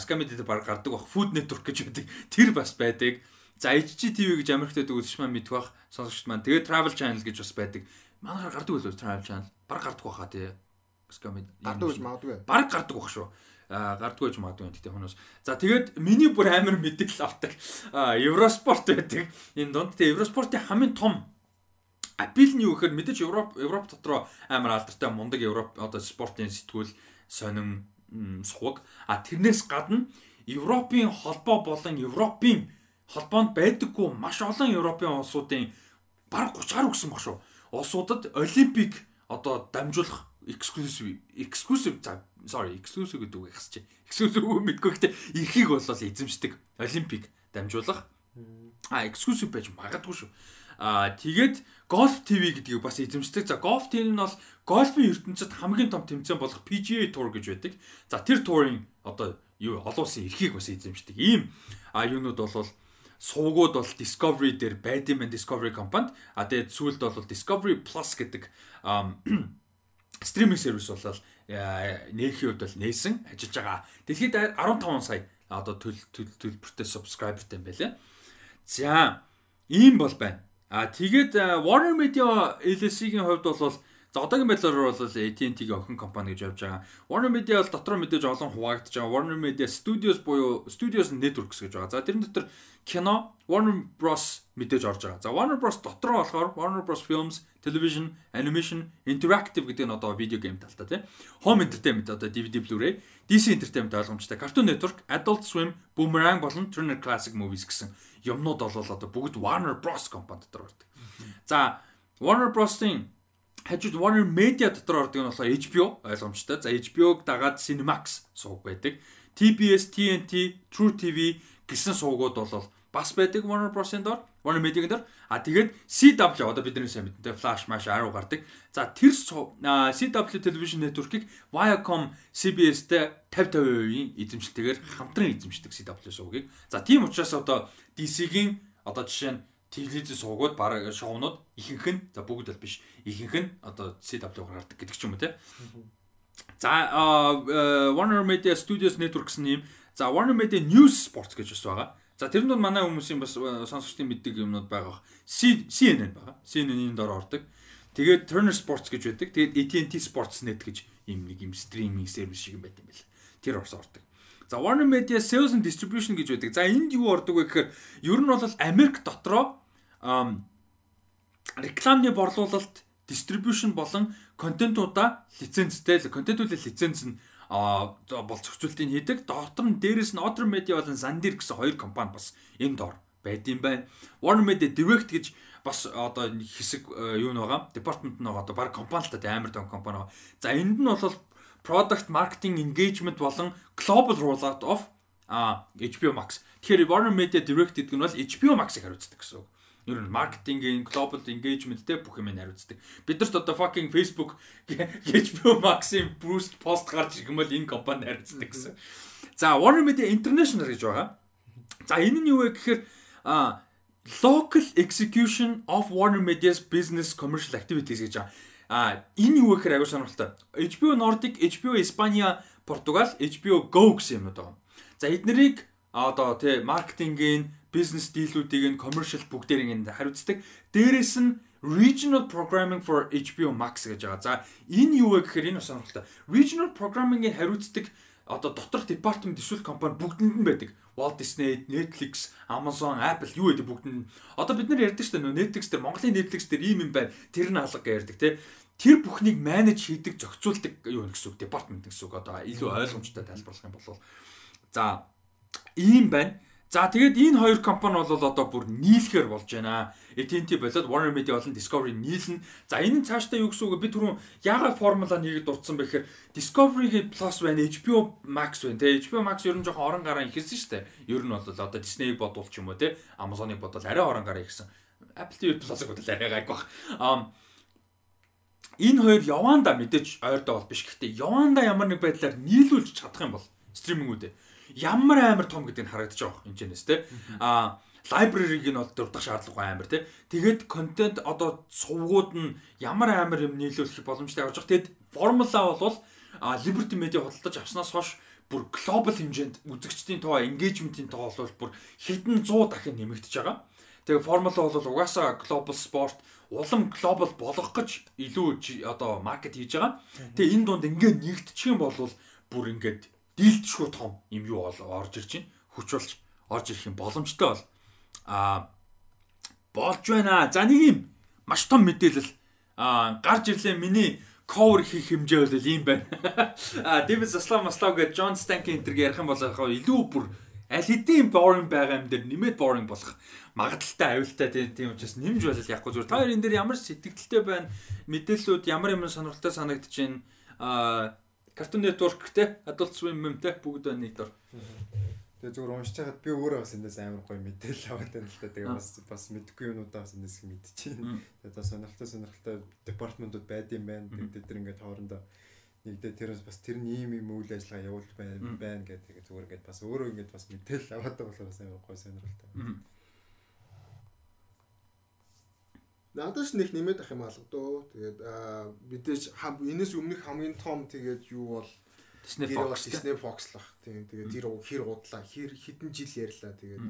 Scamedy дээр баг гардаг бах Food Network гэж байдаг. Тэр бас байдаг. За HGTV гэж Америкт байдаг үзэж маань мэдэх бах сонсогчд маань. Тэгээд Travel Channel гэж бас байдаг. Манайхаар гардаг үлээ Travel Channel. Баг гардаг баха тий. Scamedy. Гардаг гэж магадгүй. Баг гардаг бах шүү гардгүй ч магадгүй гэхдээ хүнээс. За тэгээд миний бүр амар мэдээлэл авдаг Евроспорт байдаг. Энэ донд тэгээд Евроспортын хамгийн том апил нь юу гэхээр мэдээж Европ Европ дотроо амар алдартай мундаг Европ одоо спортын сэтгүүл сонин суваг. А тэрнээс гадна Европын холбоо болон Европын холбоонд байдаггүй маш олон Европын улсуудын бараг 30 гаруй гэсэн баг шүү. Улсуудад олимпик одоо дамжуулах exclusive exclusive sorry exclusive гэдэг үг яхасч. Exclusive үг мэдгүй гэхдээ эрхийг бол эзэмшдэг олимпик дамжуулах а exclusive байж магадгүй шүү. А тэгээд Golf TV гэдгийг бас эзэмшдэг. За Golf TV нь бол гольфын ертөнцид хамгийн том тэмцээн болох PGA Tour гэж байдаг. За тэр туурын одоо юу олон улсын эрхийг бас эзэмшдэг. Ийм а юунууд бол суугууд бол Discovery дээр байд юм Discovery компанид. А тэгээд сүүлд бол Discovery Plus гэдэг стриминг сервис болол нээхийн үед бол нээсэн ажиллаж байгаа. Дэлхийд 15 сая одоо төлбөртэй subscriberтэй юм байлаа. За ийм бол байна. А тэгээд Warner Media LLC-ийн хувьд бол за одоогийн байдлаар бол AT&T-ийн охин компани гэж явж байгаа. Warner Media бол дотор мэдээж олон хуваагдж байгаа. Warner Media Studios буюу Studios Networks гэж байгаа. За тэрэн дотор кино Warner Bros мэдээж орж байгаа. За Warner Bros дотор болохоор Warner Bros Films, Television, Animation, Interactive гэдэг нь одоо видео гейм талтай тийм. Home Entertainment одоо DVD Blu-ray, DC Entertainment ойлгомжтой. Cartoon Network, Adult Swim, Boomerang болон Turner Classic Movies гэсэн юмнууд бол одоо бүгд Warner Bros компани дотор ордог. За Warner Bros-ийн хажууд Warner Media дотор ордог нь болохоор HBO ойлгомжтой. За HBO-г дагаад Cinemax сууг байдаг. TBS, TNT, True TV гэсэн суугууд бол бас байдаг Warner Bros-ын дор, Warner Media-гийн дор. А тэгээд CW одоо бидний сайн мэднэ Flash Mash аруу гардаг. За тэр CW Television Network-ыг Viacom CBS-тэй 50-50%-ийн эзэмшилтэйгээр хамтран эзэмшдэг CW суугийг. За тийм учраас одоо DC-гийн одоо жишээ нь телевизэс суугууд баг шоунууд ихэнх нь за бүгд бол биш ихэнх нь одоо CW-гаар гардаг гэдэг ч юм уу те. За Warner Media Studios Networks нь юм. За Warner Media News Sports гэж бас байгаа. За тэр нь манай хүмүүсийн бас сонсогчдын мэддэг юмнууд байгаа. CNN байгаа. CNN-ийн дор ордог. Тэгээд Turner Sports гэж байдаг. Тэгээд AT&T Sportsnet гэж юм нэг юм стриминг сервис шиг юм байт юм байна. Тэр орс ордог. За Warner Media Sales and Distribution гэж байдаг. За энд юу ордог вэ гэхээр ер нь бол Америк дотроо рекламны борлуулалт, distribution болон контентуудаа лицензтэй л контентуудын лиценз нь а бол зохицуултыг хийдэг. Дотор нь дээрэс нь Other Media болон Zandir гэсэн хоёр компани бас энэ дор байд юм байна. Warner Media Direct гэж бас одоо хэсэг юу нэг байгаа. Департамент нь байгаа. Одоо баг компани л та амар том компани байгаа. За энд нь бол product marketing engagement болон global rollout of а HBO Max. Тэгэхээр Warner Media Direct гэдэг нь бол HBO Max-ыг хариуцдаг гэсэн үг. Ер нь маркетингийн global engagement-тэй бүх юм хариуцдаг. Бидэрт одоо fucking Facebook HBO Max-ийн boost пост гарч ирэх юм бол энэ компани хариуцдаг гэсэн. За Warner Media International гэж байгаа. За энэ нь юу вэ гэхээр а local execution of Warner Media's business commercial activities гэж байгаа. А энэ юу гэхээр аягүй сонирхолтой. HBO Nordic, HBO Испания, Португал, HBO Go гэсэн юмнууд байгаа. За эднэрийг одоо тий маркетингийн, бизнес дийлүүдийг нь commercial бүгдээрийг нь хариуцдаг. Дээрээс нь Regional Programming for HBO Max гэж байгаа. За энэ юу вэ гэхээр энэ сонирхолтой. Regional Programming-ийг хариуцдаг одоо доторх департамент эсвэл компани бүгдэнд нь байдаг. Walt Disney, Netflix, Amazon, Apple юу гэдэг бүгдэнд. Одоо бид нар ярьдаг шүү дээ Netflix дээр Монголын Netflix дээр ийм юм байна. Тэр нь алга ярьдаг тий. Тэр бүхнийг менеж хийдэг, зохицуулдаг юу гэсэн үг департамент гэсэн үг. Одоо илүү ойлгомжтой тайлбарлах юм бол за ийм байна. За тэгээд энэ хоёр компани бол одоо бүр нийлэхээр болж байна. AT&T болоод Warner Media болон Discovery нийлнэ. За энэ нь цаашдаа юу гэсэн үг би түрүүн яагаад формула нэгэд дурдсан бэ гэхээр Discovery Plus байна, HBO Max байна. Тэгээ HBO Max ер нь жоохон орон гараа ихэлсэн шүү дээ. Ер нь бол одоо Disney-г бодвол ч юм уу те Amazon-ыг бодвол арай орон гараа ихсэн. Apple TV Plus-ыг бодвол арай гайг баг. Um, энэ хоёр яванда мэдээж ойрдоо бол биш. Гэхдээ яванда ямар нэг байдлаар нийлүүлж чадах юм бол стримингүүдээ ямар амар том гэдэг нь харагдаж байгаа юм чинь те. А library-г нь бол дурдах шаардлагагүй амар те. Тэгээд контент одоо сувгууд нь ямар амар юм нийлүүлэх боломжтой явж байгаа. Тэгэд формула бол Liberty Media худалдаж авснаас хойш бүр глобал хэмжээнд үзэгчдийн тоо, engagement-ийн тоо бол бүр хэдэн 100 дахин нэмэгдэж байгаа. Тэгээ формула бол угаасаа global sport улам глобал болгох гэж илүү одоо маркет хийж байгаа. Тэгээ энэ дунд ингээд нэгдчих юм бол бүр ингээд дийлдэшгүй том юм юу орж ирж байна. Хүч болж орж ирэх юм боломжтой бол а болж байна. За нэг юм маш том мэдээлэл а гарч ирлээ миний cover хийх хэмжээ бол ийм байна. А David Zaslav Maslav гэж John Stankin энэ ярих юм бол илүү бүр аль хэдийн boring байгаа юм дээр нэмээд boring болох магадaltaй аюултай тийм учраас нэмж болол яахгүй зүгээр та хоёр энэ дээр ямар сэтгэлдэлтэй байна мэдээллүүд ямар юм сонирхолтой санагдчихээн а Cartoon Network те Adult Swim юм те бүгд байна нэг дор. Тэгээ зүгээр уншиж хахад би өөрөө бас эндээс амар гоё мэдээлэл аваад байна л да. Тэгээ бас бас мэдгүй юмудаа бас эндээс мэдчихээн. Тэгээ бас сонирхолтой сонирхолтой департаментууд байд юм байна. Тэгээ тэр ингээд хоорондоо нэгдээ тэрээс бас тэр ийм ийм үйл ажиллагаа явуул байна байна гэдэг зүгээр ингээд бас өөрөө ингээд бас мэдээлэл аваад байгаа болохоор бас амар гоё сонирхолтой. Надад ч нэг нэмээд ах юм алгадөө. Тэгээд мэдээж энэс өмнөх хамгийн том тэгээд юу бол Disney Fox Disney Fox лах. Тийм тэгээд тэр хэр удлаа, хэр хэдэн жил ярьлаа. Тэгээд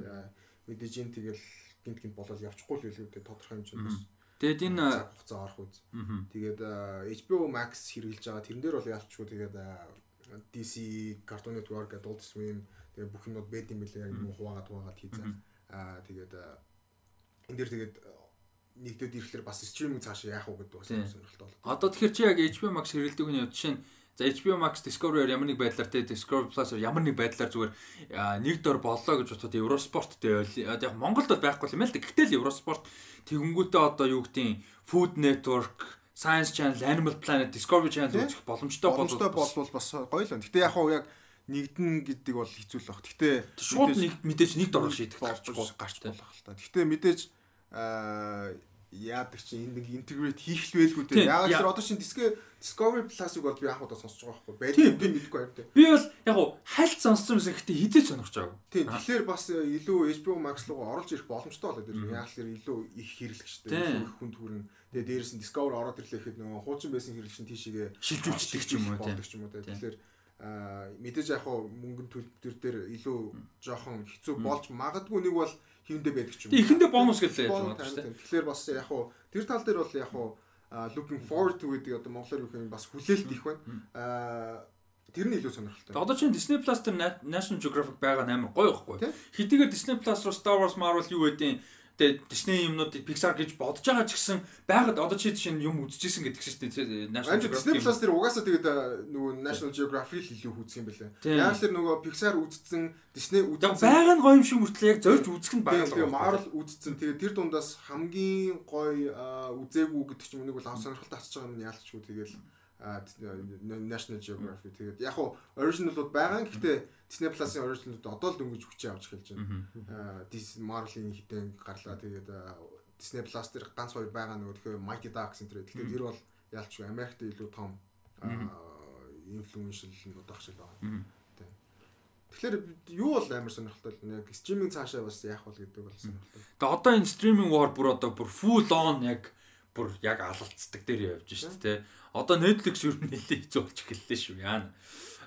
мэдээж энэ тэгэл гинт гинт болоод явчихгүй л үлээ тодорхой хэмжээнд бас. Тэгээд энэ хугацаа орох үз. Тэгээд HBO Max хэрэгжилж байгаа. Тэрэн дээр бол яалчгүй тэгээд DC Cartoon Network, Adult Swim тэгээд бүх юмуд бэд юм билээ яг юм хуваагаад хуваагаад хийцээ. Аа тэгээд энэ дээр тэгээд нэгдээд ирэхлээр бас стриминг цаашаа яах уу гэдэг бас сонирхолтой болоо. Одоо тэгэхээр чи яг HBO Max хэрэглэдэг нь жишээ нь за HBO Max Discovery-оор ямар нэг байдлаар те Discovery Plus-оор ямар нэг байдлаар зүгээр нэг дор боллоо гэж бодоход Eurosport те яг Монголд бол байхгүй юм л да. Гэхдээ л Eurosport тэгэнгүүтээ одоо юу гэдгийг Food Network Science Channel, Animal Planet, Discovery Channel үзэх боломжтой боломжтой болвол бас гоё л байна. Гэтэ яг хуу яг нэгдэн гэдэг бол хэцүү л баг. Гэтэ шууд нэг мэдээж нэг дор шийдэх гарч гарч болох л та. Гэтэ мэдээж яадаг чи энэ нэг интегрейт хийх л байлгүй дээ. Яг л одоо чинь Discovery Plus-ыг бол би анх удаа сонсож байгаа байхгүй. Байдаг би мэдэхгүй байна дээ. Би бол яг уу хальт сонссон юмсан гэхдээ хизээч сонирхож байгаагүй. Тийм. Тэгэхээр бас илүү HBO Max руу орж ирэх боломжтой болоод ирлээ. Яг л илүү их хэрэглэгчтэй, илүү их хүнд хүрэн. Тэгээ дээрээс нь Discovery ороод ирлээ гэхэд нөгөө хуучин байсан хэрэглэгч нь тийшээгээ шилжүүлчихдэг ч юм уу тийм. Тэгэхээр а мэдээж яг хуу мөнгөнд төлбөр дээр илүү жоохон хэцүү болж магадгүй нэг бол хийвэндээ байдаг ч юм. Эхэндээ бонус гэлээ яаж байна дээ. Тэгэхээр бас яг хуу тэр тал дээр бол яг хуу looking forward to гэдэг одоо монголоор юу юм бас хүлээлт их байна. Аа тэр нь илүү сонирхолтой. Одоо чинь Disney Plus дээр National Geographic байгаа амар гоё ихгүй. Хэдийгээр Disney Plus руу Star Wars Marvel юу гэдэг Тэгээ Disney юмнуудыг Pixar гэж бодож байгаа ч гэсэн байгаад одоо чи чинь юм үзчихсэн гэдэг чинь тийм National Geographic. Disney Plus дээр угаасаа тэгээд нөгөө National Geographic л илүү үзэх юм бэлээ. Яг л нөгөө Pixar үзсэн Disney үзсэн. Байгаа нь гоё юм шиг мөртлөө яг зорж үзэх нь байгаа л. Тэгээ Marvel үзсэн. Тэгээд тэр дундаас хамгийн гоё үзээгүй гэдэг чинь нэг бол ав сонирхолтой татчих байгаа юм яалтчгүй тэгээд National Geographic тэгээд яг хуу original-ууд байгаа. Гэхдээ Disney Plus-ын original-ууд одоо л дөнгөж хүчээ авч эхэлж байна. Аа Marvel-ийн хитэн гарлаа. Тэгээд Disney Plus дээр ганц хоёр байгаа нөгөө тэгэхээр Mighty Ducks энэ. Тэгэхээр тэр бол ялч Америкт илүү том инфлюеншл нүүд ах шиг байгаа. Тэгэхээр юу бол амар сонирхолтой л яг стриминг цаашаа бас яах бол гэдэг бол сонирхолтой. Тэгээ одоо энэ стриминг war бүр одоо бүр full on яг бүр яг алалцдаг дээр явж шүү дээ. Одоо Netflix юу нэлээд хэцүү болж эхэллээ шүү яана.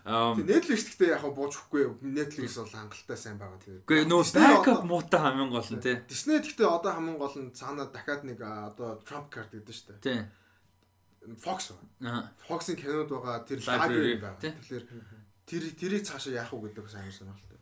Netflix гэхдээ яг бууж өгөхгүй. Netflix бол хангалттай сайн байгаа тийм. Үгүй нөө backup муутай хамгийн гол нь тий. Disney гэхдээ одоо хамгийн гол нь цаанаа дахиад нэг одоо Trump card гэдэг шүү дээ. Тий. Fox байна. Fox-ын кинод байгаа тэр library байгаа. Тэгэхээр тэр тэрийг цаашаа яах уу гэдэг сайн сонирхолтой.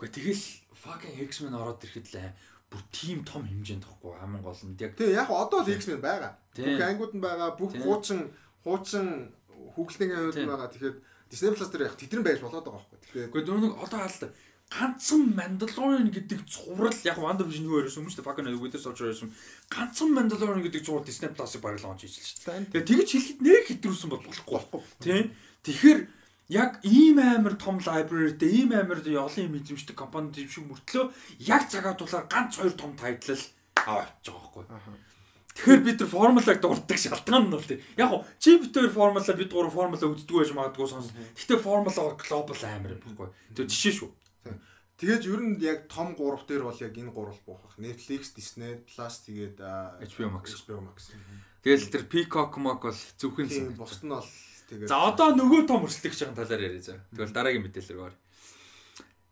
Үгүй тэгэл fucking X-Men ороод ирэхэд л бүр тийм том хэмжээнд тахгүй хамгийн гол нь яг. Тэгээ яг одоо л X-Men байгаа. Бүх ангууд нь байгаа. Бүх хуучин хуучин хүүхэлдэйн ангууд нь байгаа. Тэгэхээр Disney Plus дээр яг тэдэн байж болоод байгаа байхгүй. Тэгэхээр үгүй нөгөө нэг одоо хаалт ганцхан Mandalorian гэдэг зурвал яг WandaVision юу ярьсан юм шүү дээ. Fucking Winter Soldier ярьсан. Ганцхан Mandalorian гэдэг зурвал Disney Plus-ыг лонч хийжлээ шүү дээ. Тэгээ тэгж хэлэхэд нэг хэтрүүлсэн бол болохгүй байхгүй. Тийм. Тэгэхээр яг ийм амар том library-тэй ийм амар олон юм эзэмшдэг компанид юм шиг мөртлөө яг цагаа тулаар ганц хоёр том тайтлал аваач байгаа байхгүй. Тэгэхээр бид нар формулаг дурддаг шалтгаан нь бол тийм. Яг гоо чи битээр формула бид гурав формула үздэг байж магадгүй сонс. Гэхдээ формула глобал амар юм байхгүй. Тэр жишээ шүү. Тэгээд ер нь яг том гурав дээр бол яг энэ гурав бохох. Netflix, Disney Plus тэгээд HBO Max. HBO Max. Тэгэл тэр Peacock Mac бол зөвхөн бусд нь бол За одоо нөгөө том өрсөлдөгч байгаа талаар яриа заа. Тэгвэл дараагийн мэдээлэл рүү оръё.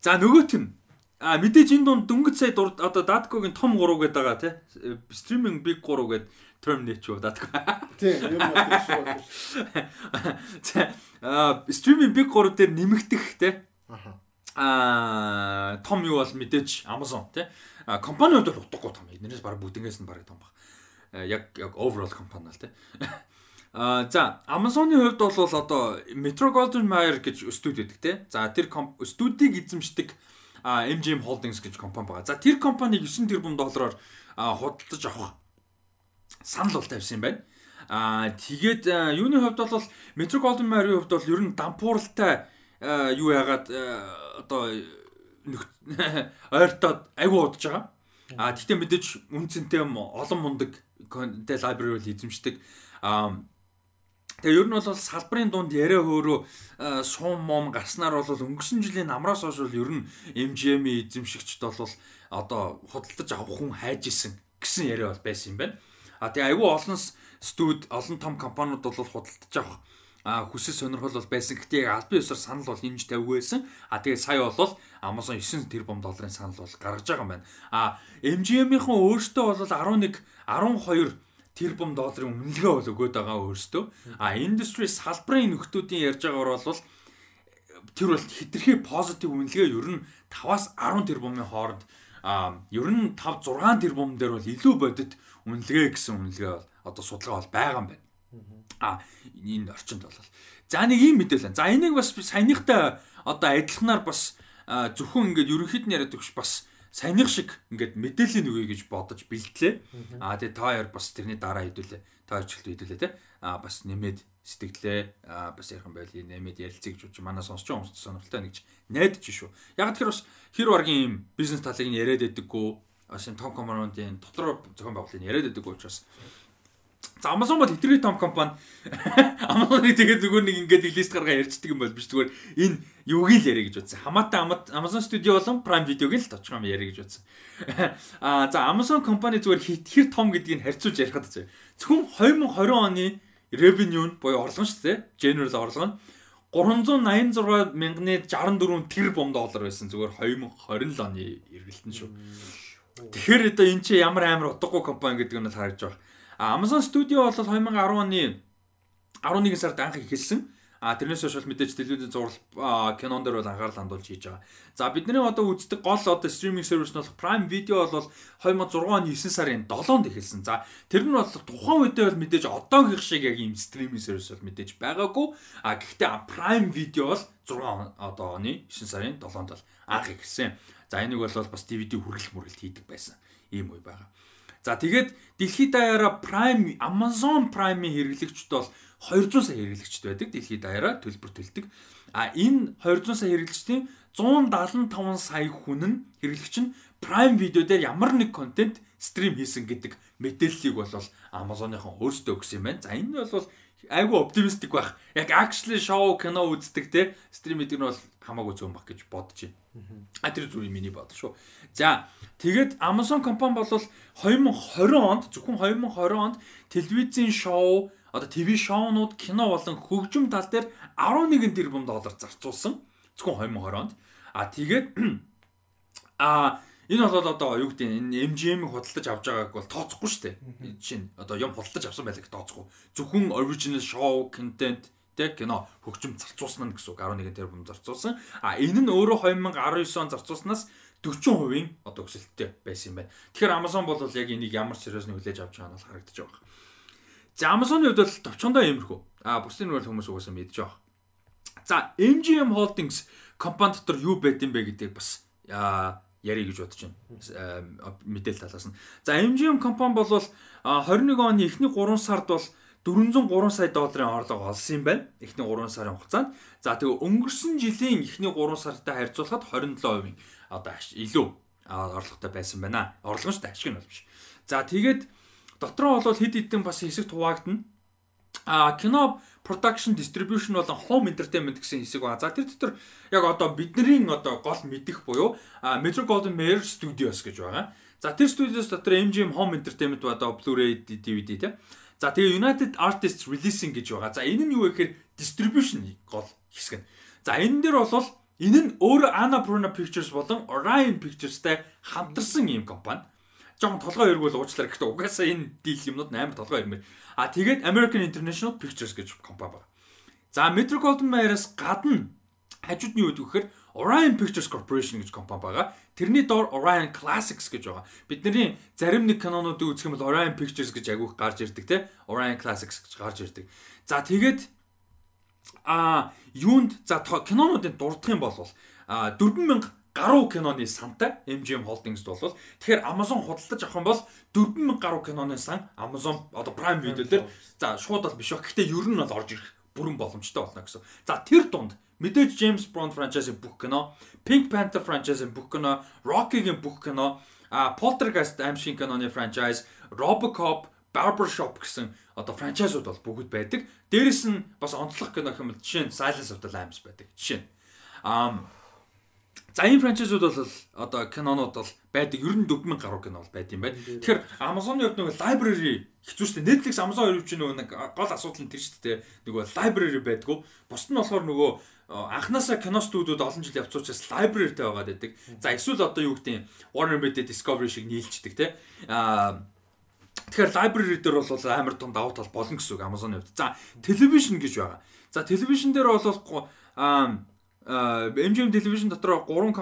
За нөгөөт нь А мэдээж энэ дунд дөнгөж сая одоо Datkog-ийн том 3 гэдэг байгаа тий. Streaming Big 3 гэдэг terminate юу Datko. Тийм, юм байна. За streaming Big 3 дээр нэмэгдэх тий. Аа том юу бол мэдээж Amazon тий. А компаниуд бол утгагүй том. Энэс баг бүгднгээс нь баг том баг. Яг яг overall компани л тий. А за Amazon-ы хувьд бол одоо Metro Golden Mayer гэж студи байдаг те. За тэр студийг эзэмшдэг MGM Holdings гэж компани байгаа. За тэр компаниг 9 тэрбум доллараар худалдаж авах санал бол тавьсан юм байна. Аа тэгээд юуны хувьд бол Metro Golden Mayer-ийн хувьд бол ер нь дампууралтай юу яагаад одоо ойртоод айгу удаж байгаа. А тэгтээ мэдээж үнцэнтэй олон мундаг content library бол эзэмшдэг. Аа Тэгээ ер нь бол салбарын дунд яриа хөөрөө сум мом гарснаар бол өнгөрсөн жилийн намраас хойш бол ер нь MGM-ийн эзэмшигчд бол одоо худалдаж авах хүн хайж исэн гэсэн яриа бол байсан юм байна. А тэгээ айгүй олон студ олон том компаниуд бол худалдаж авах хүсэл сонирхол бол байсан. Гэтэ яг албан ёсоор санал бол ч тавьгүй байсан. А тэгээ сая бол Amazon 9 тэрбум долларын санал бол гаргаж байгаа юм байна. А MGM-ийнхэн өөртөө бол 11 12 тэрбум долларын үнэлгээ бол өгöd байгаа өөртөө. А индастри салбарын нөхдүүдийн ярьж байгаагаар бол тэр бол хитрхи позитив үнэлгээ ер нь 5-аас 10 тэрбумын хооронд а ер нь 5 6 тэрбум дээр бол илүү бодит үнэлгээ гэсэн үнэлгээ бол одоо судалгаа бол байгаа юм байна. А энэ орчинд бол за нэг ийм мэдээлэл. За энийг бас саяныхтай одоо адилханаар бас зөвхөн ингээд ерөнхийд нь яриад өгч бас саяных шиг ингээд мэдээллийн үгүй гэж бодож бэлтлээ. Аа тэгээ та хоёр бас тэрний дараа хэдүүлээ. Та хоёр ч хэдүүлээ те. Аа бас нэмээд сэтгэлээ аа бас ярих юм байл нэмээд ярилцъя гэж манай сонсч байгаа хүмүүст сонирхолтой нэгж найдаж шүү. Яг тэр бас хэр баргийн бизнес талыг нь яриад байдаггүй. Бас юм том компаниудын дотор зохион байгуулалтыг яриад байдаггүй учраас За Amazon бол хитрхи том компани. Amazon-ыг тэгээд зүгээр нэг ингээд лист гаргаа ярьцдаг юм бол биш зүгээр энэ юуг л яриа гэж бодсон. Хамаатай Amazon Studio болон Prime Video-г л товчхон яриа гэж бодсон. Аа за Amazon компани зүгээр хэр том гэдгийг харьцуулж ярихад зөө. Зөвхөн 2020 оны revenue нь буюу орлого шүү дээ. General орлого нь 386 мянганы 64 тэрбум доллар байсан зүгээр 2020 оны эргэлтэн шүү. Тэгэхээр одоо эн чинь ямар амар утгагүй компани гэдэг нь харж байгаа. Amazon Studio бол 2010 оны 11 сард анх эхэлсэн. А тэрнээс хойш бол мэдээж телевизэн зурлал кинон дээр бол анхаарал хандуулж хийж байгаа. За бидний одоо үздэг гол одоо стриминг сервис нь бол Prime Video бол 2006 оны 9 сарын 7-нд эхэлсэн. За тэр нь бол тухайн үедээ бол мэдээж одоогийнх шиг яг ийм стриминг сервис бол мэдээж байгаагүй. А гэхдээ Prime Video бол 6 одоо оны 9 сарын 7-нд бол анх эхэлсэн. За энийг бол бас DVD хүргэлт мүргэлт хийдэг байсан. Ийм үе байгаа. За тэгээд дэлхийд даяараа Prime Amazon Prime-ийн хэрэглэгчд бол 200 сая хэрэглэгчд байдаг. Дэлхийд даяараа төлбөр төлдөг. А энэ 200 сая хэрэглэгчдийн 175 сая хүн нь хэрэглэгч нь Prime Video дээр ямар нэг контент стрим хийсэн гэдэг мэдээллийг бол Amazon-ийнхан өөрсдөө өгсөн юм байна. За энэ бол айгүй оптимистик байх. Яг actually шоу кино үздэг те стрим гэдэг нь бол хамаагүй зөв баг гэж бодож байна. А тэр зүгээр миний бодол шүү. За тэгээд Amazon компани бол 2020 онд зөвхөн 2020 онд телевизийн шоу одоо ТV шоунууд кино болон хөгжим тал дээр 11 тэрбум доллар зарцуулсан. Зөвхөн 2020 онд. А тэгээд а Энэ бол одоо юу гэдэг энэ MGM-ийг худалдаж авч байгааг бол тооцохгүй шүү дээ. Жишээ нь одоо юм худалдаж авсан байлаа гэж тооцохгүй. Зөвхөн original show content тэг кино хөгжим зарцуулсан нь гэсэн үг 11 тэрбум зарцуулсан. А энэ нь өөрөө 2019 он зарцуулснаас 40% одоо өсөлттэй байсан юм байна. Тэгэхээр Amazon бол яг энийг ямар сериусны хүлээж авч байгаа нь бол харагдаж байгаа. За Amazon-ы хувьд бол товчондоо иймэрхүү. А бусдын бол хүмүүс угаасаа мэдж байгаа. За MGM Holdings компани дотор юу байд юм бэ гэдэг бас ярих гэж бодож байна. Мэдээлэл талаас нь. За MGM компани бол 21 оны эхний 3 сард бол 403 сая долларын орлого олсон юм байна. Эхний 3 сарын хугацаанд. За тэгээ өнгөрсөн жилийн эхний 3 сартай харьцуулахад 27% одоо илүү орлоготой байсан байна. Орлого нь ч ашиг нь бол биш. За тэгээд дотроо бол хэд хэдэн бас хэсэг хуваагдана. А кино production distribution болон home entertainment гэсэн хэсэг байна. За тэр дотор яг одоо бидний одоо гол мэдих буюу Metro Golden Mayer Studios гэж байгаа. За тэр studios дотор MGM Home Entertainment ба одоо Blu-ray DVD тийм. За тэгээ United Artists Releasing гэж байгаа. За энэ нь юу вэ гэхээр distribution гол хэсэг нь. За энэ дээр бол энэ нь өөр Annapurna Pictures болон Orion Pictures-тай хамтарсан ийм компани жоохон толгой эргүүл уучлаарай гэхдээ угаасаа энэ дийл юмнууд амар толгой ирмээр. А тэгээд American International Pictures гэж компани байна. За Metro Goldwyn Mayer-аас гадна хажууд нь юу гэдэг вэхээр Orion Pictures Corporation гэж компани байгаа. Тэрний доор Orion Classics гэж байгаа. Бидний зарим нэг кинонуудыг үзэх юм бол Orion Pictures гэж агиух гарч ирдэг те. Orion Classics гэж гарч ирдэг. За тэгээд а юунд за кинонуудын дурдах юм бол а 4000 гаруй киноны сантай MGM Holdings бол тэгэхээр Amazon худалдаж авах юм бол 4000 гаруй киноны сан Amazon одоо Prime Video дээр за шууд бол биш баг. Гэхдээ ер нь бол орж ирэх бүрэн боломжтой болно гэсэн. За тэр дунд Мэдээж James Bond франчайзын бүх кино, Pink Panther франчайзын бүх кино, Rocky-гийн бүх кино, а Poltergeist аимшиг киноны франчайз, Robocop, Barbershop гэсэн одоо франчайзууд бол бүгд байдаг. Дээрэс нь бас онцлог кино хэмээл жишээ нь Silence of the Lambs байдаг. Жишээ нь. Аа За энэ франчайзууд бол одоо кинонууд бол байдаг. Ер нь 4000 гаруй кино бол байд юм байна. Тэгэхээр Amazon-ы хувьд нөгөө library хэцүү шүү дээ. Netflix Amazon хоёр чинь нөгөө нэг гол асуудал нь тэр шүү дээ. Нөгөө library байдгүй. Бусд нь болохоор нөгөө анханасаа кино студиуд олон жил явц учраас library-тэй байгаад байдаг. За эсвэл одоо юу гэдэг нь Warner Media Discovery шиг нийлждэг те. Аа Тэгэхээр library дээр бол амар том давуу тал болно гэсэн үг Amazon-ы хувьд. За телевизэн гэж байгаа. За телевизэн дээр бол аа MGM Television дотор 3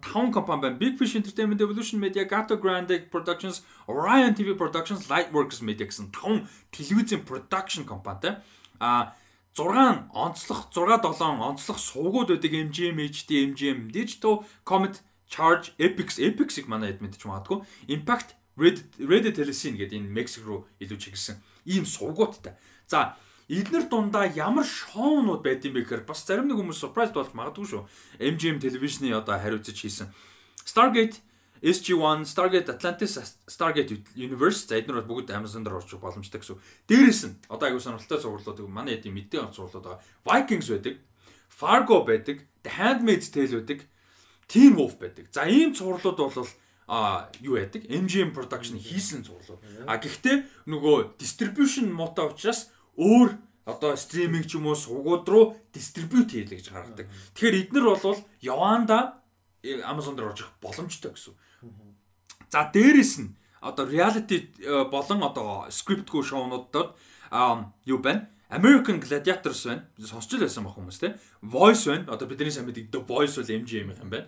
5 компани байна. Big Fish Entertainment, Evolution Media, Gato Grande Productions, Orion TV Productions, Lightworks Media гэсэн 5 телевизийн production компанитай. А 6 онцлох 6 7 онцлох сувгууд байдаг MGM HD, MGM Digital, Comet, Charge, Epix, Epix-ийг манай хэд мэдчих магадгүй. Impact, Red Red Telecine гэдэг энэ Мексик руу илүү чиглэсэн ийм сувгуудтай. За эднэр дундаа ямар шоунууд байд юм бэ гэхээр бас зарим нэг хүмүүс surprise болж магадгүй шүү. MGM телевизний одоо хариуцаж хийсэн Stargate SG1, Stargate Atlantis, Stargate Universe за эднэр бол бүгд Amazon дээр орчих боломжтой гэсэн. Дээрээс нь одоо аягүй сонирхолтой сургуулиуд манай эдийн мэдээ сургуулиуд байгаа. Vikings байдаг, Fargo байдаг, The Handmaid's Tale байдаг, Teen Wolf байдаг. За ийм сургуулиуд бол а юу яадаг? MGM production хийсэн зурлууд. А гэхдээ нөгөө distribution муутай учраас өөр одоо стриминг ч юм уу сувгууд руу дистрибьют хийлээ гэж гаргадаг. Тэгэхээр эднэр бол Яванда э, Amazon дээр орж ирэх боломжтой гэсэн. За дээрэс нь одоо reality э, болон одоо scriptгүй шоунуудад юу байна? American Gladiators байна. Сонсч л байсан баг хүмүүс те. Voice байна. Одоо бидний сайн мэддэг The Voice бол MGM юм байна.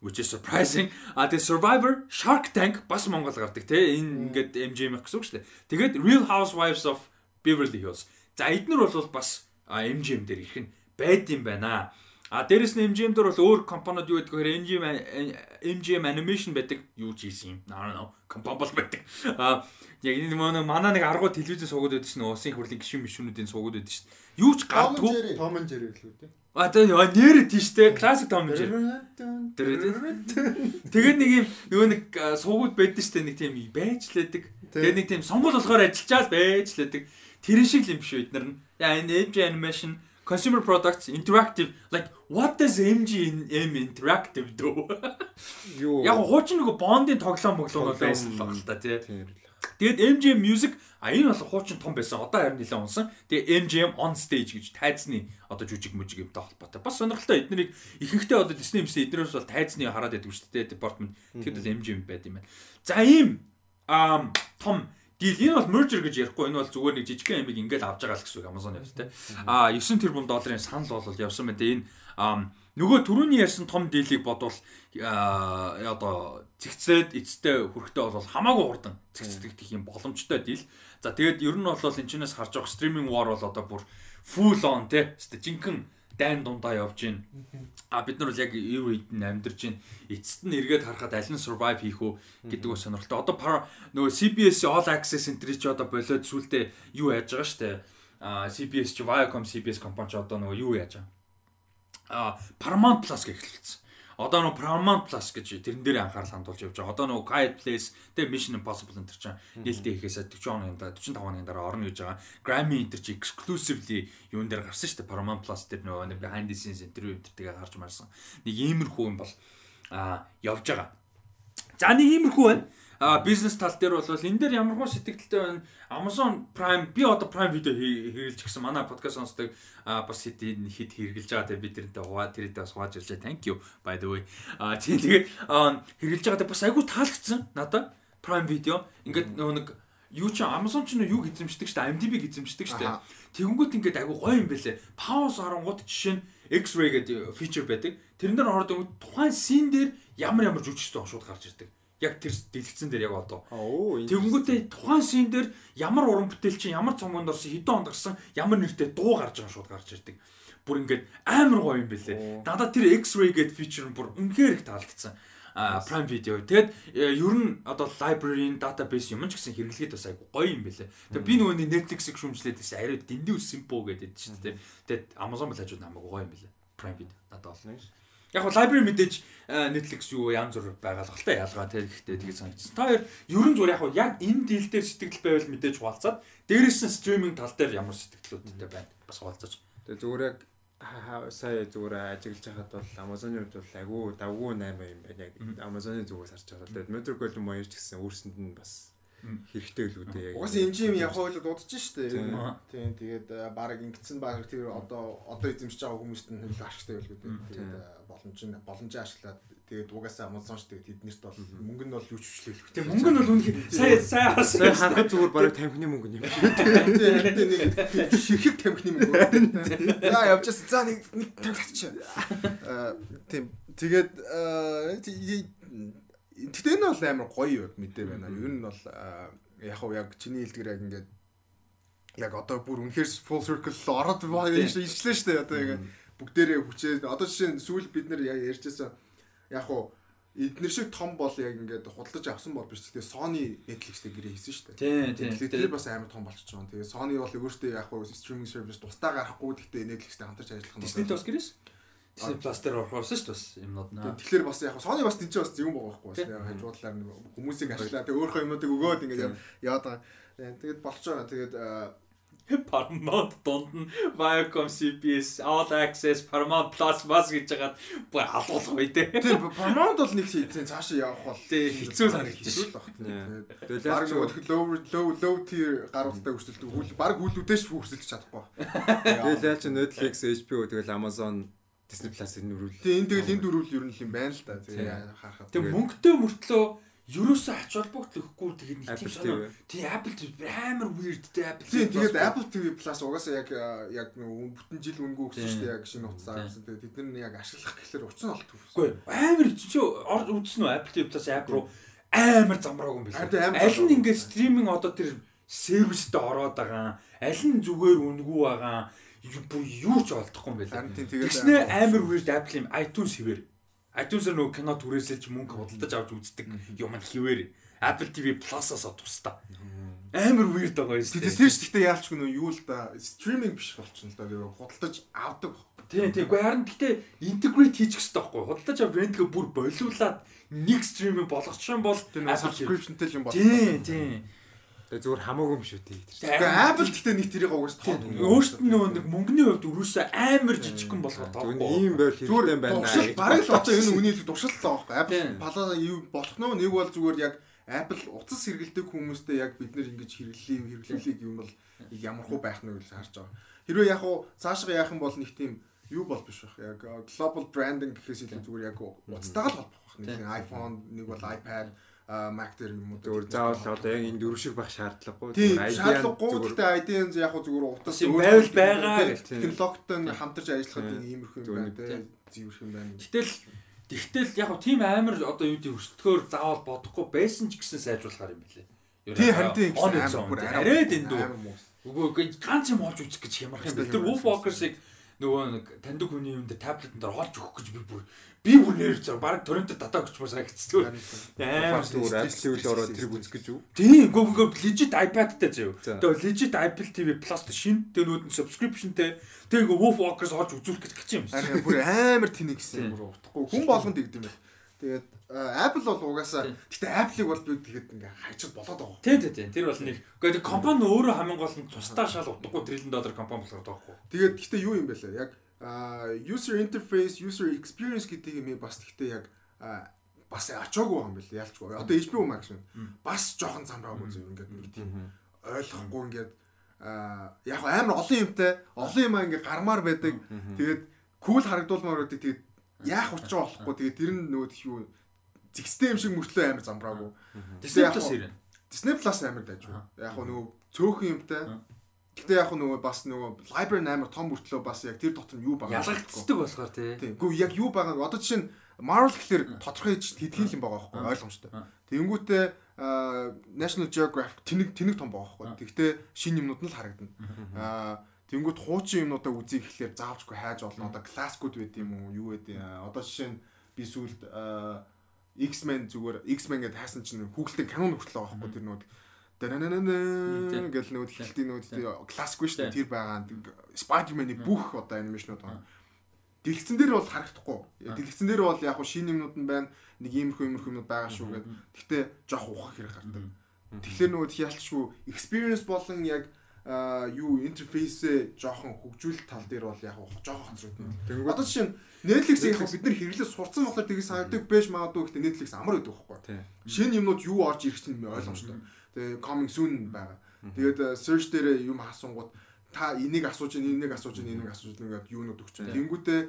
Which is surprising. А тэгээ Survivor, Shark Tank бас Монгол гардаг те. Энэ ингээд MGM гэсэн үг шүү дээ. Тэгээд Real Housewives of Beverly Hills. За эднэр бол бас MGM дээр ирэх нь байд юм байна. А дээрэс нь MGM дээр бол өөр компаниуд юу гэдэг вэ? MGM MGM Animation байдаг. Юу ч хийсэн юм. I don't know. Компани бол байдаг. А яг энэ манай манай нэг аргуу телевизэн суугаад байдаг шин усын хурлын гişүн мишүүнүүдийн суугаад байдаг шин. Юу ч гардгүй. Том and Jerry гэлүү те. А тэгээ нэр тийштэй классик Том and Jerry. Тэгээд нэг юм нөгөө нэг суугаад байдаг штэ нэг тийм байж лээдэг. Тэгээд нэг тийм сонгол болохоор ажиллачаал байж лээдэг. Тэр шиг л юм биш үү эднэр нь. Яа энэ MG animation consumer products interactive like what does MG M interactive do? Юу. Яг хуучин нөгөө Bond-ын тоглоом моглоом бол байсан л баг л та тий. Тэгээд MGM Music а энэ бол хуучин том байсан. Одоо харин нэлээд унсан. Тэгээд MGM on stage гэж тайзны одоо жүжиг мүжиг юмтай холбоотой. Бас сонирхолтой эднэрийг ихэнхдээ одоо Disney юмсээ эднэрээс бол тайзны хараад байдаг шүү дээ. Department. Тэгэхэд бол MGM байд юм байна. За ийм том Дийл энэ бол merger гэж ярихгүй энэ бол зүгээр нэг жижигхэн ямиг ингээд авч байгаа л гэсэн үг Amazon явц те. А 9 тэрбум долларын санал бол явсан байна. Энэ нөгөө түрүүний ярьсан том дийлийг бодвол одоо цэгцээд эцтэй хүрэхтэй бол хамаагүй хурдан цэгцдэгдэх юм боломжтой дийл. За тэгээд ер нь бол энэ чинээс харж байгаа стриминг war бол одоо бүр full on те. Жинхэнэ дайн дундаа явж гин. А бид нар бол яг юу үед нь амьдарч гин. Эцэст нь эргээд харахад аль нь survive хийх үү гэдэг нь сонирхолтой. Одоо нөгөө CBS All Access энэ чи одоо болоод сүултээ юу яаж байгаа штэ. А CBS чи Viacom CBS компани ч одоо нөгөө юу яаж байгаа. А Paramount Plus гэх хэлсэн. Одоо нөгөө Paramount Plus гэж тэрэн дээр анхаарал хандуулж явж байгаа. Одоо нөгөө Quiet Place, тэгээ Mission Impossible энэ төр чинь нээлттэй хийхээсээ 40 хоногийн дараа 45 хоногийн дараа орно гэж байгаа. Grammy энэ төр чи exclusively юун дээр гарсан шүү дээ. Paramount Plus дээр нөгөө behind the scenes интервью энэ төртэйгээ харж марсан. Нэг иймэрхүү юм бол а явж байгаа. За нэг иймэрхүү байна а бизнес тал дээр бол энэ дээр ямар хөө сэтгэлдтэй байна. Amazon Prime би одоо Prime видео хэрэглэж гисэн манай подкаст сонсдог бас хэд хэд хэрэглэж байгаа те би тэрнтэй хуваа тэрнтэй бас хувааж ирлээ. Thank you by the way. А тийм тэгээд хэрэглэж байгаадаа бас айгүй таалагдсан надад Prime видео. Ингээд нөгөө нэг юу ч Amazon ч юу гизэмшдэг дээ. IMDb гизэмшдэг дээ. Тэгэнгүүт ингээд айгүй гоё юм бэлээ. Pause оронгууд жишээ нь X-ray гэдэг feature байдаг. Ороод өнгө тухайн син дээр ямар ямар жүжигчтэй шууд гарч ирдэг. Яг тэр дэлгэцэн дээр яг одоо. Тэгэнгүүтээ тухайн син дээр ямар уран бүтээл чинь ямар цомгонд орсон хэдэн онд гарсан ямар нэртэй дуу гарч байгаа шууд гарч ирдэг. Бүр ингээд амар гоё юм бэлээ. Дандаа тэр X-ray гэдэг фичер нь бүр үнэхээр их таалагдсан. Prime Video. Тэгэд э, ер нь одоо library-ийн database юм ч гэсэн хэрэглэхэд бас айгу гоё юм бэлээ. Тэгээ би нөгөө Netflix-ийг шүүмжлээд байсан. Арай дэндүү simple гэдэг чинь тийм. Тэгээд Amazon бол хажууд намайг гоё юм бэлээ. Prime Video надад болно. Яг нь library мэдээж э, Netflix юу янз бүр байгалгалтай ялгаа тийм. Гэхдээ тэгээд санагдсан. Та хоёр ерөн зүгээр яг яг энэ дийл дээр сэтгэл байвал мэдээж хуваалцаад дээрээс нь стриминг тал дээр ямар сэтгэлүүдтэй байна. Бас хуваалцаж. Тэгээд зүгээр яг сая зүгээр ажиглаж байхад бол Amazon-ы хувьд бол агуу давгүй 8 юм байна. Яг Amazon-ы зүгээс харж байгаа. Тэгээд Metro Golden Mayer ч гэсэн өөрсөнд нь бас хэрэгтэй л үүдээ яг. Угаас энэ юм яг хойлоо дуудаж штэ. Тийм тэгээд баг ингэсэн баг тэр одоо одоо эзэмшиж байгаа хүмүүст нь хөл ашигтай байл үүдээ. Тэгээд боломж нь боломжоо ашиглаад тэгээд угаасаа Amazon ш тэгээд тэднэрт бол мөнгө нь бол юу ч хүчлээ. Тэгээд мөнгө нь бол үнэхээр сая сая сая ханхад зүгээр бараг тамхины мөнгө юм. Тэгээд нэг ширхэг тамхины мөнгө. За явжсэн. За нэг нэг тамхиач. Аа тийм тэгээд Тэгтээ энэ бол амар гоё юу мэдээ байна. Ер нь бол яг хав яг чиний хэлдгэр яг ингээд яг одоо бүр үнэхээр full circle ороод байна шүү илчлээ шүү дээ. Одоо яг бүгдээрээ хүчээ одоо жишээ нь сүүл бид нэр ярьжсэн яг хав эднэр шиг том бол яг ингээд худалдаж авсан бол биш. Тэгээ Sony Netflix-тэй гэрээ хийсэн шүү дээ. Тийм тийм. Тэр бас амар том болчихж байгаа. Тэгээ Sony бол өөртөө яг хав streaming service тусдаа гарахгүй. Гэхдээ Netflix-тэй хамтарч ажиллах нь Disney-тэй бас гэрээс Disney Plus дээр орохоорсон шүү дээ бас юмнууд наа. Тэгэхээр бас яг Sony бас тийч бас юм байгаа байхгүй бас яг хажуудлаар хүмүүсийг ашиглаа. Тэгээ өөрийнхөө юмнуудыг өгөөд ингээд яваад байгаа. Тэгээд болж байгаа. Тэгээд Paramount донд нь Viacom CBS All Access Paramount Plus бас гэж жагаад бүр алуулах бай тээ. Тийм Paramount бол нэг хийцэн цаашаа явах бол хэцүү санагдчих шүү дээ. Тэгээд баг нөгөө low low low tier гаруудтай өрсөлдөв. Баг хүлүүдээс өрсөлдөж чадахгүй. Тэгээд яаж Netflix, HBO тэгэл Amazon Disney Plus-ыг нөрүүл. Тэгээ энэ тэгэл энэ дөрвөл ер нь юм байна л да. Тэгээ харахад. Тэгээ мөнгөтэй мөртлөө ерөөсөө ач холбогдлохгүй тэгээд нэг тийм санаа. Тийм Apple TV амар weirdтэй Apple TV. Тийм тэгээд Apple TV Plus угаасаа яг яг бүтэн жил өнгө өгсөн шүү дээ яг шинэ утсаа авсан. Тэгээд тэд нар яг ашиглах гэхэлэр уцсан болт. Үгүй амар чи орж үзсэн үү Apple TV Plus app руу амар замбрааг юм билээ. Аль нь ингээд стриминг одоо тэр сервистэй ороод байгаа. Аль нь зүгээр үнгүй байгаа бүр юу ч олдохгүй юм байл. Харин тийм тэгээд Тэгснэ амар weird Apple юм iTunes хിവэр. iTunes-аар нөгөө кино түрээсэлж мөнгө худалдаж авч үздэг юм хിവэр. Apple TV Plus-аас тусдаа. Амар weird байгаа юм. Тэгээд тэр ч гэхдээ яалчгүй нөө юу л да стриминг биш болчихно л да гэдэг худалдаж авдаг. Тийм тийм. Гэхдээ харин гэхдээ integrate хийчих хэрэгтэй байхгүй. Худалдаж авч рентгээ бүр болиулаад нэг стриминг болгочих юм бол subscriptionтэй юм болно. Тийм тийм. Тэгээ зүгээр хамаагүй юм шүү дээ. Тэгээ Apple гэхдээ нэг тэрийг угаас тоод. Өөрт нь нөгөө нэг мөнгөний хувьд өрөөсөө амар жижигхэн болгоод тоохгүй. Ийм байл хэрэгтэй байна. Бараг л одоо энэ үнийг туршилт байгаа байхгүй. Apple палаа юу болох нь нэг бол зүгээр яг Apple утас хэрэгэлдэг хүмүүстэй яг бид нэр ингэж хэрэглэе хэрэглэлийг юм бол ямар хуу байх нь гэж харж байгаа. Хэрвээ яг уу цаашгаа яах юм бол нэг тийм юу бол биш байх. Яг global branding гэхээс илүү зүгээр яг утастайгаа л холбох байх. Нэг iPhone, нэг бол iPad Mac дээр юм уу. Зүгээр заавал одоо яг энэ дөрөв шиг байх шаардлагагүй. Шаардлагагүй. Гэхдээ ID-н яг зүгээр утас байвал байгаа технологитой хамтарч ажиллахад иймэрхүү юм байна те. Зэвэрх юм байна. Гэтэл Тэгтэл яг тийм амар одоо юу гэдэг өрсөлдөхөөр заавал бодохгүй байсан ч гэсэн сайжруулахаар юм билээ. Тийм харин тийм амар арай дэндүү. Үгүй ганц юм олж үзэх гэж хямрах юм бэл. Тэр Wolf Walkers-ыг нөгөө нэг таньдаг хүний юм дээр таблетэн дээр олж өгөх гэж би бүр би бүр нэр зав баг торрент дата өгч мөр санагдчихгүй. Амар TV-д ороод тэрийг үзэх гэж юу? Тийм, гоо гоо legit iPad-тай заяа. Тэгээ legit Apple TV Plus шин тэгээ нүүд нь subscription-тэй тэгээ Wolf Walkers орж үзүүлэх гэж гэж юм. Харин бүр амар тэнэг гэсэн бүр утахгүй. Хүн болгонд игдэм байх. Тэгээд Apple бол угаасаа гэтээ Apple-ыг бол би тэгээд ингээ хайчаад болоод байгаа. Тийм тийм. Тэр бол нэг гэхдээ компани өөрөө хамгийн гол нь тусдаа шал утгагүй триллион доллар компани болохоор байгаа хгүй. Тэгээд гэтээ юу юм бэ лээ? Яг user interface, user experience гэдэг юм бас гэхдээ яг бас ачаагүй юм бэл ялчгүй. Одоо HBO Max шүү. Бас жоохон замраагүй зөв ингээд нэг тийм ойлгохгүй ингээд яг амар олон юмтай олон юм ингээд гармаар байдаг. Тэгээд кул харагдуулмаар байдаг. Тэгээд яах учраа болохгүй. Тэгээд тэр нь нөгөө юу зэгстэй юм шиг мөртлөө амар замраагүй. Disney Plus ирнэ. Disney Plus амар дайж. Яг нөгөө цөөхөн юмтай Гэтэ яг нөгөө бас нөгөө library амар том мөртлөө бас яг тэр дотор нь юу байгаа ялгагддаг болохоор тий. Тэгвэл яг юу байгаа одоо жишээ нь Marvel гэхэлэр тодорхой хэдхэн юм байгаа байхгүй ойлгомжтой. Тэнгүүтээ National Geographic тэнэг тэнэг том байгаа байхгүй. Тэгтээ шинэ юмнууд нь л харагдана. Аа тэнгүүт хуучин юмнуудаа үзье гэхэлэр заавчгүй хайж олно. Одоо классикуд байд юм уу? Юу байд? Одоо жишээ нь би сүүлд X-Men зүгээр X-Men гэдээ хайсан чинь Google-тэй канон хүртэл байгаа байхгүй тэр Дананана гэл нүүд хэлтийн нүүд классик шүү дээ тэр байгаа. Spider-Man-ы бүх одоо анимашнууд байна. Дэлгэцэн дээр бол харагдахгүй. Дэлгэцэн дээр бол яг шинэ юмнууд нь байна. Нэг иймэрхүү иймэрхүү юмнууд байгаа шүү гэдэг. Гэхдээ жоох ухах хэрэг гардаг. Тэгэхээр нөгөө ялчгүй experience болон яг юу интерфейсээ жоохон хөгжүүлэлт тал дээр бол яг жоохон хоцрогдно. Одоо жишээ нь Netflix яг бид нар хэрэглээ сурцсан болохоор тгий санагддаг байж магадгүй гэхдээ Netflix амар байдаг байхгүй. Шинэ юмнууд юу орж ирэх чинь ойлгомжтой. Тэгээ coming soon байгаа. Тэгээд search дээр юм хасангууд та энийг асууж ин энийг асууж ин энийг асууж ин гэдэг юунууд өгч байна. Тэнгүүтээ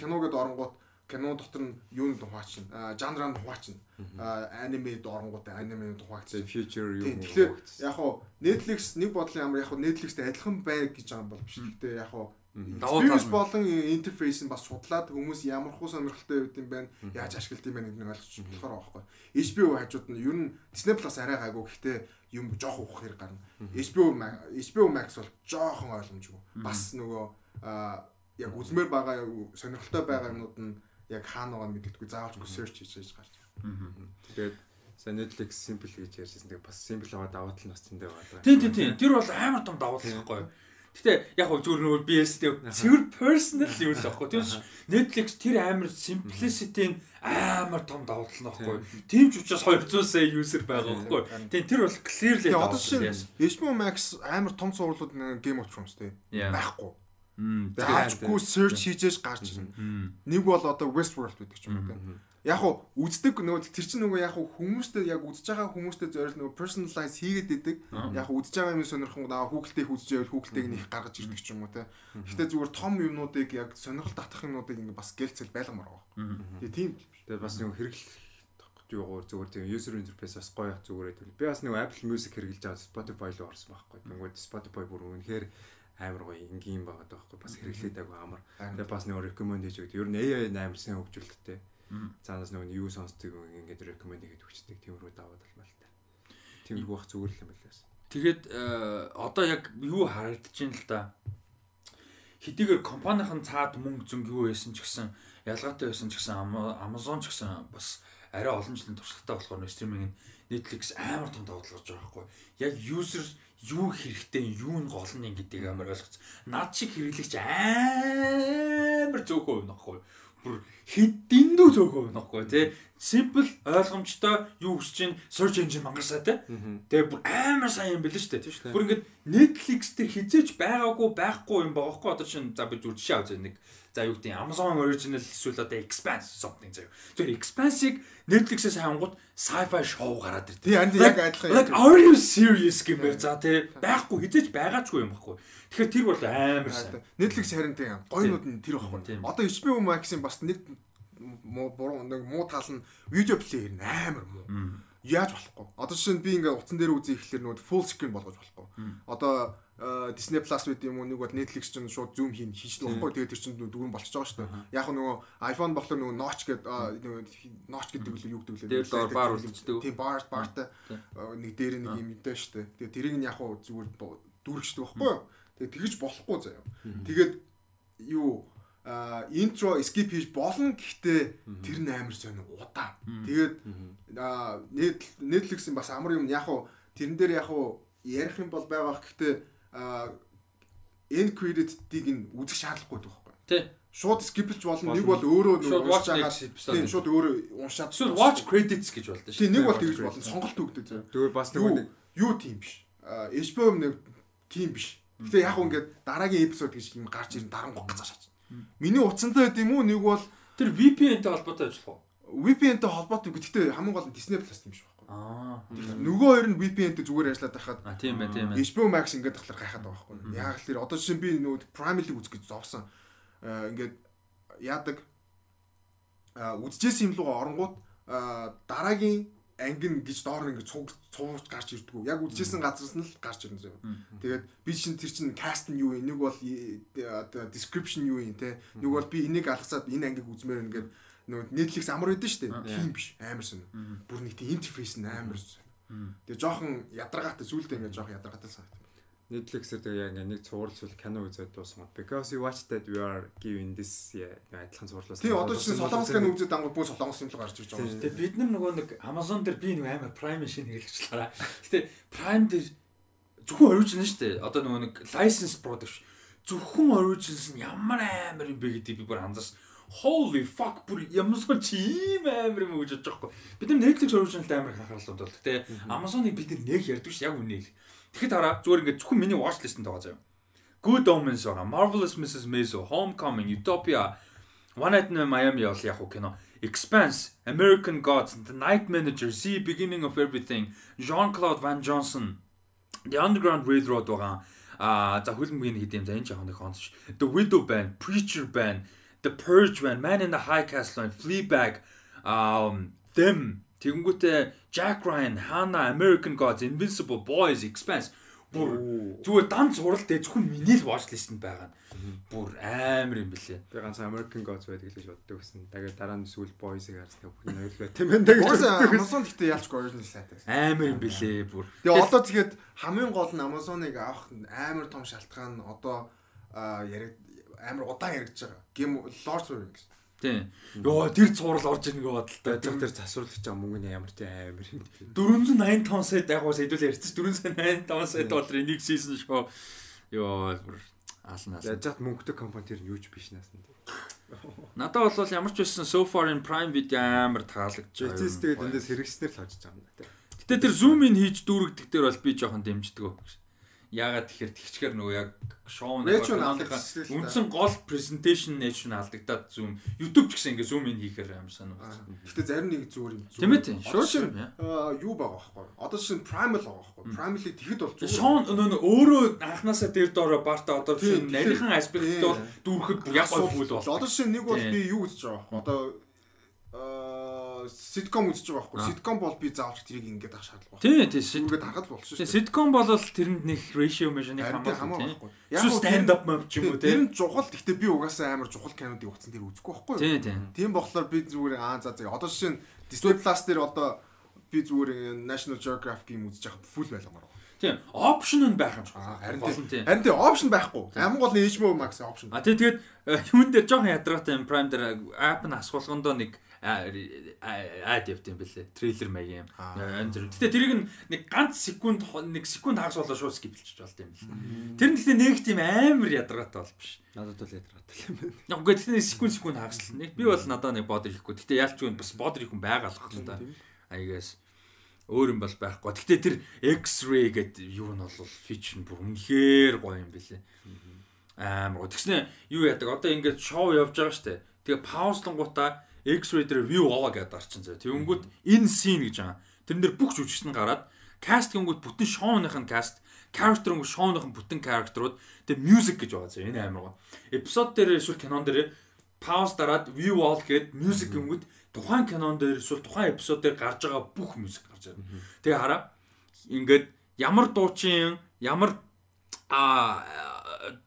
киногод оронгууд кино дотор нь юунд хуваачна. Жанранд хуваачна. Анимед оронгууд анимед хуваачна. Future юу. Тэгэхээр яг хоо Netflix нэг бодлын амар яг хоо Netflix-тэй адилхан бай гэж байгаа бол биш. Гэхдээ яг хоо Experience болон интерфейс нь бас судлаад хүмүүс ямар хуу сонирхолтой байд юм бэ? Яаж ашиглад юм бэ гэдгийг ойлгож болохоор байгаа байхгүй. HBO хажууд нь ер нь Disney Plus арай гайгүй гэхдээ юм жоох ухах хэрэг гарна. HBO HBO Max бол жоохон ойлгомжгүй. Бас нөгөө яг үзмээр байгаа сонирхолтой байгаа юмнууд нь яг хаана байгаа мэддэггүй заавалчгүй search хийж гарч байна. Тэгээд сайн Netflix simple гэж ярьжсэн. Тэгээд бас simple байгаа даваа тал нь бас зөндөө байгаа. Тийм тийм тийм. Тэр бол амар том даваа тал байхгүй юу? Гэтэ яг хөө зүгээр нөгөө BS-тэй цэвэр personal юу л байхгүй. Тэгээс Netflix тэр амар simplicity-ийн амар том давуу тал нөхгүй. Тийм ч учраас 200 сая user байгаа байхгүй. Тийм тэр бол clearly одоо чинь HBO Max амар том суурлууд Game of Thrones тий. Байхгүй. Заачгүй search хийжээж гарч ирнэ. Нэг бол одоо Westworld гэдэг ч юм уу тий яг уу үздэг нөгөө тэр чинь нөгөө яг хүмүүстэй яг үзэж байгаа хүмүүстэй зориул нөгөө personalize хийгээд идэг яг үзэж байгаа юм сонирхон наа хүүхэлтэй үзэж байвал хүүхэлтэйг нэх гаргаж ирдэг ч юм уу те. Гэхдээ зүгээр том юмнуудыг яг сонирхол татах юмнуудыг ингээ бас гэлцэл байлгамаар байгаа. Тэгээ тийм. Тэгээ бас нөгөө хэрэглэх юу зүгээр тийм user interface бас гоё зүгээр байдаг. Би бас нөгөө Apple Music хэрэглэж байгаа Spotify руу орсон байхгүй. Тэгвэл Spotify бүр үнэхээр амар гоё энгийн байгаа даахгүй бас хэрэглээд байгаа амар. Тэгээ бас нөгөө recommend хийж өгдөг. Ер нь AI амар сайн хөгжүүлэлттэй Цаанаас нөгөө юу сонсдог ингээд рекоменд хийгээд өгчдөг тиймэрхүү даваад та. Тиймэрхүү бах зүгээр л юм байлаас. Тэгээд э, одоо яг юу харагдаж байна л да. Хэдийгээр компанийн цаад мөнгө зөнгө юу байсан ч гэсэн ялгаатай байсан ч гэсэн Amazon ч гэсэн бас арай олон жилийн туршлагатай болохоор стриминг Netflix амар том давуу тал гарч байгаа байхгүй. Яг user юу хэрэгтэй юу нь гол нь гэдэг амар ойлгоц. Над шиг хэрэглэгч амар зөөхөө нөхгүй бүр хэдиндүү цөөхөө нөхгүй тий simple ойлгомжтой юу хүсэж чинь search engine мангасаа тий тэгээ бүр амар сайн юм бэлэн дээ. Бүр ингээд Netflix дээр хизээч байгаагүй байхгүй юм байгаа хгүй одоо чинь за би зүр жишээ авч нэг. За юу гэдэг Amazon original эсвэл одоо Expanse something заяа. Зөв Expanse-ыг Netflix-ээс хангууд sci-fi show гараад ирдэ тий яг адилхан like are you serious гэмээр за тий. Байхгүй хизээч байгаачгүй юм байхгүй. Тэгэхээр тэр бол амар сайн. Netflix харин тийм гойнууд нь тэр байхгүй. Одоо HBO Max-ийн бас нэг буруу нэг муу тал нь видео плеер амар муу. Яаж болохгүй? Одоо жишээ нь би ингээ утсан дээр үзье ихлээр нөгөө full screen болгож болохгүй. Одоо Disney Plus үед юм уу нэг бол Netflix чинь шууд zoom хийн хийж болохгүй. Тэгээд тэр чинь дүүрэн болчихж байгаа шүү дээ. Яг нөгөө iPhone болохоор нөгөө notch гэдэг нөгөө notch гэдэг л юу гэдэг лээ. Тэр bar үлдчихдэг. Тийм bar barтай нэг дээр нэг юм өдөө шүү дээ. Тэгээд тэрийг нь яг хуу зүгээр дүүргчдэг байхгүй юу? Тэгээд тэгэж болохгүй заяа. Тэгээд юу интро скип хийж болно гэхдээ тэр нь амар сонь удаа. Тэгээд Netflix-ийн бас амар юм яг уу тэрэн дээр яг уу ярих юм бол байгаах гэхдээ end credit-ийг нь үзэх шаардлагагүй байхгүй. Тий. Шууд skipж болно. Нэг бол өөрөө нэг уншиж байгаа. Тийм шууд өөрөө уншаад. Эсвэл watch credits гэж болдог шүү. Тийм нэг бол тэгж болно. Сонголт өгдөг зөө. Тэгвэл бас нэг юу тийм биш. HBO нэг тийм биш Гэтэ яг ингээд дараагийн эпизод гэж юм гарч ирэн дарангуй гацаа шаач. Миний утсантай байд юм уу? Нэг бол тэр VPN-тэй холбоотой ажиллах уу? VPN-тэй холбоотой. Гэхдээ хамгийн гол нь Disney Plus юм шиг байхгүй. Аа. Нөгөө хоёр нь VPN-тэй зүгээр ажиллаад байхад А тийм бай, тийм бай. HBO Max ингээд тахлаар гайхаад байгаа байхгүй. Яг л тэр одоо жишээ би нөгөө Prime League үзэх гэж зовсон. Ингээд яадаг үзэжсэн юм лугаа оронгууд дараагийн ангин гэж доор ингэ цуг цууж гарч ирдгүү. Яг үдчихсэн газраас нь л гарч ирнэ зөө. Тэгээд би чинь тэр чинь каст нь юу юм? Нэг бол оо description юу юм те. Нэг бол би энийг алгасаад энэ ангийг үзмээр ингээд нөгөө Netflix амар байдсан шүү дээ. Тийм биш. Амар сонь. Бүр нэг тийм интерфейс нь амар сонь. Тэгээ жоохон ядаргаатай сүултээ ингээд жоохон ядаргаатай санагдав. Netflix-ээр тэгээ яг нэг цувралжвал кино үзээд дуусна. Because you watch that we are giving this адилхан цувралаас. Тий одоо чинь солонгос кино үзээд ангууд бүх солонгос юм л гарч ирж байгаа шүү. Тэгээ бид нар нөгөө нэг Amazon дээр би нэг амар Prime шин хэрэглэгчлээ. Гэтэ Prime дээр зөвхөн original шүү дээ. Одоо нөгөө нэг license product зөвхөн originals нь ямар амар юм бэ гэдгийг би бүр анзаарсан. Holy fuck бүр Amazon чи ийм амар юм гэж бодож байгаа хгүй. Бид нар Netflix original амар хахарлууд бол. Гэтэ Amazon-ыг бид нар нэг ярьдаг ш яг үнэ л. Тэгэхэд хараа зүгээр ингээд зөвхөн миний watch list-д байгаа заяа. Good Omens байгаа, Marvelous Mrs. Maisel, Homecoming, Utopia, One Night in Miami бол яг кино. Expanse, American Gods, The Night Manager, The Beginning of Everything, Jean-Claude Van Johnson, The Underground Railroad байгаа. А за хөлбөмбөгийн хэд юм за энэ жоохон нэг онцш. The Widow Band, Preacher Band, The Purge Band, Man in the High Castle, Fleabag, um them Тэгэнгүүтээ Jack Ryan, Hannah, American Gods, Invincible, Boys, Expanse бүр зүгээр дан зурал дээр зөвхөн миний л watch list-д байгаа. Бүр амар юм бэлээ. Би ганц American Gods байдаг л гэж боддог гэсэн. Тэгээд дараа нь сүүл Boys-ыг харсан бүх нь ойлгоо тийм ээ. Тэгээд Amazon гэхдээ ялчгүй original сайтай. Амар юм бэлээ бүр. Тэгээ одоо тэгэхэд хамгийн гол нь Amazon-ыг авах амар том шалтгаан одоо яриг амар удаан яригдж байгаа. Game Lord of the Rings Тийм. Йоо тэр цуврал орж ирнэ бодлоо. Тэр тэр засварлаж байгаа мөнгө нь ямар тийм амар юм. 485 сая дагуус хэдүүл ярьчих 485 сая долларын нэг сизон шоу. Йоо алнаас. Яаж чад мөнгөтэй компани тэр юуч биш наасан. Надад бол ямар ч байсан so far in prime video амар таалагдж байгаа. Эцэс тэгээд эндээс хэрэгснээр л хожиж байгаа юм да. Гэтэ тэр zoom in хийж дүүргдэг дээр бол би жоохон дэмждэг. Яагаад тэгэхээр тэгчгээр нөгөө яг шоу үндсэн гол презентацийн нation алдагдаад зүүм YouTube ч гэсэн ингээ зүүм ин хийхээр амар санаа. Гэтэ зарим нэг зүгээр юм зүүм. Тийм ээ шүү. Юу байгаа байхгүй. Одоо чинь Primal байгаа байхгүй. Primal-ийг тэгэхэд бол зүгээр. Шоу нөгөө өөрөө анханасаа дээр доороо барта одоо чинь нарийнхан аспектд бол дүүрхэд яг гол фул бол. Одоо чинь нэг бол би юу гэж байгаа байхгүй. Одоо ситком үзэж байгаа байхгүй. Ситком бол би заавч тэрийг ингээд авах шаардлага байна. Тийм тийм. Ингээд харахад болсон шүү дээ. Ситком бол тэрэнд нэг ratio measure-ыг хамаагүй. Яг stand up map ч юм уу тийм. Тэр нь чухал. Гэхдээ би угаасаа амар чухал кинодыг утсан дээр үзэхгүй байхгүй юу? Тийм тийм. Тийм болохоор би зүгээр аа за за. Одоо жишээ нь Disney Plus дээр одоо би зүгээр National Geographic юм үзэж байгаа full байлгамаар байна. Тийм. Option нь байх юм шиг. Харин тийм. Харин тийм option байхгүй. Амин гол нь HBO Max option. А тэгээд юун дээр жоохон ядраатай Prime дээр app нь асуулгондоо нэг ад явт юм бэлээ. Трейлер маяг юм. Гэтэ тэрийг нэг ганц секунд нэг секунд хагас болоо шууд скиплчих болт юм бэлээ. Тэр нь гэхдээ нэг тийм амар ядаргаатай бол биш. Надад бол ядаргаатай юм байна. Яг үгүй гэхдээ секунд секунд хагас л нэг би бол надад нэг бодер хийхгүй. Гэтэ ялч юу бас бодер хийх хүн байгаа л байна да. Аягаас өөр юм бол байхгүй. Гэтэ тэр X-ray гэдэг юу нь бол фичер бүр үнэхээр гоё юм бэлээ. Амар гоё. Тэгснэ юу яадаг? Одоо ингээд шоу явж байгаа штэ. Тэгээ паузлангуудаа X-ray дээр view all гэдэг арчин заяа. Тэнгүүд in scene гэж байгаа. Тэрэн дээр бүх жүжигч нь гараад cast гингүүд бүтэн шоуных нь cast, character нь шоуных нь бүтэн characterууд тэгээ music гэж байгаа заяа. Энэ амар гоо. Эпизод дээр эсвэл кинон дээр pause дараад view all гэдэг music гингүүд тухайн кинон дээр эсвэл тухайн эпизод дээр гарч байгаа бүх music гарч байгаа. Тэгээ хараа ингээд ямар дуучин ямар а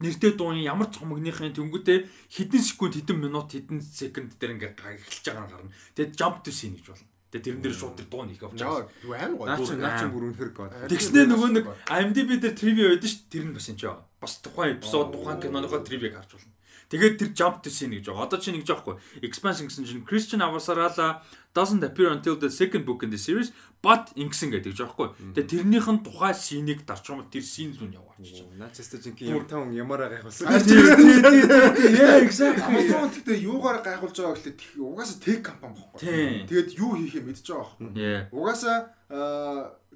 нэртэй дуун ямар цомгныхын тэнгуүтэй хэдэн секунд хэдэн минут хэдэн секунд дээр ингээ эхэлж байгаа гарна. Тэгээд jump to scene гэж болно. Тэгээд тэрэн дээр шууд тэр дуу нэг авч байгаа. Аим гоо. Наач наач бүр үнэхэр гоо. Тэгснээ нөгөө нэг IMDb дээр trivia байдаг ш тэр нь бас энэ ч байгаа. Бас тухайн эпизод тухайн киноныхоо trivia гарч болно. Тэгээд тэр jump to scene гэж байгаа. Одоо чи нэг жоохгүй. Expansion гэсэн чинь Christian Avasarala doesn't appear until the second book in the series but ингэсэн гэдэг жаахгүй. Тэгээ тэрнийх нь тухай синийг дарчмал тэр син л нь яваач. Нацистай чинь юм таун ямаараа гайхуулсан. Yeah exactly. Amazon тэгтээ юугаар гайхуулж байгаа гэхэлээ угаасаа тех компани байхгүй. Тэгээд юу хийхээ мэдчихэж байгаа байхгүй. Угаасаа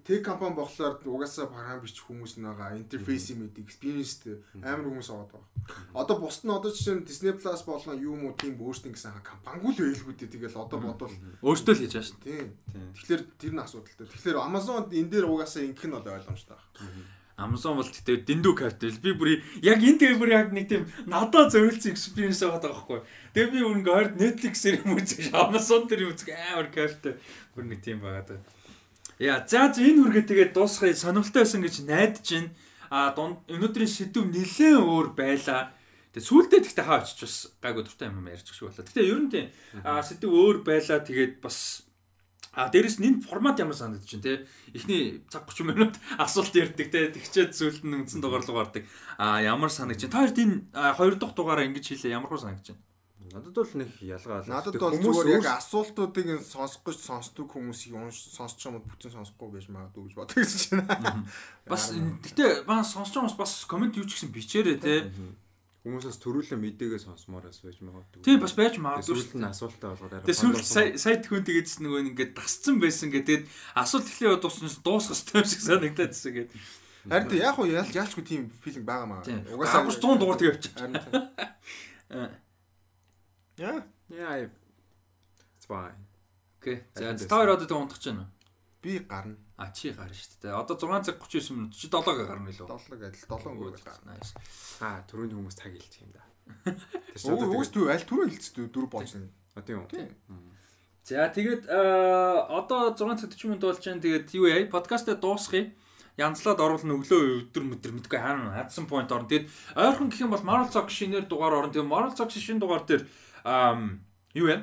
тех компани болохоор угаасаа програм бич хүмүүс нэгаа интерфейс юм эд experience амар хүмүүс аваад байгаа. Одоо бусд нь одоо жишээ нь Disney Plus болон юу юм уу тийм өөрсдөө гэсэн компаниггүй л байлгүй дээ. Тэгэл одоо бодвол өөртөө л хийж байгаа шүү. Тийм. Тэгэхээр тэр нь асуудалтай. Тэгэхээр Amazon энэ дээр угаасаа ингэх нь бол ойлгомжтой байна. Amazon бол тэгтээ дэндүү капитал. Би бүр яг энэ дээр бүр яг нэг тийм надад зөвлөсөн experience байгаа байхгүй. Тэгээ би үнэ хойд Netflix-ээр юм үзэж Amazon дээр үзэх амар капитал. Бүр нэг тийм байгаа даа. Яа, за за энэ үргээ тэгээд дуусгая сонирхолтой байсан гэж найдаж байна. А өнөөдрийн сэдв нэлээд өөр байлаа. Тэгээ сүултээ тэгтээ хаа очиж бас гайг өдөртэй юм ярьчих шиг болоо. Гэтэ ер нь тийм сэдв өөр байлаа тэгээд бас А дээрэс нь энэ формат ямар санагдаж чинь те эхний цаг 30 минут асуулт ярьдаг те тэгчээд зүйлд нь үндсэн дугаарлал гардаг. А ямар санагдаж чинь та хоёрт энэ хоёр дахь дугаараа ингэж хийлээ ямар хөө санагдаж чинь? Надад бол нэг ялгаа. Надад бол зүгээр яг асуултуудыг сонсох гэж сонсдог хүмүүсийг сонсч юм бүтэн сонсохгүй гэж магадгүй гэж бодож байна. Бас гэтээ баа сонсч байгаа хүмүүс бас комент юу ч гэсэн бичээрэй те Хүмүүсээс төрүүлэн мэдээгээ сонсомоороос байж магадгүй. Тийм бас байж магадгүй. Сүүлд нь асуултаа болгоод арай. Тэгээд сая сая хүн тэгээдс нөгөө ингээд дасцсан байсан гэдэг асуулт эхлэе дууссан дуусах хэвээр шиг санагдаад байсан гэдэг. Харин яг уу яалч яалчгүй тийм филинг байгаа маа. Угаасаа 100 дугаар тэгээ явчих. Яа. Яа. It's fine. Окей. За та хоёр одоо тэг унтах гэж байна уу? Би гарна. А чи гарна шүү дээ. Одоо 6 цаг 39 минут. Чи 7-г гарна илүү. 7-г адил 7 өнгөөр гарна. Аа, түрүүний хүмүүс цаг хэлчих юм да. Угс түр аль түрүү хэлцдэг дөрв байна. А тийм үү. За тэгээд одоо 6 цаг 40 минут болж байна. Тэгээд юу яа? Подкастаа дуусгая. Янзлаад оруулна өглөө өдөр өдөр мэдгүй хаана хадсан point орно. Тэгээд ойрхон гэх юм бол Marvel Zog шинээр дугаар орно. Тэгээд Marvel Zog шинэ дугаар дээр юу вэ?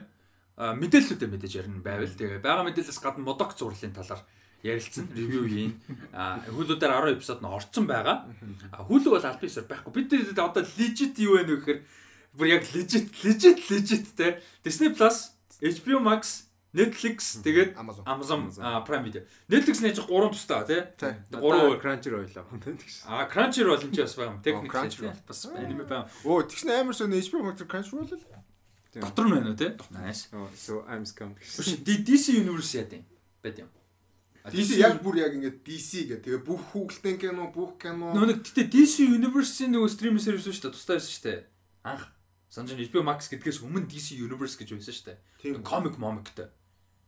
мэдээллүүдээ мэдээж ярина байвал. Тэгээ байгаа мэдээлэлээс гадна модок зурлалын талаар ярилцсан ревю хийн. Хүүлүүдээр 10 эпизод нь орцсон байгаа. Хүүлэг бол аль бисаар байхгүй. Бид нар одоо legit юу вэ гэхээр бүр яг legit legit legit те Disney Plus, HBO Max, Netflix тэгээд Amazon Prime Video. Netflix нэж 3 тустай тий. 3 Crunchyroll аа. А Crunchyroll энэ ч бас байгаа юм. Техник бас аниме байгаа. Оо тэгсэн амар сонь HBO Max Crunchyroll л. Дотор нь байна уу тий? Nice. So I'm scum. DC Universe яа тийм. Байт юм. DC яг бүр яг ингээд DC гэх. Тэгээ бүх хүүхэлдэйн кино, бүх кино. Нөгөө гэтээ DC Universe-ийн нөгөө стриминг сервис шүү дээ. Тустай байсан шүү дээ. Анх санаж HBO Max гэдгээс өмнө DC Universe гэж байсан шүү дээ. Комик момиктэй.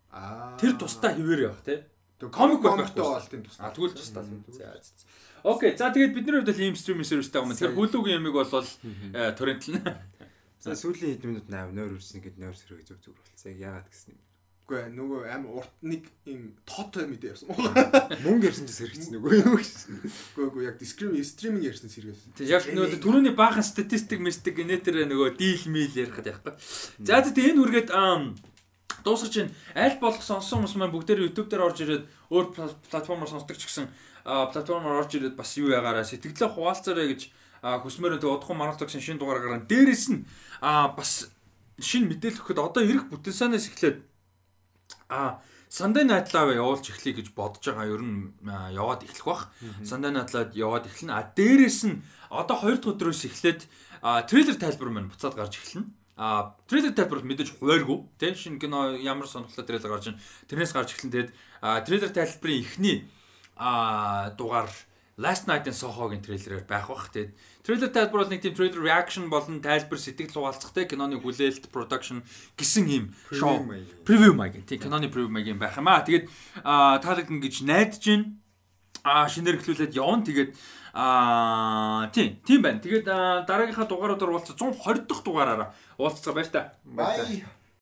Аа. Тэр тустай хിവэр явах тий. Тэгээ комик момиктэй бол тийм тустай. А тэгвэл тустай. За. Окей. За тэгээд бидний хувьд л ийм стриминг сервистэй байгаа юм. Тэр хөлөгийн ямиг бол торрентлна. За сүүлийн хэд минут 8 нойр үрсэн гэд нойр сэрэг зүг зүг болцсон. Яг яагаад гэсэн юм. Үгүй нөгөө амар урт нэг юм тоотой мэдээ явсан. Мөнгө ярьсан ч сэрэгцсэн нөгөө юу гэсэн. Үгүй үгүй яг дискрим стриминг ярьсан сэрэгсэн. Тэг яг нөгөө түрүүний баахан статистик мистик генетер нөгөө дийл мил ярих гэдэг байхгүй. За тэгээд энэ үргээд дуусгаж чинь аль болох сонссон хүмүүс маань бүгдээр YouTube дээр орж ирээд өөр платформоор сонсдог ч гэсэн платформоор орж ирээд бас юу ягаараа сэтгэлээ хуваалцаарай гэж хүсмээр тэг удахгүй маргал зогсын шинэ дугаар гаргана. Дээрээс нь бас шинэ мэдээлэл өгөхөд одоо ирэх бүтэнсанаас эхлээд А Sunday Night Live явуулж эхлэе гэж бодож байгаа. Ер нь яваад эхлэх бах. Sunday Night Live яваад эхэлнэ. А дээрэс нь одоо 2 дахь өдрөөс эхлээд трейлер тайлбар маань буцаад гарч эхэлнэ. А трейлер тайлбар мэдээж хувааргүй тийм шинэ кино ямар сонирхолтой трейлер гарч ийн тэрнээс гарч эхлэн тэгээд трейлер тайлбарын эхний а дугаар Last Night-ын Soho-гийн трейлерээр байх бах. Тэгээд трейлер тайлбар бол нэг тийм трейлер reaction болон тайлбар сэтгэл хуваалцахтай киноны хүлээлт production гэсэн юм шоу preview маяг тийм киноны preview маяг юм байх юм аа. Тэгээд таалагдана гэж найдаж байна. А шинээр эхлүүлээд явна. Тэгээд аа тийм тийм байна. Тэгээд дараагийнхаа дугааруудаар уулзсан 120 дахь дугаараараа уулзцаа баяр та. Бай.